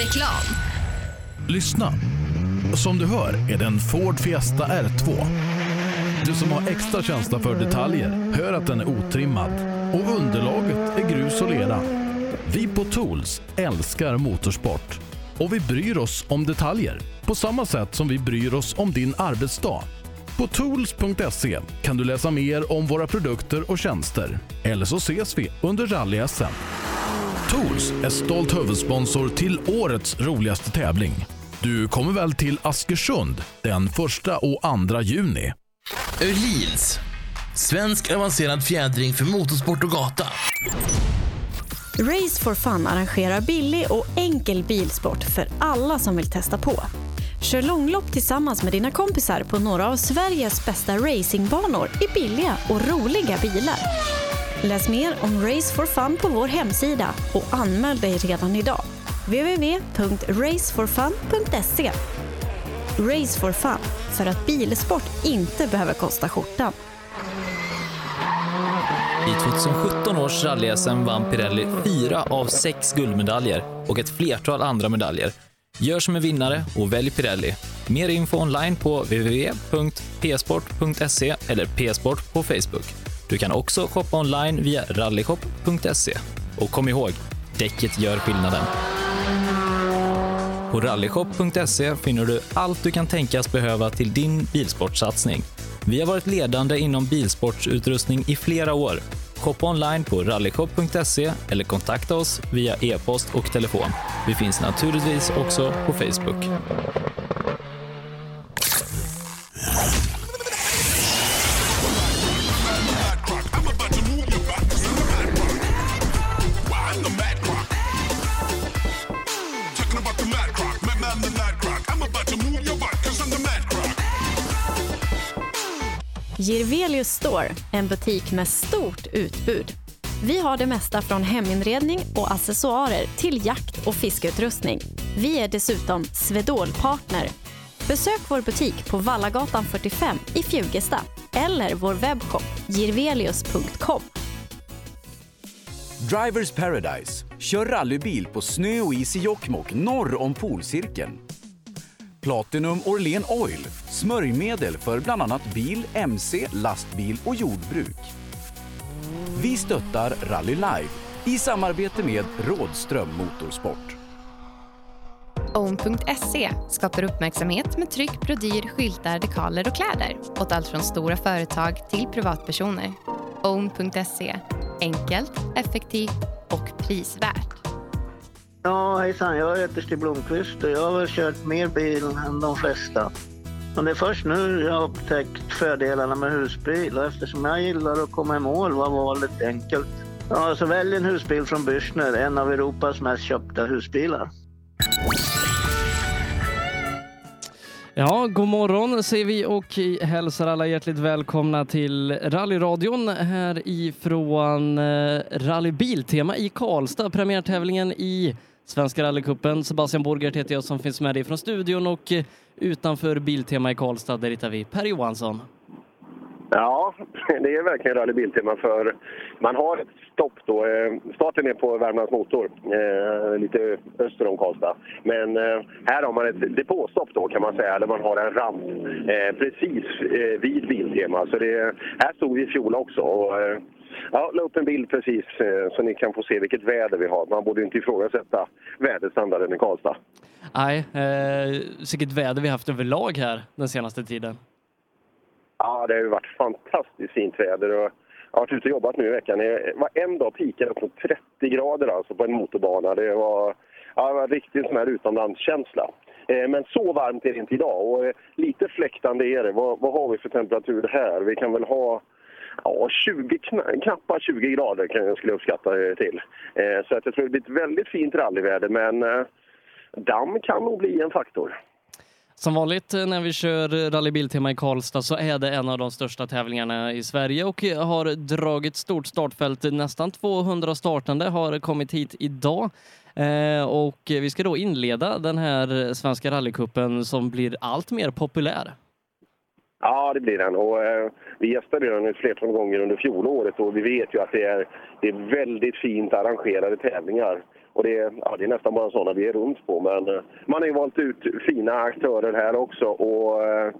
Reklam. Lyssna. Som du hör är det en Ford Fiesta R2. Du som har extra känsla för detaljer hör att den är otrimmad och underlaget är grus och lera. Vi på Tools älskar motorsport och vi bryr oss om detaljer på samma sätt som vi bryr oss om din arbetsdag. På tools.se kan du läsa mer om våra produkter och tjänster. Eller så ses vi under rally-SM. Tools är stolt huvudsponsor till årets roligaste tävling. Du kommer väl till Askersund den 1 och 2 juni? Öhlins. Svensk avancerad fjädring för motorsport och gata. Race for Fun arrangerar billig och enkel bilsport för alla som vill testa på. Kör långlopp tillsammans med dina kompisar på några av Sveriges bästa racingbanor i billiga och roliga bilar. Läs mer om Race for Fun på vår hemsida och anmäl dig redan idag. www.raceforfun.se Race for Fun, för att bilsport inte behöver kosta skjortan. I 2017 års rally vann Pirelli fyra av sex guldmedaljer och ett flertal andra medaljer. Gör som en vinnare och välj Pirelli. Mer info online på www.psport.se eller psport på Facebook. Du kan också shoppa online via rallyshop.se. Och kom ihåg, däcket gör skillnaden. På rallyshop.se finner du allt du kan tänkas behöva till din bilsportsatsning. Vi har varit ledande inom bilsportsutrustning i flera år. Shoppa online på rallyshop.se eller kontakta oss via e-post och telefon. Vi finns naturligtvis också på Facebook. Girvelius Store, en butik med stort utbud. Vi har det mesta från heminredning och accessoarer till jakt och fiskeutrustning. Vi är dessutom Swedol-partner. Besök vår butik på Vallagatan 45 i Fjugesta eller vår webbshop girvelius.com. Drivers Paradise. Kör rallybil på snö och is i Jokkmokk norr om polcirkeln. Platinum Orlen Oil. Smörjmedel för bland annat bil, mc, lastbil och jordbruk. Vi stöttar Rally Live i samarbete med Rådström Motorsport. Own.se skapar uppmärksamhet med tryck, brodyr, skyltar, dekaler och kläder åt allt från stora företag till privatpersoner. Own.se enkelt, effektivt och prisvärt. Ja, hejsan. Jag heter Stig Blomqvist och jag har väl kört mer bil än de flesta. Men det är först nu jag har upptäckt fördelarna med husbil och eftersom jag gillar att komma i mål var valet enkelt. Ja, så välj en husbil från Bürstner, en av Europas mest köpta husbilar. Ja, god morgon säger vi och hälsar alla hjärtligt välkomna till rallyradion härifrån eh, Rally Biltema i Karlstad. Premiärtävlingen i Svenska rallycupen. Sebastian Borgert heter jag som finns med dig från studion och eh, utanför Biltema i Karlstad där hittar vi Per Johansson. Ja, det är verkligen Rally Biltema för man har ett stopp då. Eh, starten är på Värmlands Motor, eh, lite öster om Karlstad. Men här har man ett depåstopp då kan man säga, där man har en ramp precis vid Biltema. Så det, här stod vi i fjol också. Och, Ja, la upp en bild precis så ni kan få se vilket väder vi har. Man borde inte ifrågasätta väderstandarden i Karlstad. Nej, eh, vilket väder vi haft överlag här den senaste tiden. Ja, det har ju varit fantastiskt fint väder. Och jag har varit ute och jobbat nu i veckan. Det var en dag pikade upp mot 30 grader alltså på en motorbana. Det var, ja, det var riktigt sån här utomlandskänsla. Eh, men så varmt är det inte idag och eh, lite fläktande är det. Vad, vad har vi för temperatur här? Vi kan väl ha ja, 20, knappt 20 grader kan jag skulle uppskatta det till. Eh, så att jag tror det blir ett väldigt fint rallyväder men eh, damm kan nog bli en faktor. Som vanligt eh, när vi kör Rally Biltema i Karlstad så är det en av de största tävlingarna i Sverige och eh, har dragit stort startfält. Nästan 200 startande har kommit hit idag. Eh, och vi ska då inleda den här svenska rallycupen som blir allt mer populär. Ja, det blir den. Och, eh, vi gästade den ett flertal gånger under fjolåret och vi vet ju att det är, det är väldigt fint arrangerade tävlingar och det, är, ja, det är nästan bara sådana vi är runt på. Men eh, man har ju valt ut fina aktörer här också. Och eh,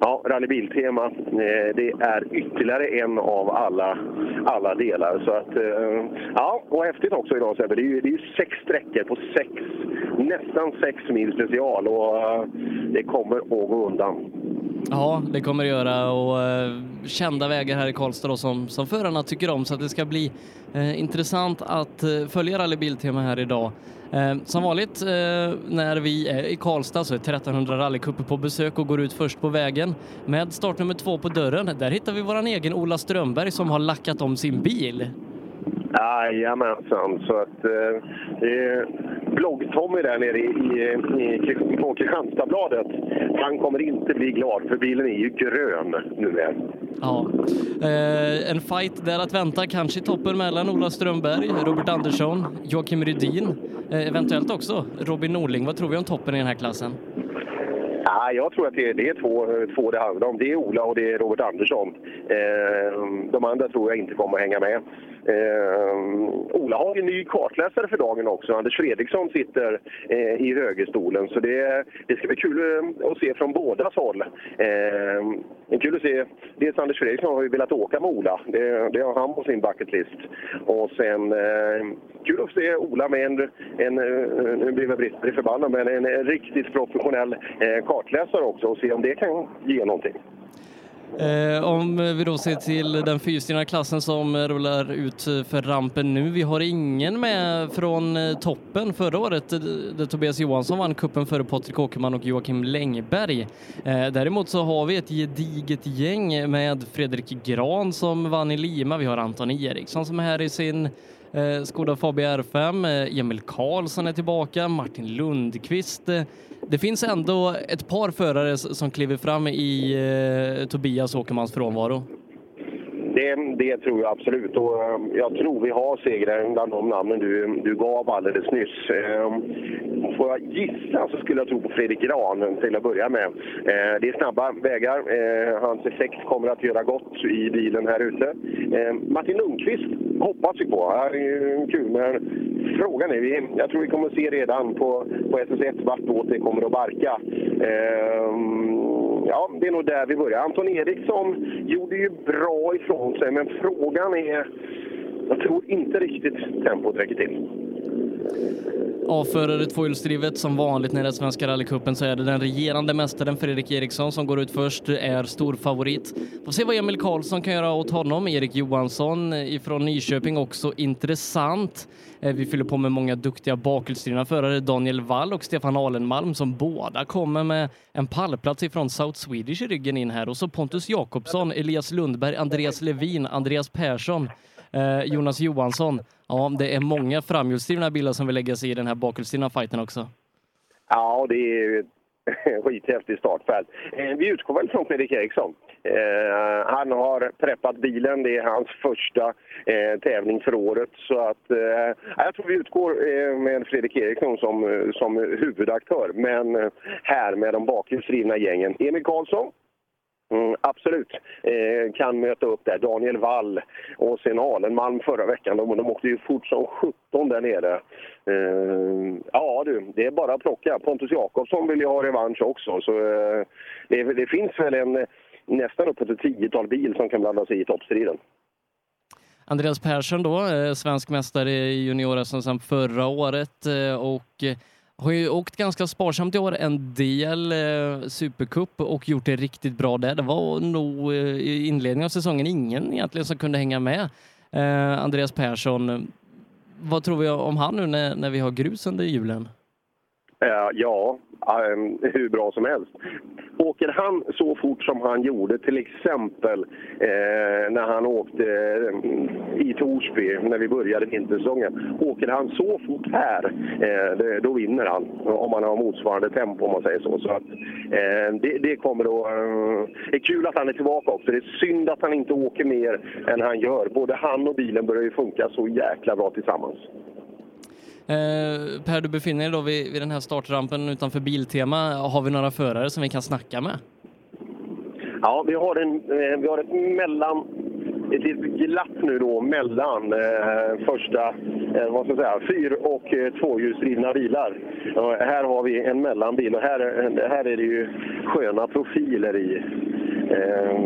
ja, Rallybiltema, eh, det är ytterligare en av alla, alla delar. Så att, ja, och häftigt också idag Sebbe. Det är ju det är sex sträckor på sex, nästan sex mil special och det kommer att gå undan. Ja, det kommer det göra och eh, kända vägar här i Karlstad då, som, som förarna tycker om så att det ska bli eh, intressant att eh, följa Rally Biltema här idag. Eh, som vanligt eh, när vi är i Karlstad så är 1300 rallycuper på besök och går ut först på vägen med startnummer två på dörren. Där hittar vi våran egen Ola Strömberg som har lackat om sin bil. Jajamensan, så att eh, det är blogg-Tommy där nere i, i, i, på Kristianstadsbladet. Han kommer inte bli glad för bilen är ju grön numera. Ja. Eh, en fight där att vänta, kanske i toppen mellan Ola Strömberg, Robert Andersson, Joakim Rydin, eh, eventuellt också Robin Norling. Vad tror vi om toppen i den här klassen? Ja, jag tror att det är, det är två, två det handlar om. Det är Ola och det är Robert Andersson. Eh, de andra tror jag inte kommer att hänga med. Eh, Ola har en ny kartläsare för dagen också. Anders Fredriksson sitter eh, i högerstolen. Så det, det ska bli kul eh, att se från bådas håll. Eh, kul att se. Dels Anders Fredriksson har ju velat åka med Ola. Det, det har han på sin bucket list. Och sen eh, kul att se Ola med en, en eh, nu blir jag Britt förbannad, men en, en riktigt professionell eh, kartläsare också och se om det kan ge någonting. Eh, om vi då ser till den fyrstegna klassen som rullar ut för rampen nu. Vi har ingen med från eh, toppen förra året eh, där Tobias Johansson vann kuppen före Patrik Åkerman och Joakim Längberg. Eh, däremot så har vi ett gediget gäng med Fredrik Gran som vann i Lima. Vi har Anton Eriksson som är här i sin Eh, Skoda Fabia R5, eh, Emil Karlsson är tillbaka, Martin Lundqvist. Eh, det finns ändå ett par förare som kliver fram i eh, Tobias Åkermans frånvaro. Det, det tror jag absolut. Och ehm, jag tror vi har segraren bland de namnen du, du gav alldeles nyss. Ehm, får jag gissa så skulle jag tro på Fredrik Gran till att börja med. Eh, det är snabba vägar. Eh, hans effekt kommer att göra gott i bilen här ute. Ehm, Martin Lundqvist hoppas vi på. Det är kul, men frågan är, jag tror vi kommer att se redan på, på SS1 vartåt det kommer att barka. Ja, det är nog där vi börjar. Anton Eriksson gjorde ju bra ifrån sig, men frågan är... Jag tror inte riktigt tempot räcker till. Avförare tvåhjulsdrivet som vanligt när det är Svenska rallycupen så är det den regerande mästaren Fredrik Eriksson som går ut först, är stor favorit. Får se vad Emil Karlsson kan göra åt honom. Erik Johansson ifrån Nyköping också intressant. Eh, vi fyller på med många duktiga bakhjulsdrivna förare, Daniel Wall och Stefan Alenmalm som båda kommer med en pallplats ifrån South Swedish i ryggen in här och så Pontus Jakobsson, Elias Lundberg, Andreas Levin, Andreas Persson Eh, Jonas Johansson, ja det är många framhjulsdrivna bilar som vill lägga sig i den här bakhjulsdrivna fighten också. Ja, det är ju skithäftig skithäftigt startfält. Eh, vi utgår väl från Fredrik Eriksson. Eh, han har preppat bilen, det är hans första eh, tävling för året. Så att, eh, jag tror vi utgår eh, med Fredrik Eriksson som, eh, som huvudaktör. Men här med de bakhjulsdrivna gängen. Emil Karlsson, Mm, absolut, eh, kan möta upp där. Daniel Wall och sen Alenmalm förra veckan. De, de åkte ju fort som 17 där nere. Eh, ja du, det är bara att plocka. Pontus Jakobsson vill ju ha revansch också. Så eh, det, det, finns väl en nästan uppåt ett tiotal bil som kan blanda sig i toppstriden. Andreas Persson då, eh, svensk mästare i junior-SM förra året eh, och eh, har ju åkt ganska sparsamt i år, en del eh, Supercup och gjort det riktigt bra där. Det var nog eh, i inledningen av säsongen ingen egentligen som kunde hänga med. Eh, Andreas Persson, vad tror vi om han nu när, när vi har grus under julen? Eh, ja, ehm, hur bra som helst. Åker han så fort som han gjorde till exempel eh, när han åkte eh, i Torsby när vi började vintersäsongen. Åker han så fort här, eh, det, då vinner han. Om han har motsvarande tempo om man säger så. så att, eh, det, det, kommer då... Eh, det är kul att han är tillbaka också. Det är synd att han inte åker mer än han gör. Både han och bilen börjar ju funka så jäkla bra tillsammans. Eh, per, du befinner dig då vid, vid den här startrampen utanför Biltema. Har vi några förare som vi kan snacka med? Ja, vi har, en, eh, vi har ett mellan ett litet glapp nu då mellan eh, första eh, vad ska jag säga, fyr och eh, tvåhjulsdrivna bilar. Och här har vi en mellanbil och här, här är det ju sköna profiler i. Eh,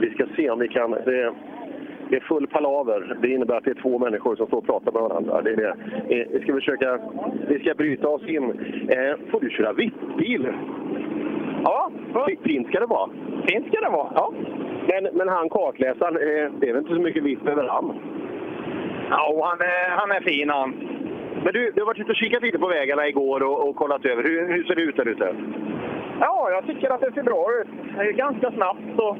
vi ska se om vi kan... Det, det är full palaver. Det innebär att det är två människor som står och pratar med varandra. Det är det. Eh, Vi ska försöka vi ska bryta oss in. Eh, får du köra VIP-bil? Ja, fint ska det vara. Fint ska det vara, ja. Men, men han kartläsaren, eh, det är väl inte så mycket VIP över han? Ja, han är, han är fin han. Men du, du har varit ute och kikat lite på vägarna igår och, och kollat över. Hur, hur ser det ut där ute? Ja, jag tycker att det ser bra ut. Det är ganska snabbt och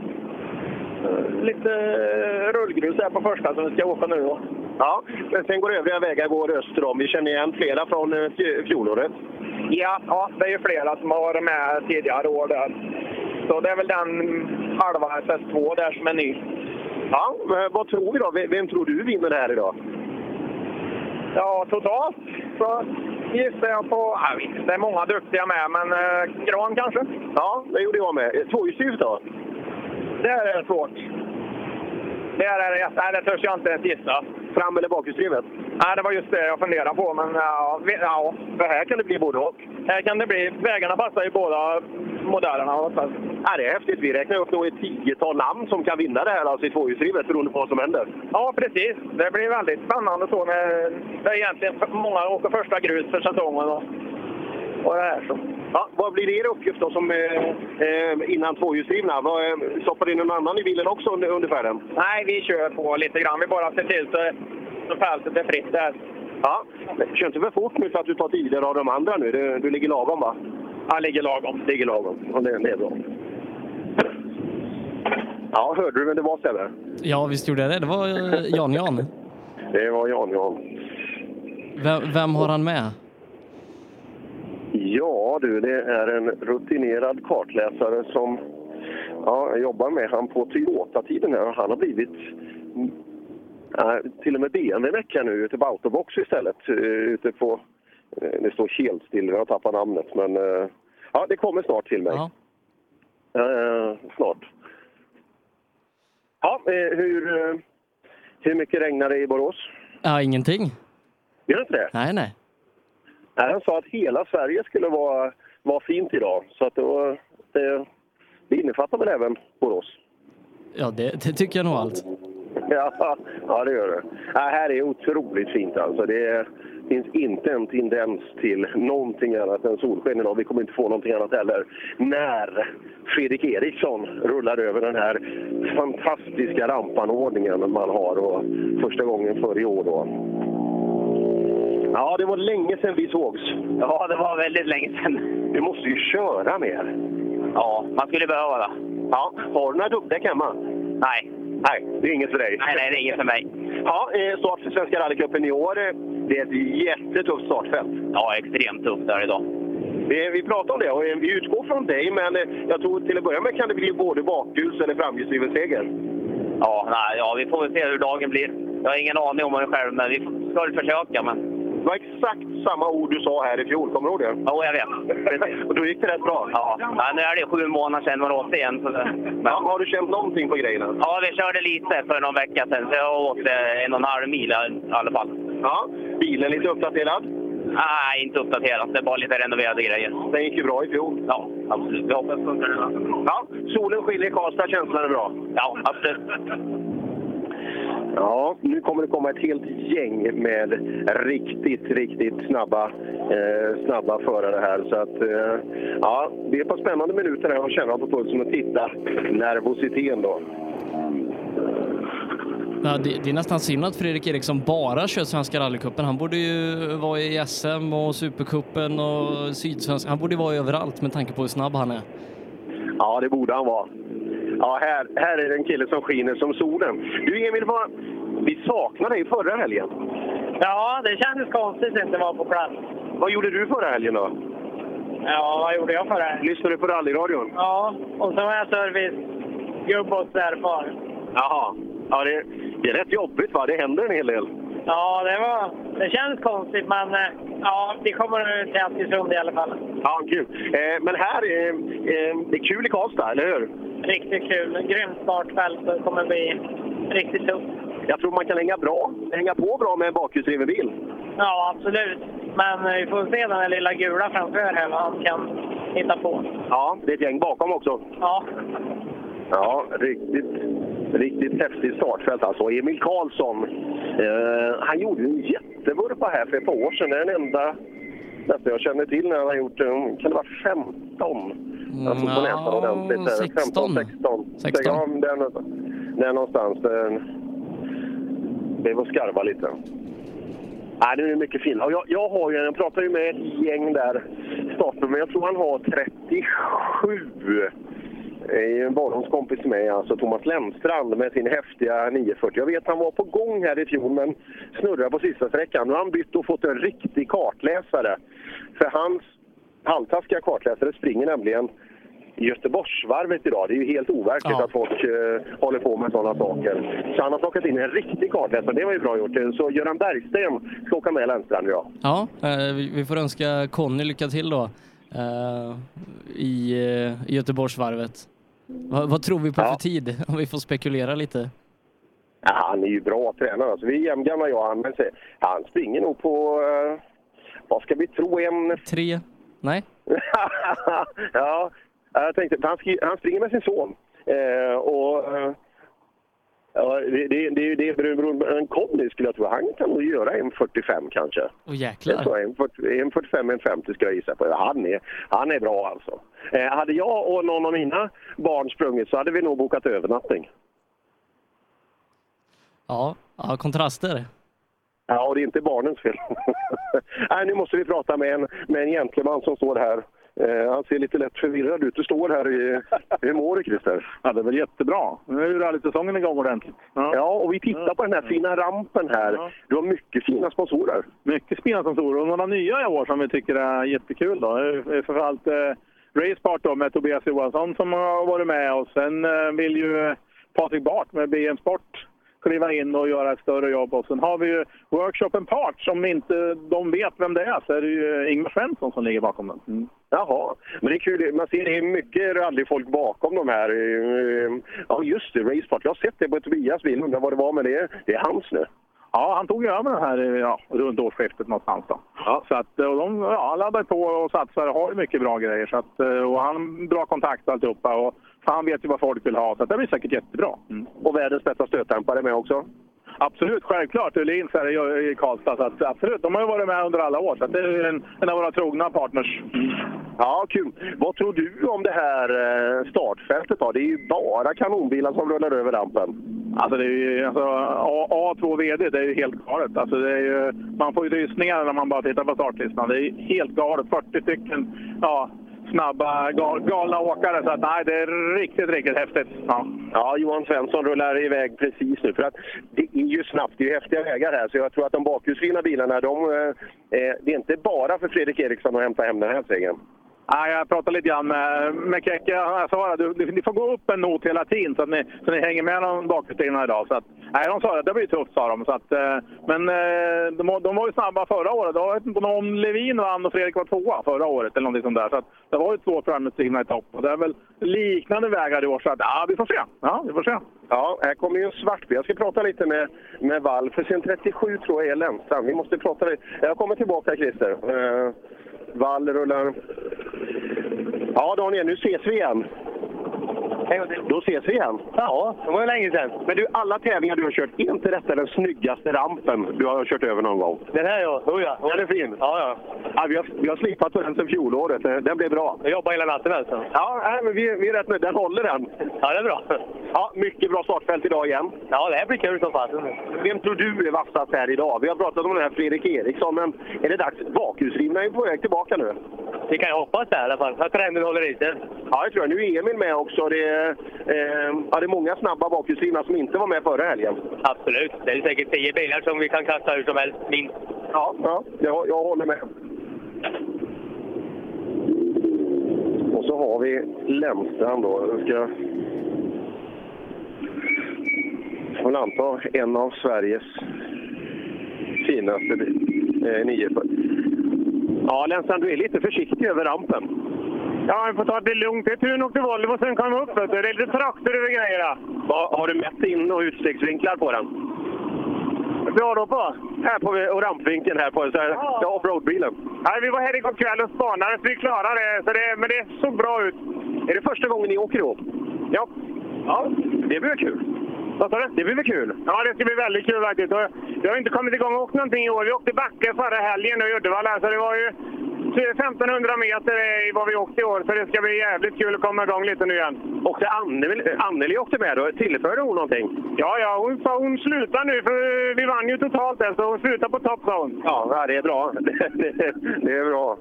lite rullgrus här på första som vi ska åka nu. Då. Ja, men sen går övriga vägar går öster om. Vi känner igen flera från eh, fj- fjolåret. Ja, ja, det är ju flera som har varit med tidigare år där. Så det är väl den halva SS2 där som är ny. Ja, men vad tror vi då? Vem, tror du vinner här idag? Ja, totalt så gissar jag på... Jag vet det är många duktiga med, men eh, Gran kanske? Ja, det gjorde jag med. Eh, Tvåhjulsdrivet då? Det är svårt. Det är det, nej, det törs jag inte ens gissa. Fram eller bakhjulsdrivet? Nej, det var just det jag funderade på. Men ja, vi- ja. För här kan det bli både och. Här kan det bli. Vägarna passar ju båda modellerna. Ja, det är häftigt. Vi räknar upp nog ett tiotal namn som kan vinna det här alltså i tvåhjulsdrivet beroende på vad som händer. Ja, precis. Det blir väldigt spännande så när det är egentligen många åker första grus för säsongen. Och, det här så. Ja, vad blir er uppgift då som eh, eh, innan tvåhjulsdrivna? Eh, stoppar ni någon annan i bilen också under, under färden? Nej, vi kör på lite grann. Vi bara ser till så, så fältet är fritt där. Ja, kör inte för fort nu för att du tar tider av de andra nu. Du, du ligger lagom va? Ja, ligger lagom. Ligger lagom. Ja, det, det är bra. Ja, hörde du vem det var Sebbe? Ja, visst gjorde jag det. Det var eh, Jan Jan. Det var Jan Jan. Vem, vem har han med? Ja du, det är en rutinerad kartläsare som ja, jag jobbar med han på Toyota-tiden här. Han har blivit ja, till och med BMW-meck här nu ute på Autobox istället. eh, Ute på, eh, det står helt still, jag har tappat namnet men eh, ja, det kommer snart till mig. Ja. Snart. Ja, eh, hur, eh, hur mycket regnar det i Borås? Ja, ingenting. Gör det inte det? Nej, nej. Nej, han sa att hela Sverige skulle vara, vara fint idag. Så att det, var, det, det innefattar väl även Borås? Ja, det, det tycker jag nog allt. Ja, ja det gör det. Ja, här är otroligt fint alltså. Det finns inte en tendens till någonting annat än solsken idag. Vi kommer inte få någonting annat heller. När Fredrik Eriksson rullar över den här fantastiska rampanordningen man har och första gången för i år då. Ja, det var länge sedan vi sågs. Ja, det var väldigt länge sedan. Du måste ju köra mer. Ja, man skulle behöva det. Ja, har du några dubbdäck hemma? Nej. Nej, det är inget för dig. Nej, nej, det är inget för mig. Ja, eh, start för Svenska rallycupen i år. Det är ett jättetufft startfält. Ja, extremt tufft där idag. Vi, pratar om det och eh, vi utgår från dig, men eh, jag tror till att börja med kan det bli både bakhjuls eller framhjulsdriven seger. Ja, nej, ja, vi får väl se hur dagen blir. Jag har ingen aning om det själv, men vi ska väl försöka. Men... Var exakt samma ord du sa här i fjol, kommer du ihåg det? Ja, jag vet. och då gick det rätt bra. Ja, ja nu är det sju månader sedan man åkte igen. Men... Ja, har du känt någonting på grejerna? Ja, vi körde lite för någon vecka sedan, så jag åkte en och en halv mil i alla fall. Ja, bilen lite uppdaterad? Nej, inte uppdaterat. Det är bara lite renoverade grejer. Den gick ju bra i fjol. Ja, absolut. Vi hoppas det funkar nu. Ja, solen skiner i Karlstad, känslan är bra. Ja, absolut. Ja, nu kommer det komma ett helt gäng med riktigt, riktigt snabba, eh, snabba förare här. Så att, eh, ja, det är ett par spännande minuter här och känna på pulsen och titta nervositeten då. Ja, det, det är nästan synd att Fredrik Eriksson bara kör Svenska rallycupen. Han borde ju vara i SM och Supercupen och Sydsvenska. Han borde vara överallt med tanke på hur snabb han är. Ja, det borde han vara. Ja, här, här är det en kille som skiner som solen. Du Emil, vad, vi saknade dig förra helgen. Ja, det kändes konstigt att inte vara på plats. Vad gjorde du förra helgen då? Ja, vad gjorde jag förra helgen? Lyssnade du på rallyradion? Ja, och så var jag servicegubb hos svärfar. Jaha. Ja, det, det är rätt jobbigt va? Det händer en hel del. Ja, det var... Det känns konstigt, men eh, ja, vi kommer till Askersund i alla fall. Ja, kul. Eh, men här, eh, eh, det är kul i Karlstad, eller hur? Riktigt kul. Grymt startfält. Det kommer bli riktigt tufft. Jag tror man kan hänga bra, hänga på bra med en bakhjulsdriven bil. Ja, absolut. Men vi får se den lilla gula framför här, vad han kan hitta på. Ja, det är ett gäng bakom också. Ja. Ja, riktigt, riktigt häftigt startfält alltså. Emil Karlsson, eh, han gjorde en jättevurpa här för ett par år sedan. Det är den enda nästan jag känner till när han har gjort, kan det vara 15? Alltså på näsan ordentligt. där. 16. 15, 16. 16. Ja, där, där någonstans. Det var skarva lite. Nej, det är mycket fint. Jag, jag, har ju, jag pratar ju med ett gäng där, starten, men jag tror han har 37 är en barndomskompis med, alltså Thomas Lemstrand med sin häftiga 940. Jag vet han var på gång här i fjol men snurrade på sista sträckan. Nu har han bytt och fått en riktig kartläsare. För hans halvtaskiga kartläsare springer nämligen i Göteborgsvarvet idag. Det är ju helt overkligt Ja. att folk eh, håller på med sådana saker. Så han har plockat in en riktig kartläsare. Det var ju bra gjort. Så Göran Bergsten ska åka med Lemstrand idag. Ja, eh, vi vi får önska Conny lycka till då eh, i, eh, i Göteborgsvarvet. Vad, vad tror vi på Ja. för tid? Om vi får spekulera lite. Ja, han är ju bra tränare. Alltså, vi är jämngamla jag och han. Men se, han springer nog på, eh, vad ska vi tro, en... Tre? Nej? ja, jag tänkte, han, han springer med sin son. Eh, och, eh, ja, det, det, det, det beror på en Conny skulle jag tro. Han kan nog göra en 45 kanske. Åh Jag jäklar. tror en, 40 en 45, en 50 skulle jag gissa på. Han är, han är bra alltså. Eh, hade jag och någon av mina barn sprungit så hade vi nog bokat övernattning. Ja, ja kontraster. Ja, och det är inte barnens fel. Nej, nu måste vi prata med en, med en gentleman som står här. Eh, han ser lite lätt förvirrad ut. Du står här i... Hur mår du, Christer? Ja, det är väl jättebra. Nu är ju rallysäsongen igång ordentligt. Ja. och vi tittar på den här fina rampen här. Du har mycket fina sponsorer. Mycket fina sponsorer och några nya i år som vi tycker är jättekul. Då. Framförallt eh, Racepart då, med Tobias Johansson som har varit med och sen eh, vill ju Patrik Bart med BM Sport kliva in och göra ett större jobb. Och sen har vi ju Workshop and Parts. Om inte de vet vem det är så är det ju Ingmar Svensson som ligger bakom den. Mm. Jaha, men det är kul. Man ser det är mycket rallyfolk bakom de här. Eh, eh, ja, just det, Racepart. Jag har sett det på Tobias bil. Undrar vad det var med det. Det är hans nu. Ja, han tog över den här ja, runt årsskiftet någonstans. Då. Så att, och de ja, laddar på och satsar och har mycket bra grejer. Så att, eh, och han bra kontakt och alltihopa. Och, han vet ju vad folk vill ha. Så det blir säkert jättebra. Mm. Och världens bästa stötdämpare med också. Absolut, självklart. Öhlins här i- Karlstad. Så att, absolut, de har ju varit med under alla år. Så det är en, en av våra trogna partners. Ja, kul. Vad tror du om det här eh, startfältet då? Det är ju bara kanonbilar som rullar över rampen. Alltså, det är ju, alltså A, A2 VD, det är ju helt galet. Alltså, det är ju, man får ju rysningar när man bara tittar på startlistan. Det är helt galet. 40 stycken ja, snabba, gal, galna åkare. Så att, nej, det är riktigt, riktigt häftigt. Ja. Ja, Johan Svensson rullar iväg precis nu. För att det är ju snabbt, det är ju häftiga vägar här. Så jag tror att de bakhjulsdrivna bilarna, de, eh, det är inte bara för Fredrik Eriksson att hämta hem den här segern. Nej, jag pratade lite grann med, med Kekke. Jag sa att du, ni får gå upp en not hela tiden så att ni, så ni hänger med de bakhjulsdrivna idag. Så att, nej, de sa att det blir tufft, sa de. Så att, eh, men eh, de, var- de var ju snabba förra året. Jag vet inte om Levin vann och Fredrik var tvåa förra året eller någonting sånt där. Så att, det var ju två framhjulsdrivna i topp. Och det är väl liknande vägar i år. Så att, ja, vi får se. Ja, vi får se. Ja, här kommer ju en svartbil. Jag ska prata lite med, med Wall, för sen 37 tror jag är Lennstrand. Vi måste prata lite. Jag kommer tillbaka Christer. Eh, Wall rullar... Ja Daniel, nu ses vi igen. Då ses vi igen. Ja, det var ju länge sedan. Men du, alla tävlingar du har kört, är inte detta den snyggaste rampen du har kört över någon gång? Den här ja, oh ja. Den är fin. Ja, ja. Ja, vi, har, vi har slipat på den sedan fjolåret. Den blev bra. Jag jobbar hela natten alltså. Ja, nej, men vi, vi är rätt nöjda. Den håller den. Ja, det är bra. Ja, mycket bra startfält idag igen. Ja, det här blir kul som fasen. Vem tror du är vassast här idag? Vi har pratat om den här Fredrik Eriksson, men är det dags? Bakhjulsdrivna är på väg tillbaka nu. Vi kan ju hoppas det i alla fall, att trenden håller i sig. Ja, det tror jag. Nu är Emil med också. Det eh, ja, det är många snabba bakhjulsdrivna som inte var med förra helgen. Absolut. Det är säkert tio bilar som vi kan kasta hur som helst, minst. Ja, ja jag, jag håller med. Och så har vi Lemstrand då. Jag ska... Jag får anta en av Sveriges finaste eh, 940. Ja, Lennstrand, du är lite försiktig över rampen. Ja, vi får ta det lugnt. Det är tur nog till Volvo och sen kommer upp. vet du. Det är lite traktor över grejerna. Vad- Har du mätt in och utstegsvinklar på den? Bra då på? Här på och rampvinkeln här på så här, ja. offroadbilen. Nej, vi var här igår kväll och spanade så vi klarade det. Så det. Men det såg bra ut. Är det första gången ni åker ihop? Ja. Ja, det blir kul. Vad sa du? Det blir väl kul? Ja, det ska bli väldigt kul faktiskt. Vi har inte kommit igång och åkt någonting i år. Vi åkte backe förra helgen i Uddevalla, så det var ju 1500 meter i vad vi åkte i år. Så det ska bli jävligt kul att komma igång lite nu igen. Och Anneli, Anneli åkte med då. Tillförde hon någonting? Ja, ja, hon sa hon slutar nu för vi vann ju totalt där, så hon slutar på topp sa hon. Ja, det är bra. Det, det, det är bra.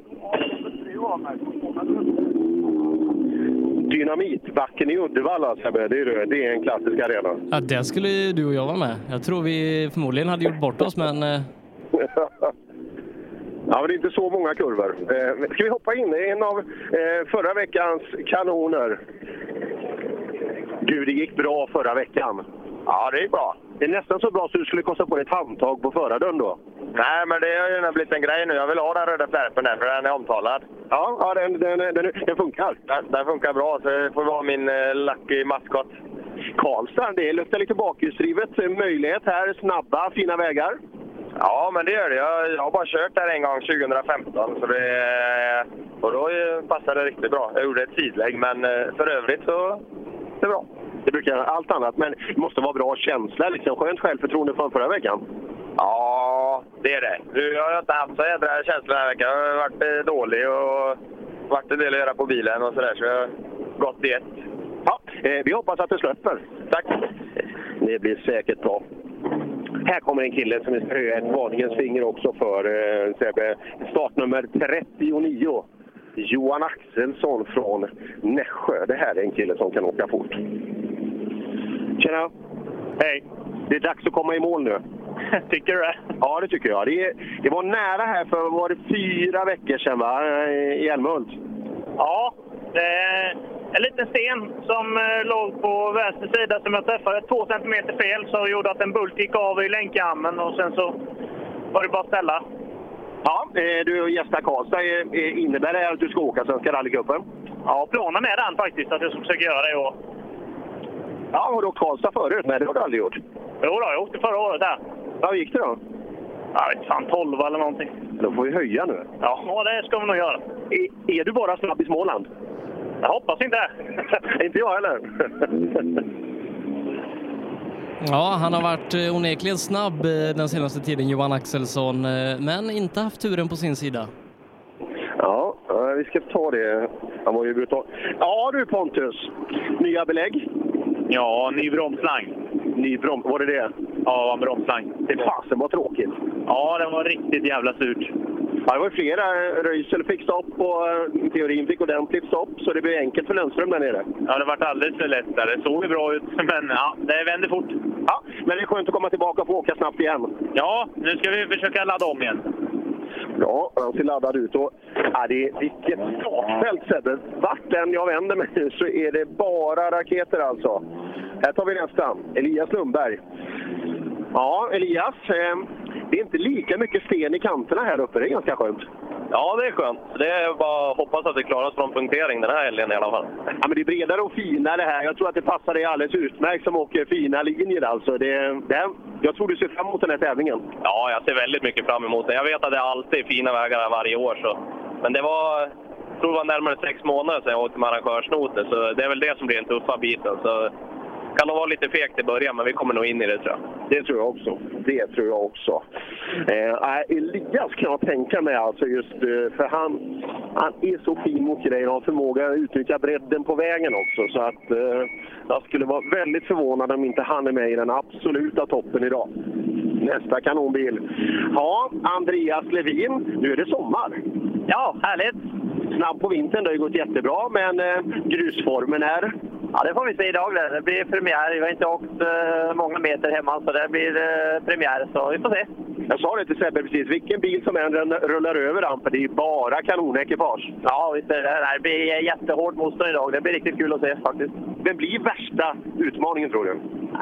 Dynamitbacken i Uddevalla, Sebbe, det är, det är en klassisk arena. Ja, där skulle ju du och jag vara med. Jag tror vi förmodligen hade gjort bort oss, men eh, Ja, men det är inte så många kurvor. Eh, ska vi hoppa in i en av eh, förra veckans kanoner? Du, det gick bra förra veckan. Ja, det gick bra. Det är nästan så bra så du skulle kosta på dig ett handtag på förardörren då. Nej, men det har ju blivit en grej nu. Jag vill ha den röda flärpen där, för den är omtalad. Ja, ja den, den, den, den funkar. Den, den funkar bra, så det får vara min eh, lucky maskot. Karlstad, det luktar lite bakhjulsdrivet. Möjlighet här, snabba, fina vägar. Ja, men det gör det. Jag, jag har bara kört där en gång 2015, så det, och då passade det riktigt bra. Jag gjorde ett sidlägg, men eh, för övrigt så det är bra. Det brukar allt annat, men det måste vara bra känsla. Liksom. Skönt självförtroende från förra veckan. Ja, det är det. Nu har jag inte haft så jädra känsla den här veckan. Jag har varit eh, dålig och varit en del att göra på bilen och sådär, så jag har gått i ett. Ja, eh, vi hoppas att det släpper. Tack. Det blir säkert bra. Här kommer en kille som ska höja ett varningens finger också för. Eh, Sebbe. Startnummer 39. Johan Axelsson från Nässjö. Det här är en kille som kan åka fort. Tjena! Hej! Det är dags att komma i mål nu. Tycker du det? Ja, det tycker jag. Det, det var nära här för var det fyra veckor sedan, va? I Älmhult. Ja, det är en liten sten som eh, låg på vänster sida som jag träffade två centimeter fel så gjorde att en bult gick av i länkarmen och sen så var det bara att ställa. Ja, du gästar Karlstad. Innebär det att du ska åka Svenska rallycupen? Ja, planen är den faktiskt att jag ska försöka göra det i år. Ja, har du åkt Karlstad förut? Nej, det har du aldrig gjort. Jo då, jag åkte förra året där. Ja, hur gick det då? Jag vet fan, 12 eller någonting. Då får vi höja nu. Ja, det ska vi nog göra. Är, är du bara snabb i Småland? Jag hoppas inte. inte jag heller. ja, han har varit eh, onekligen snabb eh, den senaste tiden, Johan Axelsson, eh, men inte haft turen på sin sida. Ja, vi ska ta det. Han var ju brutal. Ja du Pontus, nya belägg? Ja, ny bromslang. Ny broms, var det det? Ja, en bromslang. Det fasen var tråkigt. Ja, det var riktigt jävla surt. Ja, det var flera. Röisel fick stopp och eh, Teorin fick ordentligt stopp, så det blev enkelt för Lundström där nere. Ja, det varit alldeles för lätt där. Det såg ju bra ut, men ja, det vände fort. Ja, men det är skönt att komma tillbaka och få åka snabbt igen. Ja, nu ska vi försöka ladda om igen. Ja, han ser laddad ut. Och, ja, det är, vilket startfält Sebbe! Vart än jag vänder mig nu så är det bara raketer alltså. Här tar vi nästa. Elias Lundberg. Ja, Elias. Eh, det är inte lika mycket sten i kanterna här uppe. Det är ganska skönt. Ja, det är skönt. Det är bara att hoppas att vi klarar oss från punktering den här helgen i alla fall. Ja, men det är bredare och finare här. Jag tror att det passar dig alldeles utmärkt som åker fina linjer. Alltså. Det, det, jag tror du ser fram emot den här tävlingen. Ja, jag ser väldigt mycket fram emot det. Jag vet att det alltid är fina vägar här varje år. Så. Men det var, jag tror det var närmare sex månader sedan jag åkte med arrangörsnoter, så det är väl det som blir den tuffa biten. Så kan nog vara lite fegt i början, men vi kommer nog in i det tror jag. Det tror jag också. Det tror jag också. Eh, Elias kan jag tänka mig alltså just eh, för han, han är så fin mot grejer och har förmåga att utnyttja bredden på vägen också. Så att eh, jag skulle vara väldigt förvånad om inte han är med i den absoluta toppen idag. Nästa kanonbil. Ja, Andreas Levin. Nu är det sommar. Ja, härligt. Snabb på vintern, det har ju gått jättebra, men eh, grusformen är? Ja, det får vi se idag. Det, det blir premiär. Vi har inte åkt eh, många meter hemma, så det blir eh, premiär. Så vi får se. Jag sa det till Sebbe precis, vilken bil som än rullar över rampen, det är bara kanonekipage. Ja, visst är det. Det blir jättehårt motstånd idag. Det blir riktigt kul att se faktiskt. Vem blir värsta utmaningen tror du?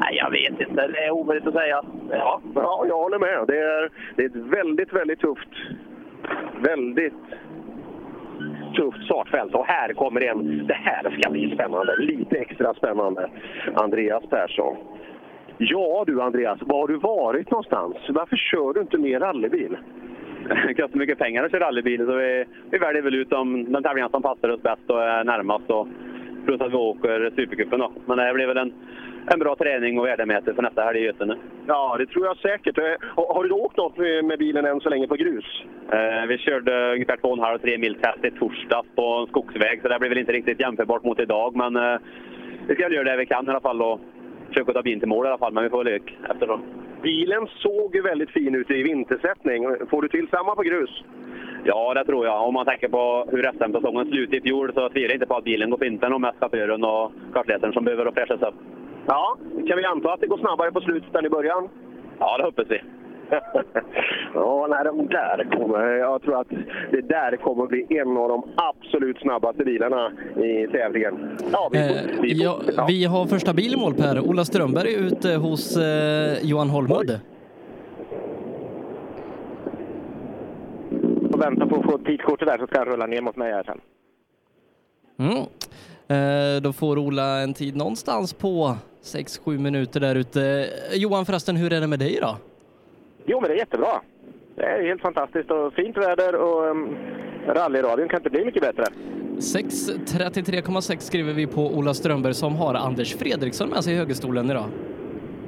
Nej, jag vet inte. Det är omöjligt att säga. Ja, ja jag håller med. Det är, det är ett väldigt, väldigt tufft, väldigt tufft startfält. Och här kommer en. Det här ska bli spännande. Lite extra spännande. Andreas Persson. Ja du Andreas, var har du varit någonstans? Varför kör du inte mer rallybil? Det kostar mycket pengar att köra rallybil så vi, vi väljer väl ut de, de tävlingar som passar oss bäst och är närmast. Och plus att vi åker Supercupen då. Men det blir väl en, en bra träning och värdemäter för nästa helg i Götene. Ja, det tror jag säkert. Eh, Har du åkt något med bilen än så länge på grus? Eh, vi körde ungefär 2,5-3 mil test i torsdags på en skogsväg så det blir väl inte riktigt jämförbart mot idag. Men eh, vi ska göra det vi kan i alla fall och försöka ta bilen till mål i alla fall. Men vi får väl lök eftersom. Bilen såg ju väldigt fin ut i vintersättning. Får du till samma på grus? Ja, det tror jag. Om man tänker på hur SM-säsongen slutade i fjol så tvivlar jag inte på att bilen går på vintern och mest chauffören och kartläsaren som behöver fräschas upp. Ja, kan vi anta att det går snabbare på slutet än i början? Ja, det hoppas vi. ja, nej, de där kommer, jag tror att det där kommer att bli en av de absolut snabbaste bilarna i tävlingen. Ja, vi, får, Eh, vi, får, ja, vi har första bil i mål Per. Ola Strömberg är ute hos eh, Johan Holmud. och vänta på att få tidskortet där så ska han rulla ner mot mig här sen. Mm. Eh, då får Ola en tid någonstans på 6-7 minuter där ute. Johan förresten, hur är det med dig då? Jo, men det är jättebra. Det är helt fantastiskt och fint väder och um, rallyradion kan inte bli mycket bättre. 6.33,6 skriver vi på Ola Strömberg som har Anders Fredriksson med sig i högerstolen idag.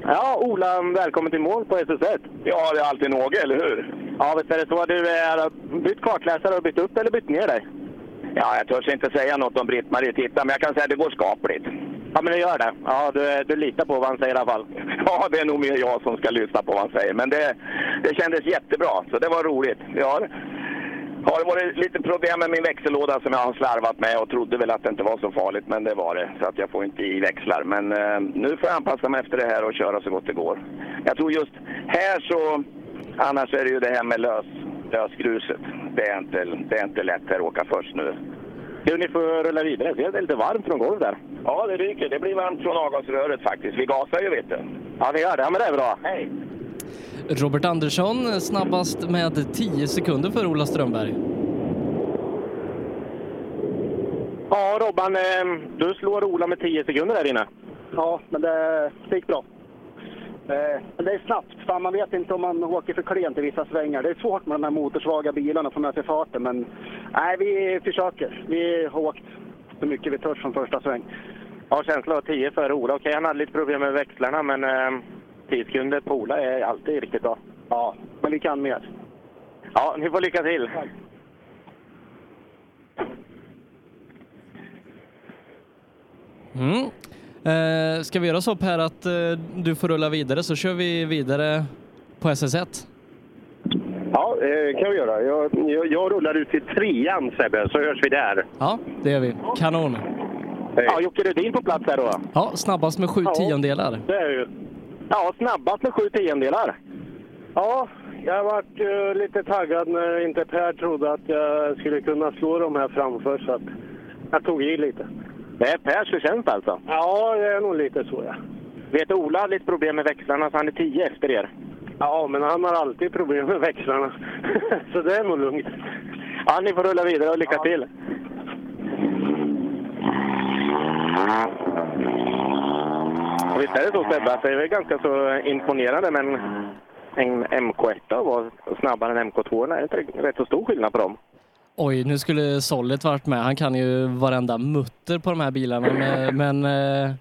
Ja, Ola, välkommen till mål på SS1. Ja, det är alltid något, eller hur? Ja, visst är det så. Du är bytt kartläsare och bytt upp eller bytt ner dig? Ja, jag törs inte säga något om Britt-Marie Titta, men jag kan säga att det går skapligt. Ja, men det gör det. Ja, du, du litar på vad han säger i alla fall. Ja, det är nog mer jag som ska lyssna på vad han säger, men det, det kändes jättebra, så det var roligt. Ja, har, har varit lite problem med min växellåda som jag har slarvat med och trodde väl att det inte var så farligt, men det var det. Så att jag får inte i växlar. Men eh, nu får jag anpassa mig efter det här och köra så gott det går. Jag tror just här så, annars är det ju det här med lös, lösgruset. Det är, inte, det är inte lätt här att åka först nu. Du, ni får rulla vidare. Det är lite varmt från golvet där. Ja, det ryker. Det blir varmt från avgasröret faktiskt. Vi gasar ju, vet du. Ja, ni gör det. Ja, men det är bra. Hej! Robert Andersson snabbast med 10 sekunder för Ola Strömberg. Ja, Robban, eh, du slår Ola med 10 sekunder där inne. Ja, men det, gick bra. Eh, men det är snabbt. Fan, man vet inte om man åker för klent i vissa svängar. Det är svårt med de här motorsvaga bilarna att få med sig farten. Men nej, vi försöker. Vi har åkt så mycket vi törs från första sväng. Ja, känsla av 10 före Ola. Okej, han hade lite problem med växlarna, men eh, 10 sekunder på Ola är alltid riktigt bra. Ja, men vi kan mer. Ja, ni får lycka till. Mm. Eh, ska vi göra så Per att eh, du får rulla vidare så kör vi vidare på SS1? Ja, eh, kan vi göra. Jag, jag, jag rullar ut till trean Sebbe, så hörs vi där. Ja, det gör vi. Kanon. Ja, Jocke Rudin på plats här då. Ja, snabbast med sju Ja. tiondelar. Det är ju. Ja, snabbast med sju tiondelar. Ja, jag varit uh, lite taggad när inte Per trodde att jag skulle kunna slå de här framför. Så att jag tog i lite. Det är Pers förtjänst alltså? Ja, det är nog lite så ja. Vet Ola har lite problem med växlarna så han är 10 efter er. Ja, men han har alltid problem med växlarna. så det är nog lugnt. Ja, ni får rulla vidare och lycka till. Och Visst är det så Sebbe, att det är väl ganska så imponerande men en MK1 var snabbare än MK2. Är det rätt så stor skillnad på dem? Oj, nu skulle Sollet varit med. Han kan ju varenda mutter på de här bilarna. Men, men eh,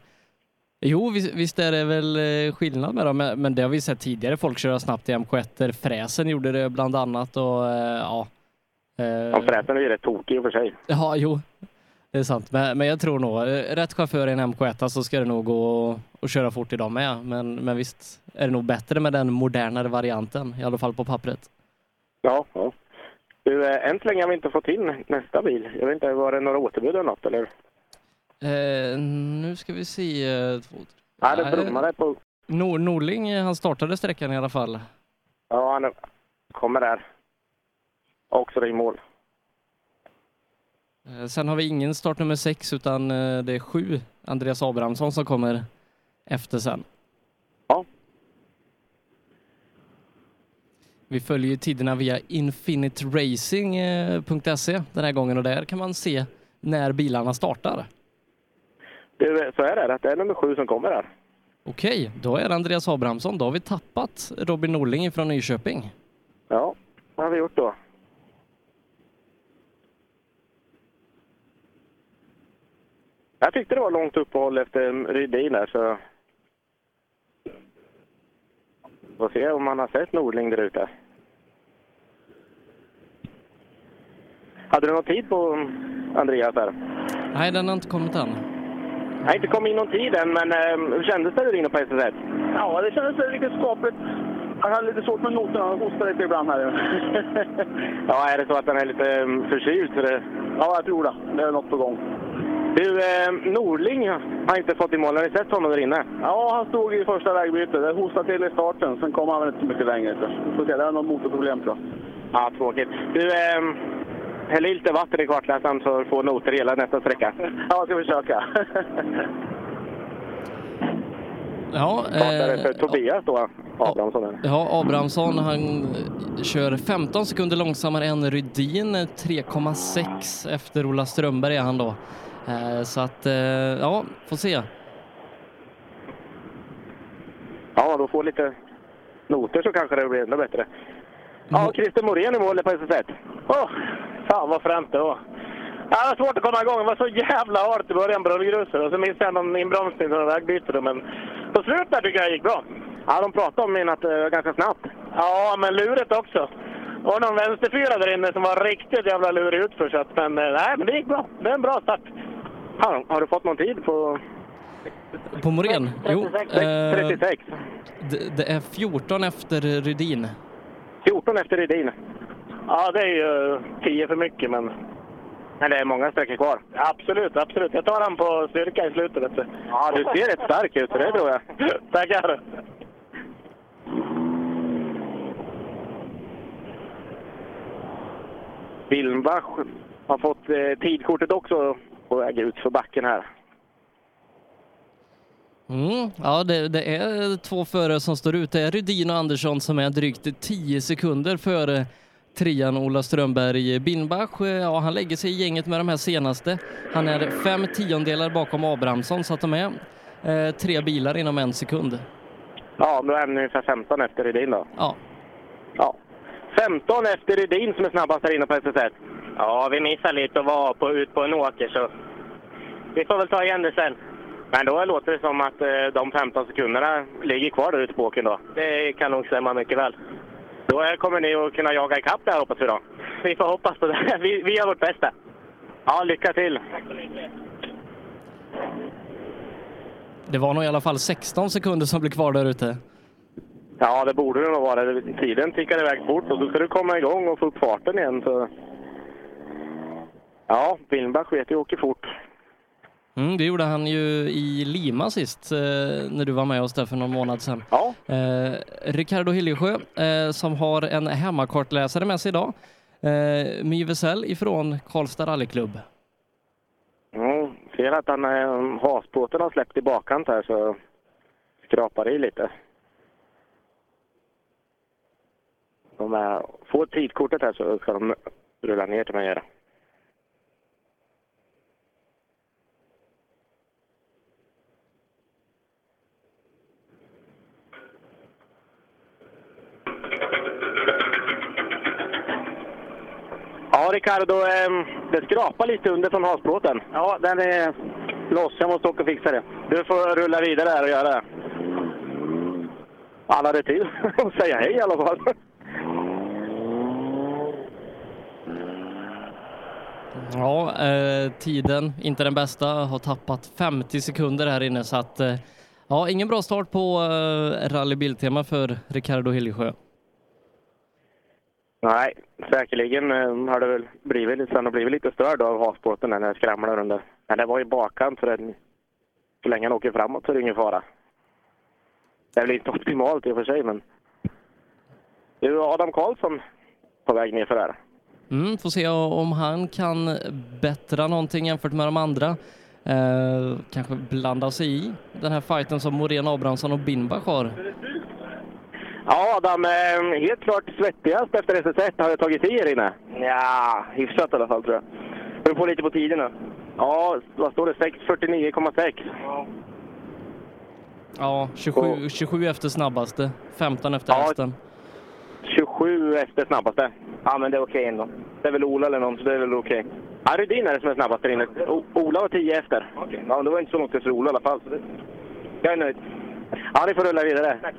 jo, visst, visst är det väl eh, skillnad med dem. Men, men det har vi sett tidigare. Folk köra snabbt i MK1. Fräsen gjorde det bland annat och eh, ja. Ja, fräsen är ju rätt tokig i och för sig. Ja, jo. Det är sant. Men, men jag tror nog, eh, rätt chaufför i en MK1 så ska det nog gå att- köra fort i dem med. Men, men visst är det nog bättre med den modernare varianten, i alla fall på pappret. Ja, ja. Du, eh, än så länge har vi inte fått in nästa bil. Jag vet inte, var det några återbud eller något eller? Eh, nu ska vi se. eh, Två, Nej, det brummade på... Nor Norling, han startade sträckan i alla fall. Ja, han kommer där. Också i mål. Eh, sen har vi ingen startnummer sex utan eh, det är sju, Andreas Abrahamsson, som kommer efter sen. Ja. Vi följer tiderna via infinitracing.se den här gången och där kan man se när bilarna startar. Du, så är det, att det är nummer sju som kommer här. Okej, då är det Andreas Abrahamsson. Då har vi tappat Robin Norling från Nyköping. Ja, vad har vi gjort då? Jag tyckte det var långt uppehåll efter Rydin där, så... Får se om man har sett Nordling där ute. Hade du någon tid på Andreas där? Nej, den har inte kommit än. Jag har inte kommit in någon tid än, men eh, hur kändes det inne på SS1? Ja, det kändes riktigt skapligt. Han hade lite svårt med noterna, han hostade lite ibland här. Ja, är det så att den är lite um, förkyld? Så det... Ja, jag tror det. Det är något på gång. Du, eh, Norling har inte fått i mål. Har ni sett honom där inne? Ja, han stod i första vägbytet. Det hostade till i starten. Sen kom han väl inte så mycket längre. Så vi får se, det är något motorproblem tror jag. Ja, tråkigt. Du, eh, häll i lite vatten i kartläsaren så du får noter hela nästa sträcka. Ja, jag ska försöka. Ja, Startare för Tobias då, Abrahamsson. Ja, Abrahamsson han kör 15 sekunder långsammare än Rydin, 3,6 efter Ola Strömberg är han då. Eh, Så att, eh, ja, får se. Ja, då får lite noter så kanske det blir ännu bättre. Ja, Christer Morén i mål på SS1. Åh, fan vad fränt det var. Ja, det var svårt att komma igång. Det var så jävla halt i början på rullgrusor. Och så missade jag någon inbromsning och vägbyte. Men på slutet där tycker jag det gick bra. Ja, de pratade om min att det var ganska snabbt. Ja, men lurigt också. Det var någon vänsterfyra där inne som var riktigt jävla lurig utför. Så att, men eh, nej, men det gick bra. Det är en bra start. Har, har du fått någon tid på... På Morén? Jo. 36. eh, 36. Det, det är 14 efter Rydin. 14 efter Rydin. Ja, det är ju 10 för mycket, men... Men det är många sträckor kvar. Absolut, absolut. Jag tar han på styrka i slutet. Vet du. Ja, du ser rätt stark ut, det tror jag. Tackar! Wilmbach har fått eh, tidkortet också på väg ut för backen här. Mm, ja, det, det är två förare som står ut. Det är Rydin och Andersson som är drygt 10 sekunder före trean Ola Strömberg. Binbach, eh, ja, han lägger sig i gänget med de här senaste. Han är fem tiondelar bakom Abrahamsson så att de är eh, tre bilar inom en sekund. Ja, då är han ungefär 15 efter Rydin då. Ja. Ja. 15 efter Rydin som är snabbast här inne på SS1. Ja, vi missade lite att vara på, ut på en åker så vi får väl ta igen det sen. Men då låter det som att eh, de 15 sekunderna ligger kvar där ute på åkern då. Det kan nog stämma mycket väl. Då kommer ni att kunna jaga ikapp det här hoppas vi då. Vi får hoppas på det. Vi, vi gör vårt bästa. Ja, lycka till! Det var nog i alla fall 16 sekunder som blev kvar där ute. Ja, det borde det nog vara. Tiden tickar iväg fort och så ska du komma igång och få upp farten igen. Så... Ja, Wilmbach vet ju åker fort. Mm, det gjorde han ju i Lima sist eh, när du var med oss där för någon månad sedan. Ja. Eh, Ricardo Hiljesjö eh, som har en hemmakartläsare med sig idag. Eh, My Wesell ifrån Karlstad rallyklubb. Mm, ser att han, eh, hasbåten har släppt i bakkant här så skrapar i lite. De är, får tidkortet här så ska de rulla ner till mig. Här. Ja, Ricardo, eh, det skrapar lite under från hasbåten. Ja, den är loss. Jag måste åka och fixa det. Du får rulla vidare här och göra det. Han hade tid att säga hej i alla fall. Ja, eh, tiden inte den bästa, har tappat 50 sekunder här inne så att eh, ja, ingen bra start på eh, Rally Biltema för Ricardo Hiljesjö. Nej, säkerligen eh, har det väl blivit, lite- har blivit lite störd av hasbåten när den skramlar under. Men det var ju bakkant så, den, så länge han åker framåt så är det ingen fara. Det är väl inte optimalt i och för sig men... Du, Adam Karlsson på väg ner för här. Mm, får se om han kan bättra någonting jämfört med de andra. Eh, kanske blanda sig i den här fighten som Morén Abrahamsson och Binbach har. Ja, Adam. eh, Helt klart svettigast efter SS1. Har det tagit i här inne? Ja, hyfsat i alla fall tror jag. Beror på lite på tiderna. Ja, vad står det? 6.49,6. Ja, 27, 27 efter snabbaste, 15 efter Ja. hästen. 27 efter snabbaste. Ja, men det är okej ändå. Det är väl Ola eller någon, så det är väl okej. Ja, Rydin är det som är snabbast där inne. O- Ola var 10 efter. Okej, ja, men det var inte så långt efter Ola i alla fall. Så det... Jag är nöjd. Ja, ni får rulla vidare. Tack.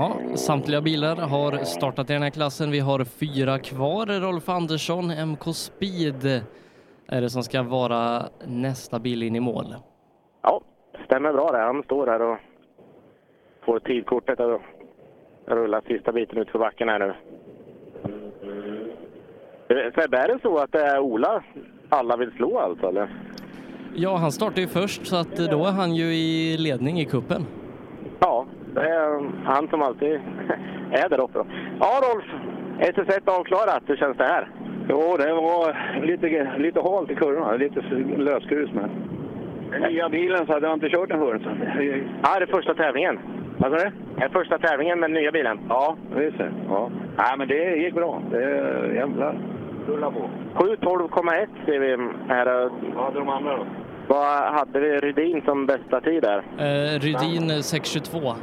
Ja, samtliga bilar har startat i den här klassen. Vi har fyra kvar. Rolf Andersson, MK Speed är det som ska vara nästa bil in i mål. Ja, stämmer bra det. Han står här och får tidkortet och rullar sista biten ut för backen här nu. Sebbe, är det så att det är Ola alla vill slå alltså, eller? Ja, han startar ju först så att då är han ju i ledning i kuppen. Ja, det är han som alltid är där uppe. då. Ja, Rolf. SS1 avklarat. Hur känns det här? Jo, det var lite, lite halt i kurvorna, lite lösgrus med. Den nya bilen så hade jag inte kört den förut. Ja, det är första tävlingen. Vad sa du? Det är första tävlingen med den nya bilen. Ja, visst det. Ja. Nej, men det gick bra. Det jävlar. Rulla på. 7.12,1 ser vi här. Vad hade de andra då? Vad hade vi Rydin som bästa tid där? Eh, Rydin 6.22.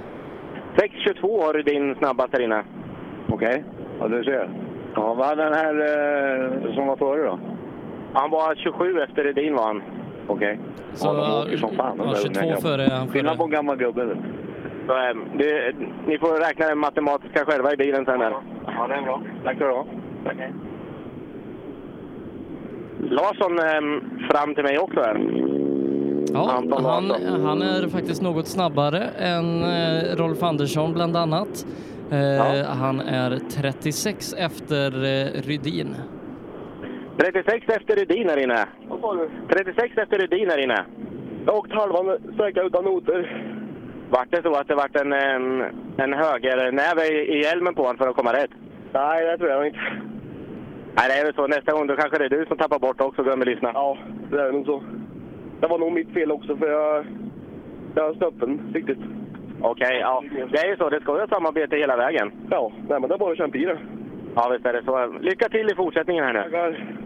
6.22 har Rydin snabbast där inne. Okej, ja du ser. Ja, vad hade den här eh, som var före då? Han var 27 efter Rydin var han. Okej. Så, ja, de åker som fan. ja, där 22 unga grabbarna. före han Skillnad på en gammal gubbe. Så, eh, det, ni får räkna det matematiska själva i bilen sen. Ja, det är bra. Tack ska du ha. Larsson eh, fram till mig också här. Ja, han, han är faktiskt något snabbare än eh, Rolf Andersson bland annat. Eh, Han är 36 efter eh, Rydin. 36 efter Rydin här inne. Vad sa du? 36 efter Rydin här inne. Jag har åkt halva sträcka utan noter. Vart det så att det vart en, en, en högernäve i, i hjälmen på honom för att komma rätt? Nej, det tror jag inte. Nej, det är väl så. Nästa gång då kanske det är du som tappar bort också, glömmer lyssna. Ja, det är nog så. Det var nog mitt fel också, för jag, jag stöp den riktigt. Okej, ja. Det är ju så. Det ska ju samarbete hela vägen. Ja, nej, men det är bara att kämpa i det. Ja, visst är det så. Lycka till i fortsättningen här nu. Tackar.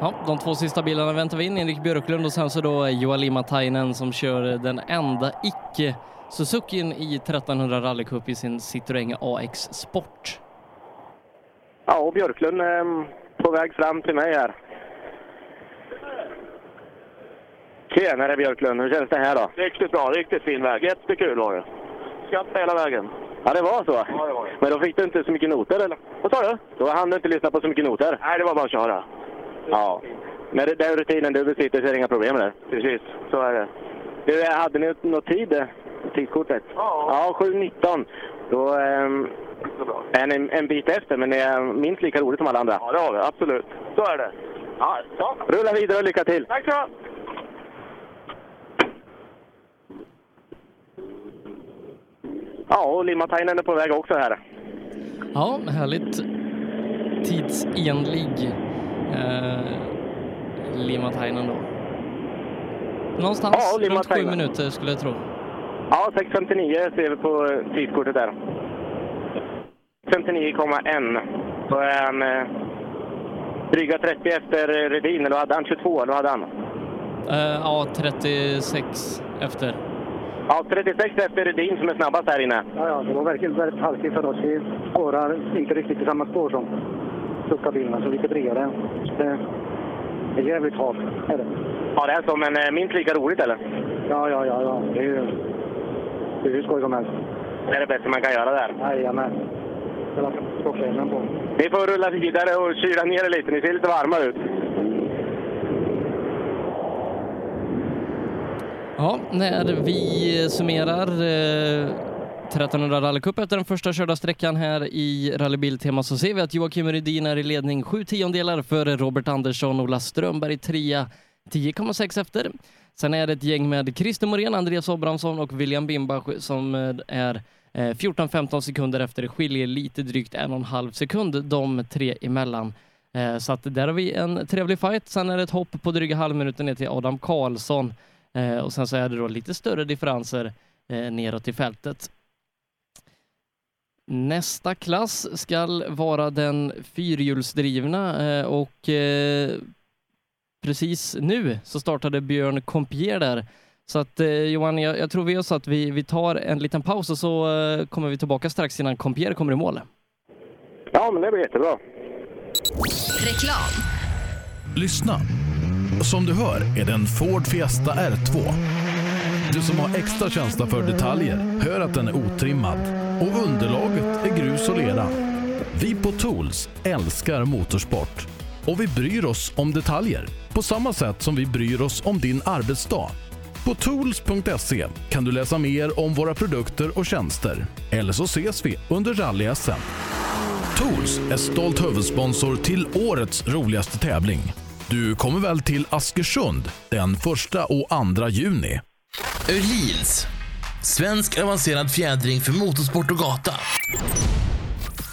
Ja, de två sista bilarna väntar vi in, Erik Björklund och sen så då Joali Matainen som kör den enda icke Suzukin i 1300 rallycup i sin Citroën AX Sport. Ja, och Björklund är på väg fram till mig här. Tjenare Björklund, hur känns det här då? Riktigt bra, riktigt fin väg. Jättekul var det. Skrattade hela vägen. Ja, det var så? Ja, det var det. Men då fick du inte så mycket noter eller? Vad sa du? Då hann du inte lyssna på så mycket noter? Nej, det var bara att köra. Ja. Med det- den rutinen du besitter så är det inga problem det. Precis, så är det. Du, hade ni något tid? Tidkortet? Ja. Ja, 7.19. Då ehm, är ni en, en bit efter, men det är minst lika roligt som alla andra. Ja, det har vi. Absolut. Så är det. Ja, så. Rulla vidare och lycka till! Tack så. Ja, och Limatainen är på väg också här. Ja, härligt tidsenlig eh, Limatainen då. Någonstans Ja, runt sju minuter skulle jag tro. Ja, 6.59 ser vi på eh, tidskortet där. 59,1. Då är han eh, dryga 30 efter eh, Redin, eller hade han? 22, eller vad hade han? Eh, ja, 36 efter. Ja, 36 efter Redin som är snabbast här inne. Ja, ja, det var verkligen väldigt halkigt för oss. Vi spårar inte riktigt i samma spår som Succa-bilarna, så lite bredare. Det är jävligt halt, är det. Ja, det är så, men minst lika roligt eller? Ja, ja, ja, ja. Det är ju det är hur skoj som helst. Det är det bästa man kan göra där. Jajamän. Ni får rulla vidare och kyla ner er lite. Ni ser lite varma ut. Ja, när vi summerar eh, 1300 rallycup efter den första körda sträckan här i rallybiltema så ser vi att Joakim Rydin är i ledning sju tiondelar före Robert Andersson, Ola Strömberg trea 10,6 efter. Sen är det ett gäng med Christer Morén, Andreas Abrahamsson och William Bimbach som eh, är eh, 14-15 sekunder efter. Det skiljer lite drygt en och en halv sekund de tre emellan. Eh, så att där har vi en trevlig fight. Sen är det ett hopp på dryga halvminuten ner till Adam Karlsson och sen så är det då lite större differenser neråt i fältet. Nästa klass ska vara den fyrhjulsdrivna och precis nu så startade Björn Compier där. Så att eh, Johan, jag, jag tror vi gör så att vi, vi tar en liten paus och så eh, kommer vi tillbaka strax innan Compier kommer i mål. Ja, men det blir jättebra. Reklam. Lyssna. Som du hör är det en Ford Fiesta R2. Du som har extra känsla för detaljer hör att den är otrimmad och underlaget är grus och lera. Vi på Tools älskar motorsport och vi bryr oss om detaljer på samma sätt som vi bryr oss om din arbetsdag. På tools.se kan du läsa mer om våra produkter och tjänster. Eller så ses vi under rally-SM. Tools är stolt huvudsponsor till årets roligaste tävling. Du kommer väl till Askersund den 1 och 2 juni? Öhlins. Svensk avancerad fjädring för motorsport och gata.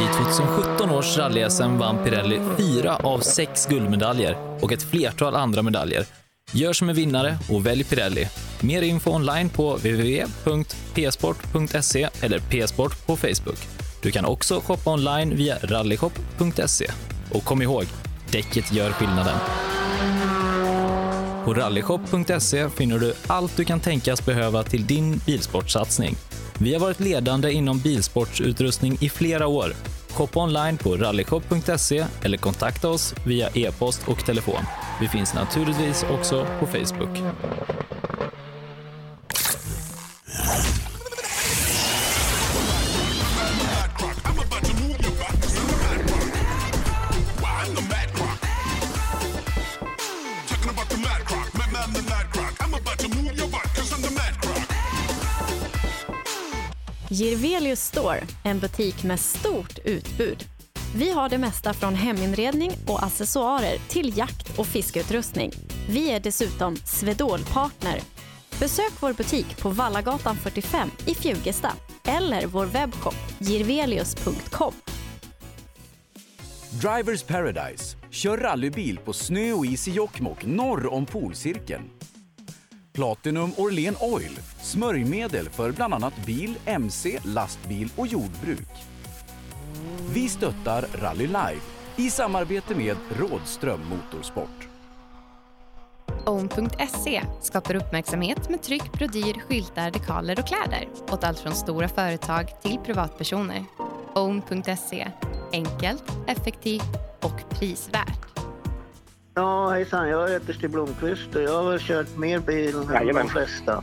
I 2017 års rally-SM vann Pirelli fyra av sex guldmedaljer och ett flertal andra medaljer. Gör som en vinnare och välj Pirelli. Mer info online på www.psport.se eller psport på Facebook. Du kan också shoppa online via rallyshop.se. Och kom ihåg, däcket gör skillnaden. På rallyshop.se finner du allt du kan tänkas behöva till din bilsportsatsning. Vi har varit ledande inom bilsportsutrustning i flera år. Shoppa online på rallyshop.se eller kontakta oss via e-post och telefon. Vi finns naturligtvis också på Facebook. Girvelius Store, en butik med stort utbud. Vi har det mesta från heminredning och accessoarer till jakt och fiskeutrustning. Vi är dessutom Swedol-partner. Besök vår butik på Vallagatan 45 i Fjugesta eller vår webbshop girvelius.com. Drivers Paradise. Kör rallybil på snö och is i Jokkmokk norr om polcirkeln. Platinum Orlen Oil. Smörjmedel för bland annat bil, mc, lastbil och jordbruk. Vi stöttar Rally Life i samarbete med Rådström Motorsport. Own.se skapar uppmärksamhet med tryck, brodyr, skyltar, dekaler och kläder åt allt från stora företag till privatpersoner. Own.se enkelt, effektivt och prisvärt. Ja, hejsan. Jag heter Stig Blomqvist och jag har kört mer bil än Jajamän. de flesta.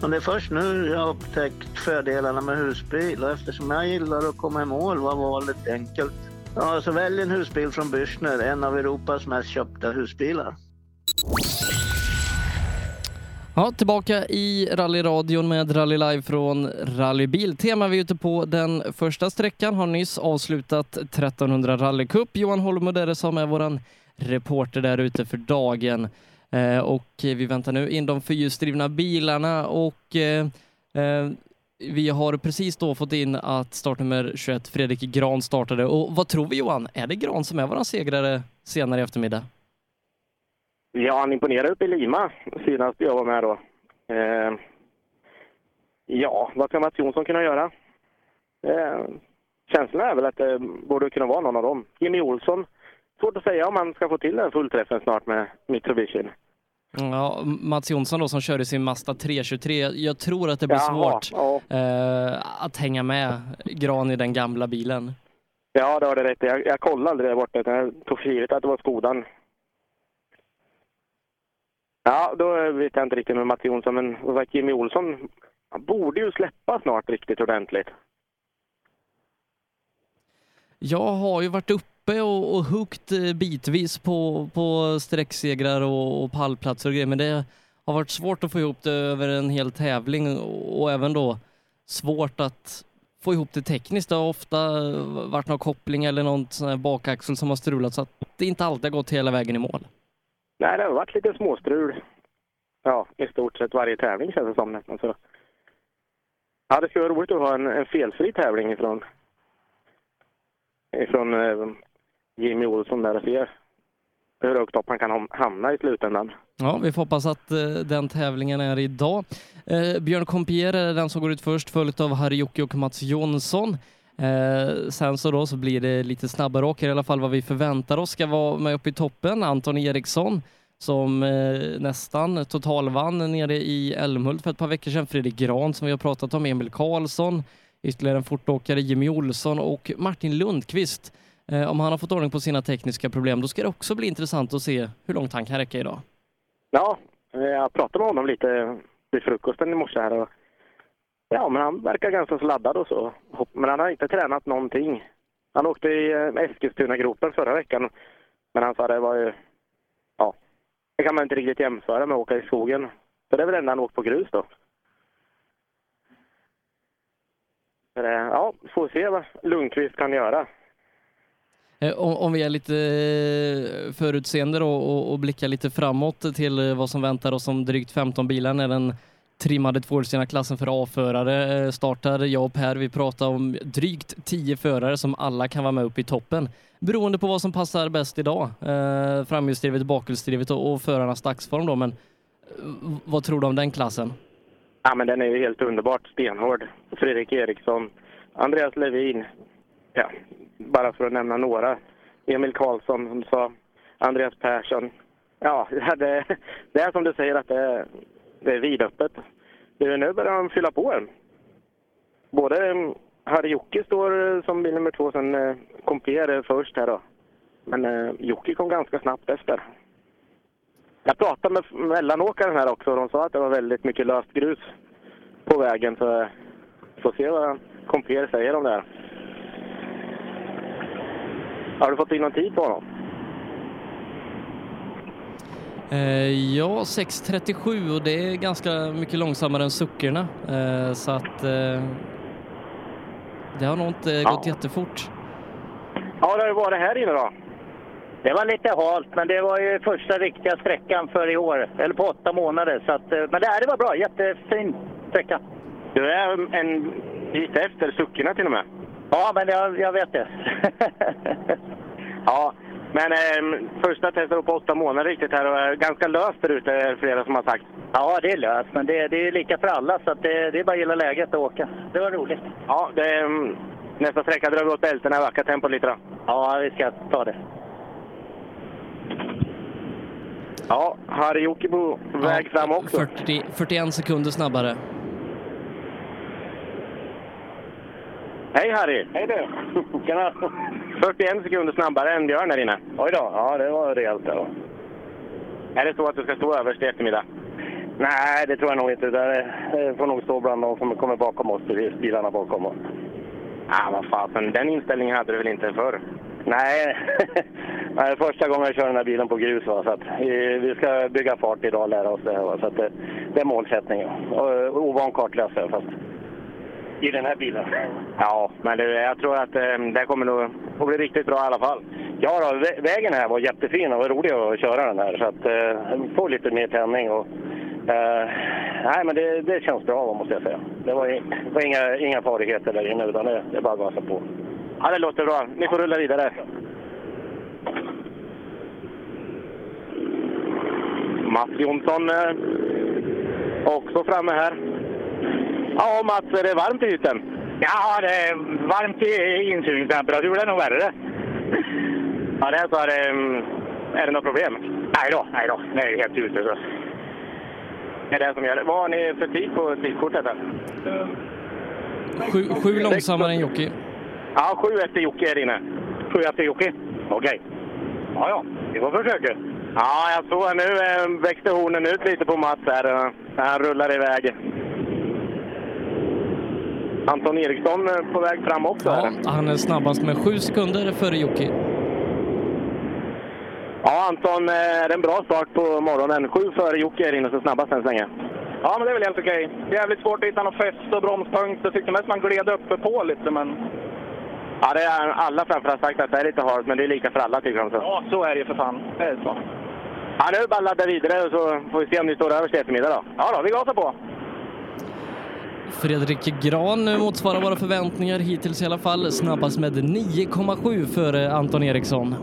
Men det är först nu jag har upptäckt fördelarna med husbil och eftersom jag gillar att komma i mål var valet enkelt. Ja, så välj en husbil från Bürstner, en av Europas mest köpta husbilar. Ja, tillbaka i rallyradion med Rally Live från Rally Biltema. Vi är ute på den första sträckan, har nyss avslutat 1300 rallycup. Johan Holmudere som är våran reporter där ute för dagen. Eh, och vi väntar nu in de fyrhjulsdrivna bilarna och eh, eh, vi har precis då fått in att startnummer 21 Fredrik Gran startade. Och vad tror vi Johan? Är det Gran som är våran segrare senare i eftermiddag? Ja, han imponerade uppe i Lima senast jag var med då. Eh, ja, vad kan Mats Jonsson kunna göra? Eh, känslan är väl att det borde kunna vara någon av dem. Jimmy Olsson, svårt att säga om han ska få till den fullträffen snart med Mitsubishi. Ja, Mats Jonsson då som körde sin Mazda 323. Jag tror att det blir Jaha, svårt eh, att hänga med Gran i den gamla bilen. Ja, det har du rätt jag, jag kollade aldrig där borta. utan Jag tog för givet att det var Skodan. Ja, då vet jag inte riktigt med Mats Jonsson, men som sagt, Jimmy Olsson borde ju släppa snart riktigt ordentligt. Jag har ju varit uppe och, och hukt eh, bitvis på, på sträcksegrar och, och pallplatser och grejer, men det har varit svårt att få ihop det över en hel tävling och, och även då svårt att få ihop det tekniskt. Det har ofta varit någon koppling eller någon sån här bakaxel som har strulat så att det inte alltid har gått hela vägen i mål. Nej, det har varit lite småstrul. Ja, i stort sett varje tävling känns det som nästan. Så. Ja, det skulle vara roligt att ha en, en felfri tävling ifrån, ifrån eh, Jimmy Olsson där och se hur högt upp han kan hamna i slutändan. Ja, vi får hoppas att eh, den tävlingen är idag. Eh, Björn Compier är den som går ut först, följt av Harry Jocke och Mats Jonsson. Eh, sen så då så blir det lite snabbare åkare, i alla fall vad vi förväntar oss ska vara med uppe i toppen. Anton Eriksson som eh, nästan totalvann nere i Älmhult för ett par veckor sedan. Fredrik Gran som vi har pratat om, Emil Karlsson, ytterligare en fortåkare, Jimmy Olsson och Martin Lundqvist. Eh, om han har fått ordning på sina tekniska problem, då ska det också bli intressant att se hur långt han kan räcka idag. Ja, eh, jag pratade med honom lite vid frukosten i morse här och ja, men han verkar ganska så laddad och så. Men han har inte tränat någonting. Han åkte i eh, Eskilstuna-gropen förra veckan, men han sa det var ju, ja, det kan man inte riktigt jämföra med att åka i skogen. Så det är väl enda han åkt på grus då. Ja, får se vad Lundqvist kan göra. Eh, om, om vi är lite eh, förutseende då och, och blickar lite framåt till eh, vad som väntar oss om drygt 15 bilar när den trimmade tvåhjulsdrivna klassen för A-förare startar. Jag och Per, vi pratar om drygt 10 förare som alla kan vara med upp i toppen. Beroende på vad som passar bäst idag. Eh, framhjulsdrivet, bakhjulsdrivet och, och förarnas dagsform då. Men vad tror du om den klassen? Ja, men den är ju helt underbart stenhård. Fredrik Eriksson, Andreas Levin, ja, bara för att nämna några. Emil Karlsson, som du sa, Andreas Persson. Ja, det, det är som du säger att det är, det är vidöppet. Nu nu börjar de fylla på en. Både eh, Harry Jocke står eh, som bil nummer två, sen eh, Compier först här då. Men eh, Jocke kom ganska snabbt efter. Jag pratade med mellanåkaren här också och de sa att det var väldigt mycket löst grus på vägen. Så får se vad Compier säger om det här. Har du fått in någon tid på honom? Eh, ja, 6.37 och det är ganska mycket långsammare än suckerna. Eh, så att eh, det har nog inte gått jättefort. Ja, det har varit här inne då. Det var lite halt, men det var ju första riktiga sträckan för i år, eller på åtta månader. Så att, eh, men det, här, det var bra, jättefin sträcka. Du är en bit efter suckerna till och med. Ja, men jag, jag vet det. Ja, men eh, första testet på åtta månader riktigt här och är ganska löst där ute, är det flera som har sagt. Ja, det är löst, men det, det är lika för alla, så att det, det är bara att gilla läget att åka. Det var roligt. Ja, det mm, nästa sträcka drar vi åt bältena, ökar tempot lite då. Ja, vi ska ta det. Ja, Harry Jokibo väg fram också. 40, 41 sekunder snabbare. Hej Harry! Hej du! Tjena! 41 sekunder snabbare än Björn här inne. Oj då, ja det var rejält det. Är det så att du ska stå överst i eftermiddag? Nej, det tror jag nog inte. Det får nog stå bland de som kommer bakom oss, bilarna bakom oss. Ah, vad fasen, den inställningen hade du väl inte förr? Nej, det är första gången jag kör den här bilen på grus. Va? Så att, vi, vi ska bygga fart idag och lära oss det här. Va? Så att det, det är målsättningen. Eh, ovan kartläsare fast i den här bilen. Ja, men det, jag tror att ehm, det kommer nog att bli riktigt bra i alla fall. Ja, då, vägen här var jättefin och var rolig att köra den här. Så att eh, få lite mer tändning. Och, eh, nej, men det, det känns bra måste jag säga. Det var, det var inga, inga farligheter där inne utan det, det är bara att gasa på. Ja, det låter bra. Ni får rulla vidare. Mats Jonsson eh, också framme här. Ja, Mats, är det varmt i hytten? Ja, det är varmt i insugningstemperatur. Det är nog värre. Ja, det är så. Är det, mm, är det något problem? Nej då, nej då. Det är helt ute. Så. Det är det som gör det. Vad har ni för tid på tidskortet? Här? Sju, sju långsammare än Jocke. Ja, sju efter Jocke är inne. Sju efter Jocke? Okej. Ja, ja. Vi får försöka. Ja, jag såg nu eh, växte hornen ut lite på Mats här när han rullar iväg. Anton Eriksson på väg fram också. Ja, här. han är snabbast med sju sekunder före Jocke. Ja, Anton, eh, är det en bra start på morgonen? Sju före Jocke är inne så snabbast än så länge. Ja, men det är väl helt okej. Jävligt svårt att hitta någon fäste och bromspunkt. Jag tyckte mest man gled uppe på lite, men... Ja, det är alla framför har sagt att det är lite halt, men det är lika för alla tycker de. Så. Ja, så är det ju för fan. Det är så. Ja, nu är det bara att ladda vidare och så får vi se om ni står överst i eftermiddag då. Ja då, vi gasar på. Fredrik Gran motsvarar våra förväntningar hittills i alla fall. Snabbast med 9,7 före Anton Eriksson.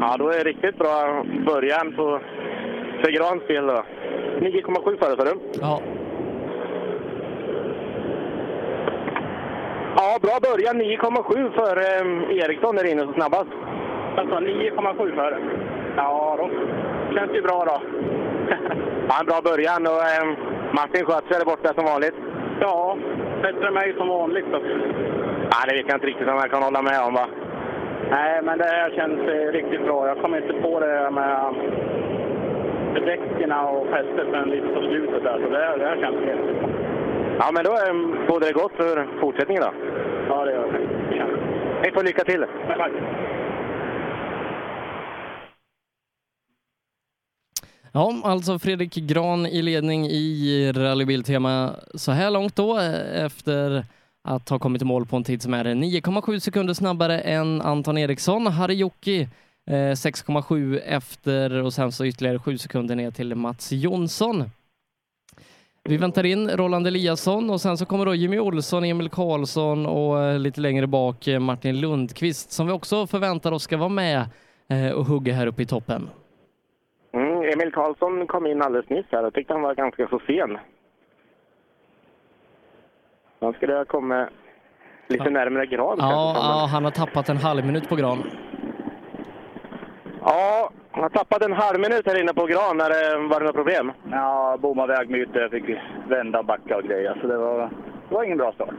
Ja, då är det riktigt bra början på för Grans del då. 9,7 före, sa du? Ja. Ja, bra början. 9,7 för eh, Eriksson där inne så snabbast. Alltså 9,7 före. Ja, då känns det ju bra då. Ja, en bra början och eh, Martin sköt sig där borta som vanligt. Ja, bättre än mig som vanligt. Ja, det vet jag inte riktigt om jag kan hålla med om va? Nej, men det här känns eh, riktigt bra. Jag kom inte på det med däcken och fästet förrän lite på slutet där. Så det, här- det här känns helt... Ja, men då eh, bådar det gott för fortsättningen då. Ja, det gör det. Ni får lycka till. Tack. Ja, alltså Fredrik Gran i ledning i rallybiltema så här långt då efter att ha kommit i mål på en tid som är 9,7 sekunder snabbare än Anton Eriksson. Harry Jocki 6,7 eh, efter och sen så ytterligare 7 sekunder ner till Mats Jonsson. Vi väntar in Roland Eliasson och sen så kommer då Jimmy Olsson, Emil Karlsson och eh, lite längre bak eh, Martin Lundqvist som vi också förväntar oss ska vara med och hugga här uppe i toppen. Emil Karlsson kom in alldeles nyss här och tyckte han var ganska så sen. Han skulle ha kommit lite närmare Gran. Ja, ja, han har tappat en halv minut på Gran. ja, han har tappat en halv minut här inne på Gran. När det var det några problem? Ja, bommade vägmyter. Jag fick vända och backa och grejer. Så det var, det var ingen bra start.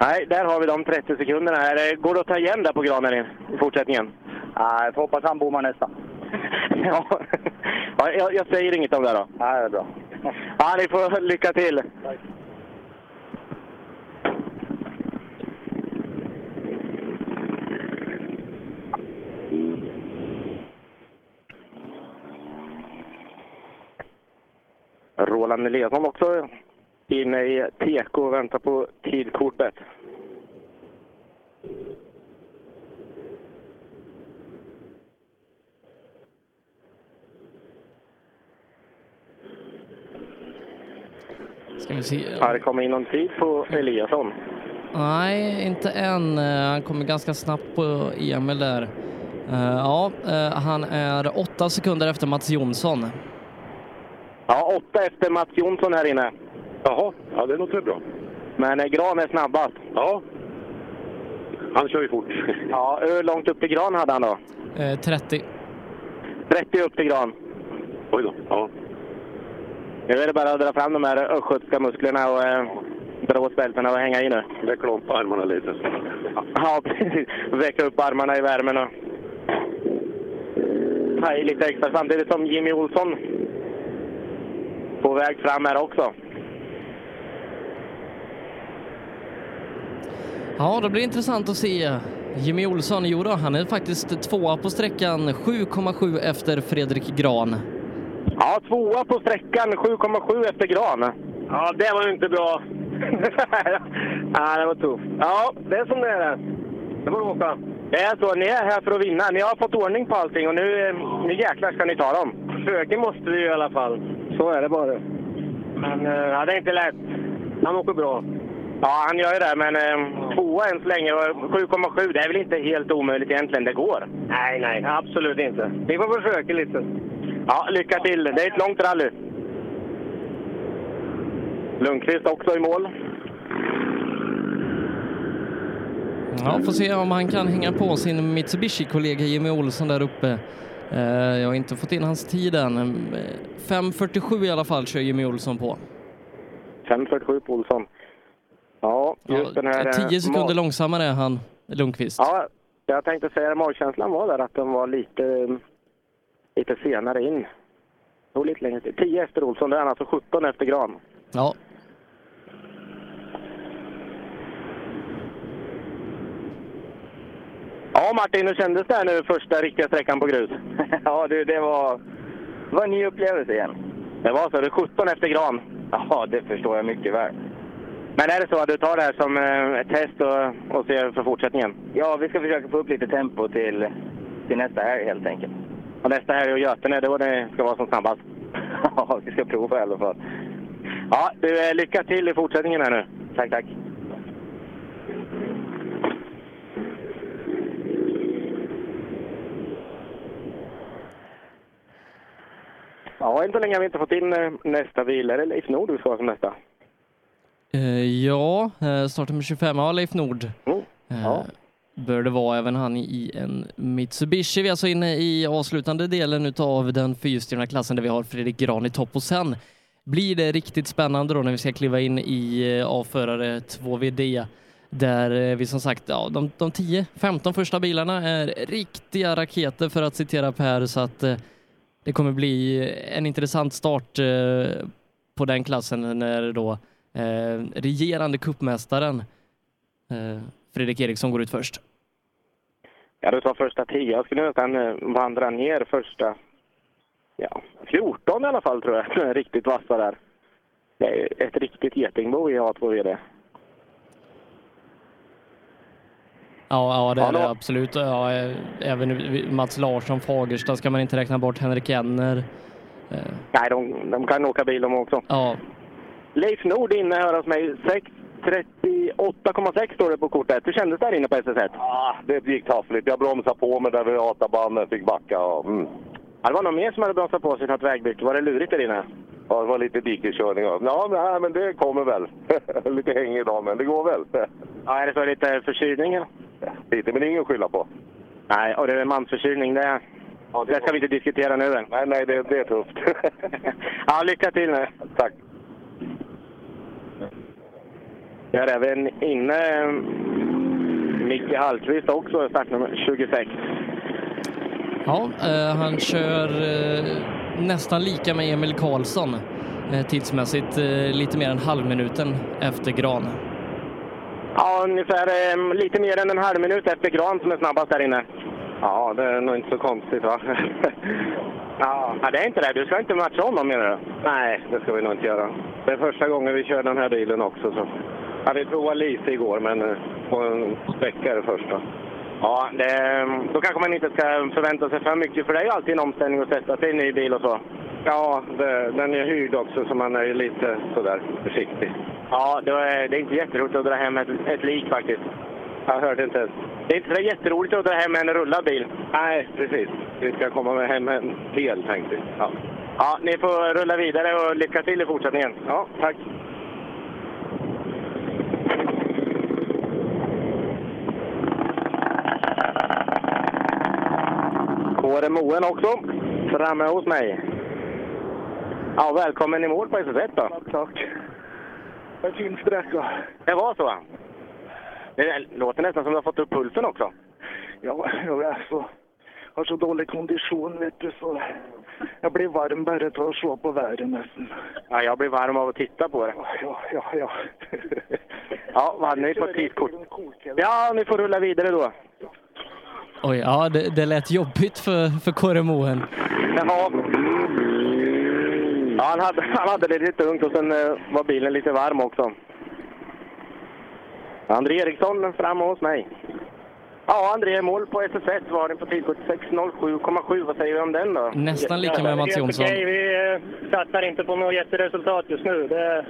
Nej, där har vi de 30 sekunderna. Här. Går det att ta igen där på Gran här inne i fortsättningen? Nej, jag får hoppas han bommar nästa. Ja, ja jag, jag säger inget om det då. Nej, det är bra. Ja, ni får lycka till. Roland Eliasson också inne i TK och väntar på tidkortet. Ska vi se. Har det kommit in någon tid på Eliasson? Nej, inte än. Eh, Han kommer ganska snabbt på Emil där. Eh, Ja, eh, han är åtta sekunder efter Mats Jonsson. Ja, åtta efter Mats Jonsson här inne. Jaha, ja det låter bra. Men Gran är snabbast. Ja. Han kör ju fort. Ja, hur långt upp till Gran hade han då? Eh, 30. 30 upp till Gran. Oj då. Ja. Nu är det bara att dra fram de här östgötska musklerna och eh, dra åt bältena och hänga i nu. Veckla upp armarna lite. Ja, precis. Väcka upp armarna i värmen och ta i lite extra. Samtidigt som Jimmy Olsson på väg fram här också. Ja, det blir intressant att se. Jimmy Olsson, jo då, han är faktiskt tvåa på sträckan, 7,7 efter Fredrik Gran. Ja, tvåa på sträckan, 7,7 efter Gran. Ja, det var ju inte bra. ja, det var tufft. Ja, det är som det är. Det får du åka. Det är så, ni är här för att vinna. Ni har fått ordning på allting och nu, nu jäklar ska ni ta dem. Försöka måste vi i alla fall. Så är det bara. Men eh, ja, det är inte lätt. Han åker bra. Ja, han gör ju det, men eh, tvåa än så länge och 7,7 det är väl inte helt omöjligt egentligen. Det går. Nej, nej, absolut inte. Vi får försöka lite. Ja, lycka till. Det är ett långt rally. Lundqvist också i mål. Ja, får se om han kan hänga på sin Mitsubishi-kollega Jimmy Olsson där uppe. Eh, Jag har inte fått in hans tid än. Eh, 5.47 i alla fall kör Jimmy Olsson på. 5.47 på Olsson. Ja, just den här... eh, 10 sekunder mag- långsammare är han, Lundqvist. Ja, jag tänkte säga magkänslan var där att den var lite, lite senare in. Det lite längre tid. 10 efter Olsson, det är han alltså 17 efter Gran. Ja. Ja Martin, hur kändes det här nu första riktiga sträckan på grus? ja du, det var, var en ny upplevelse igen. Det var så? Du 17 efter Gran? Ja, det förstår jag mycket väl. Men är det så att du tar det här som eh, ett test och, och ser för fortsättningen? Ja, vi ska försöka få upp lite tempo till, till nästa helg helt enkelt. Och nästa helg och Götene, då det ska vara som snabbast? Ja, vi ska prova i alla fall. Ja, du, eh, lycka till i fortsättningen här nu. Tack, tack. Ja, inte länge har vi inte fått in eh, nästa bil. Är det Leif Nord vi ska ha som nästa? Eh, ja, eh, startnummer 25, ja Leif Nord. Eh, Bör det vara även han i en Mitsubishi. Vi är alltså inne i avslutande delen utav den fyrhjulsdrivna klassen där vi har Fredrik Gran i topp och sen blir det riktigt spännande då när vi ska kliva in i eh, avförare 2VD där eh, vi som sagt, ja, de, de 10-15 första bilarna är riktiga raketer för att citera Per så att eh, det kommer bli eh, en intressant start eh, på den klassen när då eh, regerande kuppmästaren Fredrik Eriksson går ut först. Ja, du sa första 10. Jag skulle nästan eh, vandra ner första ja, 14 i alla fall tror jag. Riktigt vassa där. Det är ett riktigt getingbo i A2VD. Ja, ja det Ja, är det absolut. Ja, eh, även Mats Larsson, Fagersta ska man inte räkna bort. Henrik Enner. Eh, Nej, de, de kan åka bil de också. Ja. Leif Nord inne här hos mig. 6.38,6 står det på kortet. Hur kändes det här inne på SS1? Ah, det gick taffligt. Jag bromsade på mig där vid autobahnen, fick backa. Och, mm. Ja, det var någon mer som hade bromsat på sig något vägbyte. Var det lurigt där inne? Ja, det var lite dikeskörning. Ja, men, nej, men det kommer väl. lite häng idag, men det går väl. Ja, är det så lite förkylning? eller? Lite, men ingen att skylla på. Nej, och det är mansförkylning. Det, det ska vi inte diskutera nu än. Nej, nej, det, det är tufft. ja, lycka till nu. Tack. Jag är även inne eh, Micke Hallqvist också, startnummer 26. Ja, eh, han kör eh, nästan lika med Emil Karlsson eh, tidsmässigt, eh, lite mer än halvminuten efter Gran. Ja, ungefär eh, lite mer än en halv minut efter Gran som är snabbast där inne. Ja, det är nog inte så konstigt va? ja, ja, det är inte det. Du ska inte matcha honom menar du? Nej, det ska vi nog inte göra. Det är första gången vi kör den här bilen också. Så. Ja, vi provade lite igår, men eh, på en är det första. Ja, det, då kanske man inte ska förvänta sig för mycket, för det är ju alltid en omställning att sätta sig i en ny bil och så. Ja, det, den är hyrd också, så man är ju lite sådär försiktig. Ja, det är, det är inte jätteroligt att dra hem ett, ett lik faktiskt. Jag hörde inte ens. Det är inte så jätteroligt att dra hem en rullad bil. Nej, precis. Vi ska komma med hem en hel, tänkte vi. Ja. ja, ni får rulla vidare och lycka till i fortsättningen. Ja, tack. Kåre Moen också, framme hos mig. Ja, välkommen i mål på SS1 då. Tack, tack. En fin sträcka. Det var så? Det låter nästan som du har fått upp pulsen också. Ja, jag är så, har så dålig kondition vet du så jag blir varm bara av att se på vädret nästan. Ja, jag blir varm av att titta på det. Ja, ja, ja. Ja, vad hade ni på tidskort? Ja, ni får rulla vidare då. Oj, ja det, det lät jobbigt för, för Kåre. Jaha. Ja, han hade, han hade det lite tungt och sen eh, var bilen lite varm också. André Eriksson framme hos mig. Ja, André är mål på SS1 var den på tidkort 6.07,7. Vad säger vi om den då? Nästan lika med Mats Jonsson. Okej, vi eh, satsar inte på något jätteresultat just nu. Det,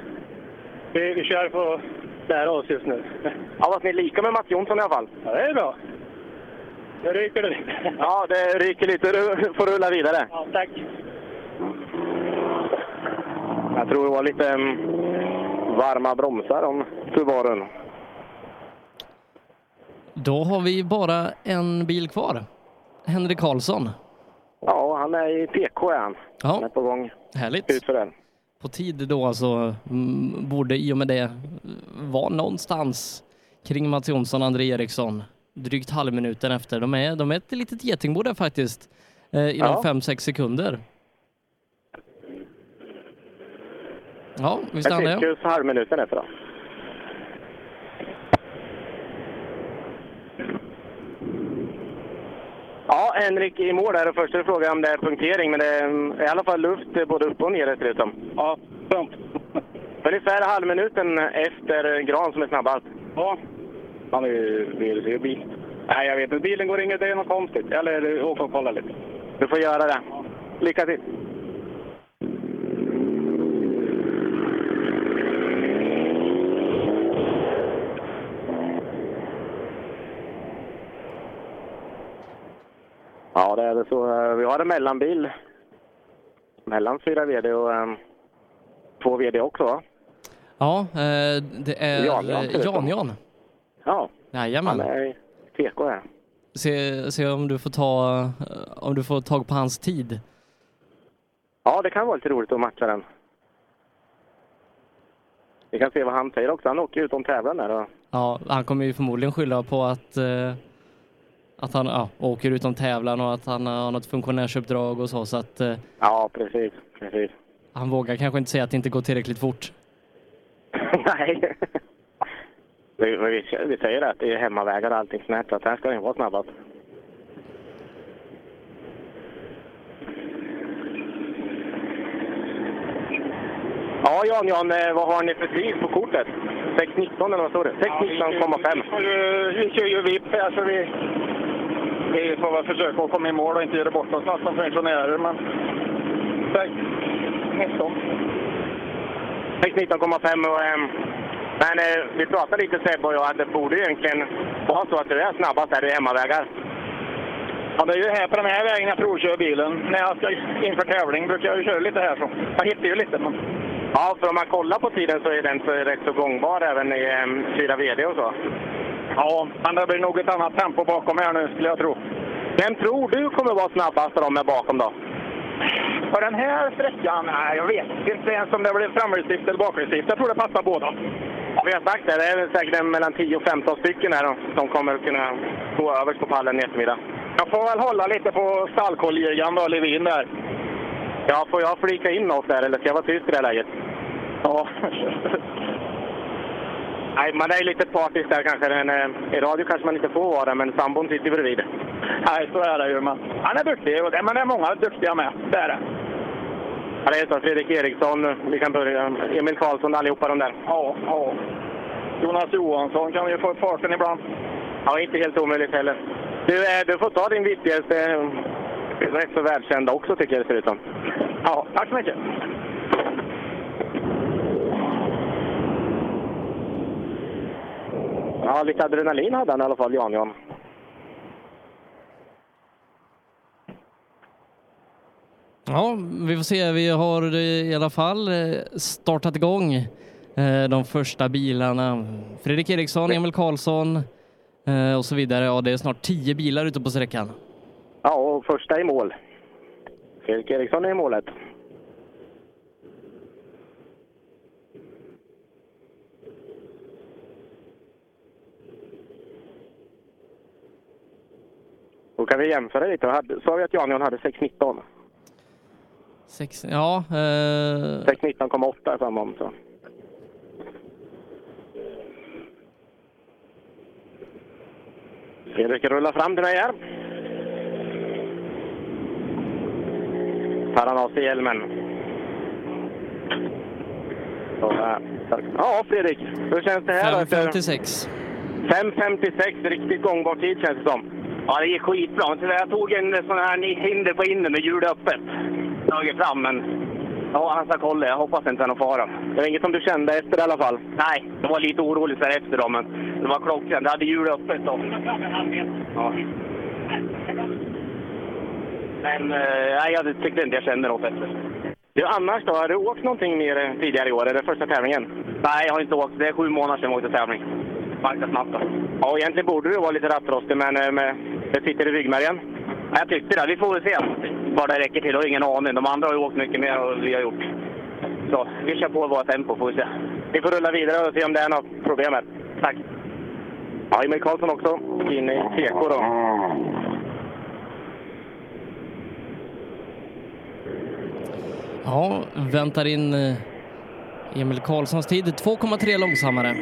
vi, vi kör för att lära oss just nu. Ja, vad ni är lika med Mats Jonsson i alla fall. Ja, det är bra. Det ryker det lite. Ja, det ryker lite. Du får rulla vidare. Ja, tack. Jag tror det var lite mm, varma bromsar om Subarun. Då har vi bara en bil kvar. Henrik Karlsson. Ja, han är i PK är han. Ja. Han är på gång. Härligt. Ut för den. På tid då alltså mm, borde i och med det vara någonstans kring Mats Jonsson och André Eriksson. Drygt halvminuten efter. De är, de är ett litet getingbo där faktiskt. Eh, inom Ja. 5-6 sekunder. Ja, vi Jag stannar. ja. cirkus halvminuten efter då. Ja, Henrik i mål där och först är det frågan om det är punktering, men det är i alla fall luft både upp och ner som. Ja, skönt. Ungefär halvminuten efter Gran som är snabbast. Ja. Han vill, vill se bil. Nej, jag vet inte. Bilen går inget. Det är något konstigt. Eller åka och kolla lite. Du får göra det. Lycka till! Ja, det är väl så. Eh, Vi har en mellanbil. Mellan fyra VD och um, två VD också, va? Ja, eh, det är Jan-Jan, Ja. Jajamän. Han är TK här. Se, se om du får ta eh, om du får tag på hans tid. Ja, det kan vara lite roligt att matcha den. Vi kan se vad han säger också. Han åker ut om tävlan där. Och... Ja, han kommer ju förmodligen skylla på att, eh, att han ja, åker utom tävlan och att han har något funktionärsuppdrag och så, så att eh, Ja, precis. precis. han vågar kanske inte säga att det inte går tillräckligt fort. Nej. Vi, vi, vi säger att det är hemmavägar och allting här, så att här ska den vara snabbast. Ja, Jan, Jan, eh, vad har ni för tid på kortet? 6.19 eller vad står det? 6.19,5. Vi kör ju VIP här så vi, vi får väl försöka att komma i mål och inte göra bort oss något som funktionärer. Men 6.19. 6.19,5 och... ehm, men eh, vi pratade lite Sebbe och jag att det borde egentligen vara så att du är snabbast där i hemmavägar. Ja, det är ju här på den här vägen jag provkör bilen. När jag ska inför tävling brukar jag ju köra lite här så. Jag hittar ju lite men... Ja, för om man kollar på tiden så är den så rätt så gångbar även i um, 4 VD och så. Ja, men det blir nog ett annat tempo bakom här nu skulle jag tro. Vem tror du kommer vara snabbast av de är bakom då? På den här sträckan? Nej, jag vet inte ens om det blir framhjulsdrift eller bakhjulsdrift. Jag tror det passar båda. Vi har sagt det, det är säkert mellan 10 och 15 stycken här som kommer kunna gå överst på pallen i eftermiddag. Jag får väl hålla lite på stallkollegan då, Levin där. Ja, får jag flika in något där eller ska jag vara tyst i det här läget? Ja. Nej, man är lite partisk där kanske. Men, eh, I radio kanske man inte får vara, men sambon sitter bredvid. Nej, så är det ju. Men han är duktig, och det, men det är många duktiga med. Det är det. Ja, det är så. Fredrik Eriksson, vi kan börja. Emil Karlsson, allihopa de där. Ja, ja. Jonas Johansson kan ju få upp farten ibland. Ja, inte helt omöjligt heller. Du, eh, du får ta din viktigaste, eh, rätt så välkända också tycker jag det ser ut som. Ja, tack så mycket. Ja, lite adrenalin hade han i alla fall, Jan Ja, vi får se. Vi har i alla fall eh, startat igång eh, de första bilarna. Fredrik Eriksson, Emil Karlsson eh, och så vidare. Ja, det är snart tio bilar ute på sträckan. Ja, och första i mål. Fredrik Eriksson är i målet. Då kan vi jämföra lite. Sa vi att Jan Jan hade 6.19? Sex, ja, eh, 6.19,8 är samma om. Så. Fredrik rullar fram till mig här. Tar han av sig hjälmen. Så, ja, Fredrik. Hur känns det här? då efter- 5.56. 5.56, riktigt gångbar tid känns det som. Ja, det gick skitbra. Men tyvärr, Jag tog en sån här hinder på inne med hjulet öppet. Dragit fram, men ja, han ska kolla. Jag hoppas inte det är någon fara. Det var inget som du kände efter i alla fall? Nej, det var lite oroligt där efter då, men det var klockrent. Jag hade hjulet öppet då. Ja. Men eh, nej, jag tyckte inte jag kände något efter. Du, annars då? Har du åkt någonting mer tidigare i år? Är det första tävlingen? Nej, jag har inte åkt. Det är sju månader sedan jag åkte tävling. Snabbt då. Ja, egentligen borde du vara lite rattrostig, men eh, med, det sitter i ryggmärgen. Ja, Jag tyckte det. Vi får väl se vad det räcker till. Jag har ingen aning. De andra har ju åkt mycket mer än vad vi har gjort. Så vi kör på vårt tempo får vi se. Vi får rulla vidare och se om det är något problem här. Tack. Ja, Emil Karlsson också in i TK då. Ja, väntar in eh, Emil Karlssons tid. 2,3 långsammare.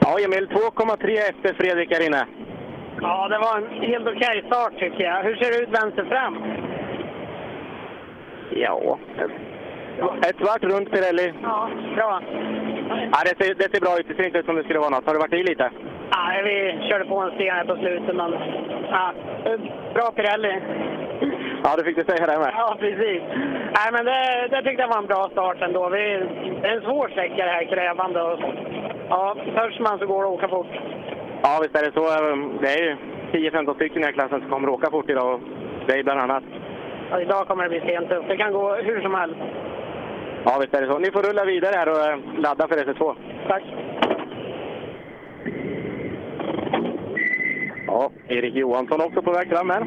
Ja, Emil 2,3 efter Fredrik här inne. Ja, det var en helt okej start tycker jag. Hur ser det ut vänster fram? Ja, ett svart runt Pirelli. Ja, bra. Ja, det, ser, det ser bra ut. Det ser inte ut som det skulle vara något. Har du varit i lite? Ja, vi körde på en sten här på slutet, men ja, bra Pirelli. Ja, du fick du säga det med. Ja, precis. Nej, men det, det tyckte jag var en bra start ändå. Vi, det är en svår sträcka det här, krävande. Och, ja, törs man så går det att åka fort. Ja, visst är det så. Det är ju 10-15 stycken i den här klassen som kommer att åka fort idag. Det är bland annat. Ja, idag kommer det bli stentufft. Det kan gå hur som helst. Ja, visst är det så. Ni får rulla vidare här och eh, ladda för SS2. Tack. Ja, Erik Johansson också på väg fram här.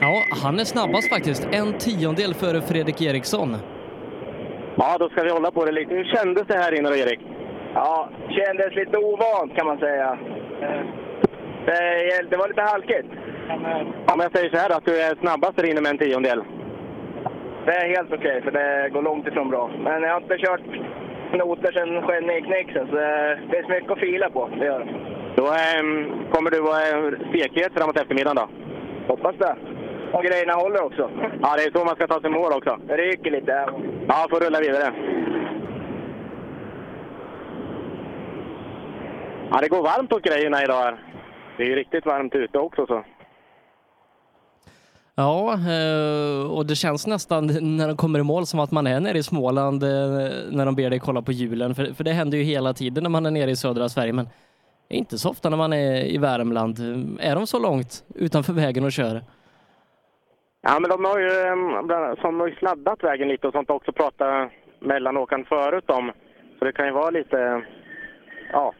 Ja, han är snabbast faktiskt. En tiondel före Fredrik Eriksson. Ja, då ska vi hålla på det lite. Hur kändes det här inne då, Erik? Ja, kändes lite ovant kan man säga. Det, det var lite halkigt. Om jag säger så här att du är snabbast där inne med en tiondel. Det är helt okej, för det går långt ifrån bra. Men jag har inte kört noter sedan i knäcksen, så det finns mycket att fila på. Det gör det. Då ähm, kommer du vara stekhet framåt eftermiddagen då? Hoppas det. Och grejerna håller också. Ja, det är så man ska ta sig mål också. Det ryker lite. Ja, får rulla vidare. Ja, det går varmt åt grejerna idag här. Det är ju riktigt varmt ute också så. Ja, eh, och det känns nästan när de kommer i mål som att man är nere i Småland eh, när de ber dig kolla på hjulen. För, det händer ju hela tiden när man är nere i södra Sverige, men inte så ofta när man är i Värmland. Är de så långt utanför vägen och kör? Ja, men de har ju, eh, som har ju sladdat vägen lite och sånt också pratat mellanåkaren förut om. Så det kan ju vara lite, ja,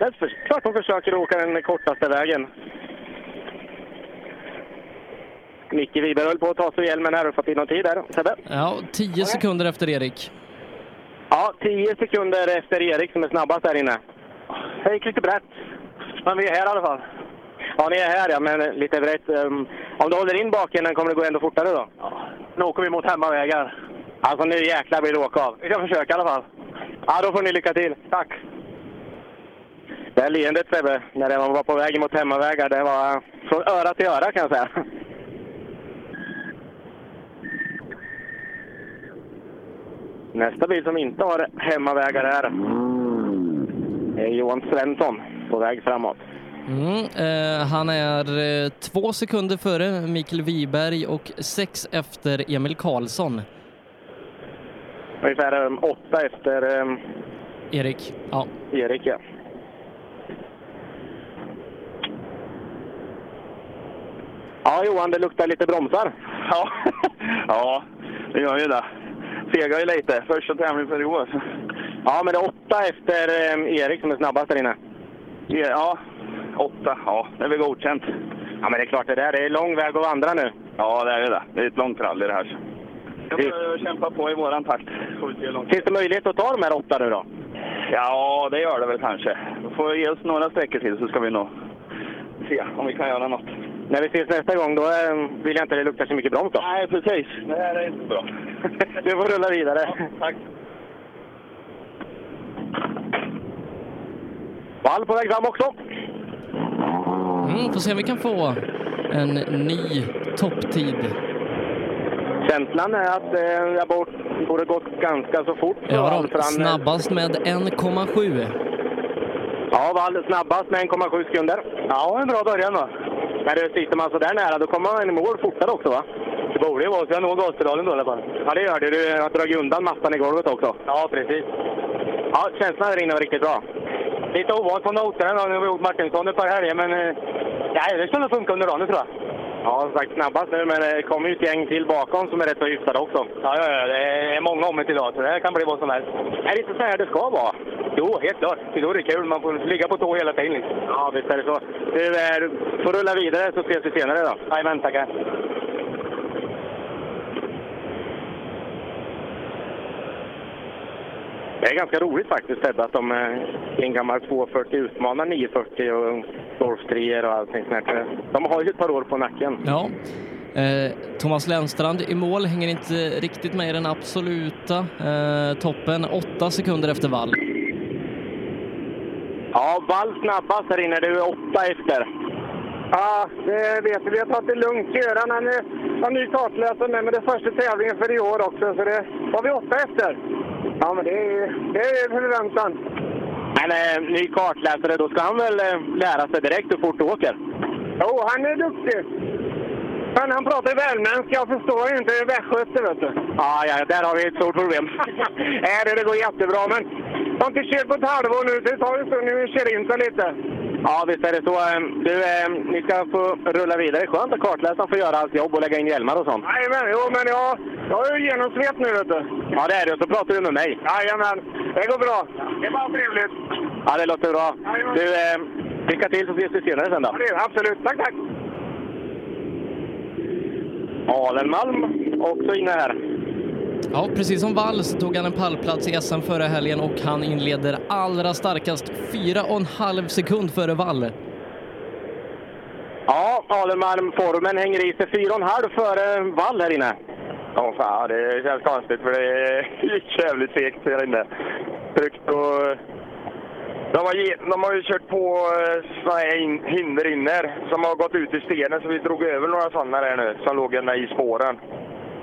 det är klart de försöker åka den kortaste vägen. Micke Wiberg höll på att ta sig hjälmen här. Du fått in någon tid där, Sebbe? Ja, tio sekunder efter Erik. Ja, tio sekunder efter Erik som är snabbast där inne. Det gick lite brett. Men vi är här i alla fall. Ja, ni är här ja, men lite brett. Um, om du håller in bakänden kommer det gå ändå fortare då? Ja, nu åker vi mot hemmavägar. Alltså nu jäklar blir det åka av. Vi ska försöka i alla fall. Ja, då får ni lycka till. Tack. Det här leendet Sebbe, när man var på väg mot hemmavägar, det var från öra till öra kan jag säga. Nästa bil som inte har hemmavägar här är Johan Svensson på väg framåt. Mm, eh, han är eh, två sekunder före Mikael Wiberg och sex efter Emil Karlsson. Ungefär um, åtta efter um, Erik. Ja. Erik, ja. Ja, Johan, det luktar lite bromsar. Ja, ja det gör ju det. Fegar ju lite. Första tävlingen för i år. Ja, men det är åtta efter eh, Erik som är snabbast där inne. Ja, åtta. Ja, det är väl godkänt. Ja, men det är klart det där. Det är lång väg att vandra nu. Ja, det är det. Det är ett långt rally det här. Jag får kämpa på i våran takt. Finns det möjlighet att ta de här åtta nu då? Ja, det gör det väl kanske. Vi får ge oss några sträckor till så ska vi nog se om vi kan göra något. När vi ses nästa gång, då eh, vill jag inte det luktar så mycket broms då. Nej, precis. Det här är inte bra. du får rulla vidare. Ja, tack. Wall på väg fram också. Mm, får se om vi kan få en ny topptid. Känslan är att eh, jag borde, borde gått ganska så fort. Ja, då, snabbast med 1,7. Ja, Wall snabbast med 1,7 sekunder. Ja, en bra början då. Men du, sitter man så där nära, då kommer man i mål fortare också va? Det borde ju vara så. Jag når gaspedalen då i alla fall. Ja, det gör du. Du har dragit undan mattan i golvet också. Ja, precis. Ja, känslan där inne var riktigt bra. Lite ovant på noterna nu har vi gjort Martinsson ett par helger, men eh, nej, det ska nog funka under dagen tror jag. Ja, som sagt snabbast nu, men det kommer ju ett gäng till bakom som är rätt så hyfsade också. Ja, ja, ja, det är många om det idag, så det här kan bli vad som helst. Är det inte så här det ska vara? Jo, helt klart. Det är kul. Man får ligga på tå hela tiden. Liksom. Ja, visst är det så. Du är, får rulla vidare så ses vi senare då. Jajamän, tackar. Det är ganska roligt faktiskt Sebbe att de i en gammal 240 utmanar 940 och Golf 3 och allting sånt här. De har ju ett par år på nacken. Ja. Eh, Thomas Lennstrand i mål hänger inte riktigt med i den absoluta eh, toppen. Åtta sekunder efter vall. Ja, Wall snabbast här inne. Du är åtta efter. Ja, det vet vi. Vi har tagit det lugnt. Göran han har ny kartläsare med, men det är första tävlingen för i år också. Så det var vi åtta efter. Ja, men det är, det är förväntan. Men eh, ny kartläsare, då ska han väl eh, lära sig direkt hur fort du åker? Jo, han är duktig. Men han pratar värmländska. Jag förstår ju inte västgöte, vet du. Ja, ja, där har vi ett stort problem. Nej, det, går jättebra, men har inte kört på ett halvår nu, så det tar en stund nu att köra in sig lite. Ja, visst är det så. Eh, Du, eh, ni ska få rulla vidare. Skönt att kartläsaren får göra allt jobb och lägga in hjälmar och sånt. Jajamän, jo, men jag, jag har ju genomsvep nu, vet du. Ja, det är det. Och så pratar du med mig. Jajamän, det går bra. Det är bara trevligt. Ja, det låter bra. Du, eh, lycka till så ses vi senare sen då. Ja, det är, absolut. Tack, tack. Alenmalm också inne här. Ja, precis som Wall så tog han en pallplats i SM förra helgen och han inleder allra starkast fyra och en halv sekund före Wall. Ja, Alenmalm, formen hänger i sig. Fyra och en halv före Wall här inne. Ja, fan, det känns konstigt för det gick jävligt segt här inne. Tryckt och... De har, de har ju kört på eh, såna här in, hinderrinner som har gått ut i stenen så vi drog över några sådana där nu som låg inne i spåren.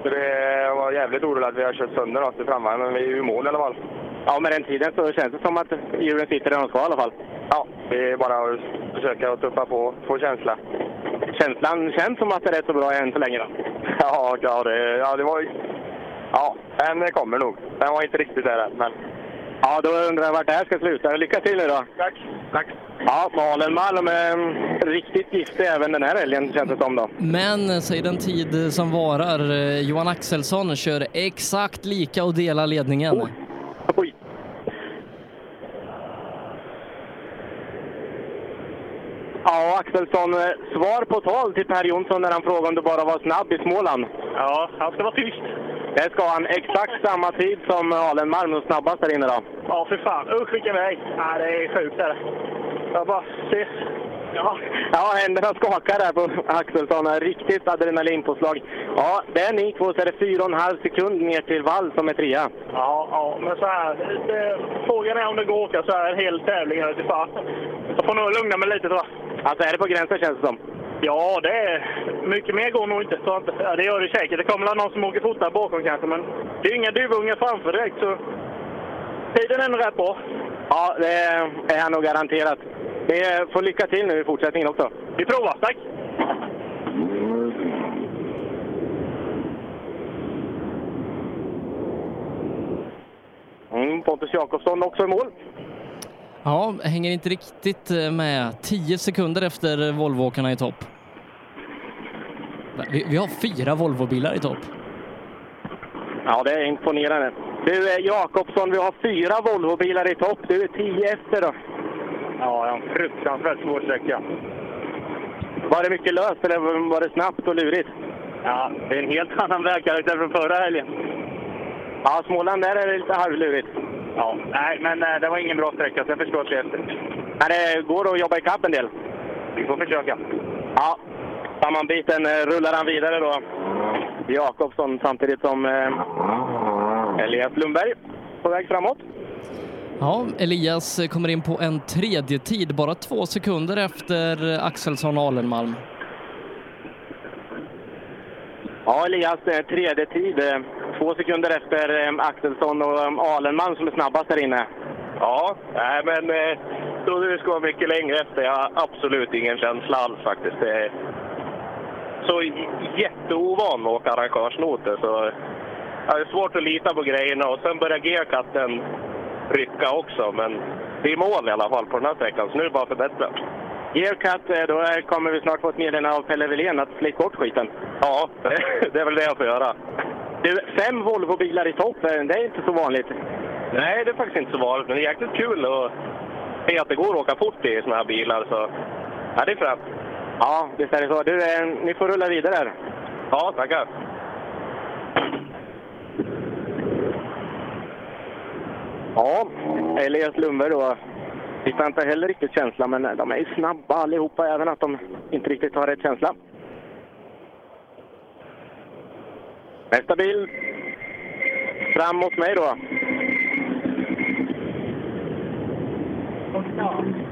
Så det var jävligt oroligt att vi har kört sönder något i framvagnen, men vi är ju i mål i alla fall. Ja, med den tiden så känns det som att hjulen sitter där de ska i alla fall. Ja, det är bara att försöka att tuffa på, få känsla. Känslan känns som att det är rätt så bra än så länge då. Ja, ja, det, ja, det var ju... Ja, den kommer nog. Den var inte riktigt där än, men... Ja, då undrar jag vart det här ska sluta. Lycka till nu då! Tack! Tack! Ja, Alenmalm är riktigt giftig även den här helgen känns det som då. Men säg den tid som varar. eh, Johan Axelsson kör exakt lika och delar ledningen. Oj. Ja, Axelsson, eh, svar på tal till Per Jonsson när han frågade om du bara var snabb i Småland. Ja, han ska vara tyst. Det ska han. Exakt samma tid som Alenmalm, och snabbast där inne då. Ja, för fan. Usch, vilken väg. Ja, det är sjukt. Är det. Jag bara... Se. Ja. Ja, händerna skakar där på Axelsson. Riktigt adrenalinpåslag. Ja, där ni två så är det fyra och en halv sekund ner till Wall som är trea. Ja, ja, men så här. Det, frågan är om det går att åka så här en hel tävling. här ute. Fan. Jag får nog lugna mig lite, tror jag. Alltså är det på gränsen känns det som. Ja, det är... Mycket mer går nog inte. Så, att- ja, det gör det säkert. Det kommer väl någon som åker fortare bakom kanske, men det är inga duvungar framför direkt, så... Tiden är nog rätt bra. Ja, det är han nog garanterat. Det får lycka till nu i fortsättningen också. Vi provar, tack! Mm, Pontus Jakobsson också i mål. Ja, hänger inte riktigt eh, med. 10 sekunder efter Volvoåkarna i topp. Vi, vi har fyra Volvobilar i topp. Ja, det är imponerande. Du, eh, Jakobsson, vi har fyra Volvobilar i topp. Du är tio efter då. Ja, en fruktansvärt svår sträcka. Var det mycket löst eller var det snabbt och lurigt? Ja, det är en helt annan vägkaraktär från förra helgen. Ja, Småland där är det lite halvlurigt. Ja, nej, men eh, det var ingen bra sträcka, så jag förstår att det. Men det går att jobba ikapp en del. Vi får försöka. Ja, sammanbiten eh, rullar han vidare då. Jakobsson samtidigt som eh, Elias Lundberg på väg framåt. Ja, Elias kommer in på en tredje tid, bara två sekunder efter Axelsson och Alenmalm. Ja, Elias tredje tid. Eh, Två sekunder efter eh, Axelsson och eh, Alenman som är snabbast där inne. Ja, nej men eh, då det ska vara mycket längre efter. Jag har absolut ingen känsla alls faktiskt. Är så jätteovan med att åka arrangörsnoter så ja, det är svårt att lita på grejerna och sen börjar gearkatten rycka också. Men det är mål i alla fall på den här sträckan så nu är det bara att förbättra. Gearcut, eh, då kommer vi snart få ett meddelande av Pelle Wilén att slit bort skiten. Ja, det är väl det jag får göra. Du, fem Volvobilar i topp, eh, det är inte så vanligt. Nej, det är faktiskt inte så vanligt, men det är jäkligt kul att se att det går att åka fort i såna här bilar. Så ja, det är fränt. Ja, visst är det så. Du, eh, ni får rulla vidare här. Ja, tackar. Ja, Elias Lundberg då. Fick inte heller riktigt känsla, men de är ju snabba allihopa, även att de inte riktigt har rätt känsla. Nästa bil. Fram mot mig då.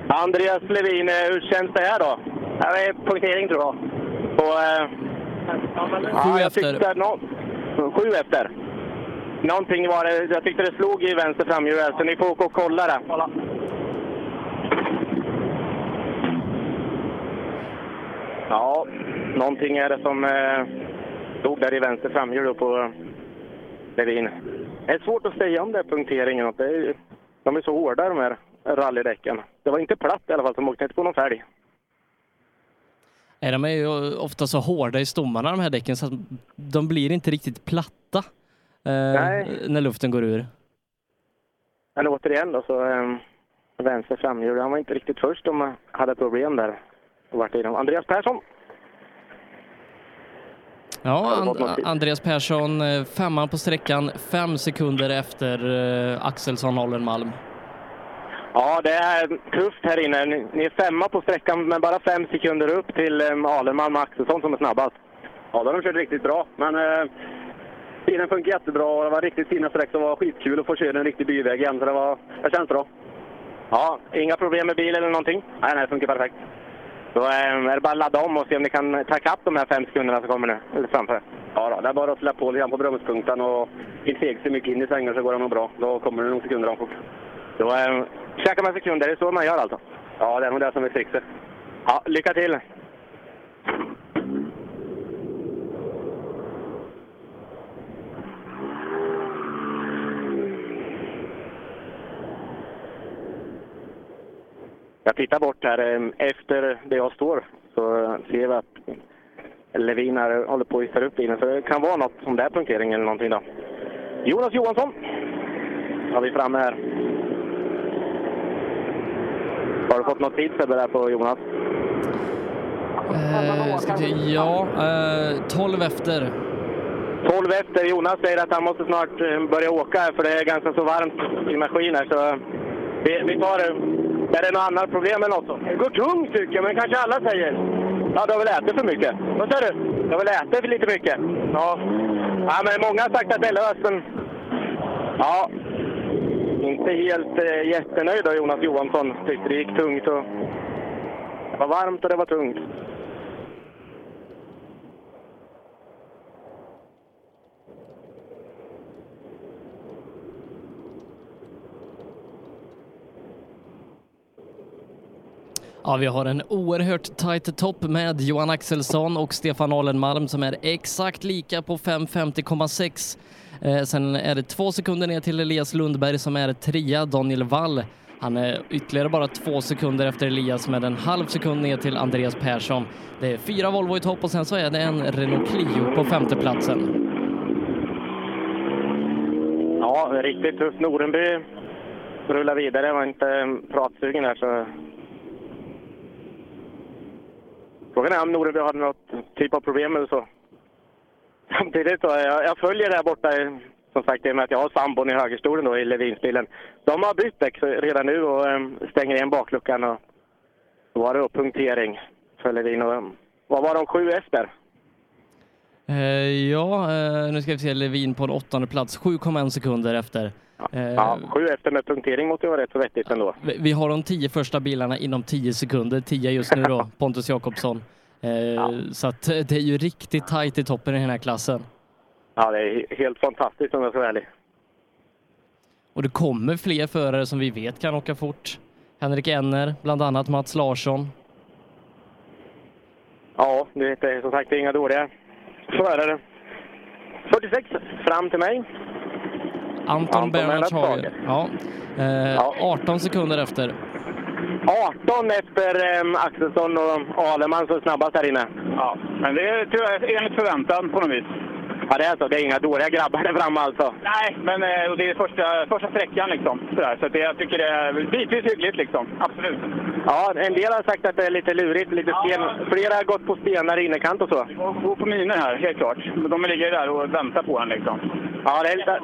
Andreas Levin, eh, hur känns det här då? Ja, det är punktering tror jag. På, eh, Sju jag efter. tyckte nå- sju efter. Någonting var det, jag tyckte det slog i vänster framhjul här, så ni får åka och kolla det. Ja, någonting är det som eh, stod där i vänster framhjul på Levin. Det är svårt att säga om det är punkteringen. Det är, de är så hårda de här rallydäcken. Det var inte platt i alla fall, så de åkte inte på någon fälg. Nej, de är ju ofta så hårda i stommarna de här däcken så att de blir inte riktigt platta eh, när luften går ur. Men återigen då, så eh, vänster framhjul, han var inte riktigt först de hade problem där. Andreas Persson. Ja, And. Andreas Persson, eh, femman på sträckan, fem sekunder efter eh, Axelsson Hollenmalm. Ja, det är tufft här inne. Ni, är femma på sträckan, men bara fem sekunder upp till eh, Alenman och Axelsson som är snabbast. Ja, då har de kört riktigt bra. Men eh, tiden funkar jättebra och det var riktigt fina sträck. Det var skitkul att få köra en riktig byväg igen. Så det, var, det känns bra. Ja, inga problem med bil eller någonting? Nej, nej, det funkar perfekt. Då eh, är det bara att ladda om och se om ni kan ta ikapp de här fem sekunderna som kommer nu, eller framför. Ja, då, det är bara att släppa på lite grann på bromspunkten och inte feg sig mycket in i svängar så går det nog bra. Då kommer det nog sekunder om fort. Då eh, käkar man sekunder, det är så man gör alltså? Ja, det är nog det som är trixet. Ja, lycka till! Jag tittar bort här. eh, Efter där jag står så ser vi att Levin här håller på att hissa upp bilen. Så det kan vara något som det är punktering eller någonting då. Jonas Johansson har vi framme här. Har du fått något tid Sebbe där på Jonas? Eh, ska se, ja, eh, 12 efter. 12 efter. Jonas säger att han måste snart eh, börja åka här för det är ganska så varmt i maskinen. Så vi, vi tar det. Är det något annat problem eller något? Det går tungt tycker jag, men kanske alla säger. Ja, du har väl ätit för mycket? Vad sa du? Du har väl ätit för lite mycket? Ja. ja men många har sagt att det är löst, men... Ja. Inte helt eh, jättenöjd då, Jonas Johansson. Tyckte det gick tungt och... Det var varmt och det var tungt. Ja, vi har en oerhört tight topp med Johan Axelsson och Stefan Alenmalm som är exakt lika på 5.50,6. Eh, sen är det två sekunder ner till Elias Lundberg som är trea, Daniel Wall. Han är ytterligare bara två sekunder efter Elias med en halv sekund ner till Andreas Persson. Det är fyra Volvo i topp och sen så är det en Renault Clio på femteplatsen. Ja, riktigt tufft. Norenby rullar vidare. Jag var inte pratsugen här så... Frågan är om Noreby har något typ av problem eller så. Samtidigt så, jag, jag följer där borta, som sagt, i och med att jag har sambon i högerstolen då i Levinsbilen. De har bytt däck redan nu och äm, stänger igen bakluckan och då var det då punktering för Levin. Och, äm, vad var de sju efter? Eh, ja, eh, nu ska vi se Levin på en åttonde plats, 7,1 sekunder efter. Eh, Ja, sju efter med punktering måste ju vara rätt så vettigt ändå. Vi- har de tio första bilarna inom tio sekunder, tio just nu då, Pontus Jakobsson. Eh, Så att det är ju riktigt tajt i toppen i den här klassen. Ja, det är he- helt fantastiskt om jag ska vara ärlig. Och det kommer fler förare som vi vet kan åka fort. Henrik Enner, bland annat Mats Larsson. Ja, det är som sagt det är inga dåliga förare. 46 fram till mig. Anton Anton Bernhards Hager. Ja. Eh, 18 sekunder efter. 18 efter um, Axelsson och Aleman som snabbast här inne. Ja, men det är tyvärr enligt förväntan på något vis. Ja, det är så. Det är inga dåliga grabbar där framme alltså. Nej, men eh, det är första, första sträckan liksom. Sådär. Så det, jag tycker det är bitvis hyggligt liksom. Absolut. Ja, en del har sagt att det är lite lurigt, lite sten. Flera har gått på stenar i innerkant och så. Gå på miner här, helt klart. Men de ligger där och väntar på en liksom. Ja, det är lite...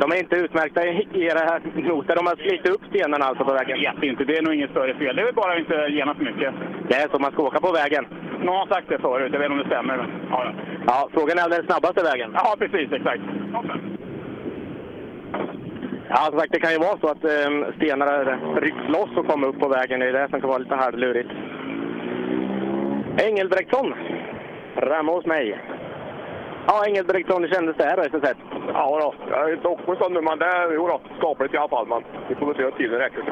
De är inte utmärkta i era noter. De har slitit upp stenarna alltså på vägen. Jag vet inte, det är nog inget större fel. Det är väl bara att inte gena för mycket. Det är så man ska åka på vägen. Någon har sagt det förut, jag vet inte om det stämmer. Men, ja, ja. Frågan är den snabbaste vägen. ja, precis, exakt. Ja, som sagt, det kan ju vara så att eh, stenar rycks loss och kommer upp på vägen. Det är det som kan vara lite halvlurigt. Engelbrektsson, framme hos mig. Ja, Engelbrektsson, hur kändes det här då, SS1? Ja då, jag är inte åkt på sån nu, men det är jo då, skapligt i alla fall. Men vi får väl se om tiden räcker.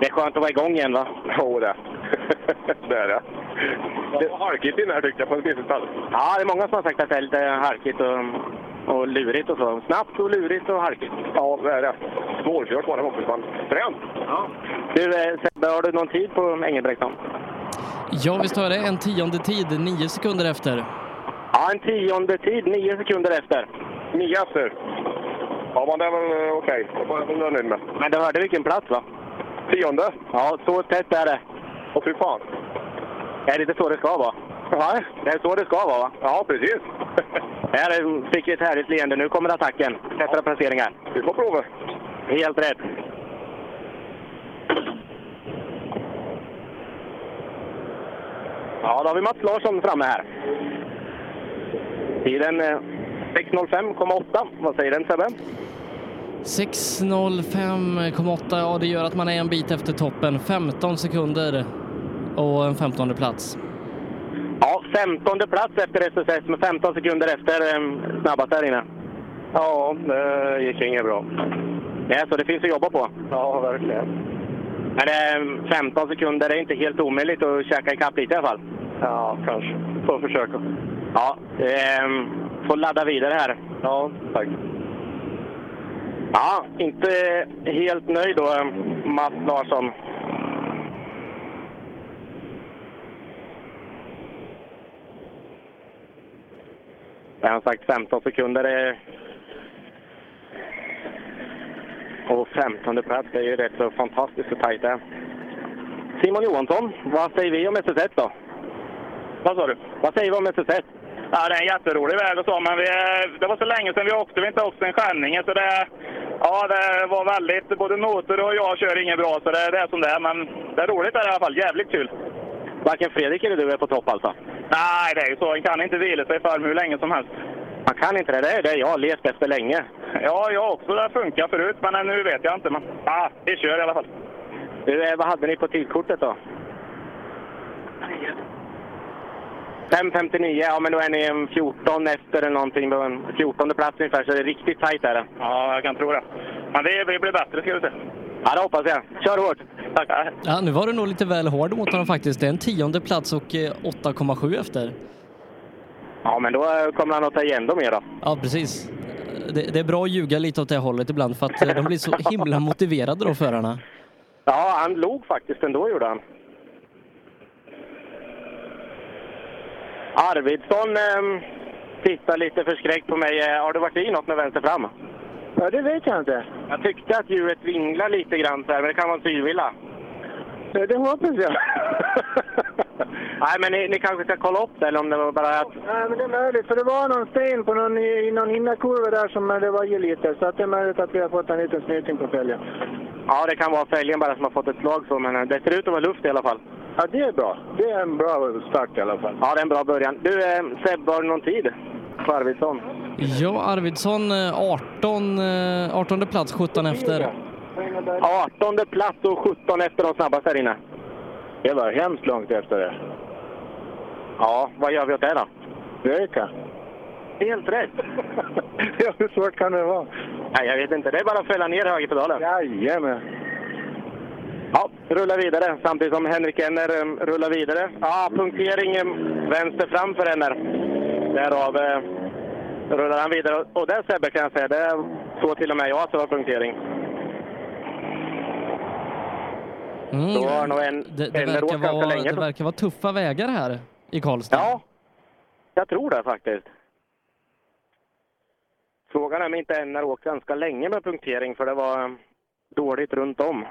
Det är skönt att vara igång igen, va? Jo, det. det är det. Det var halkigt inne här tyckte jag på vissa ställen. Ja, det är många som har sagt att det är lite halkigt och, och lurigt och så. Snabbt och lurigt och halkigt. Ja, det är det. Svårkört var det också, men fränt. Ja. Du, eh, Sebbe, har du någon tid på Engelbrektsson? Ja, visst har jag det. En tionde tid, nio sekunder efter. Ja, en tionde tid, nio sekunder efter. Nio efter? Ja, men det är väl eh, okej. Det var jag nöjd med. Men du hörde vilken plats, va? Tionde? Ja, så tätt är det. Åh, fy fan. Är det inte så det ska vara? Nej. Det är så det ska vara, va? Ja, precis. Här är- fick vi ett härligt leende. Nu kommer attacken. Bättre placeringar. Vi får prova. Helt rätt. Ja, då har vi Mats Larsson framme här. Tiden eh, 6.05,8. Vad säger den Sebbe? 6.05,8, ja det gör att man är en bit efter toppen. 15 sekunder och en 15 plats. Ja, 15 plats efter SSS med 15 sekunder efter eh, snabbast där inne. Ja, det gick inget bra. Det är så, det finns att jobba på. Ja, verkligen. Men eh, 15 sekunder är inte helt omöjligt att käka ikapp lite i alla fall. Ja, kanske. Får försöka. Ja, eh, får ladda vidare här. Ja, tack. Ja, inte helt nöjd då, Mats Larsson. Jag har sagt 15 sekunder. är- Och 15 plats är ju rätt så fantastiskt hur tajt det. Simon Johansson, vad säger vi om SS1 då? Vad sa du? Vad säger vi om SS1? Ja, det är en jätterolig väg och så, men vi, det var så länge sedan vi åkte. Vi har inte åkt sedan Skänninge, så det, ja, det var väldigt... Både motor och jag kör inget bra, så det, det är som det är. Men det är roligt i alla fall. Jävligt kul. Varken Fredrik eller du är på topp alltså? Nej, det är ju så. En kan inte vila sig för hur länge som helst. Man kan inte det. Det är det jag har levt efter länge. Ja, jag också. Det funkar förut, men nu vet jag inte. Men ah, vi kör i alla fall. Du, eh, vad hade ni på tidkortet då? 5.59, ja men då är ni en 14 efter eller någonting. På en 14 plats ungefär, så det är riktigt tajt är det. Ja, jag kan tro det. Men vi, vi blir bättre, ska du se. Ja, det hoppas jag. Kör hårt! Tack! Ja, nu var du nog lite väl hård mot honom faktiskt. Det är en tionde plats och eh, 8,7 efter. Ja, men då eh, kommer han att ta igen dem mer då. Ja, precis. Det, det är bra att ljuga lite åt det hållet ibland för att eh, de blir så himla motiverade då, förarna. Ja, han log faktiskt ändå, gjorde han. Arvidsson eh, tittar lite förskräckt på mig. Eh, Har du varit i något med vänster fram? Ja, det vet jag inte. Jag tyckte att hjulet vinglar lite grann så här, men det kan vara en synvilla. Det hoppas jag. Nej, men ni, ni kanske ska kolla upp det, eller om det var bara att... Nej, men det är möjligt, för det var någon sten på någon, i någon innerkurva där som det var i lite, så att det är möjligt att vi har fått en liten snyting på fälgen. Ja, det kan vara fälgen bara som har fått ett slag så, men eh, det ser ut att vara luft i alla fall. Ja, det är bra. Det är en bra start i alla fall. Ja, det är en bra början. Du, eh, Sebbe, har du någon tid på Arvidsson? Ja, Arvidsson eh, 18, eh, 18 plats, 17 efter. 18 plats och 17 efter de snabbaste här inne. Det var hemskt långt efter det. Ja, vad gör vi åt det då? Röka. Helt rätt! ja, hur svårt kan det vara? Nej, jag vet inte. Det är bara att fälla ner högerpedalen. Jajamän. Ja, rulla vidare samtidigt som Henrik Enner um, rullar vidare. Ja, punktering um, vänster fram för Enner. Därav uh, rullar han vidare. Och där Sebbe kan jag säga, det såg till och med jag att det var punktering. Mm, Då har nog en, det, det, verkar vara, länge. det verkar vara tuffa vägar här i Karlstad. Ja, jag tror det faktiskt. Frågan är om inte Enner åkt ganska länge med punktering, för det var dåligt runt om.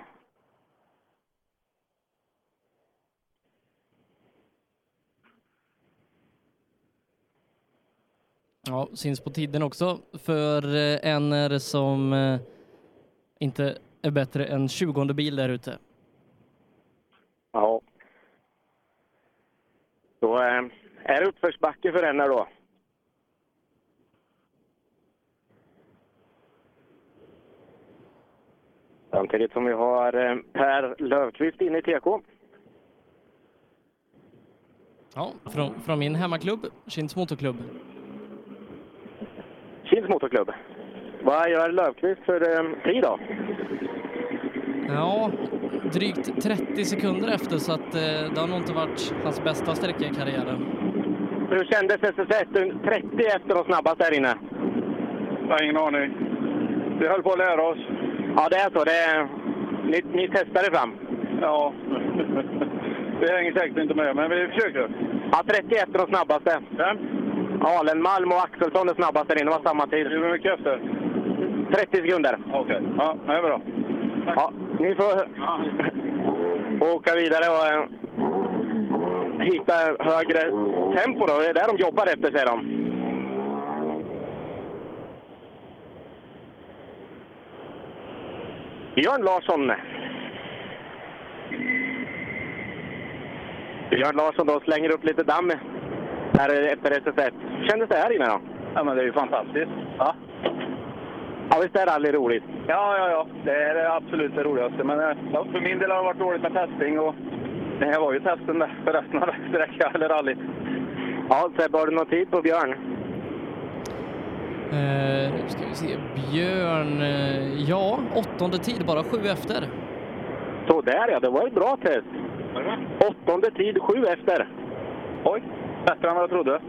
Ja, syns på tiden också för eh, en som eh, inte är bättre än 20 bil där ute. Ja. Då eh, är det uppförsbacke för Enner då. Samtidigt som vi har Per Löfqvist inne i TK. Ja, från, från min hemmaklubb, Kinds Motorklubb. Kils Motorklubb. Vad gör Löfqvist för eh, tid då? Ja, drygt 30 sekunder efter så att eh, det har nog inte varit hans bästa sträcka i karriären. Hur kändes SS1? 30 efter de snabbaste här inne? Jag har ingen aning. Vi höll på att lära oss. Ja, det är så. Det är... Ni, ni testade fram? Ja. Vi hänger säkert inte med, men vi försöker. Ja, 31 är de snabbaste. Vem? Alenmalm och Axelsson är snabbast där inne. Det var samma tid. Hur mycket efter? 30 sekunder. Okej. Ja, det är bra. Ja, ni får åka vidare och eh, hitta högre tempo. Då. Det är där de jobbar efter, säger de. Björn Larsson. Björn Larsson då slänger upp lite damm här efter SS1. Hur kändes det här inne då? Ja, men det är ju fantastiskt. Ja. Ja, visst är rally roligt? Ja, ja, ja. Det är det absolut det roligaste. Men eh, ja, för min del har det varit dåligt med testing och det här var ju testen där för resten av sträckan, eller rallyt. Ja, Sebbe, har du någon tid på Björn? Eh, nu ska vi se. Björn, eh, ja, åttonde tid, bara sju efter. Så där ja, det var ett bra test. Åttonde tid, sju efter. Oj, bättre än vad jag trodde.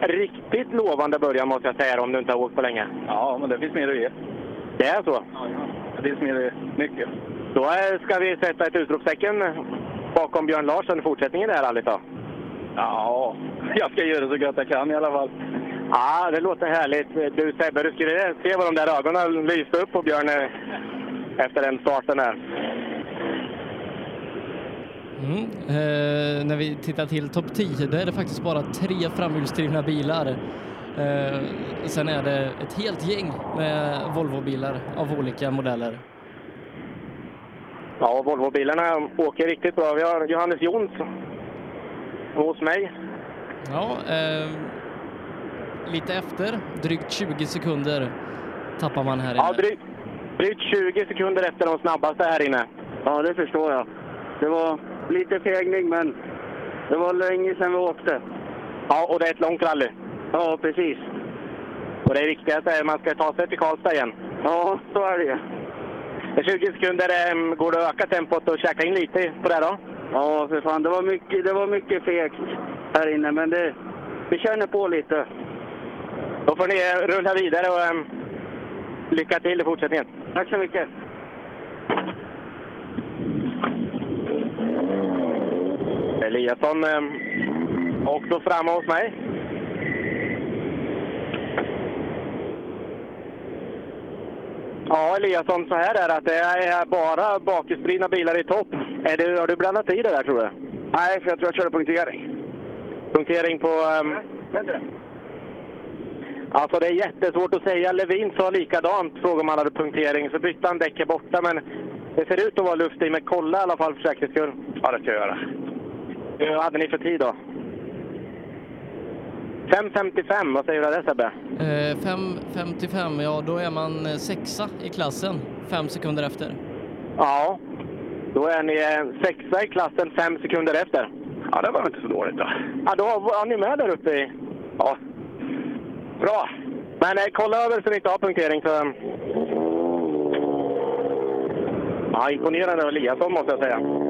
Riktigt lovande början måste jag säga om du inte har åkt på länge. Ja, men det finns mer att ge. Det är så? Det finns mer att ge. Mycket. Då ska vi sätta ett utropstecken bakom Björn Larsson i fortsättningen det här rallyt då. Ja, jag ska göra så gott jag kan i alla fall. Ja, det låter härligt. Du Sebbe, du skulle se vad de där ögonen lyste upp på Björn eh, efter den starten här. Mm. Eh, när vi tittar till topp 10, då är det faktiskt bara tre framhjulsdrivna bilar. Eh, sen är det ett helt gäng med Volvobilar av olika modeller. Ja, Volvobilarna åker riktigt bra. Vi har Johannes Jonsson hos mig. Ja, eh, lite efter, drygt 20 sekunder tappar man här inne. Ja, drygt, drygt 20 sekunder efter de snabbaste här inne. Ja, det förstår jag. Det var lite fegning, men det var länge sedan vi åkte. Ja, och det är ett långt rally. Ja, precis. Och det viktigaste är att man ska ta sig till Karlstad igen. Ja, så är det. Med 20 sekunder äm, går det att öka tempot och käka in lite på det då? Ja, för fan. Det var mycket, det var mycket fegt här inne, men det, vi känner på lite. Då får ni eh, rulla vidare och äm, lycka till i fortsättningen. Tack så mycket. Eliasson äm, också framme hos mig. Ja, Eliasson, så här är det att det är bara bakhjulsdrivna bilar i topp. Är det, har du blandat i det där, tror du? Nej, för jag tror jag körde punktering. Punktering på... Um... Alltså det är jättesvårt att säga. Levin sa likadant, frågade om han hade punktering. Så bytte han däcket borta, men det ser ut att vara luft i. Men kolla i alla fall för säkerhets skull. Ja, det ska jag göra. Hur hade ni för tid då? 5.55, vad säger du där Sebbe? Eh, 5.55, ja då är man eh, sexa i klassen, fem sekunder efter. Ja, då är ni eh, sexa i klassen fem sekunder efter. Ja, det var inte så dåligt då. Ja, då var ni med där uppe i... Ja. Bra! Men eh, kolla över så ni inte har punktering för... Ja, imponerande av Eliasson måste jag säga.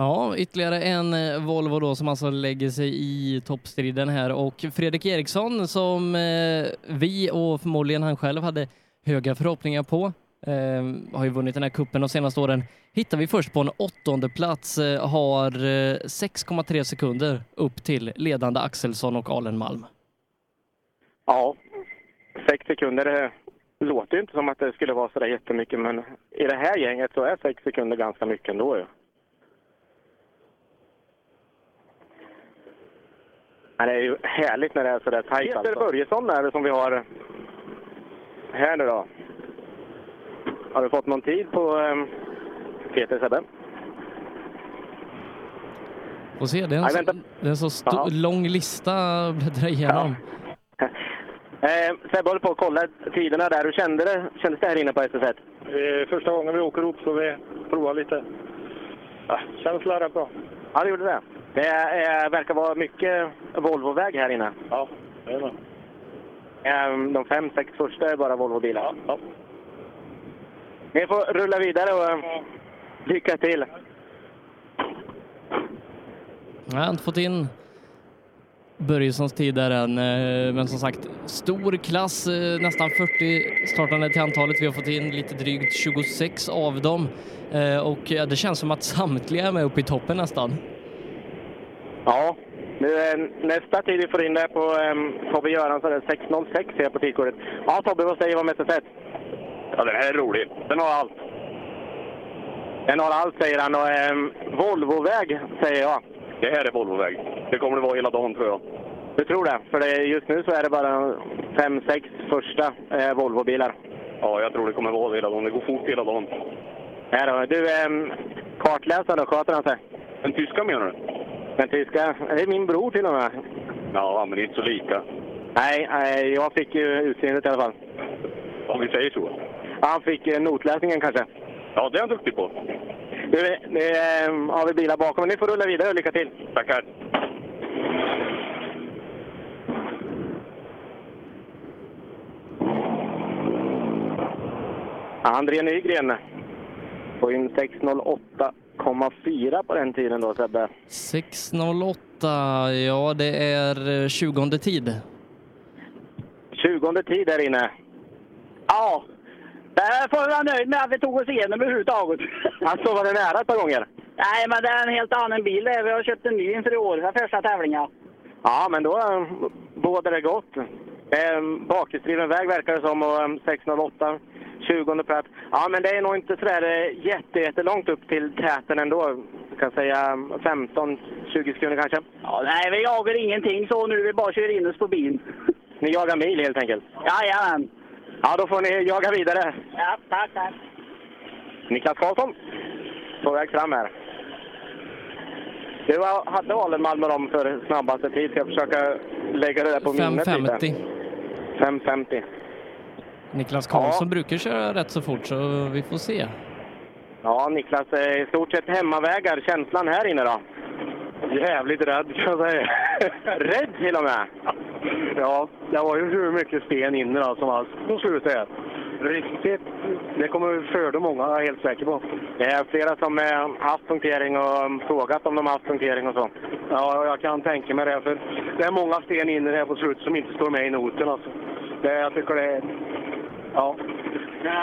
Ja, ytterligare en eh, Volvo då som alltså lägger sig i toppstriden här och Fredrik Eriksson som eh, vi och förmodligen han själv hade höga förhoppningar på eh, har ju vunnit den här kuppen de senaste åren. Hittar vi först på en åttonde plats eh, har eh, 6,3 sekunder upp till ledande Axelsson och Alenmalm. Ja, sex sekunder det låter ju inte som att det skulle vara så där jättemycket men i det här gänget så är sex sekunder ganska mycket ändå Ja. Men det är ju härligt när det är så där tajt Peter alltså. Börjesson är det som vi har här nu då. Har du fått någon tid på um, Peter Sebbe? Får se, det är en, Nej, så, det är en så Ja. lång lista att bläddra igenom. Eh, Sebbe håller på att kolla tiderna där. Hur kände det, kändes det här inne på SS1? Första gången vi åker upp så vi provar lite. Ja, känslan är bra. Ja, det gjorde det. Det är, eh, verkar vara mycket Volvoväg här inne. Ja, det är det. Eh, De fem, sex första är bara Volvobilar. Ja, Ni får rulla vidare och eh, lycka till. Jag har inte fått in Börjessons tid där än, eh, men som sagt, stor klass, eh, nästan 40 startande till antalet. Vi har fått in lite drygt 26 av dem och ja, det känns som att samtliga är med uppe i toppen nästan. Ja, nu, eh, nästa tid vi får in det på eh, Tobbe Göransson är 6.06 ser jag på tidkortet. Ja, Tobbe, vad säger du om SS1? Ja, den här är rolig. Den har allt. Den har allt, säger han. Och eh, Volvoväg, säger jag. Det här är Volvoväg. Det kommer det vara hela dagen tror jag. Du tror det? För det, just nu så är det bara fem, sex första eh, Volvobilar. Ja, jag tror det kommer vara hela dagen. Det går fort hela dagen. Här då. Du, eh, kartläsaren då, sköter han sig? Den tyska menar du? Den tyska? Det är min bror till och med. Ja, men inte så lika. Nej, nej jag fick ju utseendet i alla fall. Om vi säger så. Han fick eh, notläsningen kanske. Ja, det är han duktig på. Du, det eh, har vi bilar bakom. Men ni får rulla vidare lycka till. Tackar. André Nygren får in 6.08,4 på den tiden då Sebbe. 6.08, ja det är eh, 20 tid. 20 tid där inne. Ja, där får vi vara nöjd med att vi tog oss igenom överhuvudtaget. Alltså var det nära ett par gånger? Nej, men det är en helt annan bil det. Vi har köpt en ny inför i år, för första tävlingen. Ja, men då eh, bådar det gott. Eh, bakhjulsdriven väg verkar det som och eh, 6.08, 20 plats. Ja, men det är nog inte sådär eh, jätte, jättelångt upp till täten ändå. Jag kan säga 15-20 sekunder kanske. Ja, nej, vi jagar ingenting så nu. Vi bara kör in oss på bilen. Ni jagar mil helt enkelt? Jajamän. Ja, då får ni jaga vidare. Ja, tack, tack. Niklas Karlsson, på väg fram här. Du hade Alenmalm med dem för snabbaste tid. Ska jag försöka lägga det där på minnet lite. 5.50. 5.50. Niklas Karlsson brukar köra rätt så fort så vi får se. Ja, Niklas, i stort sett hemmavägar. Känslan här inne då? Jävligt rädd kan jag säga. Rädd till och med? Ja, det var ju hur mycket sten inne då, som var på slutet här. Riktigt. Det kommer föda många, jag är helt säker på. Det är flera som eh, haft punktering och um, frågat om de har haft punktering och så. Ja, jag kan tänka mig det. För det är många sten inne här på slutet som inte står med i noten. Alltså. Det, jag tycker det är... Ja.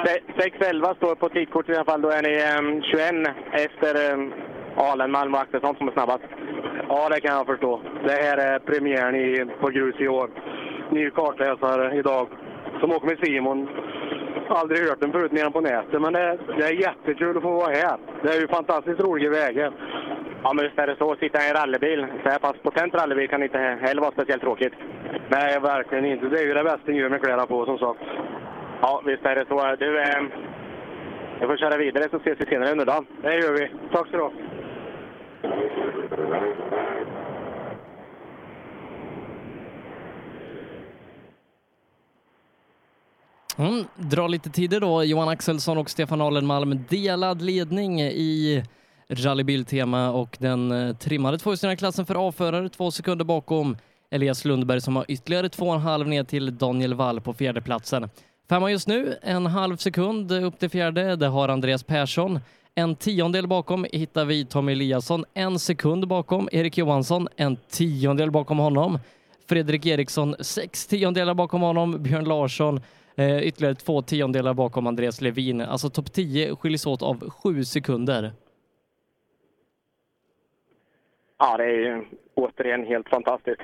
Se- 6.11 står på tidkortet i alla fall. Då är ni um, 21 efter um, Alenmalm och Axelsson som är snabbast. ja, det kan jag förstå. Det här är premiären i, på grus i år. Ny kartläsare idag som åker med Simon. Aldrig hört den förut mer än på nätet, men det, det är jättekul att få vara här. Det är ju fantastiskt roliga vägar. Ja, men visst är det så. Att sitta i en rallybil, så här pass potent rallybil, kan inte heller vara speciellt tråkigt. Nej, verkligen inte. Det är ju det bästa gör med kläderna på, som sagt. Ja, visst är det så. Du, eh, jag får köra vidare så ses vi senare under dagen. Det gör vi. Tack så du ha. Mm, dra lite tider då. Johan Axelsson och Stefan Alenmalm delad ledning i rallybiltema och den eh, trimmade tvåhjulsdrivna klassen för A-förare två sekunder bakom Elias Lundberg som har ytterligare två och en halv ner till Daniel Wall på fjärdeplatsen. Femma just nu, en halv sekund upp till fjärde. Det har Andreas Persson. En tiondel bakom hittar vi Tommy Eliasson. En sekund bakom Erik Johansson. En tiondel bakom honom. Fredrik Eriksson sex tiondelar bakom honom. Björn Larsson eh, ytterligare två tiondelar bakom Andreas Levin. Alltså topp 10 skiljs åt av sju sekunder. Ja, det är ju återigen helt fantastiskt.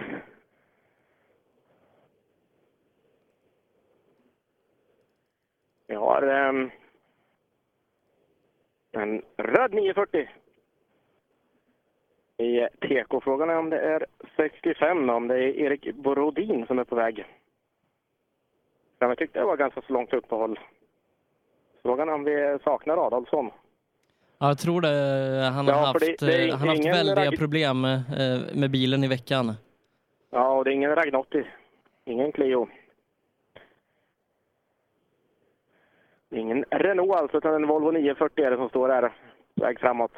Vi har ehm, en röd 940. I TK-frågan är om det är 65, om det är Erik Borodin som är på väg. Men jag tyckte det var ganska så långt uppehåll. Frågan är om vi saknar Adolfsson. Ja, jag tror det. Han har Ja, haft, det- det eh, han haft väldiga ragg- problem eh, med bilen i veckan. Ja, och det är ingen Ragnotti. Ingen Clio. Det är Ingen Renault alltså, utan en Volvo 940 är det som står här, på väg framåt.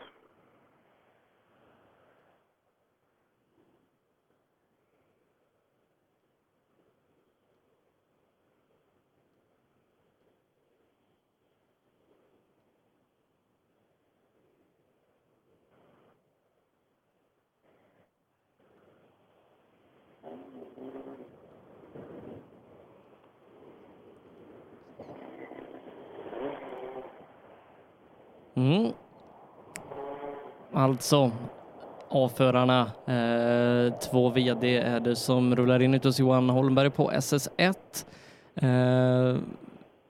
Mm. Alltså, avförarna. Eh, två VD är det som rullar in ut hos Johan Holmberg på SS1. Eh,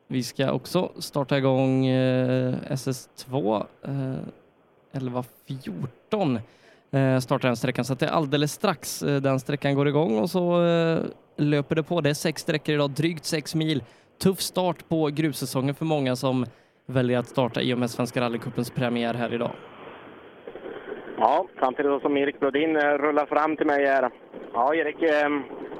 vi ska också starta igång eh, SS2 eh, 11.14 eh, startar den sträckan så att det är alldeles strax eh, den sträckan går igång och så eh, löper det på. Det är sex sträckor idag, drygt sex mil. Tuff start på grussäsongen för många som väljer att starta i och med Svenska rallycupens premiär här idag. Ja, samtidigt som Erik Brodin eh, rullar fram till mig här. Ja, Erik, eh,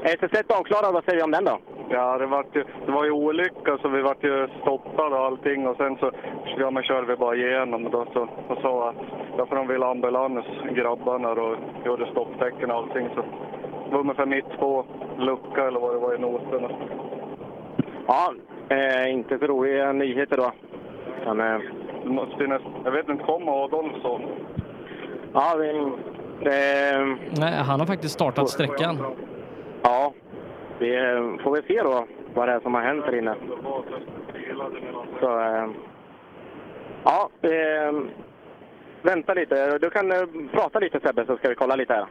SS1 avklarad, vad säger vi om den då? Ja, det var ju, det var ju olycka så vi vart ju stoppade och allting och sen så ja, men körde vi bara igenom då så, och sa att ja, för de ville ambulans, grabbarna och gjorde stopptecken och allting så det var ungefär mitt på lucka eller vad det var i noterna. Ja, eh, inte så roliga nyheter då. Men, eh, Det måste ju näst, jag vet inte, kom Adolfsson? Ja, vi, eh, Nej, han har faktiskt startat sträckan. ja, vi eh, får väl se då vad det är som har hänt här inne. Så, eh, ja, eh, vänta lite. Du kan eh, prata lite Sebbe så ska vi kolla lite här.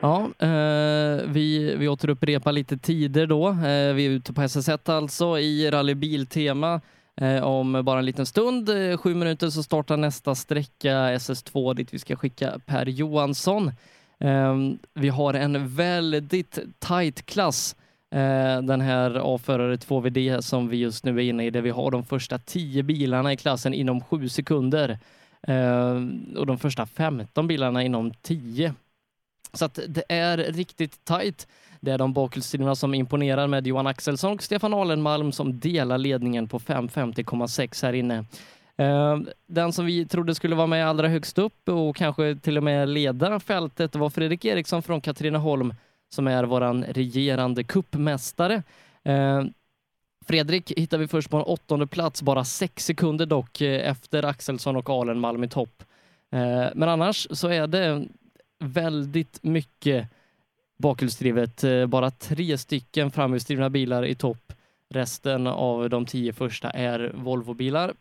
Ja, eh, vi, vi återupprepar lite tider då. Eh, vi är ute på SS1 alltså i rallybiltema. Eh, Eh, om bara en liten stund, eh, sju minuter, så startar nästa sträcka SS2 dit vi ska skicka Per Johansson. Ehm, vi har en väldigt tight klass eh, den här A-förare 2VD som vi just nu är inne i, där vi har de första 10 bilarna i klassen inom 7 sekunder ehm, och de första 15 bilarna inom 10. Så att det är riktigt tajt. Det är de bakhjulsdrivna som imponerar med Johan Axelsson och Stefan Alenmalm som delar ledningen på 5.50,6 här inne. Ehm, den som vi trodde skulle vara med allra högst upp och kanske till och med leda fältet var Fredrik Eriksson från Katrineholm som är våran regerande kuppmästare. Ehm, Fredrik hittar vi först på en åttonde plats, bara sex sekunder dock eh, efter Axelsson och Alenmalm i topp. Ehm, men annars så är det väldigt mycket bakhjulsdrivet. Eh, bara tre stycken framhjulsdrivna bilar i topp. Resten av de tio första är Volvobilar.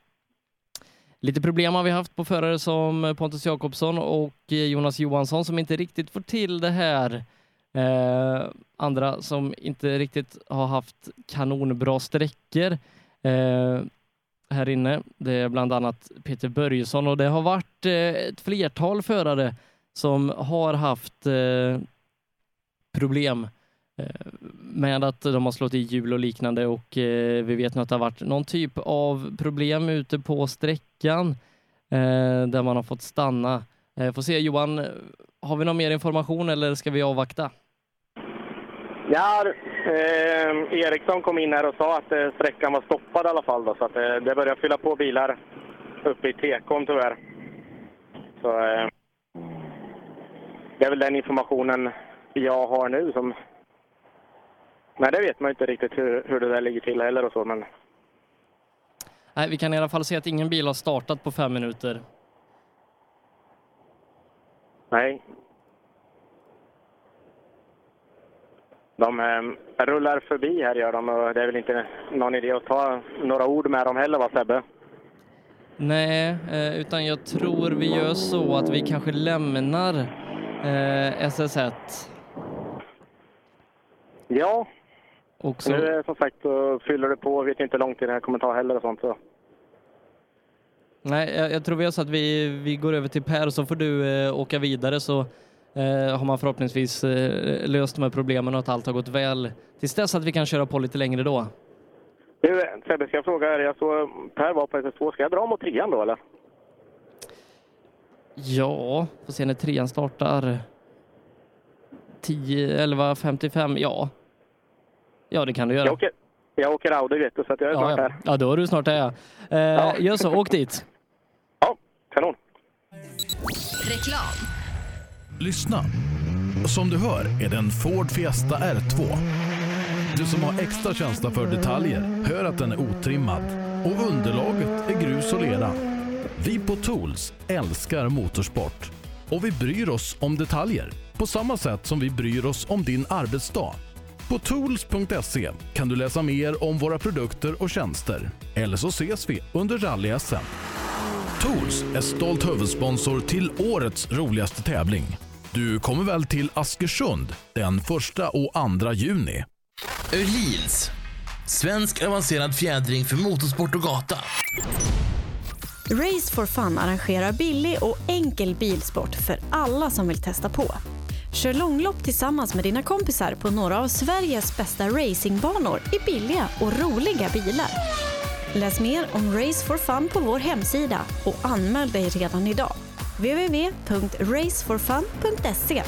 Lite problem har vi haft på förare som Pontus Jakobsson och eh, Jonas Johansson som inte riktigt får till det här. Eh, andra som inte riktigt har haft kanonbra sträckor eh, här inne. Det är bland annat Peter Börjesson och det har varit eh, ett flertal förare som har haft eh, problem eh, med att de har slått i hjul och liknande och eh, vi vet nu att det har varit någon typ av problem ute på sträckan eh, där man har fått stanna. Får se Johan, har vi någon mer information eller ska vi avvakta? Ja, eh, Eriksson kom in här och sa att eh, sträckan var stoppad i alla fall. Då, så att, eh, det börjar fylla på bilar uppe i tekon tyvärr. Så, eh, det är väl den informationen jag har nu. Som... Nej, det vet man inte riktigt hur, hur det där ligger till heller och så. Men Nej, vi kan i alla fall se att ingen bil har startat på fem minuter. nej. De eh, rullar förbi här gör de och det är väl inte någon idé att ta några ord med dem heller va Sebbe? Nej, eh, utan jag tror vi gör så att vi kanske lämnar eh, SS1. Ja. Och så- Nu som sagt så fyller det på. Vet inte hur lång tid det här kommer ta heller och sånt. Så. Nej, jag, jag tror vi gör så att vi, vi går över till Per och så får du eh, åka vidare så eh, har man förhoppningsvis eh, löst de här problemen och att allt har gått väl tills dess att vi kan köra på lite längre då. Du Sebbe, ska jag fråga här. Jag såg Per var på SS2. Ska jag dra mot trean då eller? Ja, får se när trean startar. 10, 11, 55, ja. Ja, det kan du göra. Jag åker, jag åker Audi vet du, så att jag är ja, snart ja. här. ja, då är du snart där ja. Eh, Gör så, åk dit. Kanon. Reklam. Lyssna. Som du hör är det en Ford Fiesta R2. Du som har extra känsla för detaljer hör att den är otrimmad och underlaget är grus och lera. Vi på Tools älskar motorsport och vi bryr oss om detaljer på samma sätt som vi bryr oss om din arbetsdag. På tools.se kan du läsa mer om våra produkter och tjänster. Eller så ses vi under rally-SM. Tools är stolt huvudsponsor till årets roligaste tävling. Du kommer väl till Askersund den 1 och 2 juni? Öhlins. Svensk avancerad fjädring för motorsport och gata. Race for Fun arrangerar billig och enkel bilsport för alla som vill testa på. Kör långlopp tillsammans med dina kompisar på några av Sveriges bästa racingbanor i billiga och roliga bilar. Läs mer om Race for Fun på vår hemsida och anmäl dig redan idag. www.raceforfun.se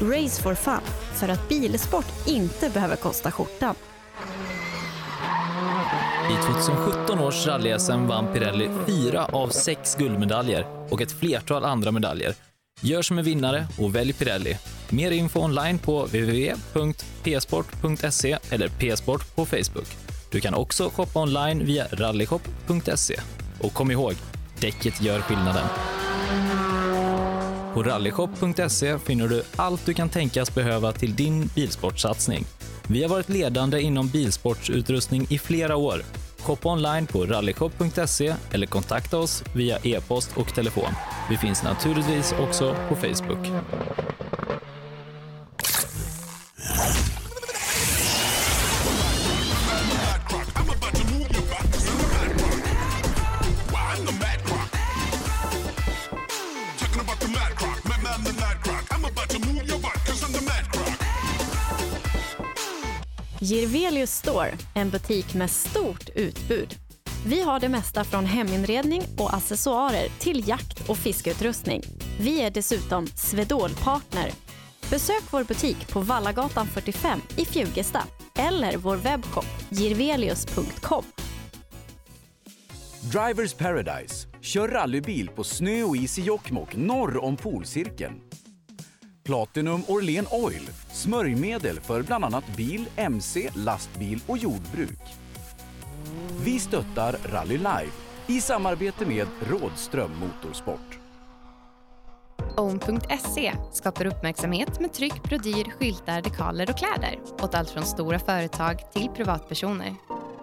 Race for Fun, för att bilsport inte behöver kosta skjortan. I 2017 års rally-SM vann Pirelli fyra av sex guldmedaljer och ett flertal andra medaljer. Gör som en vinnare och välj Pirelli. Mer info online på www.psport.se eller psport på Facebook. Du kan också shoppa online via rallyshop.se. Och kom ihåg, däcket gör skillnaden. På rallyshop.se finner du allt du kan tänkas behöva till din bilsportsatsning. Vi har varit ledande inom bilsportsutrustning i flera år. Shoppa online på rallyshop.se eller kontakta oss via e-post och telefon. Vi finns naturligtvis också på Facebook. Girvelius Store, en butik med stort utbud. Vi har det mesta från heminredning och accessoarer till jakt och fiskeutrustning. Vi är dessutom Swedol-partner. Besök vår butik på Vallagatan 45 i Fjugesta eller vår webbshop girvelius.com. Drivers Paradise. Kör rallybil på snö och is i Jokkmokk norr om polcirkeln. Platinum Orlen Oil. Smörjmedel för bland annat bil, mc, lastbil och jordbruk. Vi stöttar Rally Life i samarbete med Rådström Motorsport. Own.se skapar uppmärksamhet med tryck, brodyr, skyltar, dekaler och kläder åt allt från stora företag till privatpersoner.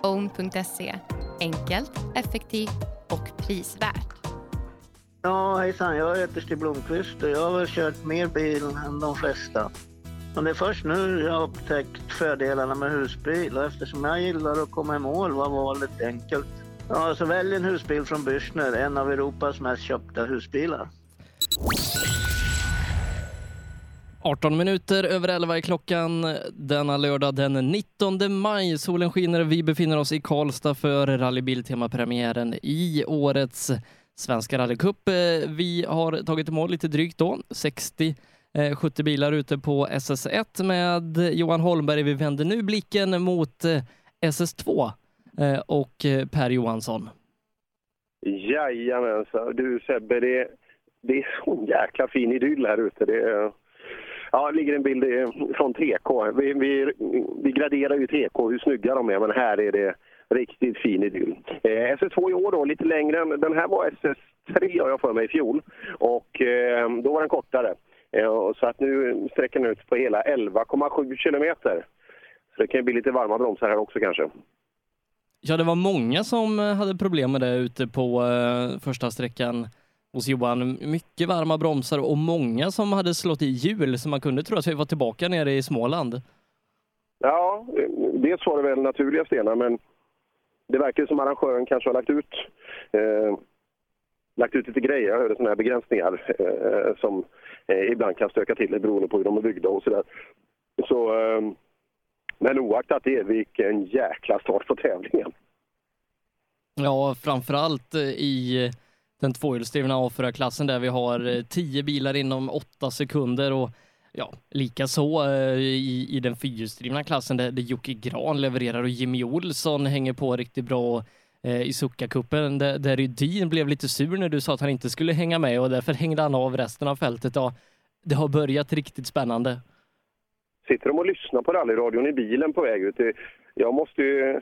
Own.se enkelt, effektivt och prisvärt. Ja, hejsan. Jag heter Stig Blomqvist och jag har kört mer bil än de flesta. Men det är först nu jag har upptäckt fördelarna med husbil och eftersom jag gillar att komma i mål var valet enkelt. Ja, så välj en husbil från Bürstner, en av Europas mest köpta husbilar. 18 minuter över 11 är klockan denna lördag den 19 maj. Solen skiner och vi befinner oss i Karlstad för rallybiltema-premiären i årets Svenska rallycup. Eh, vi har tagit i mål lite drygt då, 60-70 eh, bilar ute på SS1 med Johan Holmberg. Vi vänder nu blicken mot eh, SS2 och Per Johansson. Jajamensan. Du Sebbe, det, det är sån jäkla fin idyll här ute. Det, ja, det ligger en bild från TK. Vi, vi, vi graderar ju TK hur snygga de är, men här är det riktigt fin idyll. Eh, SS2 i år då, lite längre. än- Den här var SS3 har jag för mig i fjol och eh, då var den kortare. Eh, så att nu sträcker den ut på hela 11,7 kilometer. Så det kan ju bli lite varma bromsar här också kanske. Ja, det var många som eh, hade problem med det ute på eh, första sträckan hos Johan. Mycket varma bromsar och många som hade slått i hjul så man kunde tro att vi var tillbaka nere i Småland. Ja, eh, dels var det väl naturliga stenar, men det verkar som arrangören kanske har lagt ut, eh, lagt ut lite grejer. Jag hörde sådana här begränsningar eh, som eh, ibland kan stöka till det beroende på hur de är byggda och sådär. Så, eh, men oaktat det, vilken jäkla start på tävlingen. Ja, framförallt eh, i eh, den tvåhjulsdrivna A4-klassen där vi har eh, tio bilar inom åtta sekunder och ja, likaså eh, i, i den fyrhjulsdrivna klassen där, där Jocke Gran levererar och Jimmy Olsson hänger på riktigt bra eh, i Succa-cupen där, där Rydin blev lite sur när du sa att han inte skulle hänga med och därför hängde han av resten av fältet. Ja, det har börjat riktigt spännande. Sitter de och lyssnar på rallyradion i bilen på väg ut? Jag måste ju...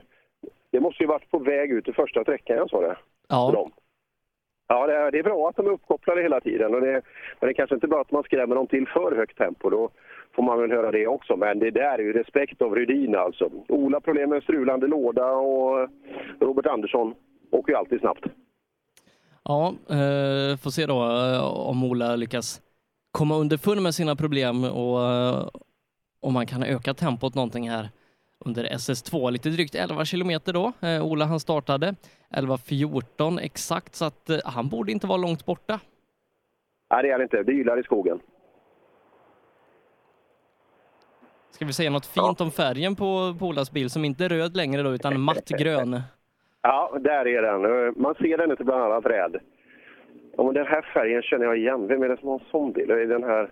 Det måste ju varit på väg ut i första sträckan jag sa det. Ja. För dem. Ja, det är, det är bra att de är uppkopplade hela tiden. Och det, men det är kanske inte bra att man skrämmer dem till för högt tempo. Då får man väl höra det också. Men det där är ju respekt av Rydin alltså. Ola problem med strulande låda och Robert Andersson åker ju alltid snabbt. Ja, eh, får se då eh, om Ola lyckas komma underfund med sina problem och eh, om man kan öka tempot någonting här under SS2. Lite drygt 11 kilometer då. Eh, Ola han startade 11.14 exakt så att eh, han borde inte vara långt borta. Nej, det är han inte. Det ylar i skogen. Ska vi säga något fint om färgen på, på Olas bil som inte är röd längre då utan mattgrön? Ja, där är den. Man ser den inte bland alla träd. Ja, men den här färgen känner jag igen. Vem är det som har en sån bil? Den här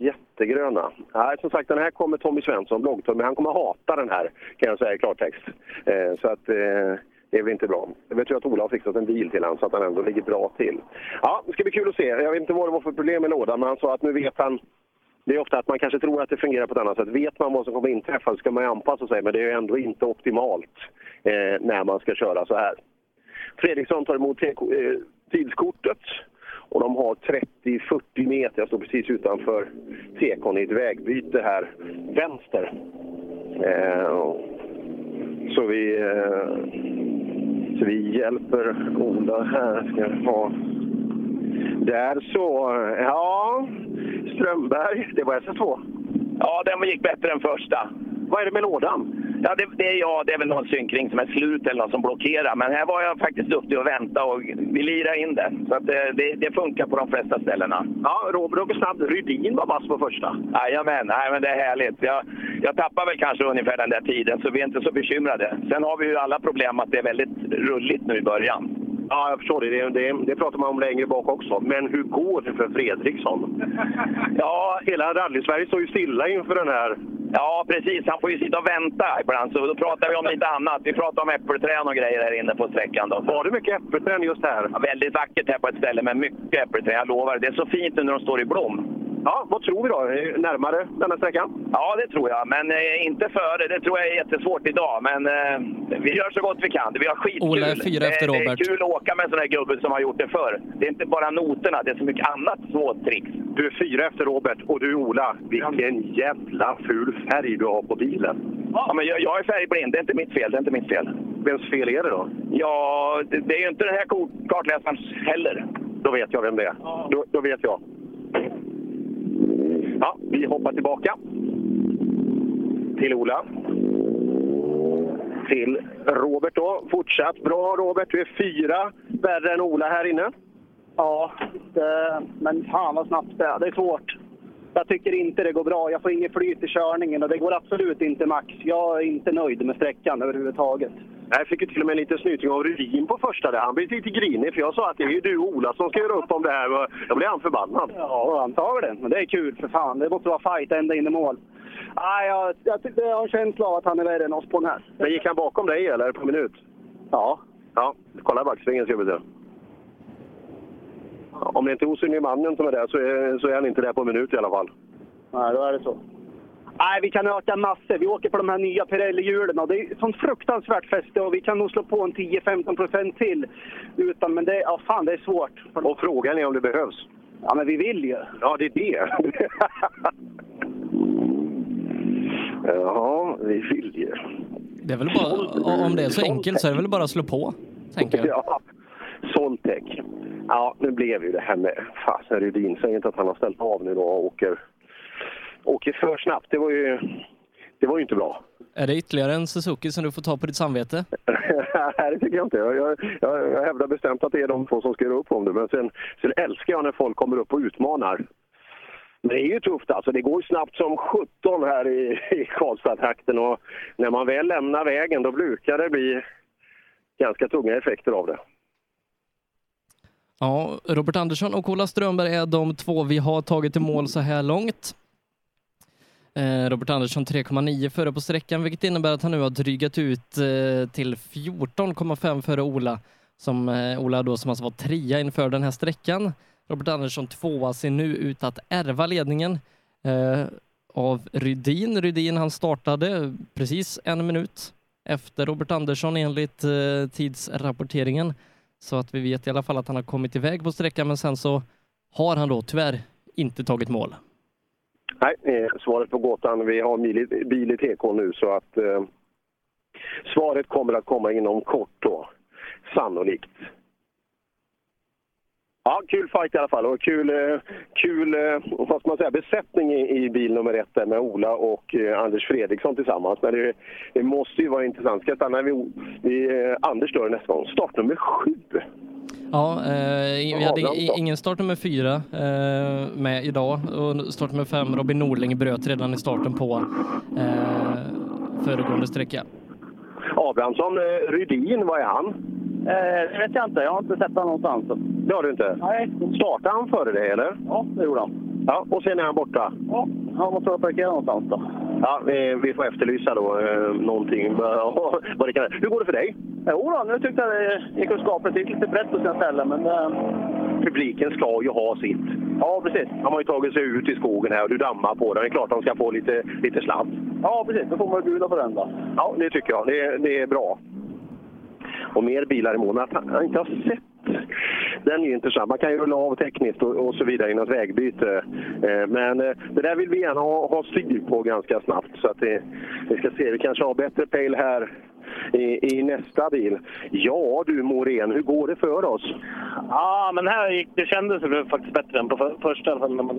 jättegröna. Nej, som sagt, den här kommer Tommy Svensson, bloggtommy. Han kommer hata den här, kan jag säga i klartext. Eh, så att eh, det är väl inte bra. Jag vet ju att Ola har fixat en bil till honom så att han ändå ligger bra till. Ja, det ska bli kul att se. Jag vet inte vad det var för problem med lådan, men han sa att nu vet han det är ofta att man kanske tror att det fungerar på ett annat sätt. Vet man vad som kommer inträffa så ska man ju anpassa sig, men det är ju ändå inte optimalt eh, när man ska köra så här. Fredriksson tar emot eh, tidskortet och de har 30-40 meter. Jag står precis utanför tekon i ett vägbyte här vänster. Eh, så, vi, eh, så vi hjälper Ola här. Ska ha. Där så. Ja, Strömberg. Det var SS2. Ja, den gick bättre än första. Vad är det med lådan? Ja, det, det, är, ja, det är väl någon synkring som är slut eller något som blockerar. Men här var jag faktiskt duktig att vänta och vi lirade in det. Så att det, det, det funkar på de flesta ställena. Ja, Robert åker snabbt. Rydin var vass på första. Jajamän, nej, men det är härligt. Jag, jag tappar väl kanske ungefär den där tiden, så vi är inte så bekymrade. Sen har vi ju alla problem att det är väldigt rulligt nu i början. Ja, jag förstår det. Det, det. det pratar man om längre bak också. Men hur går det för Fredriksson? Ja, hela rally-Sverige står ju stilla inför den här. Ja, precis. Han får ju sitta och vänta ibland, så då pratar vi om lite annat. Vi pratar om äppelträd och grejer här inne på sträckan. Då. Var det mycket äppelträd just här? Ja, väldigt vackert här på ett ställe med mycket äppelträd, jag lovar. Det är så fint nu när de står i blom. Ja, vad tror vi då? Närmare denna sträckan? Ja, det tror jag. Men eh, inte före. Det tror jag är jättesvårt idag. Men eh, vi gör så gott vi kan. Vi har skitkul. Ola är fyra efter det, det är Robert. kul att åka med en sån här gubbe som har gjort det förr. Det är inte bara noterna, det är så mycket annat småtricks. Du är fyra efter Robert och du Ola, vilken jävla ful färg du har på bilen. Ja, men jag, jag är färgblind. Det är inte mitt fel. Det är inte mitt fel. Vems fel är det då? Ja, det, det är ju inte den här kartläsarens heller. Då vet jag vem det är. Då, då vet jag. Ja, vi hoppar tillbaka. Till Ola. Till Robert då. Fortsatt bra Robert. Du är fyra värre än Ola här inne. Ja, det, men fan vad snabbt det är. Det är svårt. Jag tycker inte det går bra. Jag får inget flyt i körningen och det går absolut inte max. Jag är inte nöjd med sträckan överhuvudtaget. Jag fick ju till och med en liten snyting av Rudin på första där. Han blev lite grinig för jag sa att det är ju du och Ola som ska göra upp om det här. Jag blev han förbannad. Ja, antagligen. Men det är kul för fan. Det måste vara fight ända in i mål. Nej, jag, jag, jag har en känsla av att han är värre än oss på den här. Men gick han bakom dig eller på minut? Ja. Ja, kolla backsvingen ska vi se. Om det inte är osynlig mannen som är där så är, så är han inte där på en minut i alla fall. Nej, då är det så. Nej, vi kan öka massor. Vi åker på de här nya Pirelli-hjulen och det är sånt fruktansvärt fäste och vi kan nog slå på en 10-15 procent till. Utan, men det, ja, fan, det är svårt. Och frågan är om det behövs. Ja, men vi vill ju. Ja, det är det. ja, vi vill ju. Det är väl bara, om det är så enkelt så är det väl bara att slå på, tänker jag. Ja, Soltech. Ja, nu blev ju det här med fasen Rydin. Säg inte att han har ställt av nu då och åker, åker för snabbt. Det var ju, det var ju inte bra. Är det ytterligare en Suzuki som du får ta på ditt samvete? Nej, det tycker jag inte. Jag, jag, jag, hävdar bestämt att det är de två som ska göra upp om det. Men sen, sen älskar jag när folk kommer upp och utmanar. Men det är ju tufft alltså. Det går ju snabbt som 17 här i, i Karlstad-trakten och när man väl lämnar vägen då brukar det bli ganska tunga effekter av det. Ja, Robert Andersson och Ola Strömberg är de två vi har tagit i mål så här långt. Eh, Robert Andersson 3,9 före på sträckan, vilket innebär att han nu har drygat ut eh, till 14,5 före Ola. Som eh, Ola då som alltså var trea inför den här sträckan. Robert Andersson tvåa ser nu ut att ärva ledningen av Rydin. Rydin han startade precis en minut efter Robert Andersson enligt tidsrapporteringen. Så att vi vet i alla fall att han har kommit iväg på sträckan, men sen så har han då tyvärr inte tagit mål. Nej, svaret på gåtan. Vi har bil i, bil i TK nu så att eh, svaret kommer att komma inom kort då. Sannolikt. Ja, kul fight i alla fall och kul, eh, kul eh, vad ska man säga, besättning i, i bil nummer ett med Ola och eh, Anders Fredriksson tillsammans. Men det, det måste ju vara intressant. Ska stanna vid, vid Anders då nästa gång. Startnummer sju. Ja, eh, vi hade ingen startnummer fyra eh, med idag och startnummer fem, Robin Norling, bröt redan i starten på eh, föregående sträcka. Abrahamsson, Rydin, vad är han? Eh, det vet jag inte. Jag har inte sett honom någonstans. Det har du inte? Nej. Startade han före dig eller? Ja, det gjorde han. Ja, och sen är han borta? Ja, han måste ha parkerat någonstans då. Ja, vi, vi får efterlysa då eh, någonting. vad det kan Hur går det för dig? Jo då, nu tyckte jag det gick att skapa det gick lite brett på sina ställen, men... Eh, Publiken ska ju ha sitt. Ja, precis. De har ju tagit sig ut i skogen här och du dammar på den. Det är klart de ska få lite, lite sladd. ja, precis. Då får man bjuda på den då. Ja, det tycker jag. Det, det är bra. Och mer bilar i månaden. Att han inte har sett den är ju intressant. Man kan ju rulla av tekniskt och, och så vidare i något vägbyte. Eh, men eh, det där vill vi gärna ha, ha styr på ganska snabbt. Så att det, vi ska se, vi kanske har bättre pejl här i, i nästa bil. Ja du Morén, hur går det för oss? Ja, men här gick det kändes det faktiskt bättre än på för, första.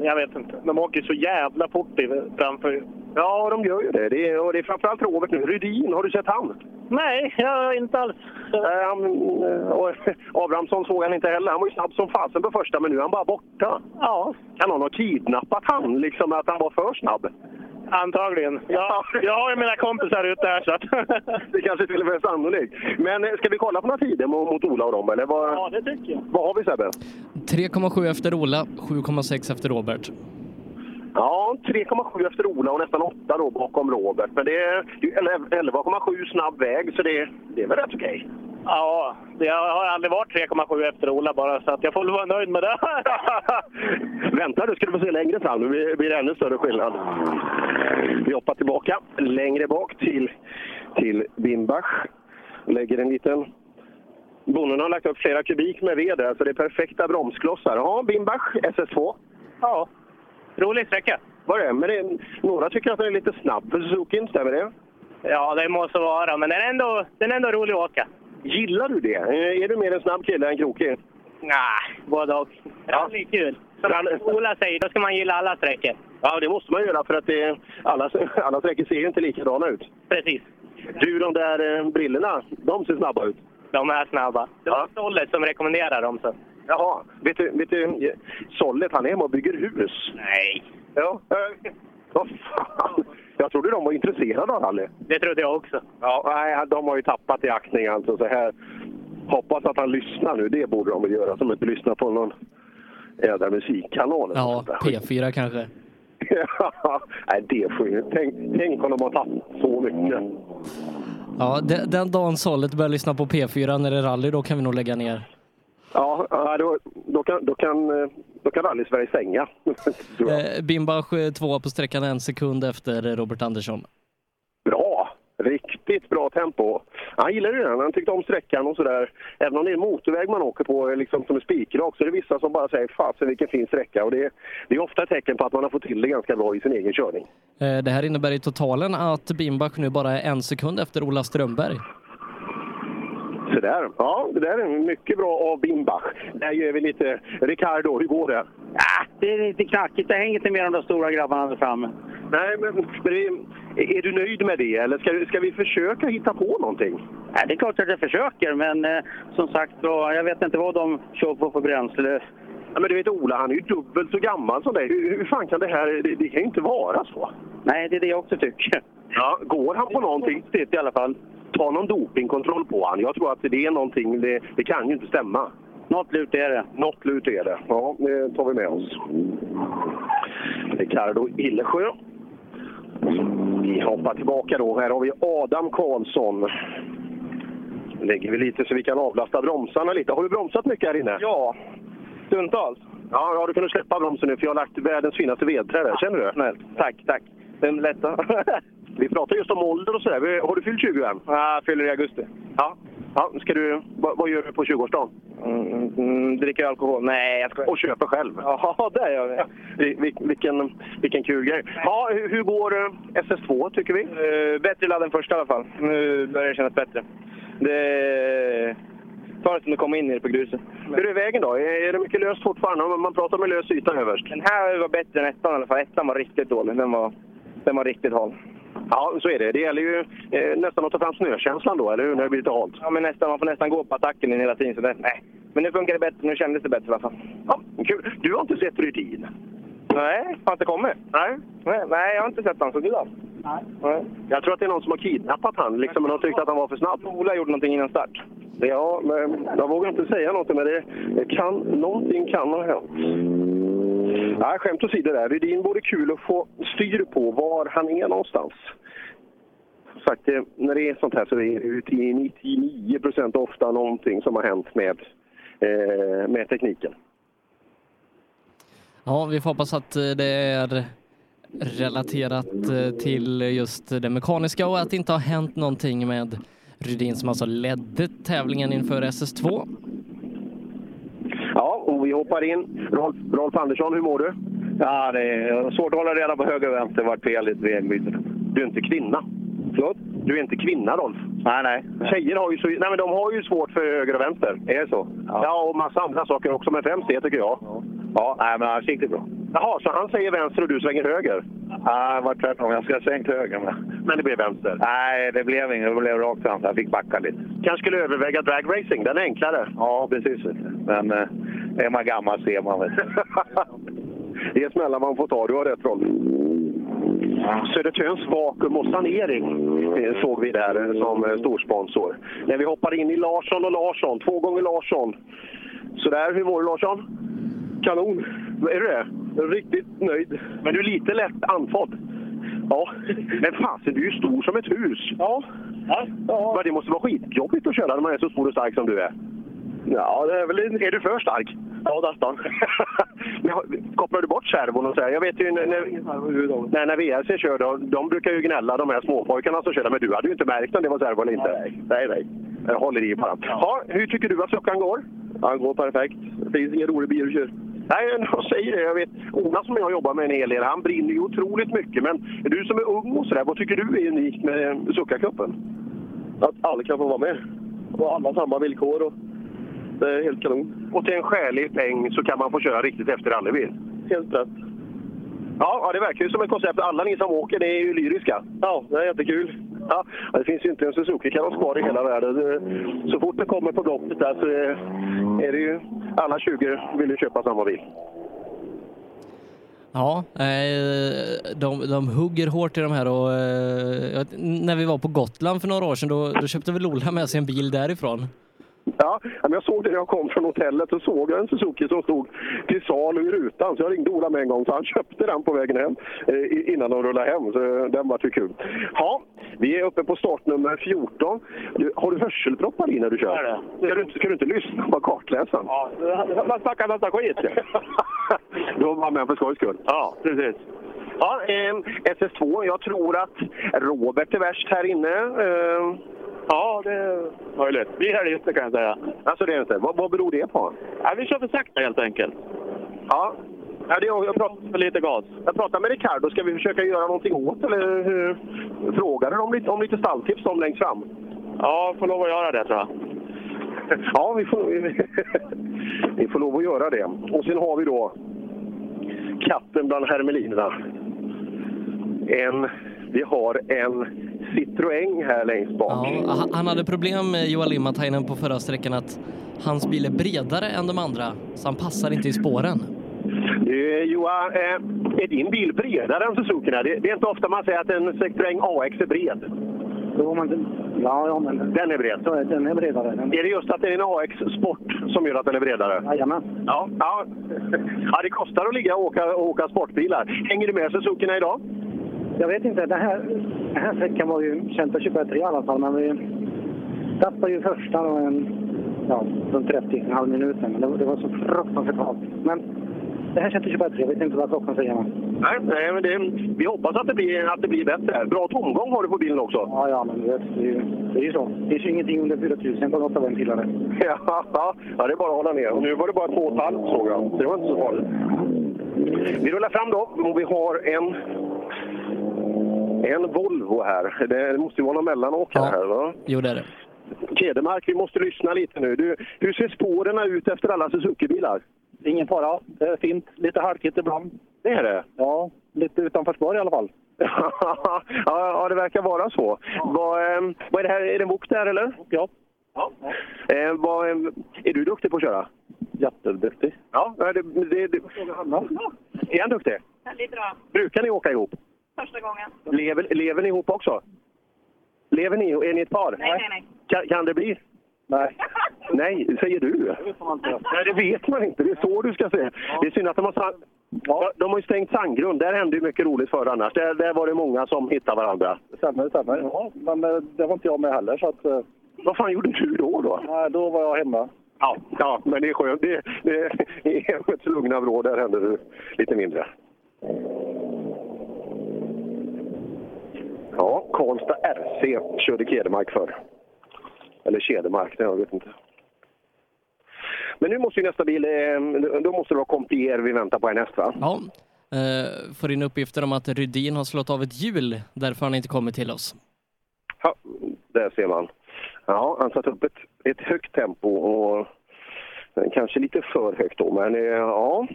Jag vet inte. De åker så jävla fort framför. Ja, de gör ju det. det är, och det är framförallt Robert nu. Rydin, har du sett han? Nej, jag inte alls. Eh, och Abrahamsson såg han inte heller. Han var ju snabb som fasen på första, men nu är han bara borta. Ja. Kan någon ha kidnappat han, liksom att han var för snabb? Antagligen. Ja, jag har ju mina kompisar ute här så att... Det kanske till och med är sannolikt. Men eh, ska vi kolla på några tider mot, mot Ola och dem, eller? Vad, Ja, det tycker jag. vad har vi Sebbe? 3,7 efter Ola, 7,6 efter Robert. Ja, 3,7 efter Ola och nästan 8 då bakom Robert. Men det är ju 11,7 snabb väg, så det, det är väl rätt okej. Ja, det har aldrig varit 3,7 efter Ola bara, så att jag får väl vara nöjd med det. Vänta, du ska du få se längre fram. Nu blir blir det ännu större skillnad. Vi hoppar tillbaka längre bak till, till Bimbach. Lägger en liten... Bonden har lagt upp flera kubik med ved där, så det är perfekta bromsklossar. Ja, Bimbach, SS2. Ja, rolig sträcka. Var det? Men det, några tycker att den är lite snabb för Suzuki, stämmer det? Ja, det måste vara, men den är ändå, den är ändå rolig att åka. Gillar du det? Är du mer en snabb kille än krokig? Nej, både och. Ja. Det är kul. Som Ola säger, då ska man gilla alla sträckor. Ja, det måste man göra för att det, alla, alla sträckor ser ju inte likadana ut. Precis. Du, de där eh, brillorna, de ser snabba ut. De är snabba. Det var Stollet som rekommenderar dem. Så. Jaha, vet du, vet du Sollet han är hemma och bygger hus. Nej. Ja, vad fan. Jag trodde de var intresserade av rally. Det trodde jag också. Ja, nej, de har ju tappat i aktning alltså. Så här. Hoppas att han lyssnar nu, det borde de väl göra. Som inte lyssnar på någon jädra musikkanal. eller Ja, något sånt där. P4 kanske. nej, det är skit. Tänk, tänk om de har tappat så mycket. Ja, de- den dagen Sollet börjar lyssna på P4 när det är rally, då kan vi nog lägga ner. Ja, då, då kan, då kan, då kan Rally-Sverige stänga. Eh, Bimbach tvåa på sträckan en sekund efter Robert Andersson. Bra! Riktigt bra tempo. Han gillar ju den. Han tyckte om sträckan och sådär. Även om det är en motorväg man åker på liksom som är spikrak så är det vissa som bara säger fasen vilken fin sträcka. Och det, det är ofta ett tecken på att man har fått till det ganska bra i sin egen körning. Eh, Det här innebär i totalen att Bimbach nu bara är en sekund efter Ola Strömberg. Så där. Ja, det där är mycket bra av Bimbach. Där gör vi lite... Ricardo, hur går det? Ja, det är lite knackigt. Det hänger inte med de stora grabbarna där framme. Nej, men, men det, är du nöjd med det eller ska, ska vi försöka hitta på någonting? Ja, det är klart att jag försöker, men eh, som sagt då, jag vet inte vad de kör på för bränsle. Ja, men du vet Ola, han är ju dubbelt så gammal som dig. Hur, hur fan kan det här... Det, det kan ju inte vara så. Nej, det är det jag också tycker. Ja, går han på någonting? i alla fall. Ta någon dopingkontroll på han. Jag tror att det är någonting, det, det kan ju inte stämma. Något lut är det. Något lut är det. Ja, det tar vi med oss. Ricardo Illesjö. Vi hoppar tillbaka då. Här har vi Adam Karlsson. Lägger vi lite så vi kan avlasta bromsarna lite. Har du bromsat mycket här inne? Ja, stundtals. Ja, ja du kan släppa bromsen nu för jag har lagt världens finaste vedträ där. Känner du? Snällt. Tack, tack. Den lätta. Vi pratar just om ålder och sådär. Har du fyllt 20 än? Ja, jag fyller i augusti. Ja. ja ska du, vad, vad gör du på 20-årsdagen? Mm, mm, dricker alkohol? Nej, jag ska... Och köper själv? Ja, det gör vi. Vil- vilken, vilken kul grej. Ja, hur, hur går eh, SS2 tycker vi? Uh, bättre ladd än första i alla fall. Nu börjar det kännas bättre. Det tar en stund att komma in i det på gruset. Hur är vägen då? Är, är det mycket löst fortfarande? Man pratar med lös yta överst. Den här var bättre än ettan i alla fall. Ettan var riktigt dålig. Den var, den var riktigt hal. Ja, så är det. Det gäller ju eh, nästan att ta fram snökänslan då, eller hur? När det blir lite halt. Ja, men nästan, man får nästan gå på attacken hela tiden. Så det, nej. Men nu funkar det bättre. Nu kändes det bättre i alla fall. Ja, kul. Du har inte sett Rydin? Nej, har inte kommit. Nej. Nej, nej jag har inte sett honom. Så du då? Nej. Nej. Jag tror att det är någon som har kidnappat han, liksom, men de tyckte att han var för snabb. Ola gjorde någonting innan start. Ja, men jag vågar inte säga något, men det kan, någonting kan ha hänt. Nej, skämt åsido där. Rydin vore kul att få styr på var han är någonstans. Sagt, eh, när det är sånt här så är det ju till 99 procent ofta någonting som har hänt med, eh, med tekniken. Ja, vi får hoppas att eh, det är relaterat till just det mekaniska och att det inte har hänt någonting med Rydin som alltså ledde tävlingen inför SS2. Ja, och vi hoppar in. Rolf, Rolf Andersson, hur mår du? Ja, det är svårt att hålla reda på höger och vänster vart fel i ett vägbyte. Du är inte kvinna. Förlåt? Du är inte kvinna, Rolf. Nej, nej. Tjejer har ju, så, nej, men de har ju svårt för höger och vänster. Är det så? Ja, och massa andra saker också, men främst det tycker jag. Ja, nej, men han gick det bra. Jaha, så han säger vänster och du svänger höger? Ja, det var tvärtom. Jag skulle ha svängt höger med. Men det blev vänster? Nej, det blev inget. Det blev rakt fram. Jag fick backa lite. Kanske skulle överväga dragracing, den är enklare. Ja, precis. Men eh, är man gammal ser man väl. Det är smällar man får ta, du har rätt Rolf. Södertörns vakuum och sanering eh, såg vi där eh, som eh, storsponsor. När vi hoppar in i Larsson och Larsson, två gånger Larsson. Så där, hur mår du Larsson? Kanon! Är du det? Riktigt nöjd. Men du är lite lätt andfådd. Ja, men fasen du är ju stor som ett hus. Ja. ja. Men det måste vara skitjobbigt att köra när man är så stor och stark som du är. Ja, det är väl... Är du för stark? Ja, nästan. Kopplar du bort servon och så här? Jag vet ju när, när, när, VRC kör, då, de brukar ju gnälla, de här småpojkarna som kör men du hade ju inte märkt om det var servo eller inte. Nej, nej. nej. Jag håller i bara. Ja, hur tycker du att klockan går? Ja, går perfekt. Det finns ingen rolig bil att köra. Nej, jag säger det. Jag vet, Ola som jag jobbar med en hel del, han brinner ju otroligt mycket. Men du som är ung och sådär, vad tycker du är unikt med Succa-cupen? Att alla kan få vara med. Och alla samma villkor. Och det är helt kanon. Och till en skälig peng så kan man få köra riktigt efter rallybil. Helt rätt. Ja, ja, det verkar ju som ett koncept. Alla ni som åker, det är ju lyriska. Ja, det är jättekul. Ja, det finns ju inte en Suzuki-kaross kvar i hela världen. Så fort det kommer på loppet, där så är det ju... Alla 20 vill ju köpa samma bil. Ja, eh, de, de hugger hårt i de här och eh, när vi var på Gotland för några år sedan då, då köpte väl Ola med sig en bil därifrån. Ja, men jag såg det när jag kom från hotellet och såg jag en Suzuki som stod till salu i rutan. Så jag ringde Ola med en gång så han köpte den på vägen hem eh, innan de rullade hem. Så eh, den var ju kul. Ja, vi är uppe på startnummer 14. Du, har du hörselproppar i när du kör? Ska du, inte- ska du inte lyssna på kartläsaren? Ja, man snackar massa skit. du var med för skojs skull? Ja, precis. Ja, eh, SS2. Jag tror att Robert är värst här inne. Eh, ja, det är möjligt. Vi är här ute kan jag säga. Alltså det är inte. Vad, vad beror det på? Ja, vi kör för sakta helt enkelt. Ja. Ja, det, jag, pratar, för lite gas. Jag pratar med Ricardo. Ska vi försöka göra någonting åt eller hur? Frågar du om lite, om lite stalltips om längst fram? Ja, får lov att göra det tror jag. Ja, vi får, vi får lov att göra det. Och sen har vi då katten bland hermelinerna. En, vi har en Citroën här längst bak. Ja, han- hade problem med Joel Limatainen på förra sträckan att hans bil är bredare än de andra så han passar inte i spåren. Du, Johan, eh, är din bil bredare än Suzuki? Det, det är inte ofta man säger att en Citroën AX är bred. Jo, men Ja, ja, men... Den är bred? Den är bredare. Den... Är det just att det är en AX Sport som gör att den är bredare? Jajamän. Ja, ja. ja, det kostar att ligga och åka, och åka sportbilar. Hänger du med Suzuki idag? Jag vet inte. Den här, den här sträckan var ju känt att köpa i alla fall, men vi tappade ju första och en, ja, runt 30, en halv minut. Men det, det var så fruktansvärt halt. Men det här känns 23. Jag vet inte vad klockan säger. Men... Nej, nej men det, vi hoppas att det, blir, att det blir bättre. Bra tomgång har du på bilen också. Ja, ja, men det, det, är ju, det är ju så. Det finns ju ingenting under 4000 på något av en pillare. Ja, ja, det är bara att hålla ner. Och nu var det bara två och ett halvt såg jag. Så det var inte så farligt. Vi rullar fram då och vi har en, en Volvo här. Det måste ju vara någon mellanåkare här va? Jo, det är det. Kedemark, vi måste lyssna lite nu. Du, hur ser spåren ut efter alla Suzuki-bilar? Ingen fara. Det är fint. Lite halkigt ibland. Det är det? Ja, lite utanför spår i alla fall. ja, ja, det verkar vara så. Vad, eh, vad är det här? Är det en wok där eller? Ja. ja. Eh, vad, eh, är du duktig på att köra? Jätteduktig. Ja, det, det, det. Är han duktig? Väldigt bra. Brukar ni åka ihop? Första gången. Lever, lever ni ihop också? Lever ni? Är ni ett par? Nej, nej, nej. Kan, kan det bli? Nej. Nej, säger du? Nej, det vet man inte. Det är så du ska säga. Det är synd att de har, sang... de har ju stängt Sandgrund. Där hände ju mycket roligt förr annars. Där, där var det många som hittade varandra. Det stämmer, det stämmer. Ja, men eh, det var inte jag med heller. Så att, eh, Vad fan gjorde du då? då? nej, då var jag hemma. Ja, ja men det är skönt. Det, det, I hemmets lugna vrå, där händer det lite mindre. Ja, Karlstad RC körde Kedemark för. Eller Kedemark, jag vet inte. Men nu måste ju nästa bil, eh, då måste det vara Comptier vi väntar på härnäst va? Ja. Eh, får in uppgifter om att Rydin har slått av ett hjul, därför han inte kommit till oss. Ja, där ser man. Ja, han satt upp ett, ett högt tempo och kanske lite för högt då, men eh, ja.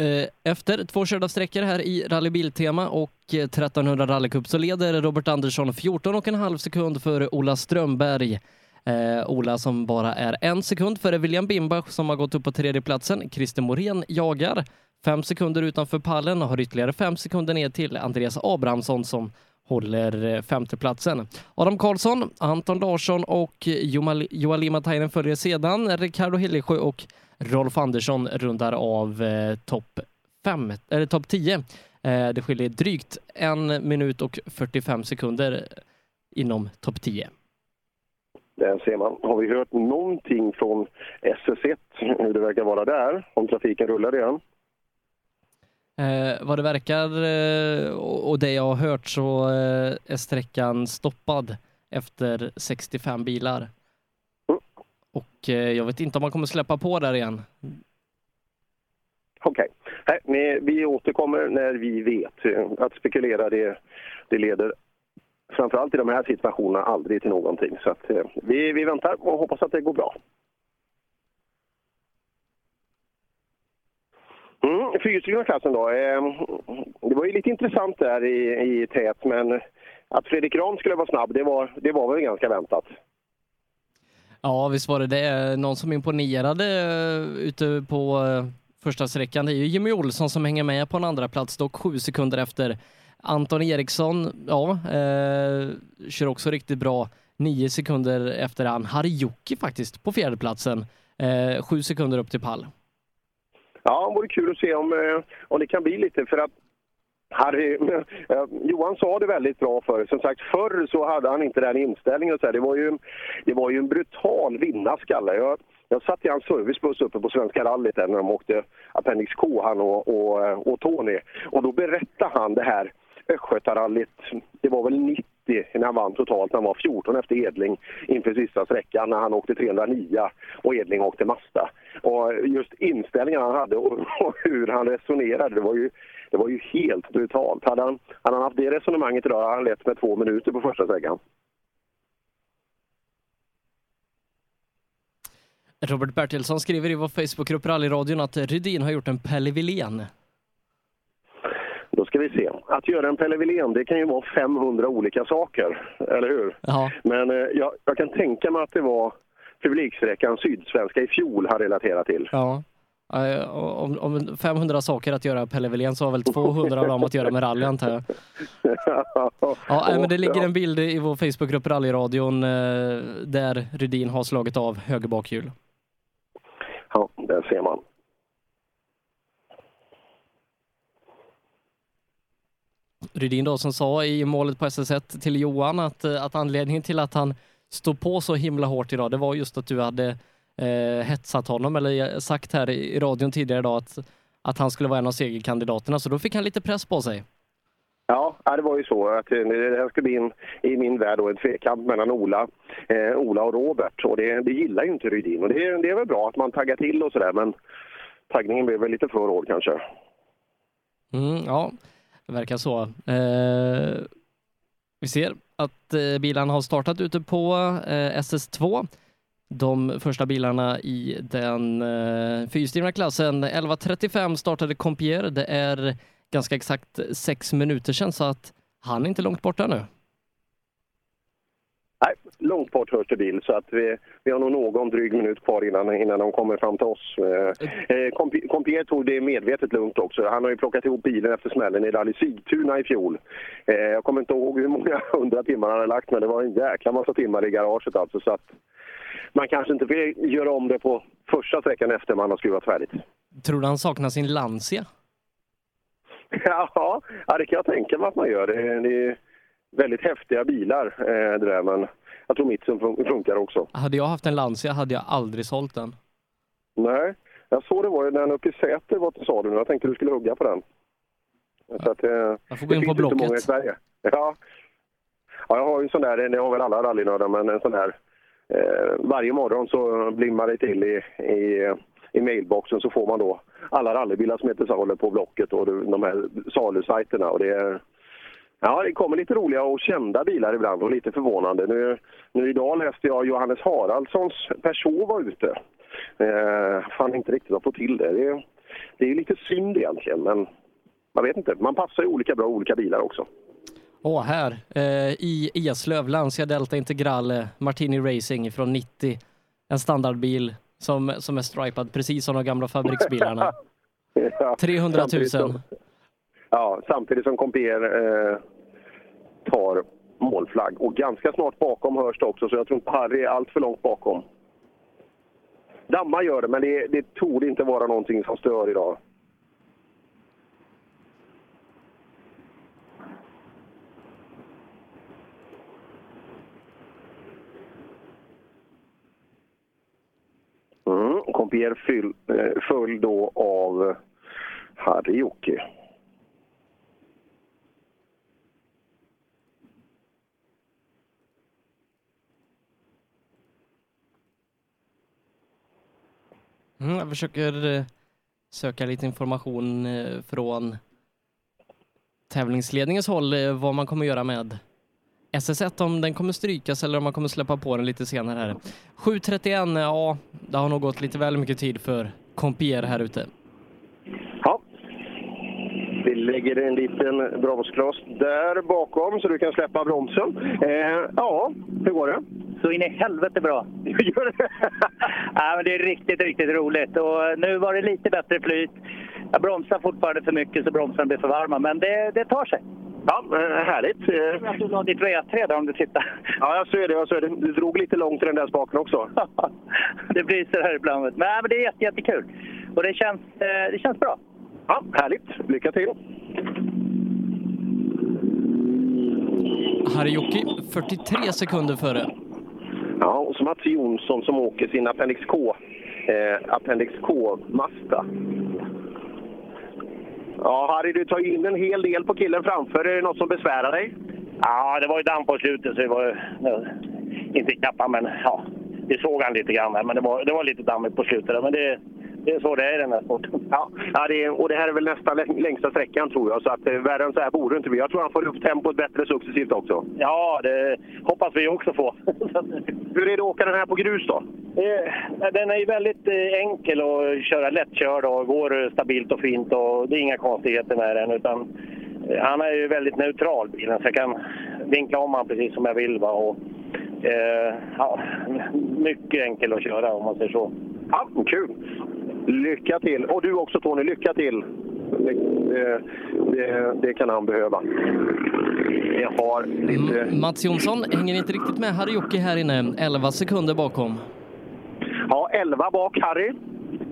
Eh, efter två körda sträckor här i rallybiltema och eh, 1300 rallycup så leder Robert Andersson 14,5 sekund för Ola Strömberg. Eh, Ola som bara är en sekund före William Bimbach som har gått upp på tredjeplatsen. Christer Morén jagar fem sekunder utanför pallen och har ytterligare fem sekunder ner till Andreas Abrahamsson som håller eh, femteplatsen. Adam Karlsson, Anton Larsson och Joalima Tainen följer sedan. Ricardo Hillesjö och Rolf Andersson rundar av eh, topp topp 10. Eh, det skiljer drygt en minut och 45 sekunder inom topp 10. Där ser man. Har vi hört någonting från SS1 hur det verkar vara där? Om trafiken rullar redan? Eh, vad det verkar eh, och och det jag har hört så eh, är sträckan stoppad efter 65 bilar. Och eh, jag vet inte om man kommer släppa på där igen. Okej. Nej, Vi återkommer när vi vet. Att spekulera det, det leder framförallt i de här situationerna aldrig till någonting. Så att, eh, vi, vi väntar och hoppas att det går bra. Mm, Fyrhjulsdrivna klassen då. Eh, det var ju lite intressant där i, i tät, men att Fredrik Ram skulle vara snabb, det var, det var väl ganska väntat. Ja, visst var det det. Någon som imponerade eh, ute på eh, första sträckan, det är ju Jimmy Olsson som hänger med på en andra plats dock sju sekunder efter. Anton Eriksson, ja, eh, kör också riktigt bra. Nio sekunder efter han. Harjuki faktiskt på fjärdeplatsen. Eh, sju sekunder upp till pall. Ja, det vore kul att se om, eh, om det kan bli lite för att Harry, eh, Johan sa det väldigt bra förr. Som sagt, förr så hade han inte den inställningen. Så här. Det, var ju, det var ju en brutal vinnarskalle. Jag, jag satt i hans servicebuss uppe på Svenska rallyt där när de åkte Appendix K, han och, och, eh, och Tony. Och då berättade han det här Östgötarallyt, det var väl 90 när han vann totalt. Han var 14 efter Edling inför sista sträckan när han åkte 309 och Edling åkte Mazda. Och just inställningen han hade och, och hur han resonerade, det var ju, det var ju helt brutalt. Hade han, hade han haft det resonemanget idag hade han lett med två minuter på första sträckan. Robert Bertilsson skriver i vår Facebookgrupp Rallyradion att Rydin har gjort en Pelle Wilén. Då ska vi se. Att göra en Pelle Wilén, det kan ju vara 500 olika saker, eller hur? Ja. Men eh, jag, jag kan tänka mig att det var publiksträckan Sydsvenska i fjol han relaterat till. Ja. Eh, Om, om 500 saker att göra Pelle Wilén så har väl 200 av dem att göra med rally antar jag. Ja, men det ligger en bild i vår Facebookgrupp Rallyradion eh, där Rydin har slagit av höger bakhjul. Ja, där ser man. Rydin då som sa i målet på SS1 till Johan att, eh, att anledningen till att han stod på så himla hårt idag, det var just att du hade eh, hetsat honom eller sagt här i, radion tidigare idag att, att han skulle vara en av segerkandidaterna, så då fick han lite press på sig. Ja, det var ju så att eh, det här skulle bli en, i min värld då, en tvekamp mellan Ola, eh, Ola och Robert. Och det, det gillar ju inte Rydin. Och det, det är väl bra att man taggar till och sådär, men taggningen blev väl lite för hård kanske. Mm, ja, det verkar så. Eh, vi ser att eh, bilarna har startat ute på eh, SS2. De första bilarna i den eh, fyrhjulsdrivna klassen. 11.35 startade Compier. Det är ganska exakt sex minuter sedan så att han är inte långt borta nu. Nej, långt bort hörs det bil, så att vi, vi har nog någon dryg minut kvar innan, innan de kommer fram till oss. Eh, eh, Compier tog det medvetet lugnt också. Han har ju plockat ihop bilen efter smällen i Rally Sigtuna i fjol. Eh, jag kommer inte ihåg hur många hundra timmar han hade lagt, men det var en jäkla massa timmar i garaget alltså. Så att man kanske inte vill göra om det på första sträckan efter man har skruvat färdigt. Tror du han saknar sin Lancia? Ja, det kan jag tänka mig att man gör. Det, det är väldigt häftiga bilar eh, det där, men jag tror mitt funkar också. Hade jag haft en Lancia hade jag aldrig sålt den. Nej, jag såg det var ju den uppe i Säter var till salu nu. Jag tänkte du skulle hugga på den. Så att, eh, Jag får gå in på Blocket. många i Sverige. Ja. ja, jag har ju en sån där, det har väl alla rallynördar, men en sån där Eh, varje morgon så blimmar det till i, i, i mailboxen så får man då alla rallybilar som heter salu på Blocket och de här salusajterna. Och det är, Ja, det kommer lite roliga och kända bilar ibland och lite förvånande. Nu, nu idag läste jag Johannes Haraldssons Peugeot var ute. Eh, fan inte riktigt att få till det. Det är, det är lite synd egentligen, men man vet inte. Man passar ju olika bra i olika bilar också. Åh, här eh, i Eslöv, Lancia Delta Integrale Martini Racing från 90. En standardbil som, som är stripad precis som de gamla fabriksbilarna. Ja, 300 000. samtidigt som- Ja, samtidigt som Compier eh, tar målflagg. Och ganska snart bakom hörs det också, så jag tror inte Harry är allt för långt bakom. Damma gör det, men det, det torde inte vara någonting som stör idag. Mm, fyll, eh, föll då av Harry Jocke. Mm, jag försöker eh, söka lite information eh, från tävlingsledningens håll eh, vad man kommer göra med SS1, om den kommer strykas eller om man kommer släppa på den lite senare här. 7.31, ja, det har nog gått lite väl mycket tid för Compier här ute. Ja. Vi lägger en liten bromskloss där bakom så du kan släppa bromsen. Eh, ja, hur går det? Så in i helvete bra. Gör det? ja, men det är riktigt, riktigt roligt. Och nu var det lite bättre flyt. Jag bromsar fortfarande för mycket så bromsarna blir för varma, men det, det tar sig. Ja, eh, härligt. Eh, Att du la ditt V3 där om du tittar. Ja, jag ser det. Jag ser det. Du drog lite långt i den där spaken också. det blir så här ibland. Men, nej, men det är jätte, jättekul. Och det känns, eh, det känns bra. Ja, härligt. Lycka till. Harjoki 43 sekunder före. Ja, och så Mats Jonsson som åker sin Appendix K, eh, Appendix K-Mazda. Ja, Harry, du tar in en hel del på killen framför. Är det något som besvärar dig? Ja, det var ju damm på slutet så det var Inte kappa, men ja. Vi såg han lite grann men det var, det var lite dammigt på slutet. Men det, det är så det är i den här sporten. Ja, ja det är, och det här är väl nästan lä- längsta sträckan tror jag, så att eh, värre än så här borde det inte bli. Jag tror han får upp tempot bättre successivt också. Ja, det hoppas vi också få. Hur är det att åka den här på grus då? Eh, Den är ju väldigt eh, enkel att köra, lättkörd och går stabilt och fint och det är inga konstigheter med den. Utan han är ju väldigt neutral bilen så jag kan vinkla om han precis som jag vill. Va? Och, eh, ja, mycket enkel att köra om man säger så. Ja, kul! Lycka till! Och du också Tony, lycka till! Det, det, det, kan han behöva. Jag har lite... Mm, Mats Jonsson hänger inte riktigt med Harry-Jocke här inne, 11 sekunder bakom. Ja, 11 bak Harry.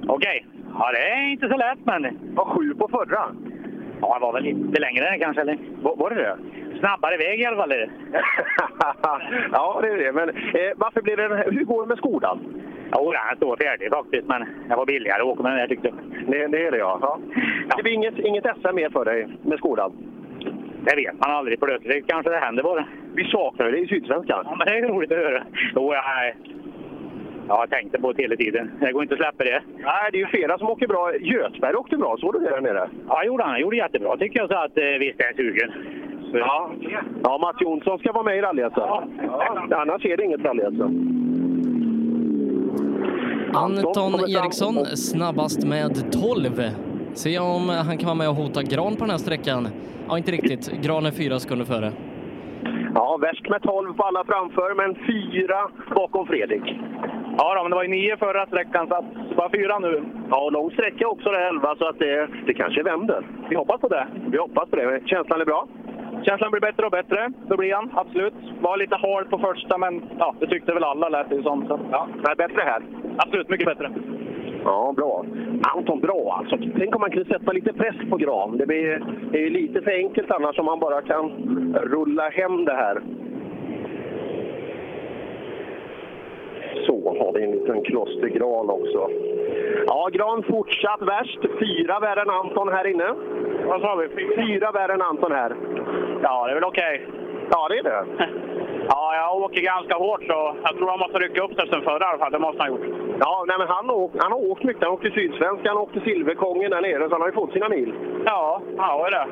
Okej. Ja, det är inte så lätt, men... Var sju på förra. Ja, det var väl lite längre kanske, eller? Var, var det det? Snabbare väg i alla fall. ja, det är det. Men eh, varför blir det Hur går det med Skodan? Jo, den står färdig faktiskt, men det var billigare att åka med den här tyckte jag. Det, det är det, ja. ja. Det blir inget, inget SM mer för dig med Skodan? Det vet man aldrig. Plötsligt kanske det händer bara. Vi saknar det i Sydsvenskan. Ja, men det är roligt att höra. Jo, jag, ja, jag tänkte på det hela tiden. Det går inte att släppa det. Nej, det är ju flera som åker bra. Göthberg åkte bra, såg du det där nere? Ja, gjorde han. Gjorde jättebra tycker jag, så att eh, visst är jag sugen. Så. Ja. ja, Mats Jonsson ska vara med i rally ja. ja. Annars är det inget rally Anton Eriksson snabbast med 12. Se om han kan vara med och hota Gran på den här sträckan. Ja, inte riktigt. Gran är fyra sekunder före. Ja, värst med 12 på alla framför, men fyra bakom Fredrik. Ja, då, men det var ju nio förra sträckan, så att bara fyra nu. Ja, lång sträcka också det 11, så att det, det kanske vänder. Vi hoppas på det. Vi hoppas på det. Men känslan är bra? Känslan blir bättre och bättre. Det blir han, absolut. Var lite hard på första, men ja, det tyckte väl alla lät det som. Så, ja. Nej, bättre här? Absolut, mycket bättre. Ja, bra. Anton, bra alltså. Tänk om man kunde sätta lite press på Gran. Det blir det är lite för enkelt annars om man bara kan rulla hem det här. Så har vi en liten klostergran också. Ja, Gran fortsatt värst. Fyra värre än Anton här inne. Vad sa vi? Fyra värre än Anton här. Ja, det är väl okej. Okay. Ja, det är det. Ja, jag åker ganska hårt så jag tror han måste rycka upp sig sen förra i alla fall. Det måste han ha gjort. Ja, nej, men han, åk, han har åkt mycket. Han åkte Sydsvenskan, han åkte Silverkongen där nere, så han har ju fått sina mil. Ja, ja det.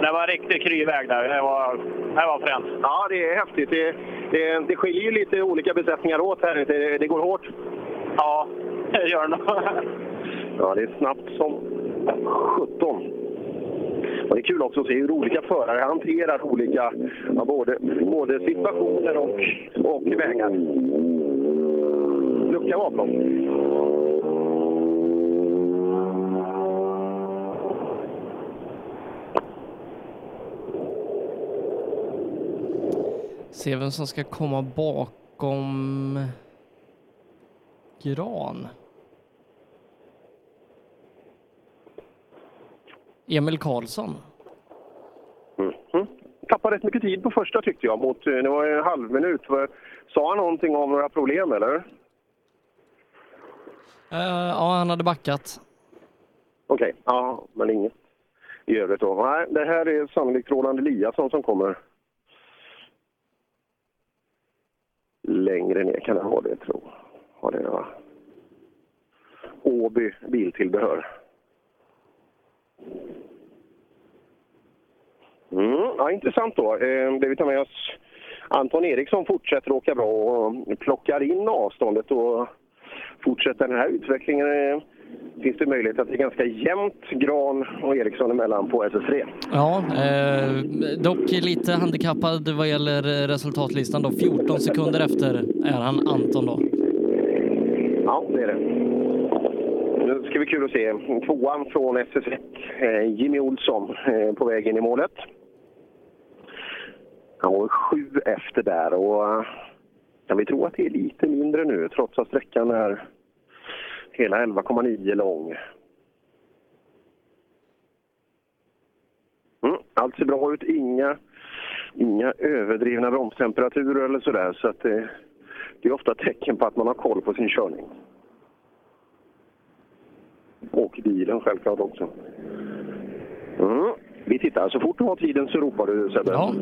Det var en riktigt kry väg där. Det var, det var fränt. Ja, det är häftigt. Det, det, det skiljer ju lite olika besättningar åt här. Det, det går hårt. Ja, det gör det nog. Ja, det är snabbt som 17. Och det är kul också att se hur olika förare hanterar olika ja, både, både situationer och, och vägar. Lucka bakom. Se vem som ska komma bakom Gran. Emil Karlsson. Mm. Mm. Tappade rätt mycket tid på första tyckte jag. Mot, det var en halv minut. Sa han någonting om några problem eller? Uh, ja, han hade backat. Okej, okay. ja, men inget i övrigt då. Nej, det här är sannolikt Roland Eliasson som kommer. Längre ner kan det ha det, tror jag. Har det, va? Åby biltillbehör. Mm, ja, intressant då. Eh, det vi tar med oss Anton Eriksson fortsätter åka bra och plockar in avståndet och fortsätter den här utvecklingen eh, finns det möjlighet att det är ganska jämnt Gran och Eriksson emellan på SS3. Ja, eh, dock lite handikappad vad gäller resultatlistan då. 14 sekunder efter är han Anton då. Ja, det är det. Ska bli kul att se tvåan från SS1, eh, Jimmy Olsson, eh, på väg in i målet. Han var sju efter där och eh, kan vi tro att det är lite mindre nu trots att sträckan är hela 11,9 lång. Mm, allt ser bra ut, inga, inga överdrivna bromstemperaturer eller sådär så att det, det är ofta tecken på att man har koll på sin körning. Och bilen självklart också. Mm. Vi tittar. Så fort du har tiden så ropar du Sebbe. Ja.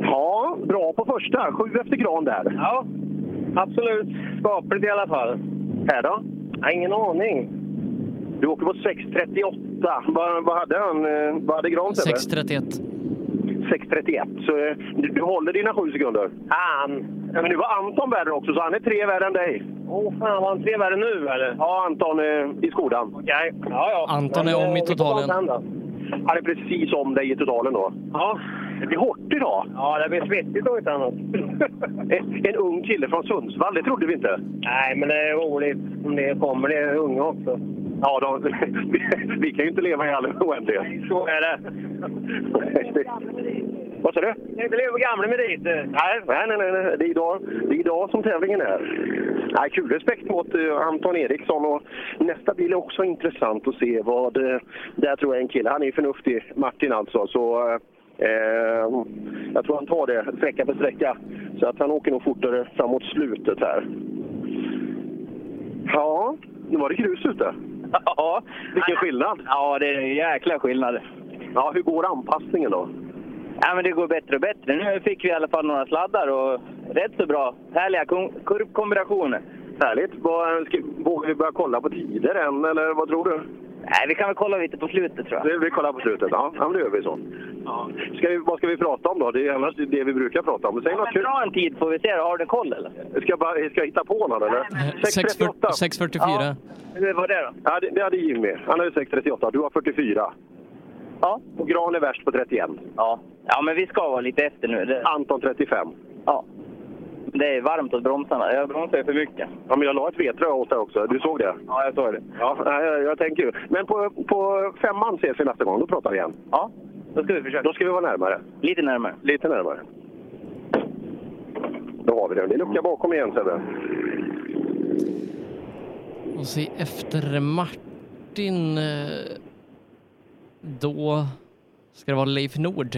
Ja, bra på första. Sju efter Gran där. Ja, absolut. Skapligt i alla fall. Här då? Jag ingen aning. Du åker på 6.38. Vad, vad hade han? eh, Vad hade Gran Sebbe? 6.31. 6.31. Så eh, du, du håller dina sju sekunder? Han. Men nu var Anton värre också, så han är tre värre än dig. Åh oh, fan, var han tre värre nu eller? Ja, Anton eh, i Skodan. Okej. Ja, ja. Anton är Men, om i totalen. Han är precis om dig i totalen då. Ja, Det blir hårt idag. Ja, det blir svettigt om inte annat. En, en ung kille från Sundsvall, det trodde vi inte. Nej, men det är roligt om det kommer. Det är unga också. Ja, de, vi, kan ju inte leva i all oändlighet. Så är det. Vad sa du? Jag inte leva gamla med dit. Nej, nej, nej, nej. Det, är idag, det är idag som tävlingen är. Nej, kul respekt mot uh, Anton Eriksson. Och nästa bil är också intressant att se. vad uh, Där tror jag en kille, han är förnuftig, Martin alltså. Så, uh, jag tror han tar det sträcka för sträcka. Så att han åker nog fortare framåt slutet här. Ja, nu var det grus ute. Ja. Vilken skillnad! Ja, det är en jäkla skillnad. Ja, hur går anpassningen då? Ja, men det går bättre och bättre. Nu fick vi i alla fall några sladdar och rätt så bra. Härliga kurvkombinationer. Härligt. Vågar vi börja kolla på tider än, eller vad tror du? Nej, vi kan väl kolla lite på slutet tror jag. Vi kollar på slutet, ja. ja men det gör vi så. Ja. Ska vi, vad ska vi prata om då? Det är annars det vi brukar prata om. Säg ja, något kul. Dra en tid får vi se. Har du koll eller? Ska jag, bara, ska jag hitta på någon eller? 6.44. 6.44. Ja. Hur var det då? Ja, det, det hade Jimmy. Han hade 6.38. Du har 44. Ja. Och Gran är värst på 31. Ja. Ja, men vi ska vara lite efter nu. Det... Anton 35. Ja. Det är varmt åt bromsarna. Jag bromsar ju för mycket. Ja, men jag la ett vedtrö åt dig också. Du såg det? Ja, jag såg det. Ja, jag, jag tänker ju. Men på, på femman ses vi nästa gång. Då pratar vi igen. Ja, då ska vi försöka. Då ska vi vara närmare. Lite närmare. Lite närmare. Då har vi det. Det är lucka bakom igen, Sebbe. Och se efter Martin. eh, Då ska det vara Leif Nord.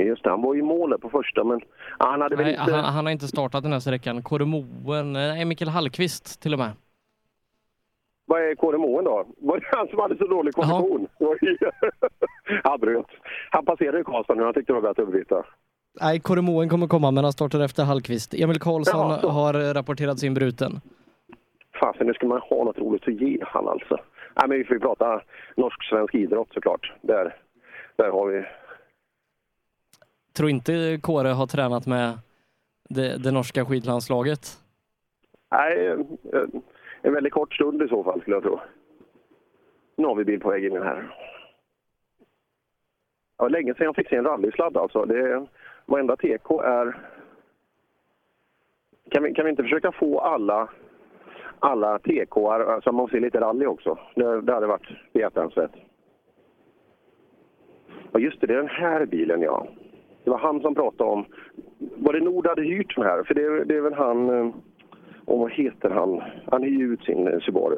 Just det, han var i målet på första, men ja, han hade väl Nej, inte... han, han har inte startat den här sträckan. Kåremoen, nej Mikael Hallqvist till och med. Vad är Kåre Moen då? Var det han som hade så dålig kondition? han bröt. Han passerade i Karlstad nu. Han tyckte det var värt att övervita. Nej, Kåremoen kommer komma men han startar efter Hallqvist. Emil Karlsson så. har rapporterat sin bruten. Fasen, nu ska man ha något roligt att ge han alltså. Nej, men vi får ju prata norsk-svensk idrott såklart. Där, där har vi... Tror inte Kåre har tränat med det, det norska skidlandslaget. Nej, en väldigt kort stund i så fall skulle jag tro. Nu har vi bil på väg in här. Ja, länge sedan jag fick se en rallysladd alltså. Det, varenda TK är... Kan vi, kan vi inte försöka få alla, alla TK så alltså man får se lite rally också? Det, det hade varit behjärtansvärt. Ja, just det, det är den här bilen ja. Det var han som pratade om... Var det Nord hade hyrt den här? För det, det är väl han... eh, Och vad heter han? Han hyr ju ut sin eh, Subaru.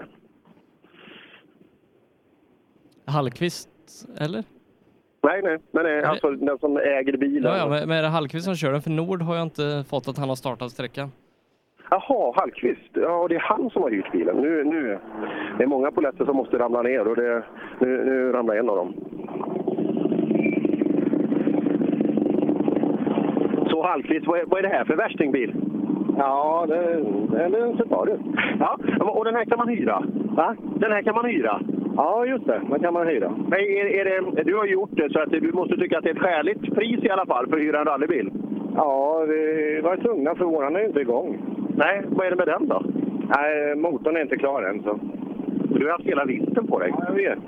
Hallqvist, eller? Nej, nej. Men nej, alltså den som äger bilen. Ja, ja men, men är det Hallqvist som kör den? För Nord har jag inte fått att han har startat sträckan. Jaha, Hallqvist. Ja, det är han som har hyrt bilen. Nu, nu. Det är många poletter som måste ramla ner och det, nu, nu ramlar en av dem. Hallqvist, vad är, vad är det här för värstingbil? Ja, det, det är en Subaru. Ja, och den här kan man hyra? Va? Den här kan man hyra? Ja, just det. Den kan man hyra. Men är, är det, du har gjort det så att du måste tycka att det är ett skäligt pris i alla fall för att hyra en rallybil? Ja, vi var tvungna för våran är ju inte igång. Nej, vad är det med den då? Nej, motorn är inte klar än. Så. Du har haft hela vintern på dig. Ja, jag vet.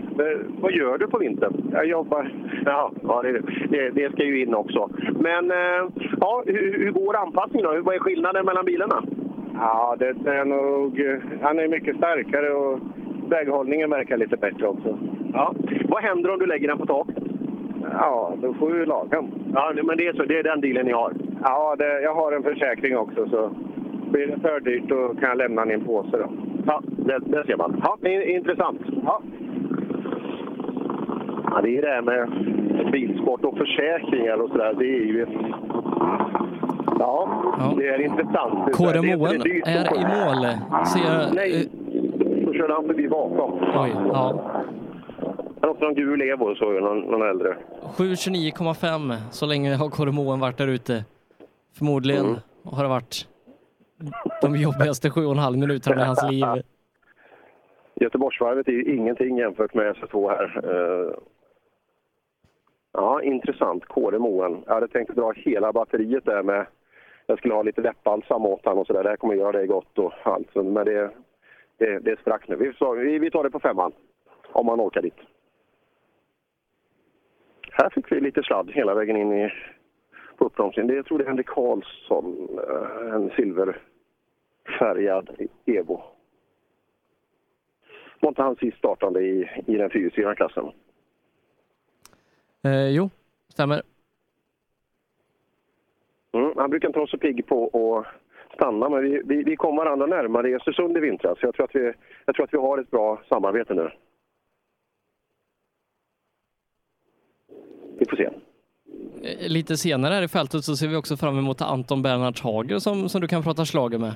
Vad gör du på vintern? Jag jobbar. Ja, ja det, det, det ska ju in också. Men eh, ja, hur, hur går anpassningen då? Vad är skillnaden mellan bilarna? Ja, det är nog... Han är mycket starkare och väghållningen verkar lite bättre också. Ja. Vad händer om du lägger den på taket? Ja, då får vi laga den. Ja, men det är så. Det är den dealen ni har? Ja, det, jag har en försäkring också så blir det för dyrt då kan jag lämna den i en påse då. Ja, det, det ser man. Ja, intressant. Ja. Ja, det är det här med bilsport och försäkringar och sådär. Det är ju... Ja, det är intressant. Kåre är- Moen i mål. Ser jag, Nej, då körde han förbi bakom. Oj, ja. Han också någon gul Evo, så jag, någon, någon äldre. 7.29,5 så länge har Kåre Moen varit där ute. Förmodligen Mm. har det varit de jobbigaste sju och en halv minuterna i hans liv. Göteborgsvarvet är ju ingenting jämfört med SS2 här. Eh, ja, intressant. Kåre Moen. Jag hade tänkt dra hela batteriet där med... Jag skulle ha lite läppbalsam åt honom och sådär. Det här kommer göra dig gott och allt. Men det, det, det sprack nu. Vi, så- vi, vi tar det på femman. Om man orkar dit. här fick vi lite sladd hela vägen in i, på uppbromsningen. Det, jag tror det är Henrik Karlsson, eh, en silver silverfärgad Evo. Var inte han sist startande i, i den fyrhjulsdrivna klassen? Eh, jo, stämmer. Mm, han brukar inte vara så pigg på att stanna, men vi, vi, vi kom varandra närmare i Östersund i vintras. Jag tror, att vi, jag tror att vi har ett bra samarbete nu. Vi får se. Eh, Lite senare här i fältet så ser vi också fram emot Anton Bernhard Hager som, som du kan prata slager med.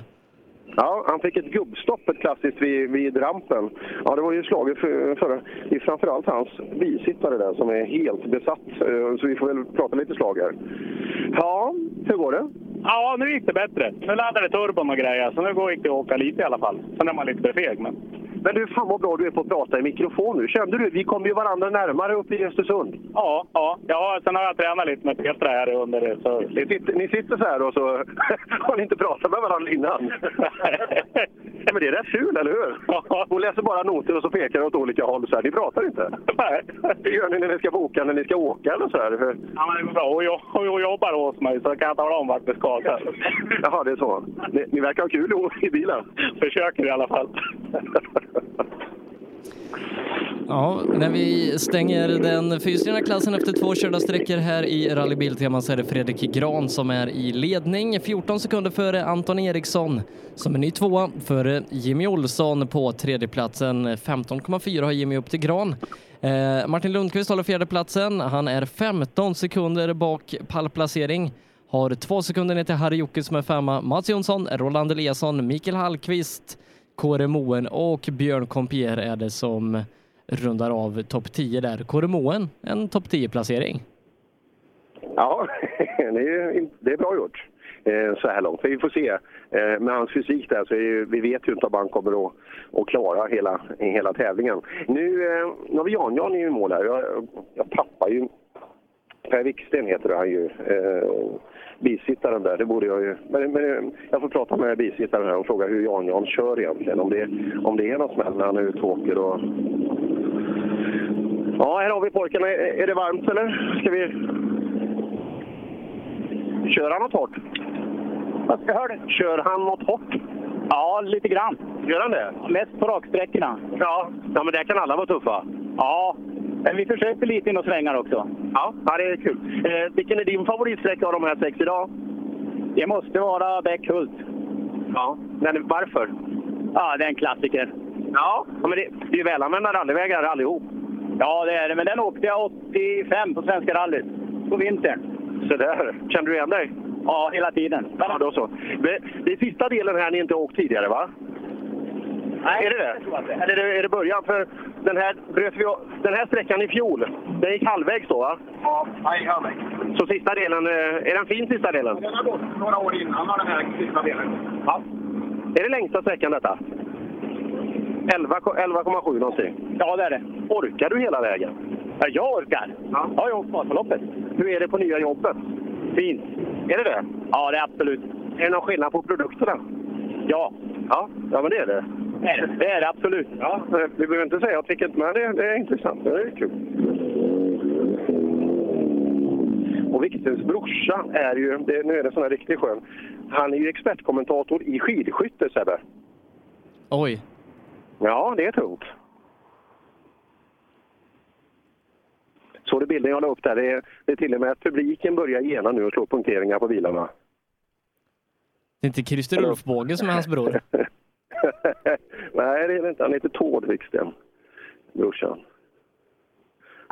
Ja, han fick ett gubbstopp, ett klassiskt, vid, vid rampen. Ja, det var ju slaget för, för det är framförallt hans bisittare där som är helt besatt. Eh, så vi får väl prata lite slag här. Ja, hur går det? Ja, nu gick det bättre. Nu laddade turbon och grejer, så nu går det att åka lite i alla fall. Sen är man lite för feg, men... Men du, fan vad bra du är på att prata i mikrofon nu. Kände du? Vi kom ju varandra närmare uppe i Östersund. Ja, ja, ja. Sen har jag tränat lite med Petra här under det. Så... Ni sitter, ni sitter så här och så har ni inte pratat med varandra innan. Men det är rätt kul, eller hur? Hon läser bara noter och så pekar åt olika håll. Så här. Ni pratar inte? Nej. Det gör ni när ni ska boka, när ni ska åka eller så här. För... Ja, men det går bra. Hon, jo- hon jobbar hos mig, så kan jag tala om vart vi ska. Jaha, det är så. Ni, ni verkar ha kul i- i bilen. Försöker i alla fall. Ja, när vi stänger den fyrhjulsdrivna klassen efter två körda sträckor här i Rally Biltema så är det Fredrik Gran som är i ledning. 14 sekunder före Anton Eriksson som är ny tvåa före Jimmy Olsson på tredjeplatsen. 15,4 har Jimmy upp till Gran. Eh, Martin Lundqvist håller fjärdeplatsen. Han är 15 sekunder bak pallplacering. Har två sekunder ner till Harry Jocke som är femma. Mats Jonsson, Roland Eliasson, Mikael Hallqvist, Kåre Moen och Björn Compier är det som rundar av topp 10 där. Kåre Moen, en topp 10-placering. Ja, det är, det är bra gjort eh, så här långt. Vi får se. Eh, med hans fysik där så är ju, vi vet ju inte om han kommer att, att klara hela, hela tävlingen. Nu, eh, nu har vi Jan-Jan i mål här. Jag, jag tappar ju... Per Wiksten heter han ju. Bisittaren där, det borde jag ju... Men, men jag får prata med bisittaren här och fråga hur Jan-Jan kör egentligen. Om det, om det är något smäll när han är ute och åker och... Ja, här har vi pojkarna. Är är det varmt eller? Ska vi... Kör han något hårt? Jag hörde. Kör han något hårt? Ja, lite grann. Gör han det? Mest på raksträckorna. Ja, ja men där kan alla vara tuffa. Ja, men vi försöker lite in och svängar också. Ja, ja det är kul. Eh, vilken är din favoritsträcka av de här sex idag? Det måste vara Bäckhult. Ja, men varför? Ja, det är en klassiker. Ja, men det, det är ju välanvända rallyvägar allihop. Ja, det är det. Men den åkte jag 85 på Svenska rallyt. På vintern. Så där. Känner du igen dig? Ja, hela tiden. Ja, då så. Det är sista delen här ni inte åkt tidigare, va? Nej, är det det? Eller är det, är det början? För den här, bröt vi, den här sträckan i fjol, den gick halvvägs då, va? Ja, nej, halvvägs. Så sista delen, eh, är den fin sista delen? Den har gått några år innan den här sista delen. Ja. Är det längsta sträckan detta? 11 11,7 någonting. Ja, det är det. Orkar du hela vägen? Ja, jag orkar. Ja. Jag har ju åkt Vasaloppet. Hur är det på nya jobbet? Fint. Är det det? Ja, det är absolut. Är det någon skillnad på produkterna? Ja. Ja, ja men det är det. Det är det, det, är det absolut. Ja, vi behöver inte säga åt vilket, men det, det är intressant. Det är kul. Och Viktens brorsa är ju, det, nu är det sån här riktigt skön, han är ju expertkommentator i skidskytte, Sebbe. Oj. Ja, det är tungt. Så det bilden jag la upp där, det är, det är till och med att publiken börjar gena nu och slå punkteringar på bilarna. Det är inte Christer Ulfbåge som är hans bror. Nej, det är det inte. Han heter Tord Wiksten, brorsan.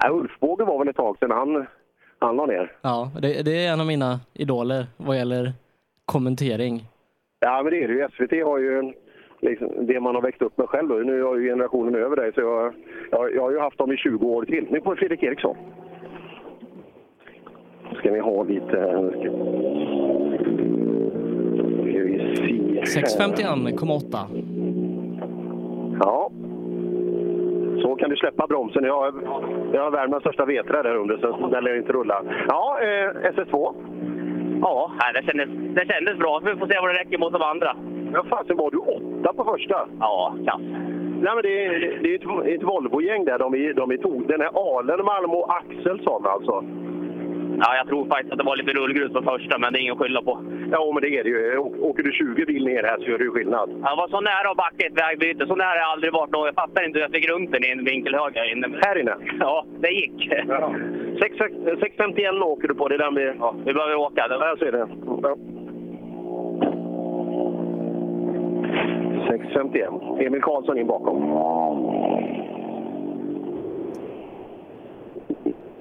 Nej, Ulfbåge var väl ett tag sedan han, han la ner. Ja, det, det är en av mina idoler vad gäller kommentering. Ja, men det är det ju. SVT har ju liksom, det man har växt upp med själv. Då. Nu har ju generationen över dig, så jag, jag, jag har ju haft dem i 20 år till. Nu får Fredrik Eriksson. Ska ni ha lite... Ska vi. 651,8. Ja. Så kan du släppa bromsen. Jag har, jag har Värmlands största vetra där under, så den lär inte rulla. Ja, eh, SS2. Ja, det kändes, det kändes bra. Vi får se vad det räcker mot de andra. Ja, fasen var du åtta på första? Ja, kass. Nej, men det är, det är ett, ett Volvo-gäng där. De är, de är tog, den är Alen, Malm och Axelsson alltså. Ja, jag tror faktiskt att det var lite rullgrus på första, men det är inget att skylla på. Ja, men det är det ju. Åker du 20 bil ner här så gör det ju skillnad. Jag var så nära att backa ett vägbyte. Så nära har jag aldrig varit. Jag fattar inte hur jag fick runt den i en vinkel höger här inne. Här inne? Ja, det gick. Ja. 6, 651 åker du på. Det är den vi... Ja, vi behöver åka. Ja, så är det. Ja. 651. Emil Karlsson in bakom.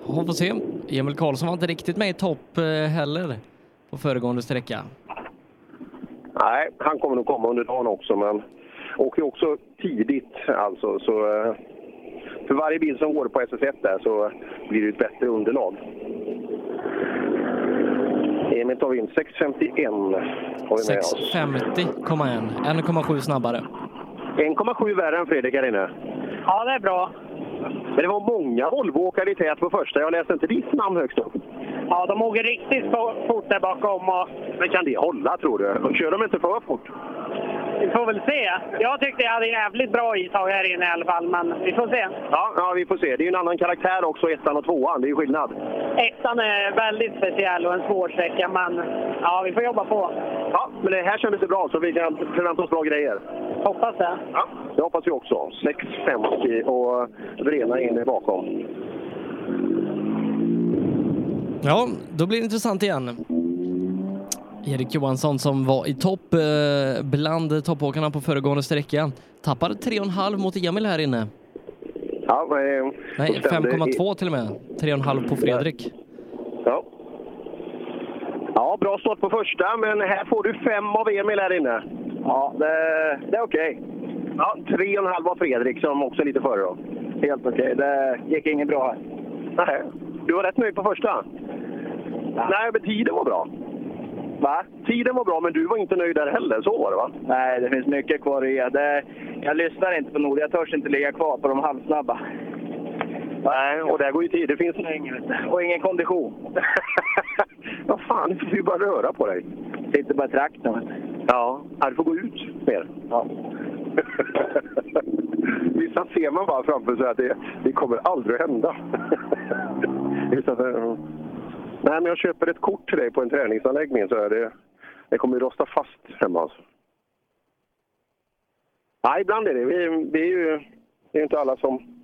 Ja, får se. Emil Karlsson var inte riktigt med i topp eh, heller på föregående sträcka. Nej, han kommer nog komma under dagen också, men åker också tidigt alltså. Så, eh, för varje bil som går på SS1 där så blir det ett bättre underlag. Emil tar vi in 651 har vi med oss. 650,1. 1,7 snabbare. 1,7 värre än Fredrik här inne. Ja, det är bra. Men det var många Volvo-åkare i tät på första. Jag läste inte ditt namn högst upp. Ja, de åker riktigt fo- fort där bakom. Och Men kan det hålla tror du? Kör de inte för fort? vi får väl se. Jag tyckte jag hade jävligt bra istag här inne i alla fall, men vi får se. Ja, ja, vi får se. Det är ju en annan karaktär också, ettan och tvåan. Det är ju skillnad. Ettan är väldigt speciell och en svår sträcka, men ja, vi får jobba på. Ja, men det här kändes det bra, så vi kan förvänta oss bra grejer. Hoppas det. Ja, det hoppas vi också. 6.50 och Vrena in bakom. Ja, då blir det intressant igen. Erik Johansson som var i topp eh, bland toppåkarna på föregående sträcka tappar 3,5 mot Emil här inne. Ja, men, Nej, då stämde- 5,2 till och med. 3,5 på Fredrik. Ja. ja, bra start på första, men här får du fem av Emil här inne. Ja, det, det är okej. Ja, tre och en halv av Fredrik som också är lite före då. Helt okej. Det gick inget bra här. Nej, du var rätt nöjd på första? Nej, men tiden var bra. Va? Tiden var bra, men du var inte nöjd där heller. Så var det va? Nej, det finns mycket kvar att ge. Det, jag lyssnar inte på Nord. Jag törs inte ligga kvar på de halvsnabba. Nej, och där går ju tid. Det finns... Och ingen kondition. Vad fan, du får ju bara röra på dig. Sitter bara i traktorn. Ja, du får gå ut mer. Ja. Vissa ser man bara framför sig att det, det kommer aldrig att hända. Nej, men jag köper ett kort till dig på en träningsanläggning så är det, det kommer ju rosta fast hemma. Alltså. Nej, ibland är det. Vi, det är ju det är ju inte alla som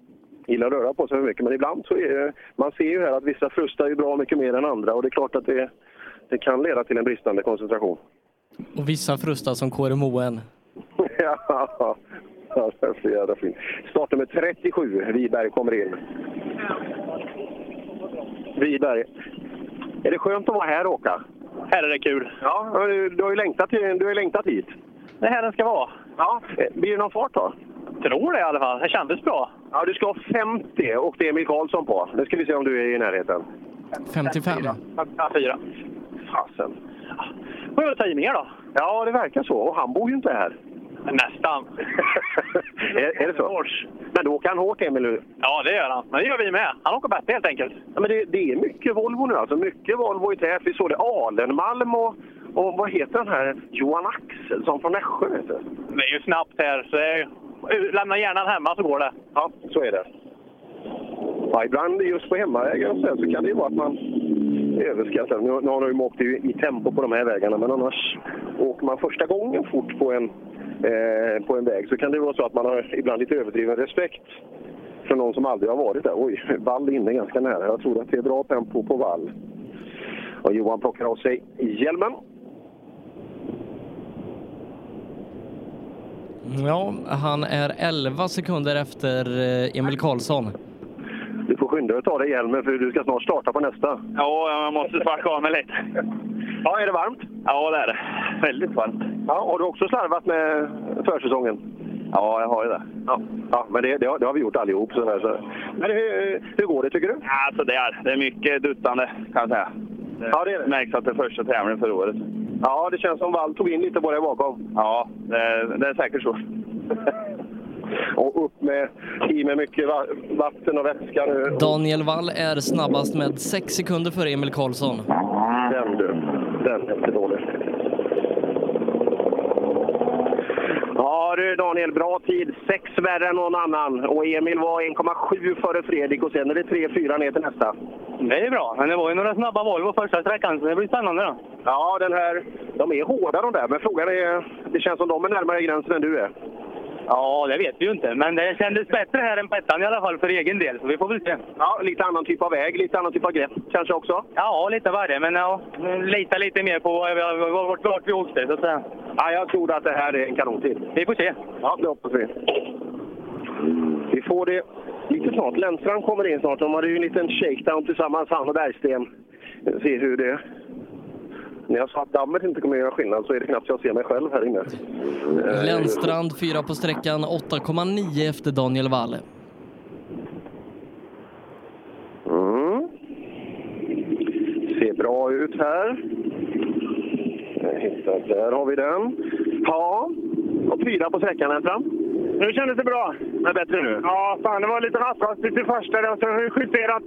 gillar att röra på sig för mycket, men ibland så är det, man ser ju här att vissa frustar ju bra mycket mer än andra och det är klart att det, det kan leda till en bristande koncentration. Och vissa frustar som KRMON. ja, ja, det är så jävla fint. Startnummer 37, Wiberg, kommer in. Wiberg. Är det skönt att vara här och åka? Här är det kul. Ja, du, du har ju längtat, du har ju längtat hit. Det är här den ska vara. Ja, eh, blir det någon fart då? Tror det i alla fall. Det kändes bra. Ja, du ska ha 50 och det är Emil Karlsson på. Nu ska vi se om du är i närheten. 55. Ja, fyra. Fasen. Får jag ta i mer då? Ja, det verkar så. Och han bor ju inte här. Nästan. är, är det så? Men då åker han hårt, Emil, nu. Ja, det gör han. Men det gör vi med. Han åker bättre helt enkelt. Ja, men det, det är mycket Volvo nu alltså. Mycket Volvo i tät. Vi såg det Alenmalm och, och vad heter den här? Johan Axelsson från Nässjö. Det är ju snabbt här, så är... lämna hjärnan hemma så går det. Ja, så är det. Ja, ibland just på hemmavägar här så kan det ju vara att man överskattar. Nu, nu har de ju åkt i, i tempo på de här vägarna, men annars åker man första gången fort på en, eh, på en väg så kan det vara så att man har ibland lite överdriven respekt för någon som aldrig har varit där. Oj, vall inne ganska nära. Jag tror att det är bra tempo på vall. Och Johan plockar av sig hjälmen. Ja, han är 11 sekunder efter eh, Emil Karlsson. Du får skynda dig att ta dig hjälmen för du ska snart starta på nästa. Ja, jag måste sparka av mig lite. Ja, är det varmt? Ja, det är det. Väldigt varmt. Ja, har du också slarvat med försäsongen? Ja, jag har ju det. Ja, ja men det, det, har, det har vi gjort allihop. Så där, så. Men hur, hur går det tycker du? Alltså det är, det är mycket duttande kan jag säga. Det Ja, det är det. märks att det är första tävlingen för året. Ja, det känns som Wall tog in lite på dig bakom. Ja, det, det är säkert så. Och upp med, i med mycket va- vatten och vätska nu. Daniel Wall är snabbast med 6 sekunder före Emil Karlsson. Den du, den är inte dålig. Ja du Daniel, bra tid. Sex värre än någon annan. Och Emil var 1,7 före Fredrik och sen är det 3-4 ner till nästa. Det är bra, men det var ju några snabba Volvo första sträckan, så det blir spännande då. Ja, den här, de är hårda de där, men frågan är... Det känns som de är närmare gränsen än du är. Ja, det vet vi ju inte, men det kändes bättre här än på ettan i alla fall för egen del, så vi får väl se. Ja, lite annan typ av väg, lite annan typ av grepp kanske också? Ja, lite varje, men ja, lita lite mer på vart, vart vi åkte, så att säga. Ja, jag tror att det här är en kanontid. Vi får se. Ja, det hoppas vi. Vi får det lite snart. Lennstrand kommer in snart. De hade ju en liten shakedown tillsammans, han och Bergsten. Se hur det... När jag sa att dammet inte kommer att göra skillnad så är det knappt jag ser mig själv här inne. Eh, Lennstrand fyra på sträckan, 8,9 efter Daniel Wall. Mm. Ser bra ut här. Där har vi den. Ja, och fyra på sträckan Lennstrand. Nu kändes det bra. Det är bättre nu? Ja, fan det var lite rattrastigt i första. Och så vi justerat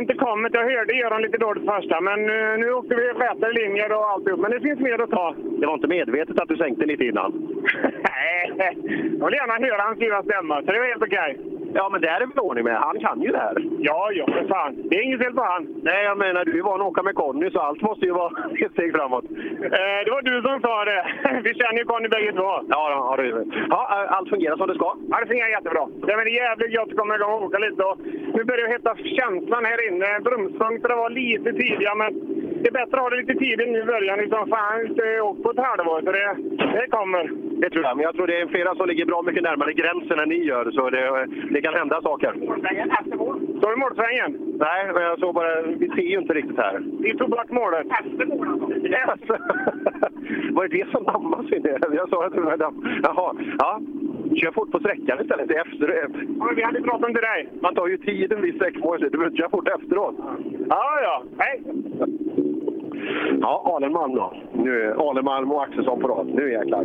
intercomet. Jag hörde Göran lite dåligt första, men eh, nu åkte vi rätare linjer och alltihop. Men det finns mer att ta. Det var inte medvetet att du sänkte lite innan? Nej, jag vill gärna höra hans ljuva stämma, så det var helt okej. Ja, men det är det väl ordning med. Han kan ju det här. Ja, ja, för fan. Det är inget fel på han. Nej, jag menar, du är van att åka med Conny, så allt måste ju vara ett steg framåt. Eh, det var du som sa det. Vi känner ju Conny bägge två. Ja, ja, det, ja, allt fungerar som det ska. Ja, det fungerar jättebra. Det är jävligt gött att komma igång och åka lite. Och nu börjar det hetta känslan här inne. Bromspunkterna var lite tidiga, men det är bättre att ha det lite tidigt nu i början. Liksom, fan, inte åkt på ett halvår, så det, det kommer. Det tror jag, men jag tror det är flera som ligger bra mycket närmare gränsen än ni gör, så det, det kan hända saker. Står du i målsvängen? Nej, men jag såg bara, vi ser ju inte riktigt här. Vi tog bort målet. Efter målet? Yes. Var det det som dammas in det? Jag sa att det var damm. Jaha, ja. Kör fort på sträckan istället, efter. Ja, vi hade pratat om till dig. Man tar ju tiden vid sträckmålet, du behöver inte köra fort efteråt. Ja, ja. Hej! Ja, Alenmalm då. Nu Alenmalm och Axelsson på rad. Nu jäklar.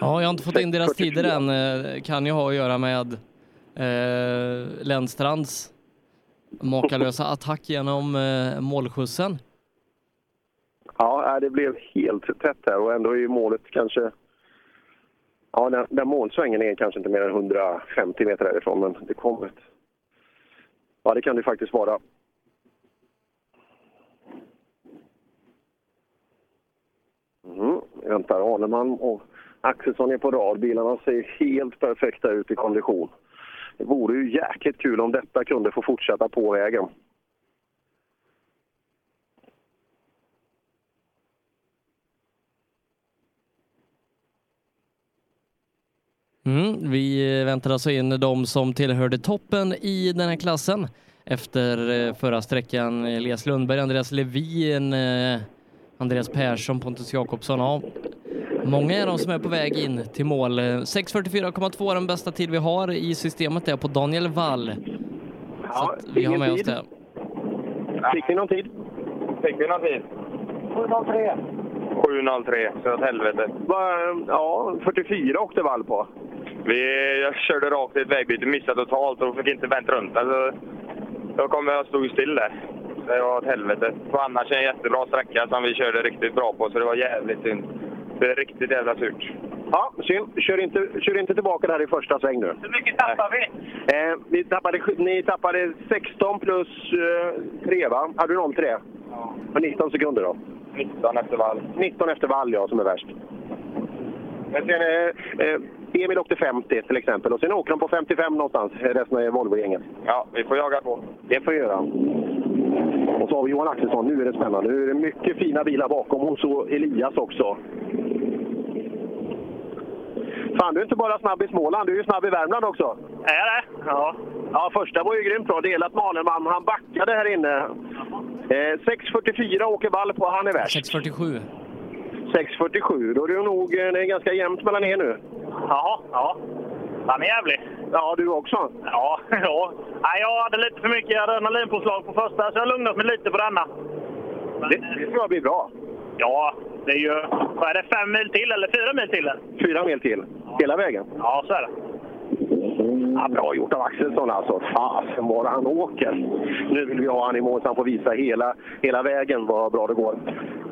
Ja, jag har inte fått in deras tider än. Eh, Kan ju ha att göra med eh, Lennstrands makalösa attack genom eh, målskjutsen. Ja, det blev helt tätt här och ändå är ju målet kanske... Ja, den, den målsvängen är kanske inte mer än 150 meter härifrån, men det kommer ett... Ja, det kan det faktiskt vara. Mm, väntar Arneman och Axelsson är på rad. Bilarna ser helt perfekta ut i kondition. Det vore ju jäkligt kul om detta kunde få fortsätta på vägen. Mm, vi väntar alltså in de som tillhörde toppen i den här klassen efter eh, förra sträckan. Elias Lundberg, Andreas Levin, eh, Andreas Persson, Pontus Jakobsson. Ja, många är de som är på väg in till mål. Eh, 6.44,2 är den bästa tid vi har i systemet där på Daniel Wall. Så att vi har med oss det. Fick ni någon tid? Fick vi någon tid? 7.03. 7.03, så åt helvete. Va, ja, 44 åkte Wall på. Vi, jag körde rakt i ett vägbyte, missade totalt och fick inte vänt runt. Alltså, då kom jag och stod still där. Det var ett helvete. Och annars en jättebra sträcka som vi körde riktigt bra på, så det var jävligt synd. Det är riktigt jävla surt. Ja, synd. Kör inte, kör inte tillbaka där i första sväng nu. Hur mycket tappar vi? Eh, ni, tappade, ni tappade 16 plus eh, 3, va? Hade du 03? Ja. 19 sekunder då? 19 efter vall. 19 efter vall, ja, som är värst. Men sen, eh, eh, Emil åkte 50 till exempel och sen åker de på 55 någonstans, resten av Volvo-gänget. Ja, vi får jaga på. Det får vi göra. Och så har vi Johan Axelsson. Nu är det spännande. Nu är det mycket fina bilar bakom och så Elias också. Fan, du är inte bara snabb i Småland, du är ju snabb i Värmland också. Är det? Ja. Ja, första var ju grymt bra. Delat med Alenman. Han backade här inne. Eh, 6.44 åker Wall på. Han är värst. 6.47. 6.47. Då är det nog eh, det är ganska jämnt mellan er nu. Jaha, ja. Han är jävlig. Ja, du också? Ja, ja. Nej, jag hade lite för mycket adrenalinpåslag på första, så jag har lugnat mig lite på denna. Det, det tror jag blir bra. Ja, det är ju... Vad är det? Fem mil till eller fyra mil till? Fyra mil till. Hela vägen. Ja, så är det. Ja, bra gjort av Axelsson alltså. Fasen vad han åker. Nu vill vi ha han i mål så han får visa hela, hela vägen vad bra det går.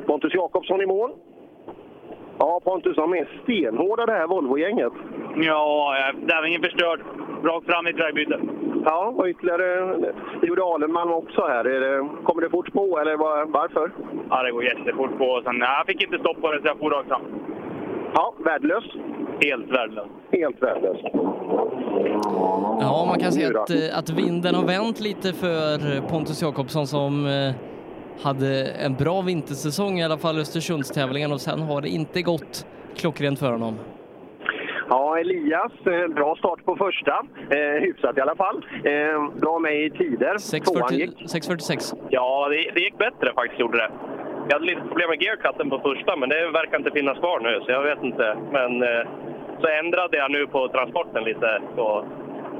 Pontus Jakobsson i mål. Ja, Pontus, de är stenhårda det här Volvo-gänget. Ja, det är ingen förstörd. Rakt fram i ett vägbyte. Ja, och ytterligare, det gjorde Alenmalm också här. Är det, kommer det fort på eller var, varför? Ja, det går jättefort på. Sen, nej, jag fick inte stopp på det så jag for rakt fram. Ja, värdelös. Helt värdelös. Helt värdelös. Ja, man kan då? att, eh, att vinden har vänt lite för Pontus Jakobsson som eh, hade en bra vintersäsong, i alla fall Östersundstävlingen, och sen har det inte gått klockrent för honom. Ja, Elias, eh, bra start på första. Eh, hyfsat i alla fall. Eh, bra med i tider. Tvåan 6.40 gick. 6.46. Ja, det, det gick bättre faktiskt, gjorde det. Jag hade lite problem med gearcutten på första, men det verkar inte finnas kvar nu, så jag vet inte. Men eh, så ändrade jag nu på transporten lite, på,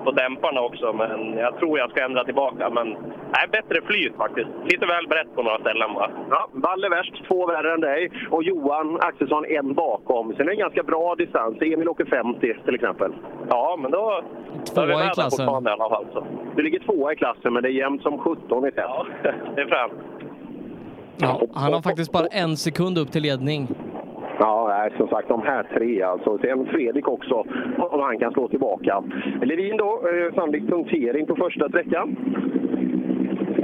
på dämparna också, men jag tror jag ska ändra tillbaka. Men nej, bättre flyt faktiskt. Lite väl brett på några ställen bara. Ja, Valle värst, två värre än dig. Och Johan Axelsson en bakom. Sen är det en ganska bra distans. Emil åker 50 till exempel. Ja, men då... Tvåa då är vi i klassen. i alla fall. Så. Du ligger tvåa i klassen, men det är jämnt som 17 i test. Ja, det är främt. Ja, han har faktiskt bara en sekund upp till ledning. Ja, nej, som sagt de här tre alltså. Sen Fredrik också, om han kan slå tillbaka. Levin då, eh, sannolikt punktering på första sträckan.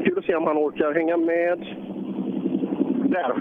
Kul att se om han orkar hänga med. Där.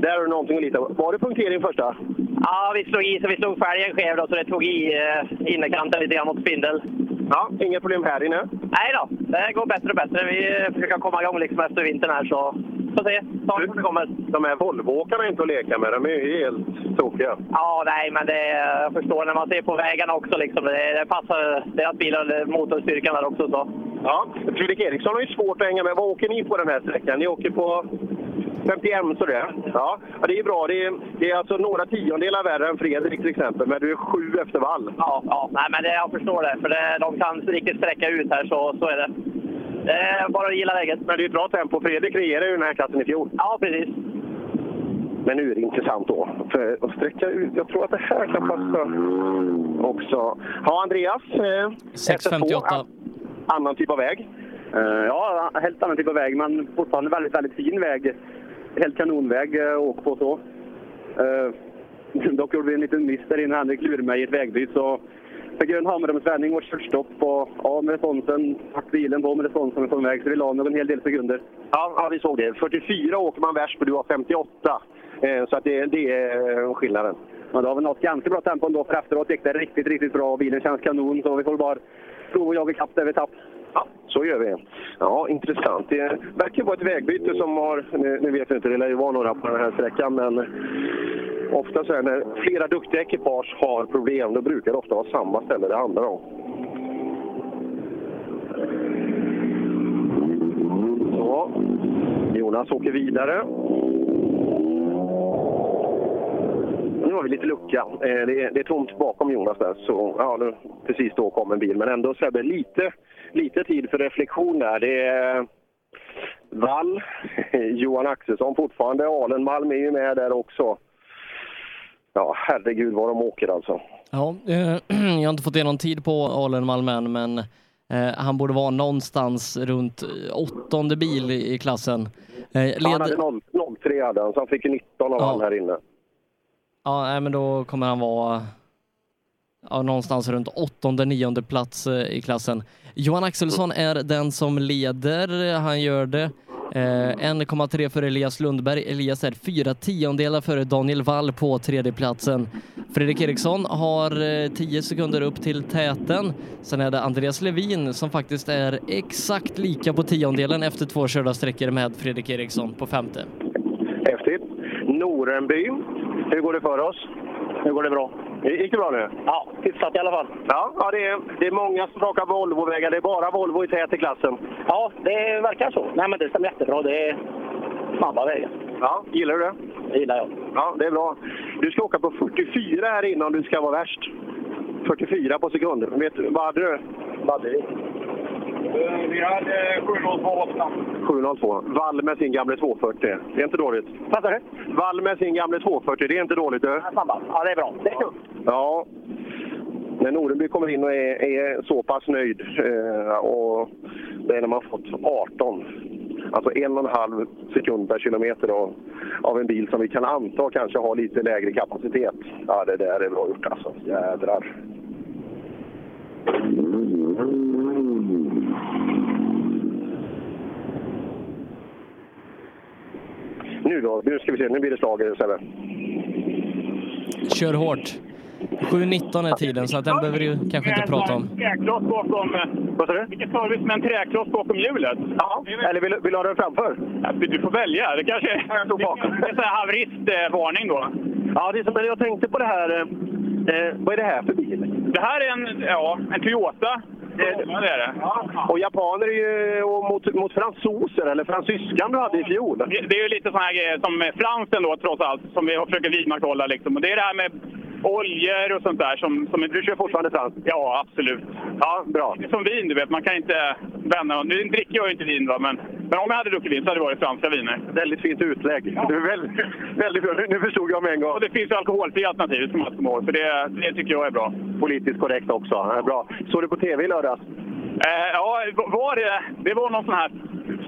Där har du någonting att lita på. Var det punktering första? Ja, vi slog i så vi slog fälgen skev då, så det tog i eh, innerkanten lite grann mot spindel. Ja, inga problem här inne? Nej då, det går bättre och bättre. Vi försöker komma igång liksom efter vintern här så får se. Snart kommer det kommer. De här Volvoåkarna är inte att leka med. De är ju helt tokiga. Ja, nej, men det, jag förstår när man ser på vägarna också. Liksom, det, det passar deras bilar, motorstyrkan där också. Så. Ja, Fredrik Eriksson har ju svårt att hänga med. Vad åker ni på den här sträckan? Ni åker på 51 så det. Ja, ja det är bra. Det är, det är alltså några tiondelar värre än Fredrik till exempel, men du är sju efter vall. Ja, ja nej, men det, jag förstår det. För det, de kan riktigt sträcka ut här, så, så är det. Det är bara att gilla läget. Men det är ett bra tempo. Fredrik regerade ju den här klassen i fjol. Ja, precis. Men nu är det intressant då. För att sträcka ut, jag tror att det här kan passa också. Ja, Andreas. Eh, 6.58. Annan typ av väg. Eh, Ja, helt annan typ av väg, men fortfarande väldigt, väldigt fin väg. Helt kanonväg eh, att åka på så. Eh, dock gjorde vi en liten miss där inne. Henrik lurade mig i ett vägbyte. Så fick jag en handbromsvändning och kört stopp. Och, ja, med responsen, tack bilen på med responsen på väg. Så vi la nog en hel del sekunder. Ja, ja, vi såg det. 44 åker man värst och du har 58. Eh, så att det, det är skillnaden. Men då har vi nått ganska bra tempo ändå, för efteråt gick det riktigt, riktigt bra. Bilen känns kanon, så vi får bara prova att jaga ikapp där vi tapp. Ja, så gör vi. Ja, intressant. Det verkar vara ett vägbyte som har, nu, nu vet jag inte, det lär ju vara några på den här sträckan, men ofta så när flera duktiga ekipage har problem, då brukar det ofta vara samma ställe det handlar om. Så, Jonas åker vidare. Nu har vi lite lucka. Eh, Det är, det är tomt bakom Jonas där. Så, ja, nu, precis då kom en bil. Men ändå Sebbe, lite, lite tid för reflektion där. Det är Wall, Johan Axelsson fortfarande. Alenmalm är ju med där också. Ja, herregud vad de åker alltså. Ja, eh, jag har inte fått igenom tid på Alenmalm än, men eh, han borde vara någonstans runt eh, åttonde bil i, klassen. Eh, Han led... hade 0, 03 hade han, så han fick ju 19 av Ja. han här inne. Ja, nej, men då kommer han vara ja, någonstans runt åttonde, nionde plats eh, i klassen. Johan Axelsson är den som leder. Han gör det eh, 1,3 för Elias Lundberg. Elias är fyra tiondelar före Daniel Wall på tredjeplatsen. Fredrik Eriksson har eh, 10 sekunder upp till täten. Sen är det Andreas Levin som faktiskt är exakt lika på tiondelen efter två körda sträckor med Fredrik Eriksson på femte. Häftigt. Norenby, hur går det för oss? Nu går det bra. Gick det bra nu? Ja, hyfsat i alla fall. Ja, ja det, är, det är många som åker Volvo-vägar. Det är bara Volvo i tät i klassen. Ja, det verkar så. Nej, men det stämmer jättebra. Det är snabba vägar. Ja, gillar du det? Det gillar jag. Ja, det är bra. Du ska åka på 44 här innan du ska vara värst. 44 på sekunder. Vet du, vad hade du? Vad hade vi? Vi hade 702 702. Wall med sin gamla 240. Det är inte dåligt. Du? Wall med sin gamla 240. Det är inte dåligt. Du. Ja, det är bra. Det är kul. Ja. När Norenby kommer in och är, är så pass nöjd eh, och det är när man fått 18. Alltså en och en halv sekund per kilometer då, av en bil som vi kan anta kanske har lite lägre kapacitet. Ja, det där är bra gjort alltså. Jädrar. Nu då, nu ska vi se, nu blir det slag Sebbe. Kör hårt. 7.19 är tiden, så att den behöver du kanske inte prata om. Träkloss bakom... Vad sa du? Vilken service med en träkloss bakom hjulet. Ja, eller vill, vill du ha den framför? Ja, Du får välja. Det kanske jag står bakom. det är här haveristvarning då. Ja, det är som, jag tänkte på det här. Eh, vad är det här för bil? Det här är en, ja, en Toyota. Ja, det är det. Och japaner är ju och mot, mot fransoser, eller fransyskan du hade i fjol. Det det är ju lite såna här grejer som fransen då trots allt, som vi försöker vidmakthålla liksom. Och det är det här med oljor och sånt där som... som du kör fortfarande franskt? Ja, absolut. Ja, bra. Det som vin, du vet. Man kan inte vända... Nu dricker jag ju inte vin, va? Men, men om jag hade druckit vin så hade det varit franska viner. Väldigt fint utlägg. Du är väldigt, väldigt bra. Nu- förstod jag med en gång. Och det finns ju alkoholfria alternativ, ska man komma ihåg. För det, det tycker jag är bra. Politiskt korrekt också. Ja, Bra. Såg du på TV i lördags? Eh, ja, var det... Det var någon sån här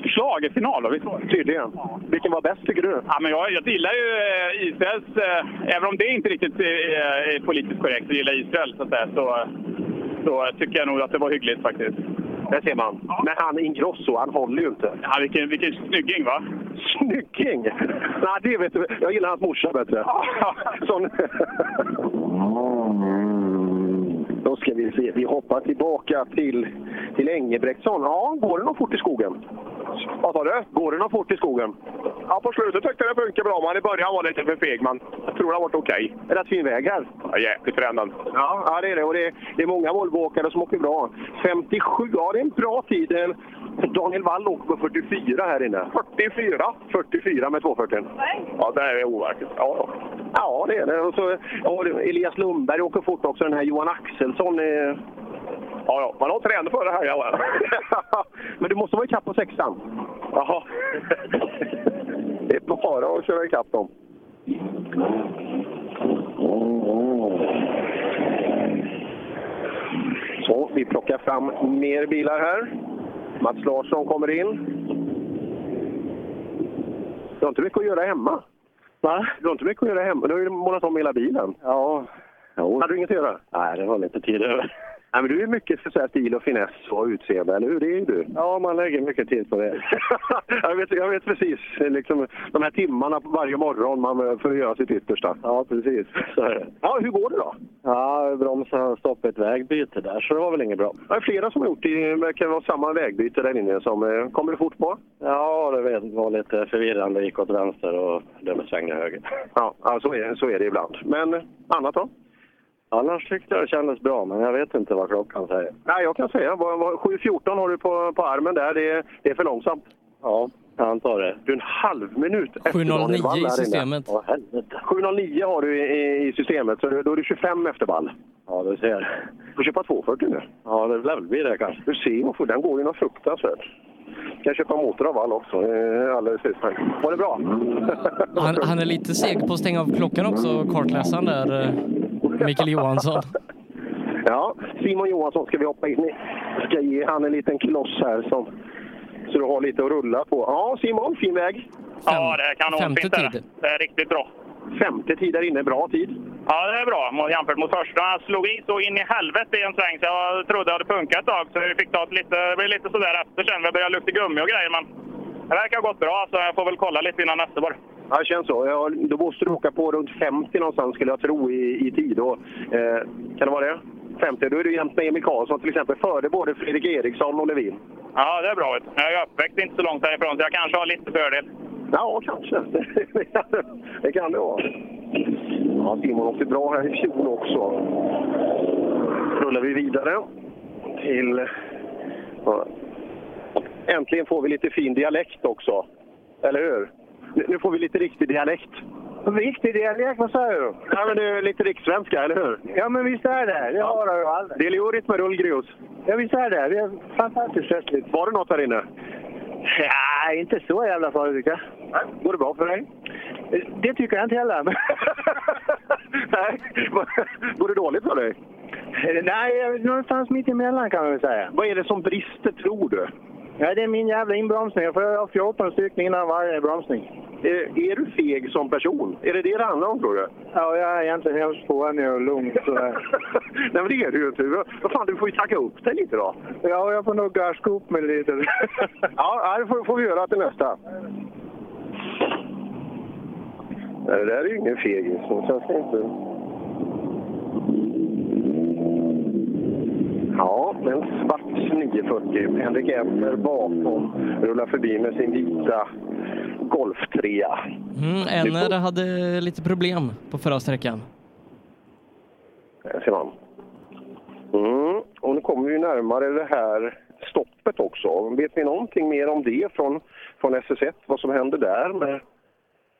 schlagerfinal? Visst det? Tydligen. Vilken var bäst tycker du? Ja, men jag, jag gillar ju eh, Israels... Eh, även om det inte riktigt är politiskt korrekt att gilla Israel, så, att säga, så, så tycker jag nog att det var hyggligt faktiskt. Där ser man. Men han Ingrosso, han håller ju inte. Ja, vilken, vilken snygging, va? Snygging? Nej, det vet du. Jag gillar hans morsa bättre. Sån... Då ska vi se. Vi hoppar tillbaka till, till Engebrektsson. Ja, går det någon fort i skogen? Vad sa du? Går det någon fort i skogen? Ja, på slutet tyckte jag det funkade bra, men i början var det lite för feg. Men jag tror det har varit okej. Rätt fin väg här. Ja, jäkligt för ändan. Ja, ja, det är det. Och det det är många Volvoåkare som åker bra. 57, ja det är en bra tid. Eh, Daniel Wall åker på 44 här inne. 44? 44 med 240. Ja, det är overkligt. Ja, Ja, det är det. Och så, ja, Elias Lundberg åker fort också. Den här Johan Axelsson. Är... ja, ja. Man har tränat för det här. Ja. Men du måste vara ikapp på sexan. Jaha. Det är bara att köra ikapp dem. Så, vi plockar fram mer bilar här. Mats Larsson kommer in. Du har inte mycket att göra hemma. Va? Du har inte mycket att göra hemma. Du har ju målat om hela bilen. Ja. Hade du inget att göra? Nej, det var lite tid över. Nej, men du är mycket för så stil och finess och utseende, eller hur? Det är ju du. Ja, man lägger mycket tid på det. jag, vet, jag vet precis. Liksom, de här timmarna på varje morgon man för att göra sitt yttersta. Ja, precis. Det. Ja, hur går det då? Ja, bromsade stopp ett vägbyte där, så det var väl inget bra. Det är flera som har gjort det. Det verkar vara samma vägbyte där inne. Som, eh, kommer det fort på? Ja, det var lite förvirrande. Gick åt vänster och blev svänga höger. Ja, så, är, så är det ibland. Men annat då? Annars tyckte jag det kändes bra, men jag vet inte vad klockan säger. Nej, jag kan säga. vad- vad- 7.14 har du på, på armen där. Det är, det är för långsamt. Ja, jag antar det. Du är en halv minut efter 7.09 Daniel Wall i systemet. Åh, helvete. 7.09 har du i, i, systemet, så då är du 25 efter Wall. Ja, du ser. Du får köpa 240 nu. Ja, det lär väl bli det kanske. Du ser, för den går ju något fruktansvärt. Kan jag köpa motor av Wall också. Alldeles utmärkt. Var det bra? Han, han är lite seg på att stänga av klockan också, kartläsaren där, Mikael Johansson. Ja, Simon Johansson ska vi hoppa in i. Ska ge han en liten kloss här som, så du har lite att rulla på. Ja, Simon, fin väg. Ja, det är kanonfint. det. Det är riktigt bra. Femte tid där inne, bra tid. Ja, det är bra jämfört mot första. Jag slog i så in i helvete i en sväng så jag trodde jag hade punkat ett tag. Så vi fick ta ett lite, det blev lite sådär efter sen. Det började lukta gummi och grejer. Men det verkar ha gått bra så jag får väl kolla lite innan nästa år. Ja, det känns så. Ja, då måste du åka på runt 50 någonstans skulle jag tro i, i tid. Och, eh, kan det vara det? 50, då är du jämt med Emil Karlsson till exempel, före både Fredrik Eriksson och Levin. Ja, det är bra. Jag är uppväxt inte så långt härifrån så jag kanske har lite fördel. Ja, kanske. det kan det vara. Ja, Simon åkte bra här i fjol också. rullar vi vidare till... Äntligen får vi lite fin dialekt också. Eller hur? Nu- får vi lite riktig dialekt. Riktig dialekt, vad säger du? Ja, men det är lite rikssvenska, eller hur? Ja, men visst är det. Det har jag ju aldrig. Det är lurigt med rullgrus. Ja, visst är det. Det är fantastiskt festligt. Var det något här inne? Ja, inte så jävla farligt tycker jag. Går det bra för dig? Det tycker jag inte heller. Nej. Går det dåligt för dig? Nej, någonstans mitt emellan kan man väl säga. Vad är det som brister, tror du? Ja, det är min jävla inbromsning. Jag får ha 14 stycken innan varje bromsning. Är, är du feg som person? Är det det det handlar om tror du? Ja, jag är egentligen helt fånig och lugn. Nej men det är du ju inte. Vad fan, du får ju tacka upp dig lite då. Ja, jag får nog garska upp mig lite. ja, det får, får vi göra till nästa. Nej, det där är ju ingen fegis. jag ska inte... Ja, en svart 940. Henrik Emmer bakom rullar förbi med sin vita Golf 3. Mm, Enner hade lite problem på förra sträckan. Där ser man. Mm. Och nu kommer vi närmare det här stoppet också. Vet ni någonting mer om det från, från SS1? Vad som händer där med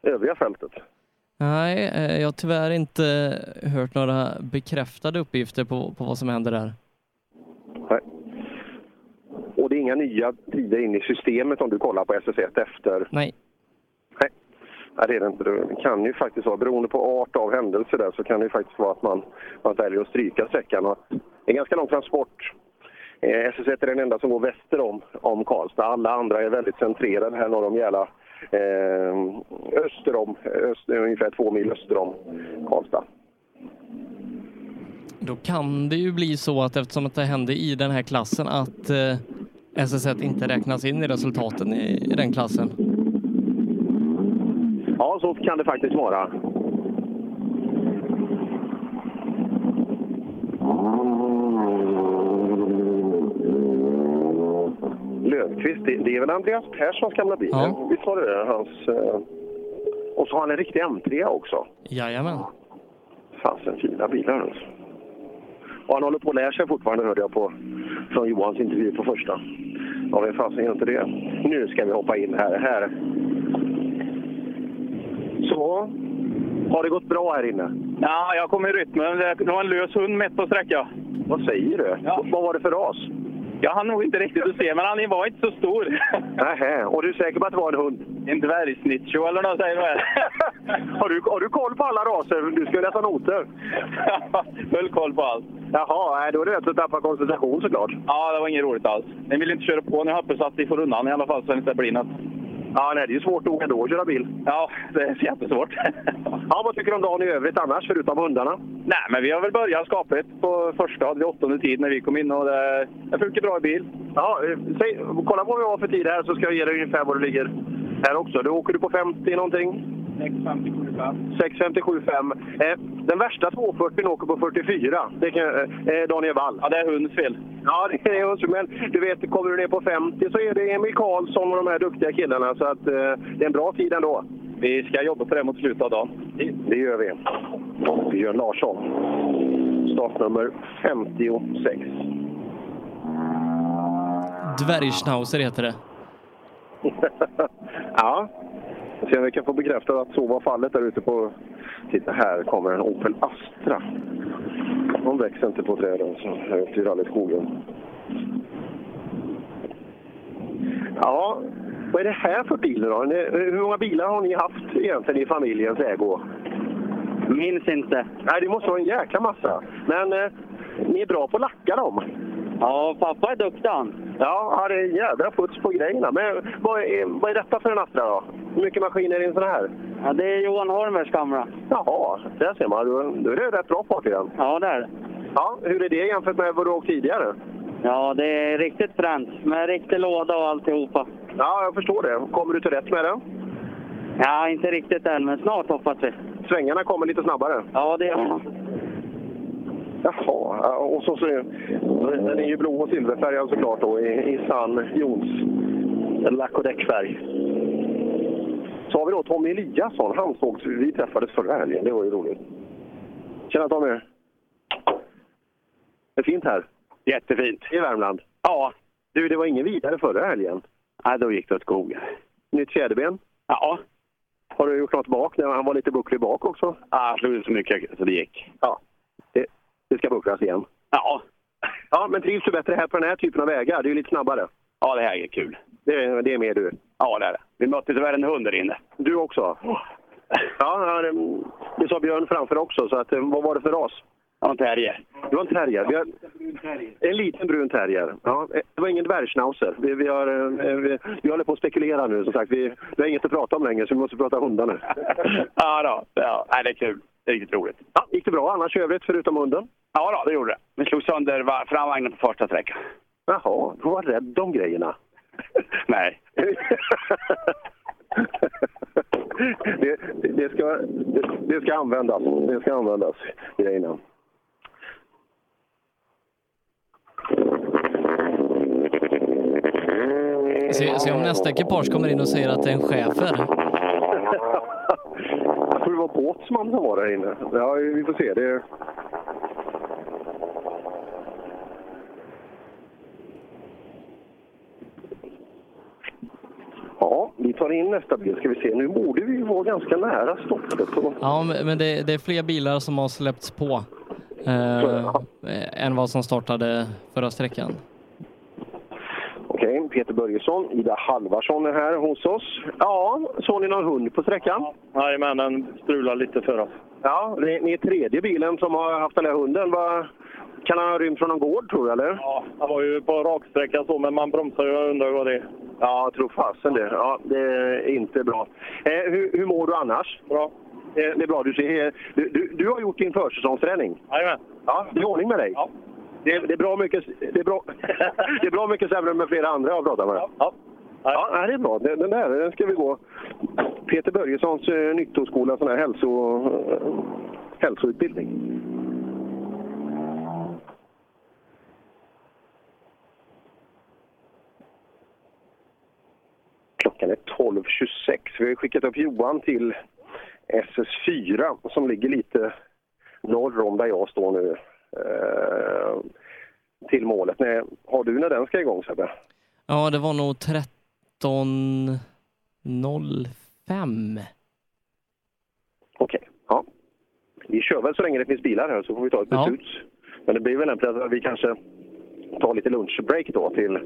övriga fältet? Nej, eh, jag har tyvärr inte hört några bekräftade uppgifter på, på vad som händer där. Och det är inga nya tider in i systemet om du kollar på SS1 efter? Nej. Nej, Nej det är det inte. Det kan ju faktiskt vara, beroende på art av händelse där, så kan det ju faktiskt vara att man, man väljer att stryka sträckan. Och det är en ganska lång transport. Eh, SS1 är den enda som går väster om, om Karlstad. Alla andra är väldigt centrerade här norr om Järla. Eh, öster om, öster, ungefär två mil öster om Karlstad. Då kan det ju bli så att eftersom att det hände i den här klassen att eh, SS1 inte räknas in i resultaten i, i den klassen. Ja, så kan det faktiskt vara. Löfqvist, det, det är väl Andreas Perssons gamla bil? Ja. Visst var det det? Hans, eh... Och så har han en riktig M3 också. Jajamän. Fasen fina bilar alltså. Och han håller på att lära sig fortfarande hörde jag på, från Johans intervju på första. Ja, vem fasen gör inte det? Nu ska vi hoppa in här. här. Så. Har det gått bra här inne? Ja, jag kom i rytmen. Det var en lös hund mitt på sträcka. Vad säger du? Vad var det för ras? Jag hann nog inte riktigt att se, men han var inte så stor. Nähä, och du är säker på att det var en hund? En dvärgsnitcho eller något säger man. har, du, har du koll på alla raser? Du ska ju läsa noter. Full koll på allt. Jaha, då är det rätt att tappa koncentration såklart. Ja, det var inget roligt alls. Den vill inte köra på. Nu hoppas att vi får undan i alla fall så det inte blir något. Ja, nej, det är ju svårt nog ändå att köra bil. Ja, det är jättesvårt. ja, vad tycker du om dagen i övrigt annars, förutom hundarna? Nej, men vi har väl börjat skapligt på första, hade vi åttonde tid när vi kom in och det, det funkar bra i bil. Ja, eh, säg, kolla vad vi har för tid här så ska jag ge dig ungefär var du ligger här också. Du åker du på 50 någonting? 6.57,5. 6.57,5. Eh, den värsta 240 åker på 44. Det kan, eh, Daniel Wall. Ja, det är hunds fel. Ja, det är hunds Men du vet, kommer du ner på 50 så är det Emil Karlsson och de här duktiga killarna. Så att, eh, det är en bra tid ändå. Vi ska jobba på det mot slutet av dagen. Det, det gör vi. Björn Larsson. Startnummer 56. Dvärgschnauzer heter det. ja. Se om vi kan få bekräftat att så var fallet där ute på... Titta, här kommer en Opel Astra. De växer inte på träden så här ute i rallyskogen. Ja, vad är det här för bil då? Hur många bilar har ni haft egentligen i familjens ägo? Minns inte. Nej, det måste vara en jäkla massa. Men eh, ni är bra på att lacka dem. Ja, pappa är duktig han. Ja, han är en jädra puts på grejerna. Men vad är, vad är detta för en Astra då? Hur mycket maskiner är i en sån här? Ja, det är Johan Holmbergs gamla. Jaha, där ser man. Då, då är det rätt bra fart i den. Ja, det är det. Ja, hur är det jämfört med vad du åkt tidigare? Ja, det är riktigt fränt. Med riktig låda och alltihopa. Ja, jag förstår det. Kommer du till rätt med den? Ja, inte riktigt än, men snart hoppas vi. Svängarna kommer lite snabbare? Ja, det gör de. Jaha, och så, så den är ju blå och silverfärgad såklart då i, i sann Jons lack och däckfärg. Så har vi då Tommy Eliasson. Han sågs, vi träffades förra helgen. Det var ju roligt. Tjena Tommy! Det är fint här. Jättefint. I Värmland? Ja. Du, det var ingen vidare förra helgen. Nej, då gick det åt skogen. Nytt fjäderben? Ja. Har du gjort något bak? Han var lite bucklig bak också? Ja, han slog inte så mycket så det gick. Ja. Det, det ska bucklas igen? Ja. Ja, men trivs du bättre här på den här typen av vägar? Det är ju lite snabbare. Ja, det här är kul. Det, det är mer du? Ja, det är det. Vi mötte tyvärr en hund där inne. Du också? Ja, det, det sa Björn framför också. Så att, vad var det för ras? Ja, en terrier. Det var en terrier. Vi har, En liten brun terrier. Ja, eh, det var ingen dvärgschnauzer. Vi, vi, har, eh, vi, vi håller på att spekulera nu som sagt. Vi, vi har inget att prata om längre så vi måste prata hundar nu. Ja, då. ja det är kul. Det är riktigt roligt. Ja, gick det bra annars i övrigt förutom hunden? Ja, då, det gjorde det. Vi slog sönder va- framvagnen på första sträckan. Jaha, du var rädd om grejerna. Nej. det, det, det, ska, det, det ska användas. Det ska användas, grejerna. Se, se om nästa ekipage kommer in och säger att det är en schäfer. Jag tror det var Båtsman som var där inne. Ja, vi får se. Det... Ja, vi tar in nästa bil ska vi se. Nu borde vi vara ganska nära stoppet. Ja, men det, det är fler bilar som har släppts på eh, än vad som startade förra sträckan. Okej, Peter Börjesson, Ida Halvarsson är här hos oss. Ja, såg ni någon hund på sträckan? Jajamän, den strular lite för oss. Ja, ni, ni är tredje bilen som har haft den här hunden. Vad, kan han ha rymt från någon gård tror du, eller? Ja, han var ju på raksträcka så, men man bromsar ju och undrar vad det är. Ja, jag tror fasen det. Ja, det är inte bra. Eh, hur, hur mår du annars? Bra. Det, det är bra. Du, ser, du, du, du har gjort din försäsongsträning? Jajamän. Ja, det är ordning med dig? Ja. Det, det, är bra mycket, det, är bra, det är bra mycket sämre med flera andra jag har pratat med. Ja, ja. nej, det är bra. Den, den där den ska vi gå. Peter Börjessons eh, nyttoskola, sån här hälso, eh, hälsoutbildning. Klockan är 12.26. Vi har skickat upp Johan till SS4 som ligger lite norr om där jag står nu. Eh, till målet. Nej, har du när den ska igång Sebbe? Ja, det var nog 13.05. Okej, ja. Vi kör väl så länge det finns bilar här så får vi ta ett Ja. beslut. Men det blir väl lämpligt att vi kanske tar lite lunchbreak då till,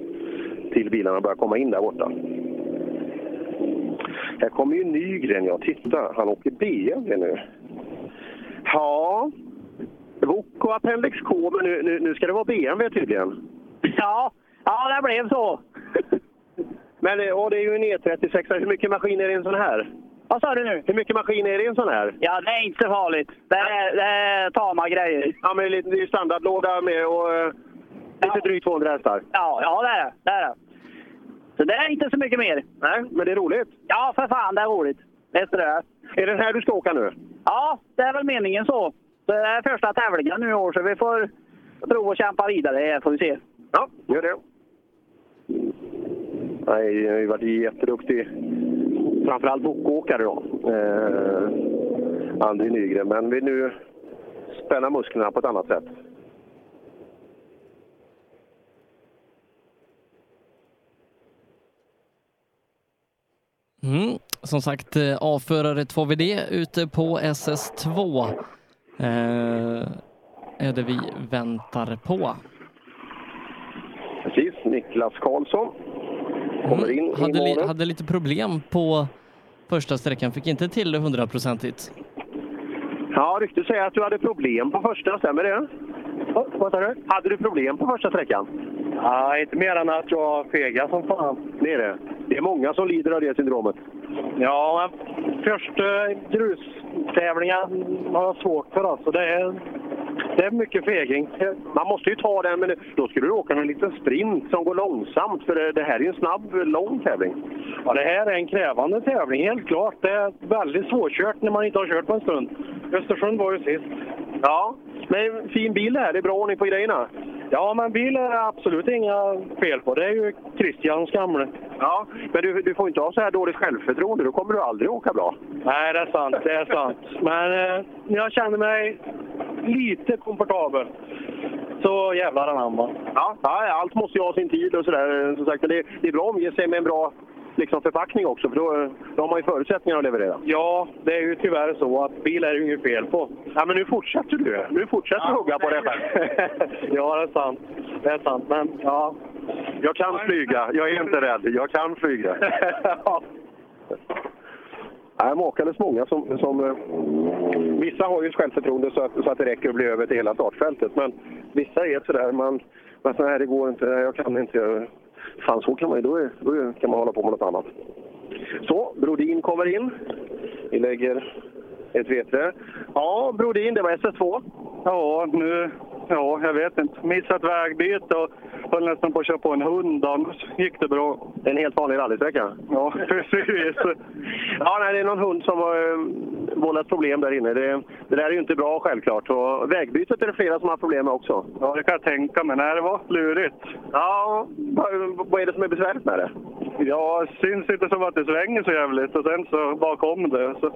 till bilarna börjar komma in där borta. Här kommer ju Nygren, ja. Titta, han åker BMW nu. Ja, och Appendix K, men nu, nu, nu ska det vara BMW tydligen. Ja, ja det blev så. Men ja, det är ju en E36. Hur mycket maskin är det i en sån här? Vad sa du nu? Hur mycket maskin är det i en sån här? Ja, det är inte så farligt. Det är, det är tama grejer. Ja, men det är ju standardlåda med och eh, lite drygt 200 hästar. Ja, ja det är det. det är det. Så det är inte så mycket mer. Nej, men det är roligt. Ja, för fan, det är roligt. Visst är det. Är det här du ska åka nu? Ja, det är väl meningen så. Det är första tävlingen nu i år, så vi får prova att kämpa vidare, får vi se. Ja, gör det. Nej, jag har ju varit jätteduktig. Framförallt bokåkare då. Eh, André Nygren. Men vill nu spänna musklerna på ett annat sätt. Mm. Som sagt, eh, avförare 2VD ute på SS2 eh, är det vi väntar på. Precis, Niklas Karlsson kommer in i Hade, li, hade lite problem på första sträckan, fick inte till det hundraprocentigt. Ja, ryktet säger att du hade problem på första, stämmer det? Vad sa du? Hade du problem på första sträckan? Nej, inte mer än att jag fegar som fan. Det är det. Det är många som lider av det syndromet. Ja, men första grustävlingen har jag svårt för alltså. Det är, det är mycket feging. Man måste ju ta den, men då skulle du åka en liten sprint som går långsamt, för det- det här är ju en snabb, lång tävling. Ja, det här är en krävande tävling, helt klart. Det är väldigt svårkört när man inte har kört på en stund. Östersund var ju sist. Ja, men fin bil det här. Det är bra ordning på grejerna. Ja, men bil är absolut inga fel på. Det är ju Christians gamle. Ja, men du, du får inte ha så här dåligt självförtroende. Då kommer du aldrig åka bra. Nej, det är sant. Det är sant. Men eh, jag känner mig lite komfortabel. Så jävlar anamma. Ja, ja, allt måste ju ha sin tid och sådär. Som sagt, men det, det är bra att ge sig med en bra liksom, förpackning också, för då, då har man ju förutsättningar att leverera. Ja, det är ju tyvärr så att bil är det ju inget fel på. Ja, men nu fortsätter du. Nu fortsätter du hugga på detta. ja, det är sant. Det är sant, men ja. Jag kan flyga. Jag är inte rädd. Jag kan flyga. är makalöst många som... som eh, vissa har ju självförtroende så att, så att det räcker att bli över till hela startfältet. Men vissa är sådär, man... Men så här, det går inte, jag kan inte. Fan, så kan man ju, då, är, då kan man hålla på med något annat. Så, Brodin kommer in. Vi lägger ett vete. Ja, Brodin, det var SS2. Ja, nu... Ja, jag vet inte. Missat vägbyte och höll nästan på att köra på en hund. Annars gick det bra. En helt vanlig rallysträcka? Ja, precis. Ja, nej, det är någon hund som har eh, vållat problem där inne. Det, det där är ju inte bra självklart. Och vägbytet är det flera som har problem med också. Ja, det kan jag tänka mig. Nej, det var lurigt. Ja, vad, är det som är besvärligt med det? Ja, syns inte som att det svänger så jävligt och sen så bakom det. Så,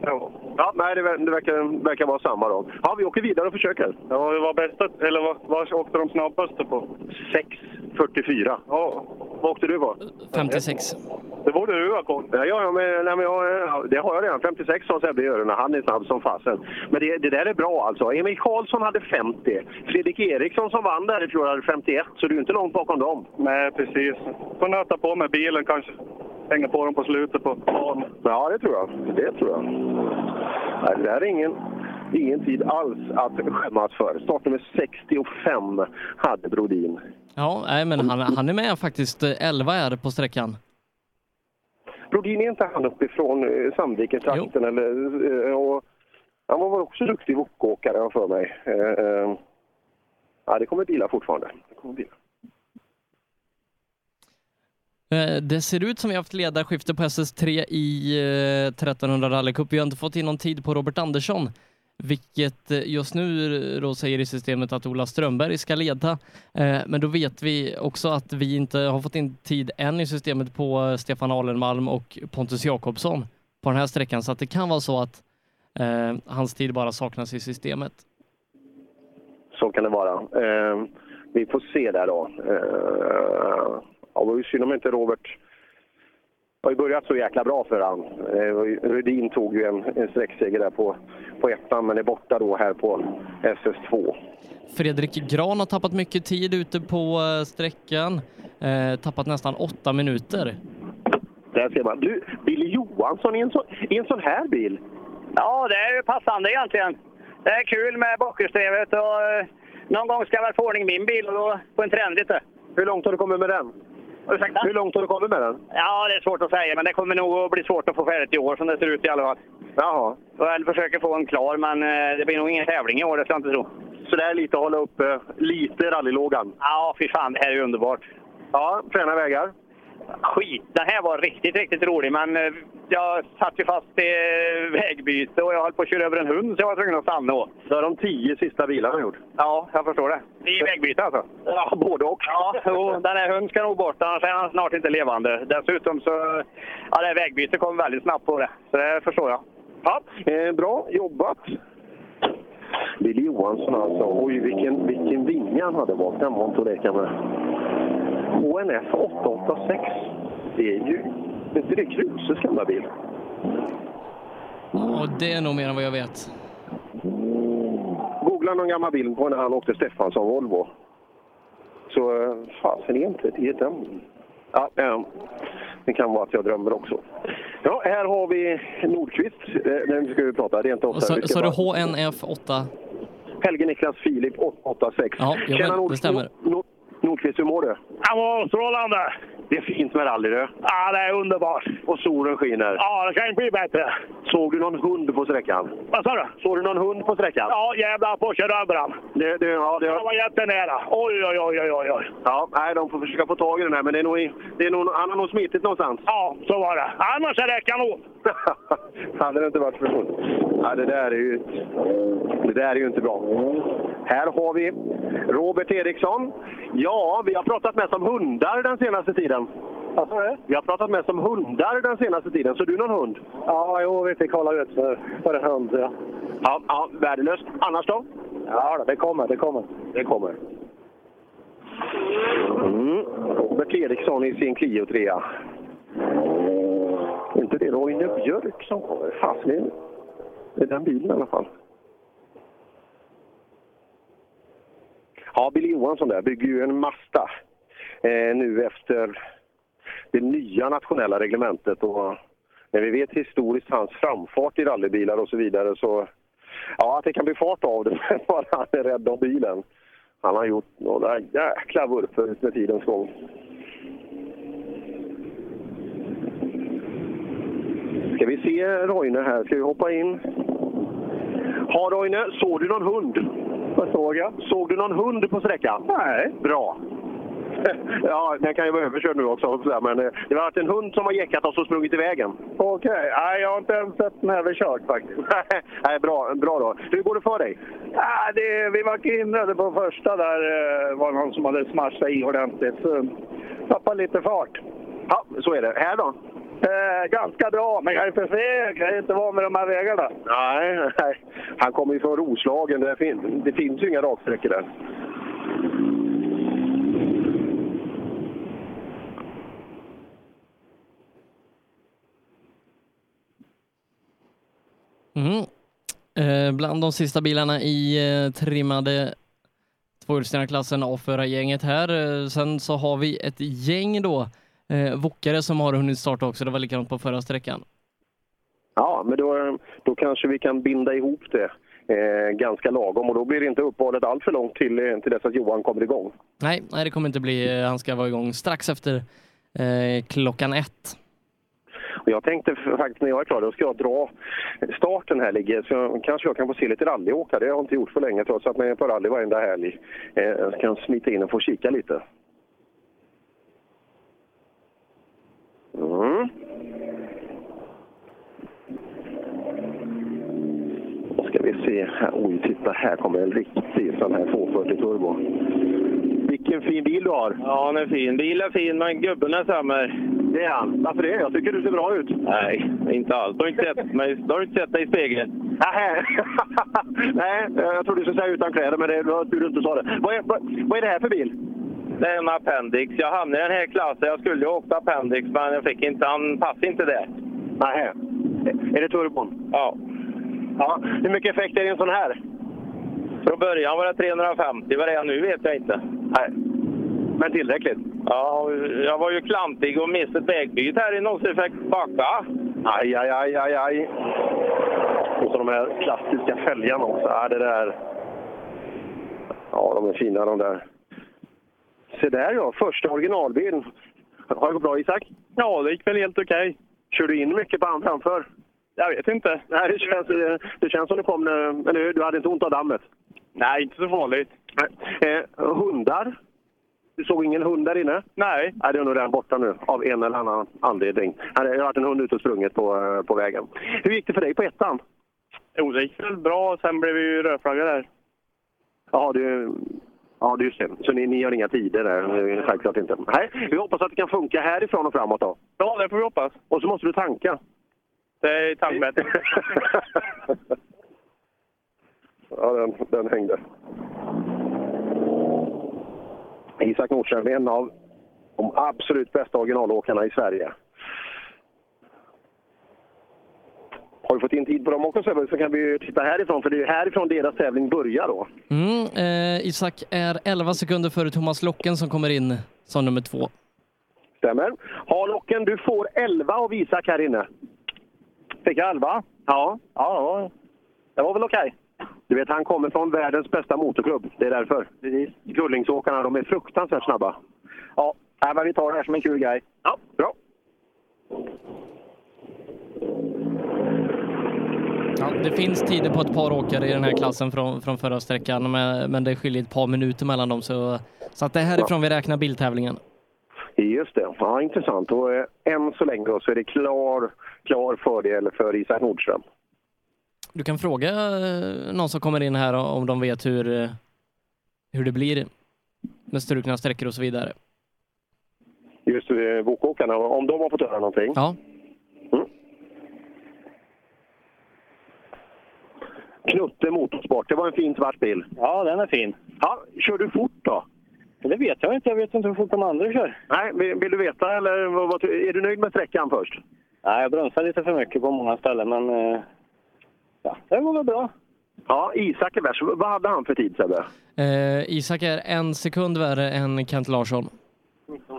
ja. Ja, nej, det, ver- det verkar, verkar vara samma då. Ja, vi åker vidare och försöker. Ja, det var bästa... Eller vad, vad åkte de snabbaste på? 6.44. Ja. Vad åkte du på? 56. Det borde du ha koll Ja, ja, men, nej, men jag, ja, det har jag redan. 56 sa Sebbe i öronen. Han är snabb som fasen. Men det, det där är bra alltså. Emil Karlsson hade 50. Fredrik Eriksson som vann där i fjol hade 51, så du är inte långt bakom dem. Nej, precis. Får nöta på med bilen kanske. Hänga på dem på slutet på dagen. Ja, det tror jag. Det tror jag. Nej, det där är ingen, ingen tid alls att skämmas för. Startnummer 65 hade Brodin. Ja, nej, men han, han är med faktiskt. eh, 11 är det på sträckan. Brodin är inte han uppifrån eh, Sandviken-trakten? Eller, eh, och han var också duktig wokåkare har för mig. Eh, eh, ja, det kommer bilar fortfarande. Det kommer bilar. Eh, det ser ut som vi har haft ledarskifte på SS3 i eh, 1300 rallycup. Vi har inte fått in någon tid på Robert Andersson, vilket eh, just nu då säger i systemet att Ola Strömberg ska leda. Men då vet vi också att vi inte har fått in tid än i systemet på Stefan Alenmalm och Pontus Jakobsson på den här sträckan, så att det kan vara så att hans tid bara saknas i systemet. Så kan det vara. Vi får se där då. Ja, det var ju synd om inte Robert har ju börjat så jäkla bra för han. Eh, Rudin tog ju en, en sträckseger där på, på ettan, men är borta då här på SS2. Fredrik Gran har tappat mycket tid ute på eh, sträckan, eh, tappat nästan åtta minuter. Där ser man. Du, Billy Johansson i en, så, i en sån här bil. Ja, det är ju passande egentligen. Det är kul med bakhjulsdrivet och eh, någon gång ska jag väl få ordning min bil och då på en trendigt. det. Hur långt har du kommit med den? Ursäkta? Hur långt har du kommit med den? Ja, det är svårt att säga, men det kommer nog att bli svårt att få färdigt i år som det ser ut i alla fall. Jaha. Jag försöker få en klar, men eh, det blir nog ingen tävling i år, det ska jag inte tro. Så det är lite att hålla uppe lite rallylågan. Ja, fy fan, det här är ju underbart. Ja, fräna vägar. Skit, den här var riktigt, riktigt rolig, men eh, jag satt ju fast i eh, vägbyte och jag höll på att köra över en hund så jag var tvungen att stanna. Och. Det har de tio sista bilarna gjort. Ja, jag förstår det. I vägbyte alltså? Ja, både och. Ja, jo, den här hunden ska nog bort, annars är han snart inte levande. Dessutom så, ja det här vägbytet kom väldigt snabbt på det, så det förstår jag. Ja, eh, bra jobbat. Billy Johansson alltså. Oj, vilken, vilken vinge han hade bak. Den var inte att leka med. HNF 886. Det är ju... Är inte det Kruses gamla bil? Och det är nog mer än vad jag vet. Googla någon gammal bild på när han åkte Stefansson Volvo. Så eh, fasen är inte det den. Ja, eh, det kan vara att jag drömmer också. Ja, här har vi Nordqvist. Eh, Nu ska vi prata rent Och ofta. så, så är det HNF 8. Helge Niklas Filip 886. Ja, jo, men det stämmer. Nord- Nordqvist, hur mår du? Han var strålande. Det är fint med rally du. Ja, det är underbart. Och solen skiner. Ja, det kan inte bli bättre. Såg du någon hund på sträckan? Vad sa du? Såg du någon hund på sträckan? Ja, jävlar på kör över han. Det, det, ja, det, Han var jättenära. Oj, oj, oj, oj, oj, oj. ja, nej, de får försöka få tag i den här, men det är nog, i- det är nog, han har nog smitit någonstans. Ja, så var det. Annars är det kanon. Hade det inte varit för hund. Ja, det där är ju, det där är ju inte bra. Här har vi Robert Eriksson. Ja, vi har pratat mest om hundar den senaste tiden. Vad sa du? Vi har pratat mest om hundar den senaste tiden. Så du någon hund? Ja, jo, vi fick hålla ut för, för en hund. Ja. Ja, ja värdelöst. Annars då? ja, det kommer, det kommer. Det kommer. Mm. Robert Eriksson i sin Clio 3. Inte det Roine Björk som kommer? Fasen, det är den bilen i alla fall. Ja, Billy Johansson där bygger ju en Mazda eh, nu efter det nya nationella reglementet. Och när vi vet historiskt hans framfart i rallybilar och så vidare så... Ja, att det kan bli fart av det, bara han är rädd om bilen. Han har gjort några jäkla vurpor med tidens gång. Ska vi se Roine här? Ska vi hoppa in? Ja, Roine, såg du någon hund? Vad såg jag? Såg du någon hund på sträckan? Nej. Bra. Ja, den kan ju vara överkörd nu också. Men eh, det har varit en hund som har jäckat oss och sprungit i vägen. Okej. Nej, jag har inte ens sett den överkörd faktiskt. Nej, bra, bra då. Hur går det för dig? Ja, det, vi var hindrade på första där. eh, var någon som hade smashat i ordentligt. Så tappade lite fart. Ja, så är det. Här då? Eh, ganska bra, men jag är för feg. Jag är inte van med de här vägarna. Nej, nej. Han kommer ju från Roslagen. Det, fin det finns ju inga raksträckor där. Mm. Eh, bland de sista bilarna i eh, trimmade tvåhjulsdrivna-klassen avförargänget här. Eh, sen så har vi ett gäng då, eh, Wokare som har hunnit starta också. Det var likadant på förra sträckan. Ja, men då, då kanske vi kan binda ihop det eh, ganska lagom och då blir det inte uppehållet allt för långt till, eh, till dess att Johan kommer igång. Nej, nej, det kommer inte bli. eh, Han ska vara igång strax efter eh, klockan ett. Jag tänkte faktiskt när jag är klar, då ska jag dra starten här ligger, så jag, kanske jag kan få se lite rallyåka. Det har jag inte gjort för länge trots att man är på rally varenda helg. Eh, jag kan smita in och få kika lite. Mm. Då ska vi se här. Oj, titta här kommer en riktig sån här 240 turbo. Vilken fin bil du har! Ja, den är fin. Bilen är fin, men gubben är sämre. Det är han. Varför det? Jag tycker du ser bra ut. Nej, inte alls. Du har inte sett, mig, du har inte sett dig i spegeln. Nej, Nej jag trodde du skulle säga utan kläder, men det var tur du inte sa det. Vad är, vad, vad är det här för bil? Det är en Appendix. Jag hamnade i den här klassen. Jag skulle ju åkt Appendix, men jag fick inte. Han passade inte där. Nej. Är det turbon? Ja. ja. Hur mycket effekt är det i en sån här? Från början var det 350. Vad det är nu vet jag inte. Nej. Men tillräckligt? Ja, jag var ju klantig och missade ett vägbyte här i någonsin fick backa. Aj, aj, aj, aj, aj. Och så de här klassiska fälgarna också. Ja, det där... Ja, de är fina de där. Se där ja, första originalbilen. Har det gått bra Isak? Ja, det gick väl helt okej. Kör du in mycket på han framför? Jag vet inte. Nej, det känns, det känns som det kom... när- Eller? Du hade inte ont av dammet? Nej, inte så farligt. Eh, hundar? Du såg ingen hund där inne? Nej. Nej, det är nog redan borta nu av en eller annan anledning. Det har varit en hund ute och sprungit på, eh, på vägen. Hur gick det för dig på ettan? Jo, det gick väl bra. Sen blev vi ju rödflaggade där. Ja, du, ja, just det. Så ni, ni har inga tider där? Självklart inte. Nej, vi hoppas att det kan funka härifrån och framåt då. Ja, det får vi hoppas. Och så måste du tanka. Det är tankbättre. Ja, den, den hängde. Isak Nordström är en av de absolut bästa originalåkarna i Sverige. Har vi fått in tid på dem också Sebbe, så kan vi ju titta härifrån, för det är härifrån deras tävling börjar då. Mm, eh, Isak är 11 sekunder före Thomas Locken som kommer in som nummer två. Stämmer. Ha Locken, du får 11 av Isak här inne. Fick jag 11? Ja. Ja, det var väl okej. Du vet, han kommer från världens bästa motorklubb. Det är därför. Precis. Gullingsåkarna, de är fruktansvärt snabba. Ja, nej, men vi tar det här som en kul grej. Ja, bra. Ja, det finns tider på ett par åkare i den här klassen från, från förra sträckan, men, men det skiljer ett par minuter mellan dem. Så, så att det är härifrån vi räknar biltävlingen. Just det. Ja, intressant. Och eh, än så länge då, så är det klar, klar fördel för Isak Nordström. Du kan fråga eh, någon som kommer in här om de vet hur, eh, hur det blir med strukna sträckor och så vidare. Just eh, Bokåkarna, om de har fått höra någonting. Ja. Mm. Knutte Motorsport, det var en fin svart bil. Ja, den är fin. Ja, kör du fort då? Det vet jag inte. Jag vet inte hur fort de andra kör. Nej, vill, vill du veta eller vad, vad, är du nöjd med sträckan först? Nej, jag bromsar lite för mycket på många ställen, men eh, ja, det går väl bra. Ja, Isak är värst. Vad hade han för tid Sebbe? Eh, Isak är en sekund värre än Kent Larsson.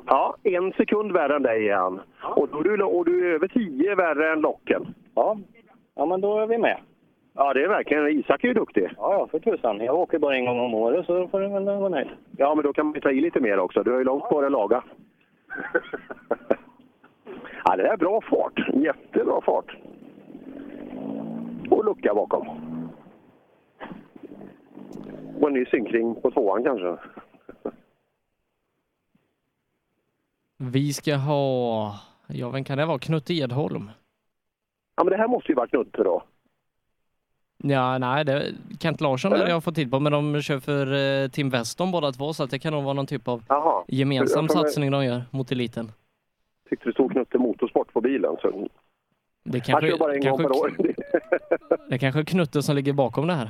Ja, en sekund värre än dig är han. Och, då är du, och du är över tio värre än Locken. Ja. ja, men då är vi med. Ja, det är verkligen. Isak är ju duktig. Ja, ja, för tusan. Jag åker bara en gång om året så får du väl vara nöjd. Ja, men då kan man ju ta i lite mer också. Du har ju långt kvar att laga. ja, det är bra fart. Jättebra fart. Och lucka bakom. Och en ny synkring på tvåan kanske. Vi ska ha, ja vem kan det vara? Knutte Edholm? Ja, men det här måste ju vara Knutte då. Ja, nej, det, Kent Larsson det jag har fått till på, men de kör för eh, Team Weston båda två, så att det kan nog vara någon typ av Jaha. gemensam satsning de gör mot eliten. Tyckte det stod Knutte Motorsport på bilen. Så... Det kanske, bara en gång kanske, per år. det kanske är Knutte som ligger bakom det här.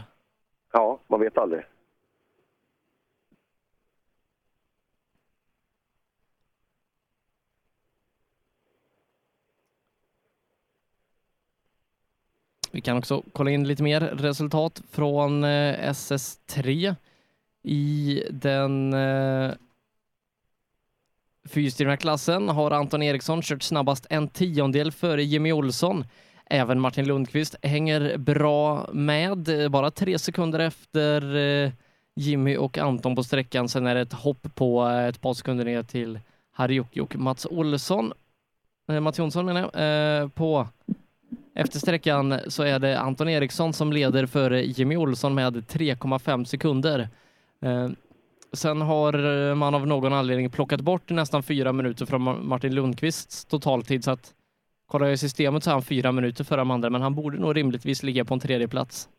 ja, man vet aldrig. Vi kan också kolla in lite mer resultat från eh, SS3 i den eh, klassen har Anton Eriksson kört snabbast en tiondel före Jimmy Olsson. Även Martin Lundqvist hänger bra med, eh, bara tre sekunder efter eh, Jimmy och Anton på sträckan. Sen är det ett hopp på eh, ett par sekunder ner till Harjuki och Mats Olsson. Mats Jonsson menar jag. På efter sträckan så är det Anton Eriksson som leder före Jimmy Olsson med 3,5 sekunder. Eh, sen har man av någon anledning plockat bort nästan fyra minuter från Martin Lundqvists totaltid så att kollar jag i systemet så är han fyra minuter före de andra men han borde nog rimligtvis ligga på en tredje plats.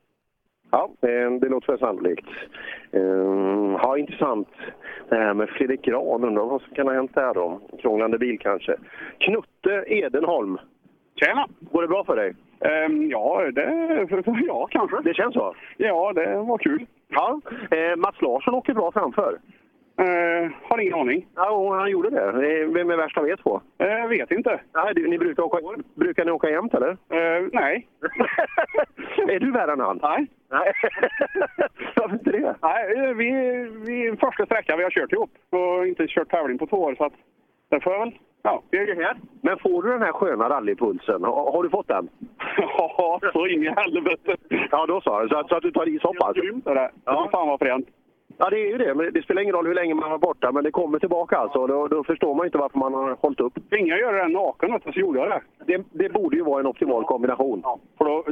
Ja, det låter väl sannolikt. Ehm, ja, intressant. Det här med Fredrik Grahn, undrar vad som kan ha hänt där då? Krånglande bil kanske. Knutte Edenholm. Tjena! Går det bra för dig? Ehm, ja, det, ja, kanske. Det känns så? Ja, det var kul. Ja. Eh, Mats Larsson åker bra framför. Eh, har ingen aning. Ja, han gjorde det. Eh, Vem är värst av er två? Eh, vet inte. Nej, du, ni brukar, åka, brukar ni åka jämt eller? Eh, nej. är du värre än han? Nej. Nej. Varför inte det? Nej, eh, vi, vi första sträckan vi har kört ihop och inte kört tävling på två år så att det får jag väl... Ja, vi är här. Men får du den här sköna rallypulsen? Har, har du fått den? Ja, så in i helvete. Ja, då så. Så att, så att du tar i så pass? Grymt är det. Ja. Fan vad fränt. Ja, det är ju det. Men det spelar ingen roll hur länge man var borta, men det kommer tillbaka alltså. Då, då förstår man inte varför man har hållit upp. Tvinga göra det naken, så gjorde jag det. Det, det borde ju vara en optimal kombination. Ja, för då...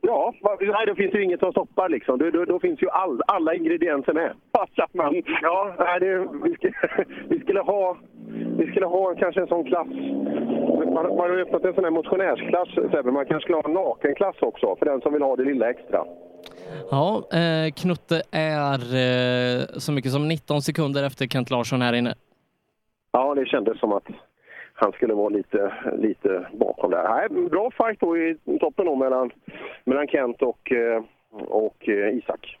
ja, Nej, då finns ju inget som stoppar liksom. Då, då, då finns ju all, alla ingredienser med. men. Ja, nej, det, vi, skulle, vi, skulle ha, vi skulle ha kanske en sån klass. Man, man har ju öppnat en sån här motionärsklass, Sebbe. Man kanske skulle ha en nakenklass också, för den som vill ha det lilla extra. Ja, eh, Knutte är eh, så mycket som 19 sekunder efter Kent Larsson här inne. Ja, det kändes som att han skulle vara lite, lite bakom där. Nej, bra fight då i toppen då mellan, mellan Kent och, eh, och eh, Isak.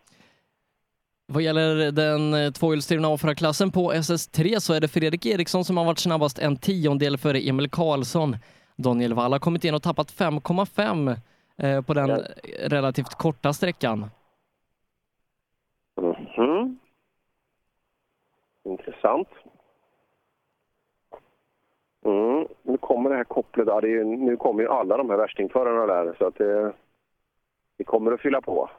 Vad gäller den eh, tvåhjulsdrivna A4-klassen på SS3 så är det Fredrik Eriksson som har varit snabbast en tiondel före Emil Karlsson. Daniel Wall har kommit in och tappat 5,5 eh, på den Ja. relativt korta sträckan. Mhm. Intressant. Mm. Nu kommer det här kopplet. Ja, det är, ju- nu kommer ju alla de här värstingförarna där, så att det, det kommer att fylla på.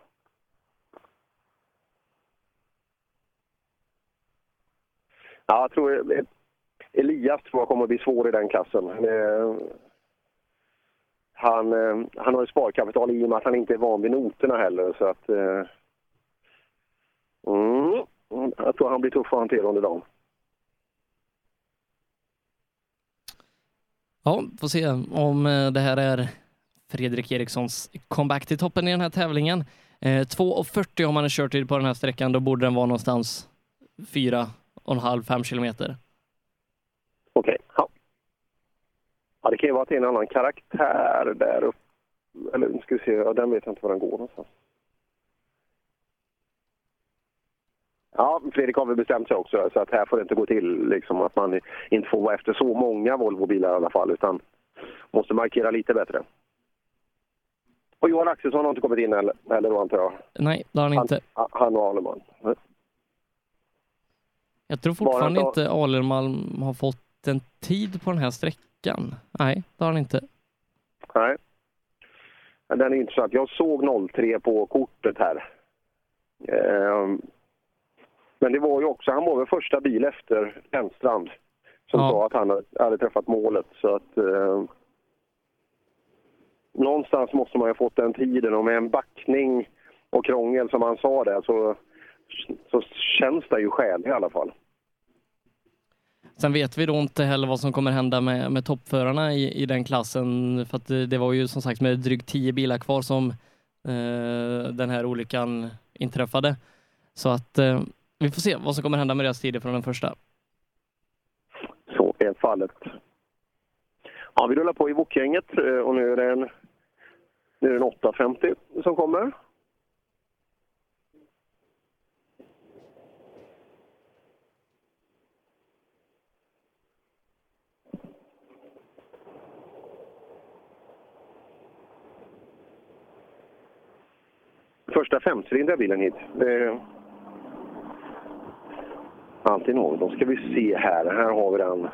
Ja, jag tror eh, Elias tror jag kommer att bli svår i den klassen. Han, eh, han har ju sparkapital i och med att han inte är van vid noterna heller. Så att, mm, jag tror han blir tuff att hantera under dagen. Ja, får se om eh, det här är Fredrik Erikssons comeback till toppen i den här tävlingen. Eh, 2.40 om man har körtid på den här sträckan, då borde den vara någonstans 4,5-5 kilometer. Okej. Ja. ja, det kan ju vara att det är en annan karaktär där uppe. Eller nu ska vi se, ja, den vet jag inte var den går någonstans. Ja, Fredrik har väl bestämt sig också, så att här får det inte gå till liksom, att man inte får vara efter så många Volvobilar i alla fall, utan måste markera lite bättre. Och Johan Axelsson har inte kommit in heller, heller då antar jag? Nej, det har han inte. Han, han och Aleman. Jag tror fortfarande Bara inte Alermalm har fått en tid på den här sträckan. Nej, det har han inte. Nej. Den är intressant. Jag såg 03 på kortet här. Ehm, Men det var ju också, han var väl första bil efter Lennstrand som Ja. sa att han hade- träffat målet. Så att, eh, någonstans måste man ju ha fått den tiden och med en backning och krångel som han sa där så, så känns det ju skäl i alla fall. Sen vet vi då inte heller vad som kommer hända med, med toppförarna i, i den klassen. För att det, det var ju som sagt med drygt tio bilar kvar som eh, den här olyckan inträffade. Så att eh, vi får se vad som kommer hända med deras tider från den första. Så är fallet. Ja, vi rullar på i Wok-gänget eh, och nu är det en, nu är det en 850 som kommer. Första femcylindriga bilen hit. Alltid något. Då ska vi se här. Här har vi den.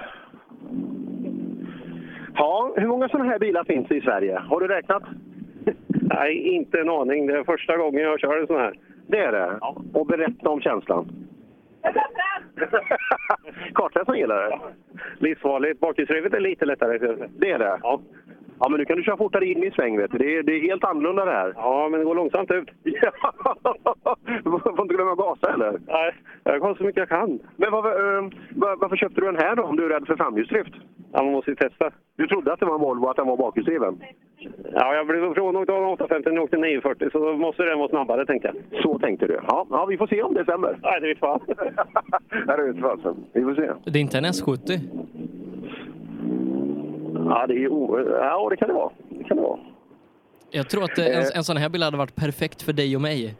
Ja, hur många sådana här bilar finns det i Sverige? Har du räknat? Nej, inte en aning. Det är första gången jag kör en sån här. Det är det? Ja. Och berätta om känslan. Kartläsaren gillar det? Livsfarligt. Bakhjulsdrivet är lite lättare. Det är det? Ja. Ja, men nu kan du köra fortare in i sväng, vet du. Det är, det är helt annorlunda det här. Ja, men det går långsamt ut. du får inte glömma gasa, eller? Nej, jag går så mycket jag kan. Men varför, eh, var, varför köpte du den här då, om du är rädd för framhjulsdrift? Ja, man måste ju testa. Du trodde att det var en Volvo, att den var bakhjulsdriven? Ja, jag blev frånåkt av 850 när jag åkte 940, så då måste den vara snabbare, tänkte jag. Så tänkte du? Ja, ja vi får se om det stämmer. Nej, det vet fan. Nej, det vet fan. Vi får se. Det är inte en S70. Ja, det, är, o- ja, det kan det vara. Det kan det vara. Jag tror att eh, en, en sån här bil hade varit perfekt för dig och mig.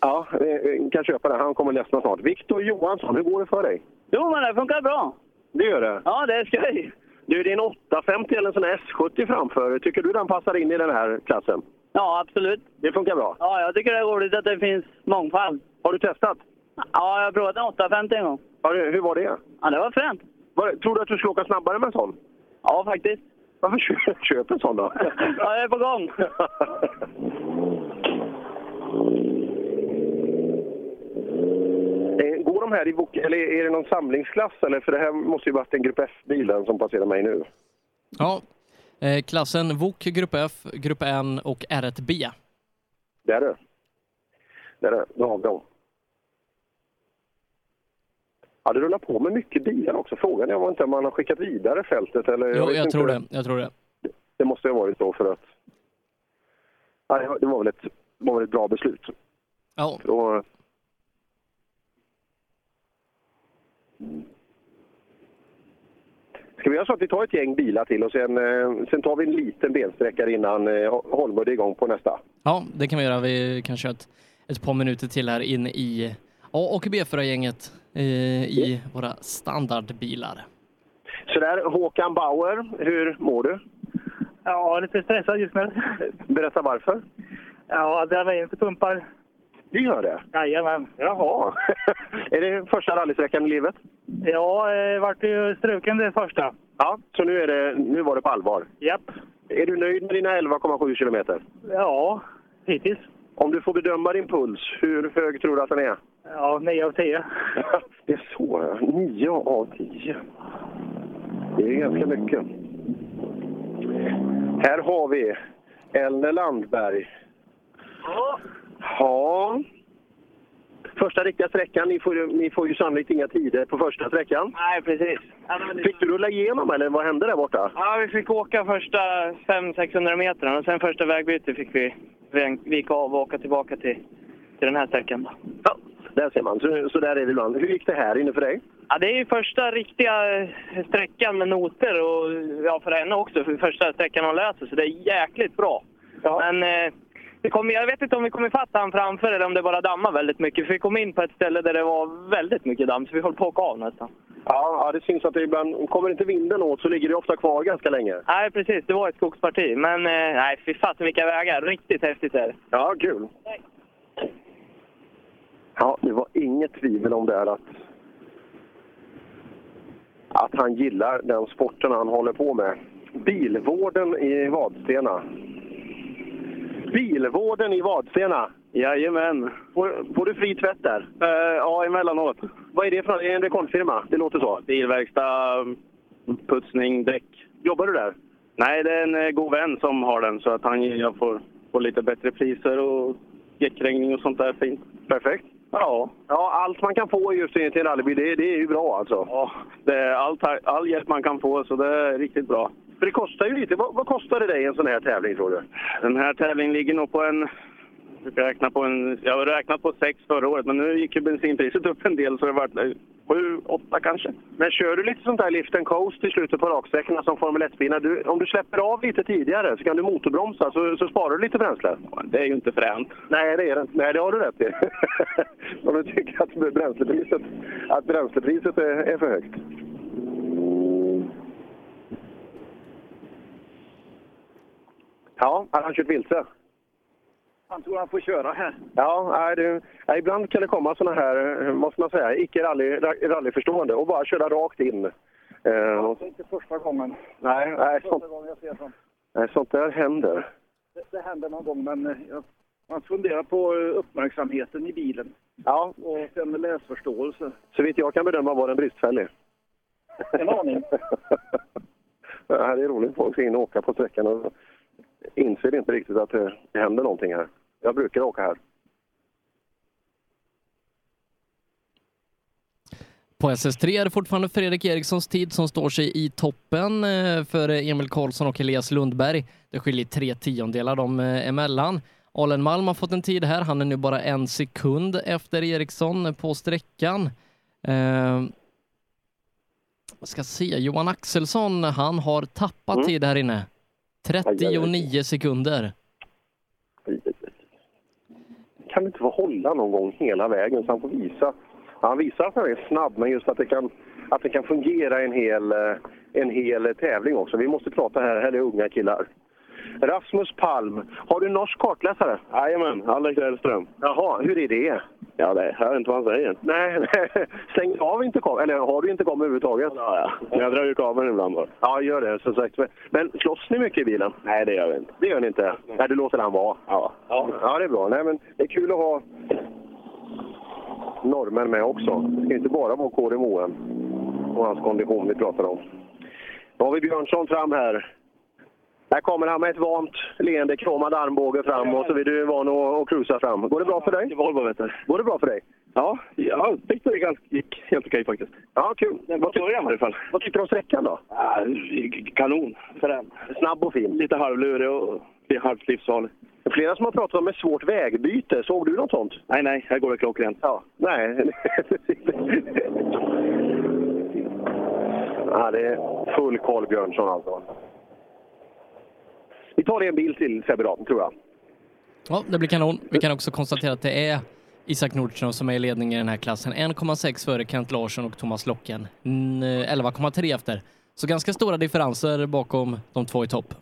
Ja, vi kan köpa den. Han kommer ledsna snart. Viktor Johansson, hur går det för dig? Jo, men det funkar bra. Det gör det? Ja, det är skoj. Du, det är en 850 eller en sån här S70 framför. Tycker du den passar in i den här klassen? Ja, absolut. Det funkar bra? Ja, jag tycker det är roligt att det finns mångfald. Har du testat? Ja, jag har provat en 850 en gång. Ja, hur var det? Ja, det var fränt. Var, tror du att du skulle åka snabbare med en sån? Ja, faktiskt. Varför köp, en sån då? Ja, jag är på gång. Eh, Går de här i bok, eller är det någon samlingsklass? Eller? För det här måste ju varit en Grupp F-bilen som passerar mig nu. Ja, eh, klassen VOK Grupp F, Grupp N och R1B. Det är det. Det är det. Då har vi dem. Ja, det rullar på med mycket bilar också. Frågan är om inte man har skickat vidare fältet eller... Jo, jag inte. tror det. Jag tror det. Det måste ha varit så för att... Ja, det var- det väl ett, det var väl ett bra beslut. Ja. Då... Ska vi göra så att vi tar ett gäng bilar till och sen, eh, sen tar vi en liten bensträckare innan eh, Holmud är igång på nästa? Ja, det kan vi göra. Vi kan köra ett, ett par minuter till här in i A och B4-gänget eh, i våra standardbilar. Så där, Håkan Bauer, hur mår du? Ja, lite stressad just nu. Berätta varför. Ja, det var inte pumpar. Det gör det? Jajamän. Jaha. är det första rallysträckan i livet? Ja, eh, vart ju struken det första. Ja, så nu, är det, nu var det på allvar? Japp. Är du nöjd med dina 11,7 kilometer? Ja, hittills. Om du får bedöma din puls, hur hög tror du att den är? Ja, 9 av 10. Det är så, 9 av 10. Det är ganska mycket. Här har vi Elne Landberg. Ja. Första riktiga sträckan, ni får, ni får ju sannolikt inga tider på första sträckan. Nej, precis. Fick du rulla igenom eller vad hände där borta? Ja, vi fick åka första 500-600 meterna och sen första vägbytet fick vi vika av och åka tillbaka till, till den här sträckan. Ja, där ser man. Så, så där är det ibland. Hur gick det här inne för dig? Ja, det är ju första riktiga sträckan med noter och ja, för henne också, för första sträckan hon läser, så det är jäkligt bra. Men eh, det kom, jag vet inte om vi kom ifatt han framför eller om det bara dammar väldigt mycket. För vi kom in på ett ställe där det var väldigt mycket damm, så vi höll på att åka av nästan. Ja, ja, det syns att det ibland, kommer inte vinden åt så ligger det ofta kvar ganska länge. Nej, precis. Det var ett skogsparti. Men eh, nej, fy fasen vilka vägar. Riktigt häftigt är det. Ja, kul. Ja, det var inget tvivel om det här att att han gillar den sporten han håller på med. Bilvården i Vadstena. Bilvården i Vadstena. Jajamän. Får, får du fri tvätt där? Uh, ja, emellanåt. Vad är det för Är det en rekordfirma? Det låter så. Bilverkstad, putsning, däck. Jobbar du där? Nej, det är en eh, god vän som har den så att han, jag får, får lite bättre priser och däckregning och sånt där fint. Perfekt. Ja. Ja, allt man kan få just till en rallybil, det, det är ju bra alltså. Ja, det är allt, all hjälp man kan få så det är riktigt bra. För det kostar ju lite. Vad, vad kostar det dig en sån här tävling tror du? Den här tävlingen ligger nog på en... Jag, räkna på en, jag har räknat på sex förra året, men nu gick ju bensinpriset upp en del så det vart eh, sju, åtta kanske. Men kör du lite sånt där lift and coast i slutet på raksträckorna som Formel 1-bilar, om du släpper av lite tidigare så kan du motorbromsa så, så sparar du lite bränsle. Det är ju inte fränt. Nej, det är det inte. Nej, det har du rätt i. om du tycker att bränslepriset, att bränslepriset är, är för högt. Ja, har han kört vilse? Han tror han får köra här. Ja, det, ibland kan det komma såna här, eh, måste man säga, icke rally, rallyförstående och bara köra rakt in. Eh, det är inte första gången. Nej, nej, första sånt, gången jag ser sånt. nej, sånt där händer. Det, det händer någon gång, men eh, jag, man funderar på eh, uppmärksamheten i bilen. Ja. Och sen läsförståelse. Så vitt jag kan bedöma var den bristfällig. En aning. ja, det är roligt. Folk ska in och åka på sträckan och inser inte riktigt att det händer någonting här. Jag brukar åka här. På SS3 är det fortfarande Fredrik Erikssons tid som står sig i toppen eh, för Emil Karlsson och Elias Lundberg. Det skiljer tre tiondelar dem eh, emellan. Alen Malm har fått en tid här. Han är nu bara en sekund efter Eriksson på sträckan. Eh, ska se, Johan Axelsson, han har tappat Mm. tid här inne. 39 sekunder. Kan inte få hålla någon gång hela vägen så han får visa. Han visar att han är snabb, men just att det kan, att det kan fungera en hel, eh, en hel tävling också. Vi måste prata här, här är unga killar. Rasmus Palm, har du norsk kartläsare? Jajamän, Alex Hellström. Jaha, hur är det? Ja, det hör inte vad han säger. Nej, nej. stäng av inte kameran. Eller har du inte kameran överhuvudtaget? Ja, ja. Jag drar ju kameran ibland bara. Ja, gör det. Som sagt. Men slåss ni mycket i bilen? Nej, det gör vi inte. Det gör ni inte? Nej, du låter han vara? Ja. Ja, ja det är bra. Nej, men det är kul att ha norrmän med också. Det ska inte bara vara Kåre Moen och hans kondition vi pratar om. Då har vi Björnsson fram här. Där kommer han med ett vant leende, kromad armbåge fram och så är du van att, cruisa fram. Går det bra för dig? Volvo, vet du. Går det bra för dig? Ja, jag tyckte det ganska, gick helt okej faktiskt. Ja, kul. Tycker du i alla fall? Vad tycker du om sträckan då? Ja, kanon. Frän. Snabb och fin. Lite halvlurig och halvt livsfarlig. Flera som har pratat om ett svårt vägbyte. Såg du något sånt? Nej, nej, här går det klockrent. Ja, nej. ja, det är full koll Björnsson alltså. Vi tar en bil till Sebbe tror jag. Ja, det blir kanon. Vi kan också konstatera att det är Isak Nordström som är i ledning i den här klassen. 1,6 före Kent Larsson och Thomas Locken. Mm, 11,3 efter. Så ganska stora differenser bakom de två i topp.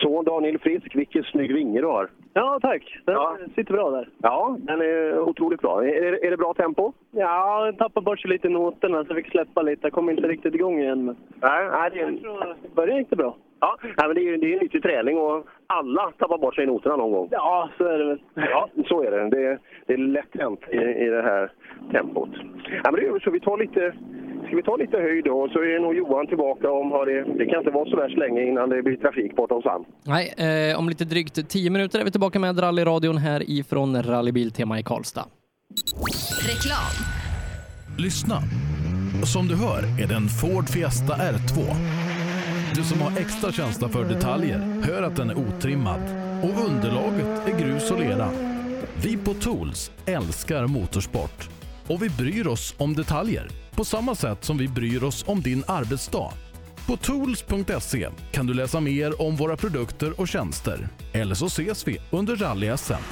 Så Daniel Frisk, vilken snygg vinge du har. Ja, tack. Den sitter bra där. Ja, den är otroligt bra. Är, är det bra tempo? Ja, jag tappade bort sig lite i noterna så jag fick släppa lite. Jag kom inte riktigt igång igen. Men... Nej, nej det är... början gick det bra. Ja, men det är ju det är en nyttig träning och alla tappar bort sig i noterna någon gång. Ja, så är det väl. Ja, så är det. Det är, det är lätt hänt i, i det här tempot. Ja, men det gör vi så. Vi tar lite, ska vi ta lite höjd då? Så är nog Johan tillbaka om har det... Det kan inte vara så värst länge innan det blir trafik bortom Sand. Nej, eh, om lite drygt 10 minuter är vi tillbaka med rallyradion här ifrån Rallybiltema i Karlstad. Reklam. Lyssna. Som du hör är det en Ford Fiesta R2. Du som har extra känsla för detaljer hör att den är otrimmad och underlaget är grus och lera. Vi på Tools älskar motorsport och vi bryr oss om detaljer på samma sätt som vi bryr oss om din arbetsdag. På tools.se kan du läsa mer om våra produkter och tjänster. Eller så ses vi under rally-SM.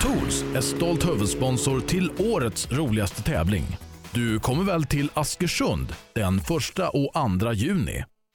Tools är stolt huvudsponsor till årets roligaste tävling. Du kommer väl till Askersund den 1 och 2 juni?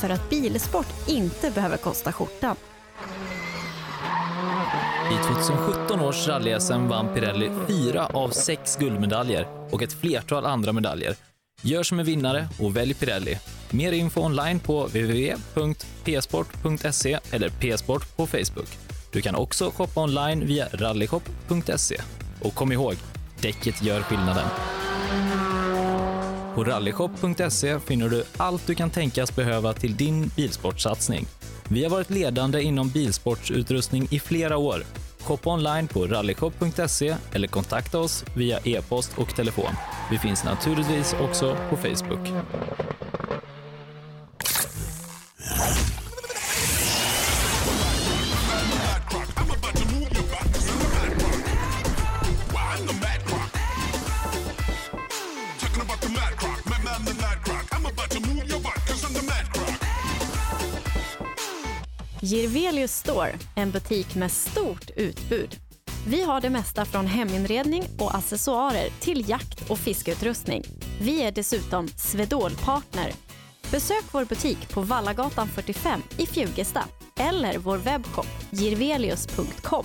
för att bilsport inte behöver kosta skjortan. I 2017 års rally-SM vann Pirelli fyra av sex guldmedaljer och ett flertal andra medaljer. Gör som en vinnare och välj Pirelli. Mer info online på www.psport.se eller psport på Facebook. Du kan också shoppa online via rallyshop.se. Och kom ihåg, däcket gör skillnaden. På rallyshop.se finner du allt du kan tänkas behöva till din bilsportsatsning. Vi har varit ledande inom bilsportsutrustning i flera år. Shoppa online på rallyshop.se eller kontakta oss via e-post och telefon. Vi finns naturligtvis också på Facebook. Store, en butik med stort utbud. Vi har det mesta från heminredning och accessoarer till jakt och fiskeutrustning. Vi är dessutom Swedol-partner. Besök vår butik på Vallagatan 45 i Fjugesta eller vår webbshop jirvelius.com.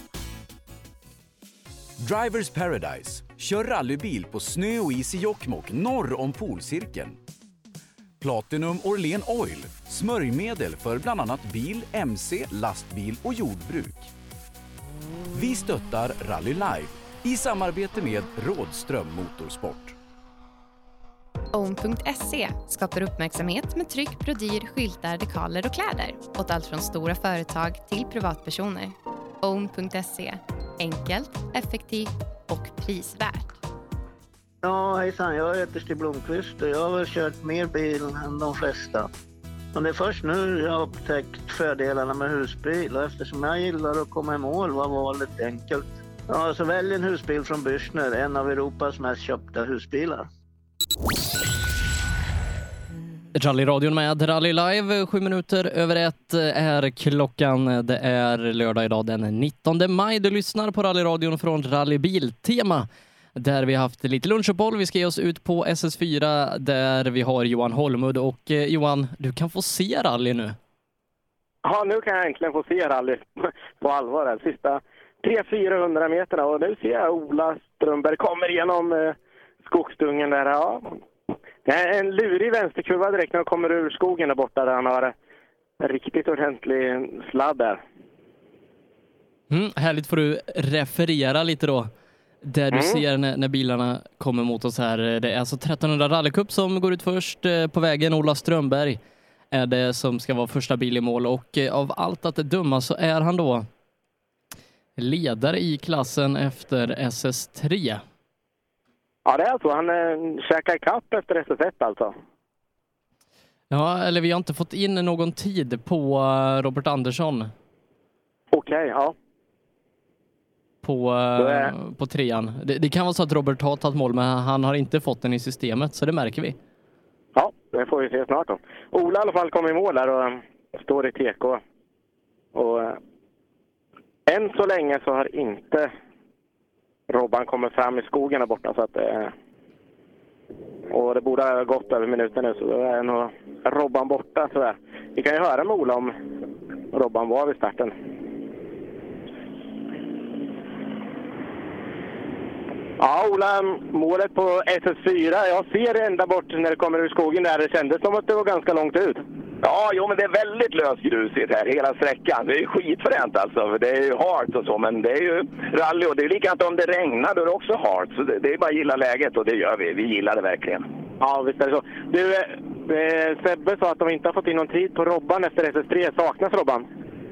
Drivers Paradise. Kör rallybil på snö och is i Jokkmokk norr om polcirkeln. Platinum Orlen Oil. Smörjmedel för bland annat bil, mc, lastbil och jordbruk. Vi stöttar Rally Life i samarbete med Rådström Motorsport. Own.se skapar uppmärksamhet med tryck, brodyr, skyltar, dekaler och kläder åt allt från stora företag till privatpersoner. Own.se enkelt, effektivt och prisvärt. Ja, hejsan. Jag heter Stig Blomqvist och jag har väl kört mer bil än de flesta. Men det är först nu jag har upptäckt fördelarna med husbil och eftersom jag gillar att komma i mål var valet enkelt. Ja, så välj en husbil från Bürstner, en av Europas mest köpta husbilar. Rallyradion med Rally Live, sju minuter över ett eh, är klockan. Det är lördag idag den 19 maj. Du lyssnar på rallyradion från Rally Biltema där vi har haft lite lunchuppehåll. Vi ska ge oss ut på SS4 där vi har Johan Holmud och eh, Johan, du kan få se rally nu. Ja, nu kan jag äntligen få se rally på allvar. De sista 300-400 meterna och nu ser jag Ola Strömberg kommer igenom eh, skogsdungen där. Ja. Det är en lurig vänsterkurva direkt när han kommer ur skogen där borta där han har en riktigt ordentlig sladd där. Mm, härligt får du referera lite då. Där du Mm. ser när, när bilarna kommer mot oss här. Det är alltså 1300 rallycup som går ut först eh, på vägen. Ola Strömberg är det som ska vara första bil i mål och eh, av allt att döma så är han då ledare i klassen efter SS3. Ja, det är alltså. Han eh, käkar kapp efter SS1 alltså. Ja, eller vi har inte fått in någon tid på eh, Robert Andersson Okej, ja. På, Då eh, är- på trean. Det, det kan vara så att Robert har tagit mål, men han har inte fått den i systemet, så det märker vi. Ja, det får vi se snart då. Ola i alla fall kom i mål där och eh, står i TK. Och eh, än så länge så har inte Robban kommit fram i skogen där borta. Så att, och det borde ha gått över minuten nu så då är nog Robban borta tyvärr. Vi kan ju höra med Ola om Robban var vid starten. Ja, Ola, målet på SS4. Jag ser det ända bort när det kommer ur skogen där. Det kändes som att det var ganska långt ut. Ja, jo, men det är väldigt lösgrusigt här, hela sträckan. Det är skitfränt alltså. Det är ju halt och så, men det är ju rally och det är likadant om det regnar, då är det också halt. Så det, det är bara att gilla läget och det gör vi. Vi gillar det verkligen. Ja, visst är det så. Du, eh, Sebbe sa att de inte har fått in någon tid på Robban efter SS3. Saknas Robban?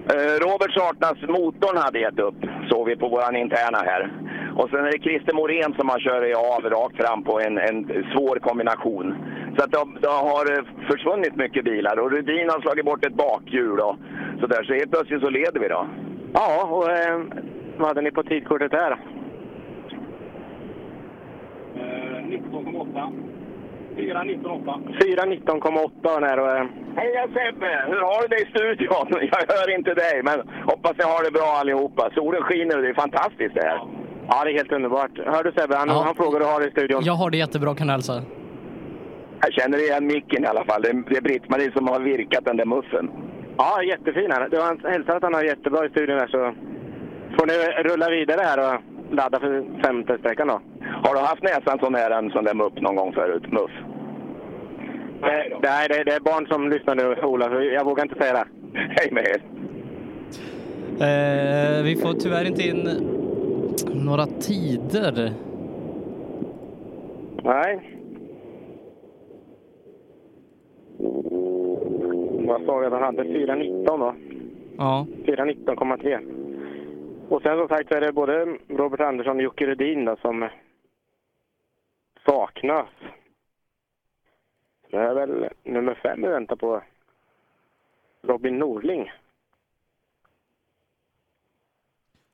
Eh, Robert saknas, motorn hade gett upp, såg vi på vår interna här. Och sen är det Christer Morén som har kört av rakt fram på en, en svår kombination. Så att det, har- det har eh, försvunnit mycket bilar och Rudin har slagit bort ett bakhjul och så där. Så helt plötsligt så leder vi då. Ja, och eh, vad hade ni på tidkortet där? 19,8. 4.19,8. 4.19,8 den här. Och, eh, Hej Sebbe! Hur har du det i studion? Jag hör inte dig, men hoppas ni har det bra allihopa. Solen skiner och det är fantastiskt det här. ja, det är helt underbart. Hör du Sebbe, han, Ja. han frågar hur du har det i studion. Jag har det jättebra kan jag hälsa. Jag känner igen micken i alla fall. Det är, är Britt-Marie som har virkat den där muffen. Ja, jättefin. Du har hälsat att han har jättebra i studion här så får ni rulla vidare här och ladda för femte sträckan då. Har du haft näsan sån här, en sån där mupp någon gång förut? Muff? Nej, nej det, det är barn som lyssnar nu, Ola, så jag vågar inte säga det. Hej med er! Eh, vi får tyvärr inte in några tider. Nej. Vad sa vi att han hade? 4.19 då? Ja. 4.19,3. Och sen som sagt så är det både Robert Andersson och Jocke Rudin då som saknas. Det är väl nummer fem vi väntar på. Robin Norling.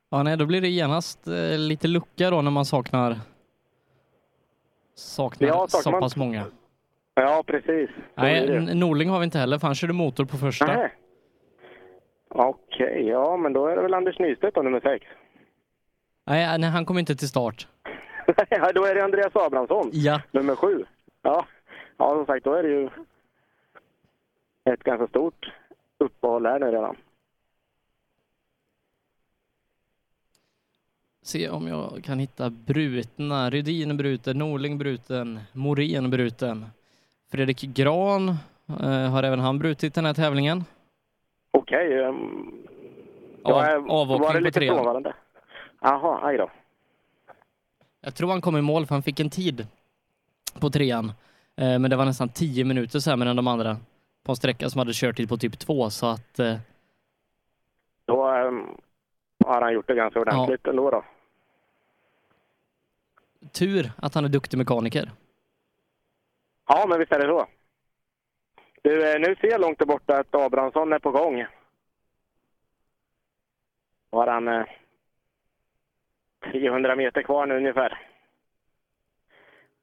Ja, nej, då blir det genast eh, lite lucka då när man saknar saknar Ja, så saknar man- pass många. Ja, precis. Så Nej, Norling har vi inte heller, för han körde motor på första. Nej. Okej, ja men då är det väl Anders Nystedt då, nummer sex. Nej, nej, han kom inte till start. Ja, då är det Andreas Abrahamsson, Ja. nummer sju. Ja. ja, som sagt, då är det ju ett ganska stort uppehåll här nu redan. Se om jag kan hitta brutna. Rydin bruten, Norling bruten, Morén bruten. Fredrik Gran eh, har även han brutit den här tävlingen. Okej. Um, Av, ja, avåkning på trean. frånvarande? Jaha, aj då. Jag tror han kom i mål för han fick en tid på trean. Eh, men det var nästan tio minuter sämre än de andra på en sträcka som hade körtid på typ två så att eh, Då um, har han gjort det ganska ordentligt ändå då. tur att han är duktig mekaniker. Ja, men visst är det så. Du, eh, nu ser jag långt där borta att Abrahamsson är på gång. Då har han eh, 300 meter kvar nu ungefär.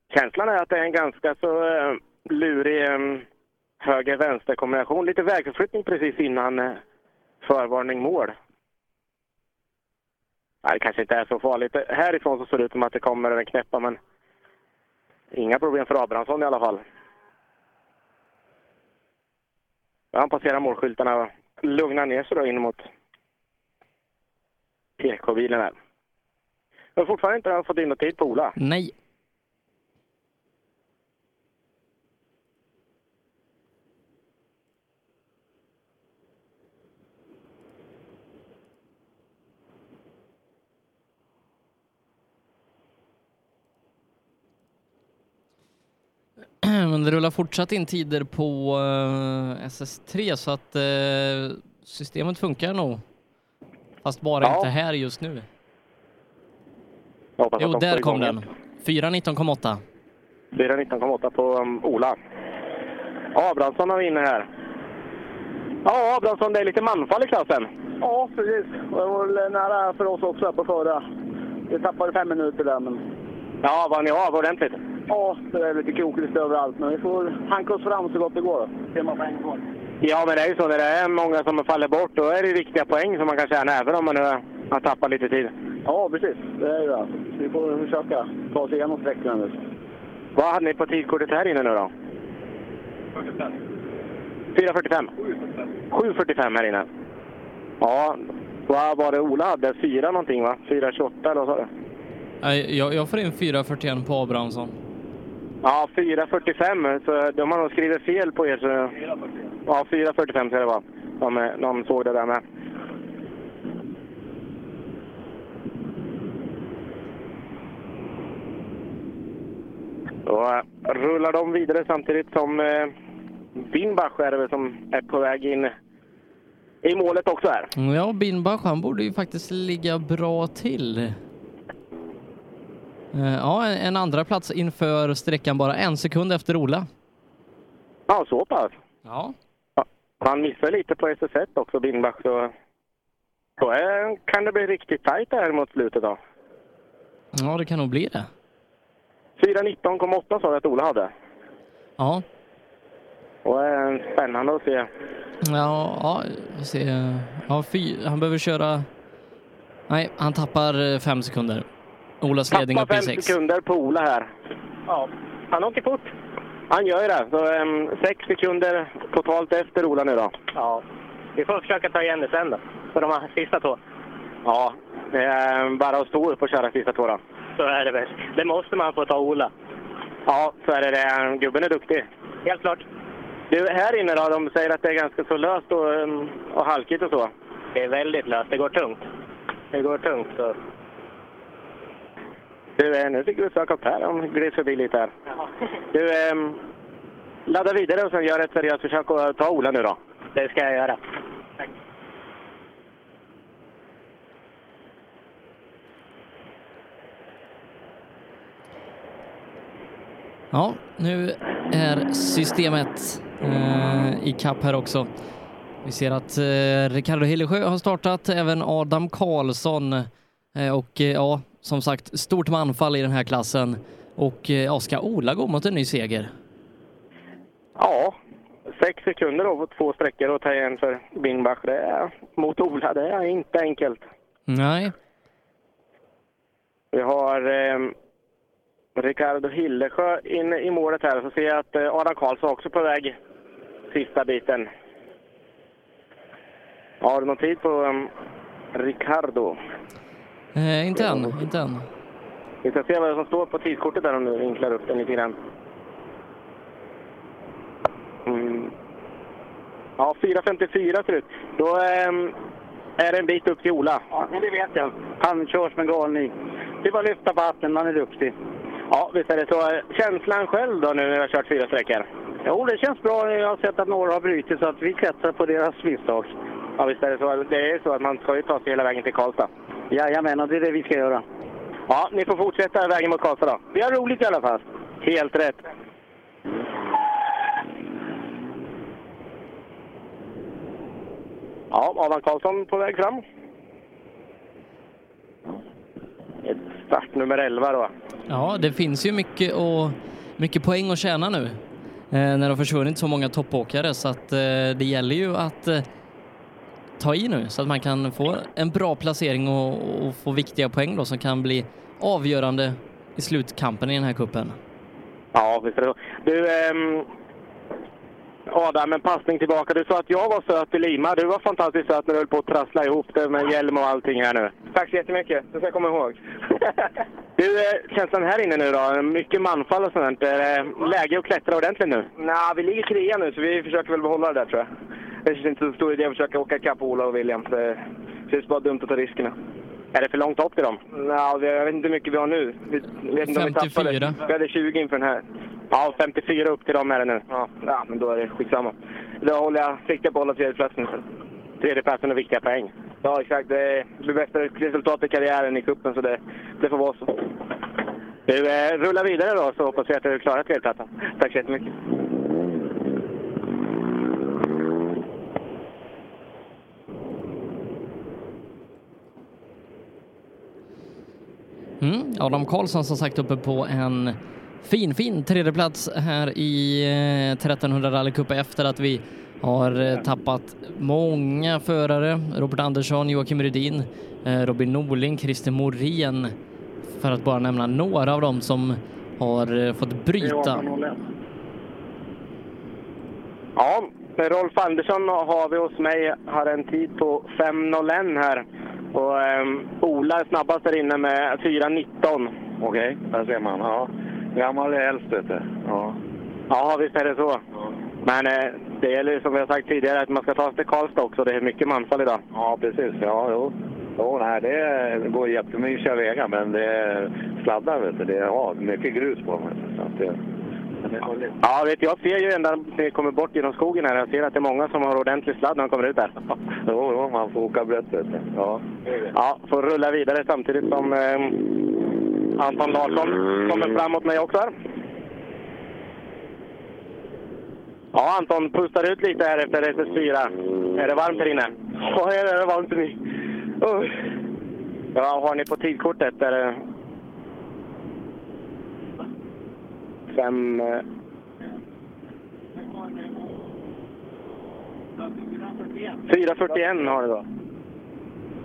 Känslan är att det är en ganska så eh, lurig eh, höger-vänster-kombination. Lite vägförflyttning precis innan eh, förvarning mål. Nej, det kanske inte är så farligt. Härifrån så ser det ut som att det kommer en knäppa, men inga problem för Abrahamsson i alla fall. Ja, han passerar målskyltarna och lugnar ner sig då in mot PK-bilen här. Men fortfarande inte fått in något tid på Ola. Nej. Men det rullar fortsatt in tider på eh, SS3 så att eh, systemet funkar nog. Fast bara Ja. inte här just nu. Jo, där kom den. 4.19,8. 4.19,8 på um, Ola. Abrahamsson har vi inne här. Ja, Abrahamsson, det är lite manfall i klassen. Ja, precis. Det var väl nära för oss också här på förra. Vi tappade fem minuter där, men Ja, var ni av ordentligt? Ja, det är lite krokigt överallt. Men vi får hanka oss fram så gott det går. Tre poäng kvar. Ja, men det är ju så när det är många som faller bort, då är det viktiga poäng som man kan tjäna även om man nu har tappat lite tid. Ja, precis. Det är ju det. Vi får försöka ta oss igenom sträckorna nu. Vad hade ni på tidkortet här inne nu då? 4.45? 7.45 här inne. Ja, vad var det Ola hade? 4 någonting va? 4.28 eller vad sa du? Nej, Jag, jag får in 4.41 på Abrahamsson. Ja, 4.45, så de har nog skrivit fel på er. Så... Ja, 4.45 ska det vara. De, någon de såg det där med. Då eh, rullar de vidare samtidigt som eh, Binbach är det väl som är på väg in i målet också här. Ja, Binbach, han borde ju faktiskt ligga bra till. Eh, Ja, en- andra plats inför sträckan bara en sekund efter Ola. Ja, så pass. Ja. Han missar lite på SS1 också, Binbach, så då är, kan det bli riktigt tajt här mot slutet då. Ja, det kan nog bli det. 4.19,8 sa jag att Ola hade. Ja. Och eh, spännande att se. Ja, ja, ser. Ja, fy, han behöver köra... Nej, han tappar eh, fem sekunder. Olas ledning Tappar upp i fem sex. sekunder på Ola här. Ja, han åker fort. Han gör ju det. Så em, sex sekunder totalt efter Ola nu då. Ja. Vi får försöka ta igen det sen då, för de här sista två. Ja, det är bara att stå upp och köra sista två då. Så är det väl. Det måste man få ta Ola. Ja, så är det. det. Gubben är duktig. Helt klart. Du, här inne då, de säger att det är ganska så löst och, em, och halkigt och så. Det är väldigt löst. Det går tungt. Det går tungt. Så. Du, eh, nu fick vi söka upp här. De gled förbi lite här. Du, em, ladda vidare och sen gör ett seriöst försök att ta Ola nu då. Det ska jag göra. Ja, nu är systemet eh, i kapp här också. Vi ser att eh, Ricardo Hillesjö har startat, även Adam Karlsson. Eh, och eh, ja, som sagt, stort med anfall i den här klassen. Och eh, ja, ska Ola gå mot en ny seger? Ja, sex sekunder då på två sträckor och ta igen för Bingbach. Det är, mot Ola, det är inte enkelt. Nej. Vi har eh, Ricardo Hillesjö inne i målet här. Så ser jag att eh, Adam Karlsson också på väg sista biten. Har du någon tid på um, Ricardo? Eh, inte än, inte än. Vi ska se vad som står på tidskortet där om du vinklar upp den lite grann. Mm. Ja, 4.54 ser det ut. Då ehm, är det en bit upp till Ola. Ja, men det vet jag. Han kör som en galning. Det att lyfta på hatten, han är duktig. Ja, visst är det så. Känslan själv då nu när du har kört fyra sträckor? Jo, det känns bra. Jag har sett att några har brutit så att vi klättrar på deras misstag. Ja, visst är det så. Det är så att man ska ju ta sig hela vägen till Karlstad. Jajamän, och det är det vi ska göra. Ja, ni får fortsätta vägen mot Karlstad då. Vi har roligt i alla fall. Helt rätt. Ja, Adam Karlsson på väg fram. Ett startnummer 11 då. Ja, det finns ju mycket, och, mycket poäng att tjäna nu. Eh, när det har försvunnit så många toppåkare så att eh, det gäller ju att eh, ta i nu så att man kan få en bra placering och, och få viktiga poäng då som kan bli avgörande i slutkampen i den här kuppen. Ja, visst är det så. Du, ehm, Adam, en passning tillbaka. Du sa att jag var söt i Lima. Du var fantastiskt söt när du höll på att trassla ihop det med hjälm och allting här nu. Tack så jättemycket. Det ska jag komma ihåg. Du, eh, känslan här inne nu då? Mycket manfall och sånt. Är det läge att klättra ordentligt nu? Nej, vi ligger trea nu så vi försöker väl behålla det där tror jag. Det känns inte så stor idé att försöka åka ikapp Ola och William. Det känns bara dumt att ta riskerna. Är det för långt upp till dem? Nej, vi- jag vet inte hur mycket vi har nu. Vi, vet inte om vi 54. tappade. Vi hade 20 inför den här. Ja, 54 upp till dem är det nu. Ja, ja men då är det skitsamma. Då håller jag sikte på att hålla tredjeplatsen. Tredjeplatsen och viktiga poäng. Ja, exakt. Det blir bästa resultat i karriären i cupen, så det, det får vara så. Du, eh, rulla vidare då så hoppas vi att du klarar tredjeplatsen. Tack så jättemycket. Mm, Adam Karlsson som sagt uppe på en fin, fin tredjeplats här i eh, 1300 rallycup efter att vi har eh, tappat många förare. Robert Andersson, Joakim Rydin, eh, Robin Norling, Christer Morén för att bara nämna några av dem som har fått bryta. Ja, Rolf Andersson har vi hos mig. Har en tid på 5.01 här. Och ehm, Ola är snabbast där inne med 4.19. Okej, där ser man. Ja. Gammal är äldst, vet du. Ja. Ja, visst är det så. Men eh, det gäller ju som vi har sagt tidigare att man ska ta sig till Karlstad också. Det är mycket manfall idag. ja, precis. Ja, jo. Jo, nej, det går jättemysiga vägar, men det sladdar, vet du. Det är ja, mycket grus på dem. Så att det, Ja, vet, jag ser ju ända när ni kommer bort genom skogen här. Jag ser att det är många som har ordentlig sladd när de kommer ut där. Jo, jo, man får åka brett. Ja. Ja, får rulla vidare samtidigt som eh, Anton Larsson kommer fram mot mig också här. Ja, Anton pustar ut lite här efter SS4. Är det varmt här inne? Ja, det är varmt inne. Oh. Ja, har ni på tidkortet? Är det... Fem... eh, 4.41 har det då.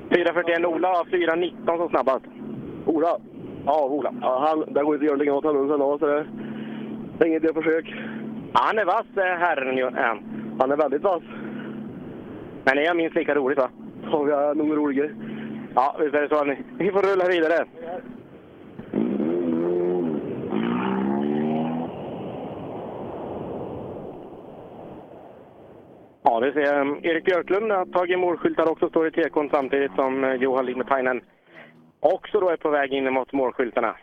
4.41 Ola har 4.19 som snabbast. Ola? Ja, Ola. Ja, han, det går inte att göra någonting åt honom sen då, så det, är inget idé försök. Ja, han är vass, eh, herren. är han. Han är väldigt vass. Men det är minst lika roligt, va? Ja, vi är nog roligare. Ja, visst är det så. Ni, ni får rulla vidare. Ja, vi ser um, Erik Björklund har tagit målskyltar också, står i tekon samtidigt som uh, Johan Limetainen också då är på väg in mot målskyltarna.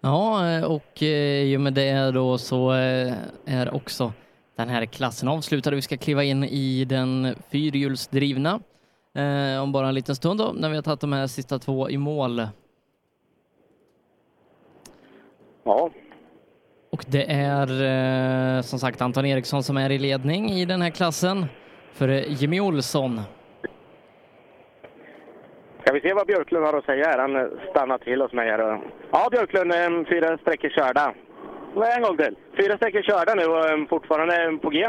Ja, och eh, i och med det då så eh, är också den här klassen avslutad. Vi ska kliva in i den fyrhjulsdrivna eh, om bara en liten stund då, när vi har tagit de här sista två i mål. Ja. Och det är eh, som sagt Anton Eriksson som är i ledning i den här klassen för Jimmy Olsson. Ska vi se vad Björklund har att säga här. Han eh, stannar till hos mig här. Ja, Björklund, eh, fyra sträckor körda. En gång till. Fyra sträckor körda nu och eh, fortfarande på G?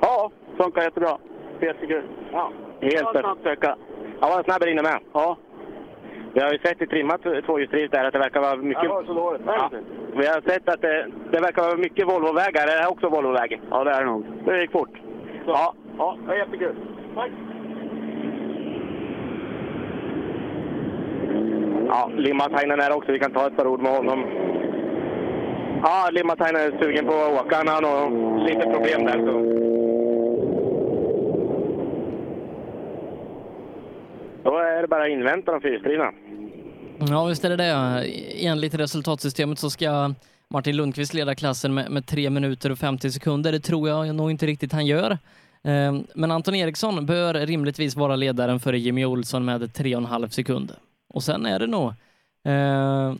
Ja, funkar jättebra. Jättekul. Ja, helt. Ja, var snabb inne med. Ja. Vi har ju sett i trimmat tvåhjulsdrivet där att det verkar vara mycket... Var så dåligt. Ja. Vi har sett att det, det verkar vara mycket Volvovägar. Är det här också Volvoväg? Ja, det är det nog. Det gick fort. Ja, ja, det var jättekul. Tack. Ja, Limatainen är också. Vi kan ta ett par ord med honom. Ja, Limatainen är sugen på att åka. Han har nog lite problem där. Så. Då är det bara att invänta de fyrhjulsdrivna. Ja, visst är det det. Enligt resultatsystemet så ska Martin Lundqvist leda klassen med, med 3 minuter och 50 sekunder. Det tror jag nog inte riktigt han gör. Eh, Men Anton Eriksson bör rimligtvis vara ledaren före Jimmy Olsson med 3,5 sekunder. Och sen är det nog eh,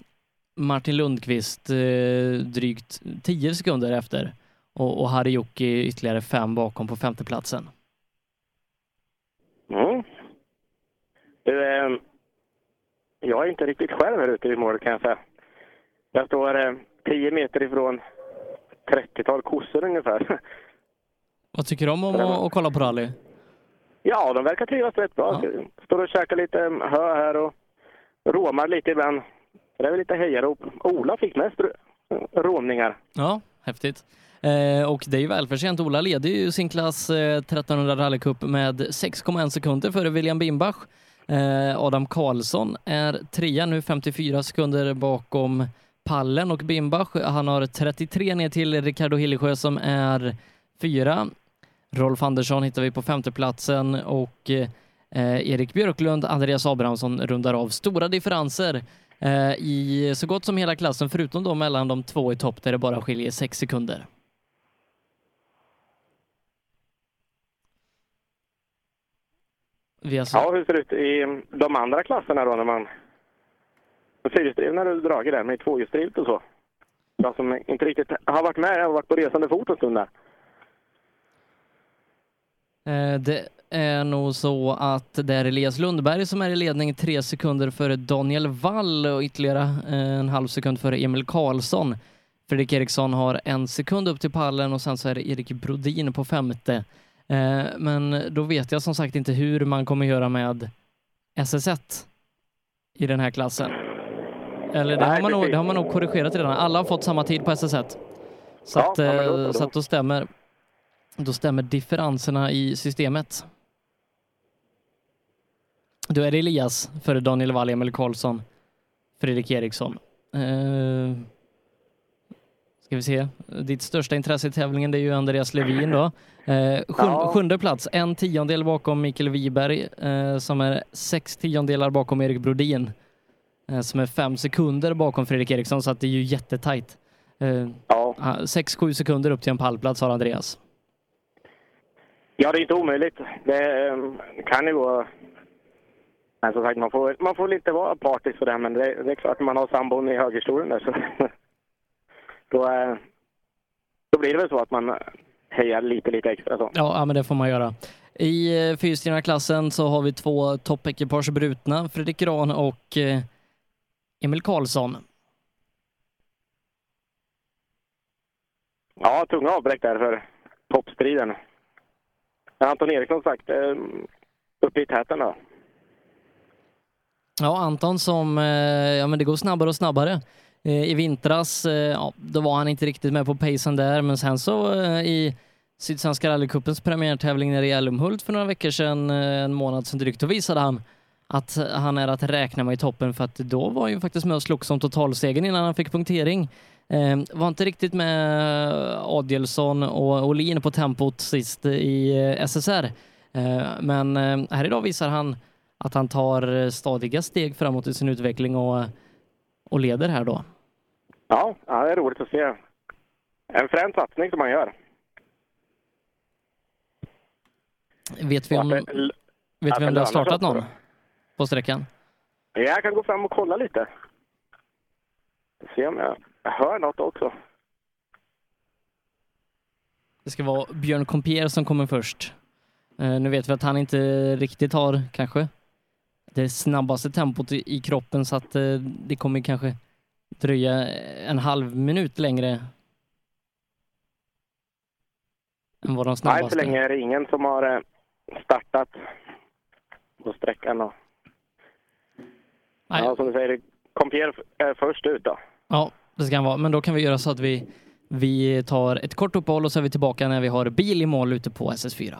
Martin Lundqvist eh, drygt 10 sekunder efter och, och Harry ytterligare fem bakom på femteplatsen. Mm. Du, eh, jag är inte riktigt själv här ute i målet kan jag säga. Jag står eh, 10 meter ifrån 30-tal kossor ungefär. Vad tycker du om att, att kolla på rally? Ja, de verkar trivas rätt bra. Står och käkar lite hö här och råmar lite ibland. Det är väl lite hejarop. Ola fick mest rå- råmningar. Ja, häftigt. Eh, och det är ju välförtjänt. Ola leder ju sin klass eh, 1300 rallycup med 6,1 sekunder före William Bimbach. Eh, Adam Karlsson är trea nu, 54 sekunder bakom pallen och Bimbach, han har 33 ner till Ricardo Hillesjö som är fyra. Rolf Andersson hittar vi på femteplatsen och eh, Erik Björklund, Andreas Abrahamsson rundar av stora differenser eh, i så gott som hela klassen, förutom då mellan de två i topp där det bara skiljer sex sekunder. Har Ja, hur ser det ut i de andra klasserna då när man... Fyrhjulsdrivna har du dragit där med tvåhjulsdrivet och så. Jag som inte riktigt har varit med, jag har varit på resande fot en stund där. Eh, Det är nog så att det är Elias Lundberg som är i ledning tre sekunder före Daniel Wall och ytterligare eh, en halv sekund före Emil Karlsson. Fredrik Eriksson har en sekund upp till pallen och sen så är det Erik Brodin på femte. Eh, Men då vet jag som sagt inte hur man kommer göra med SS1 i den här klassen. Eller det, Nej, har man nog, det har man nog korrigerat redan. Alla har fått samma tid på SS1. Så, Ja, att, ja, eh, så, att då stämmer då stämmer differenserna i systemet. Då är det Elias före Daniel Wall, Emil Karlsson, Fredrik Eriksson. Eh, ska vi se. Ditt största intresse i tävlingen det är ju Andreas Levin då. Eh, sjun, Ja. Sjunde plats, en tiondel bakom Mikael Wiberg eh, som är sex tiondelar bakom Erik Brodin eh, som är fem sekunder bakom Fredrik Eriksson så att det är ju jättetajt. Eh, ja. Sex, sju sekunder upp till en pallplats har Andreas. Ja, det är inte omöjligt. Det eh, kan ju gå... Men som sagt, man får, man får inte vara partisk för det, men det, det är klart att man har sambon i högerstolen där så... då, eh, då blir det väl så att man hejar lite, lite extra så. Ja, men det får man göra. I eh, fyrhjulsdrivna klassen så har vi två toppekipage brutna, Fredrik Gran och eh, Emil Karlsson. Ja, tunga avbräck där för toppstriden. Anton Eriksson sagt, uppe i täten då. Ja, Anton som, ja men det går snabbare och snabbare. Eh, I vintras, eh, ja, då var han inte riktigt med på pacen där, men sen så eh, i Sydsvenska rallycupens premiärtävling nere i Älmhult för några veckor sedan, eh, en månad sedan drygt, då visade han att han är att räkna med i toppen för att då var han ju faktiskt med och slogs om totalsegern innan han fick punktering. Eh, var inte riktigt med eh, Adielsson och Olin på tempot sist i eh, SSR. Eh, men eh, här idag visar han att han tar stadiga steg framåt i sin utveckling och, och leder här då. Ja, ja, det är roligt att se. En frän satsning som han gör. Vet vi om, vet vi om det har startat någon på sträckan? Jag kan gå fram och kolla lite. Se om jag, hör något också. Det ska vara Björn Compier som kommer först. Eh, nu vet vi att han inte riktigt har kanske det snabbaste tempot i, i kroppen så att eh, det kommer kanske dröja en halv minut längre än vad de Nej, snabbaste. så länge är det ingen som har eh, startat på sträckan. Och... Ja, som du säger, Compier är först ut då. Ja, det ska han vara. Men då kan vi göra så att vi, vi tar ett kort uppehåll och så är vi tillbaka när vi har bil i mål ute på SS4.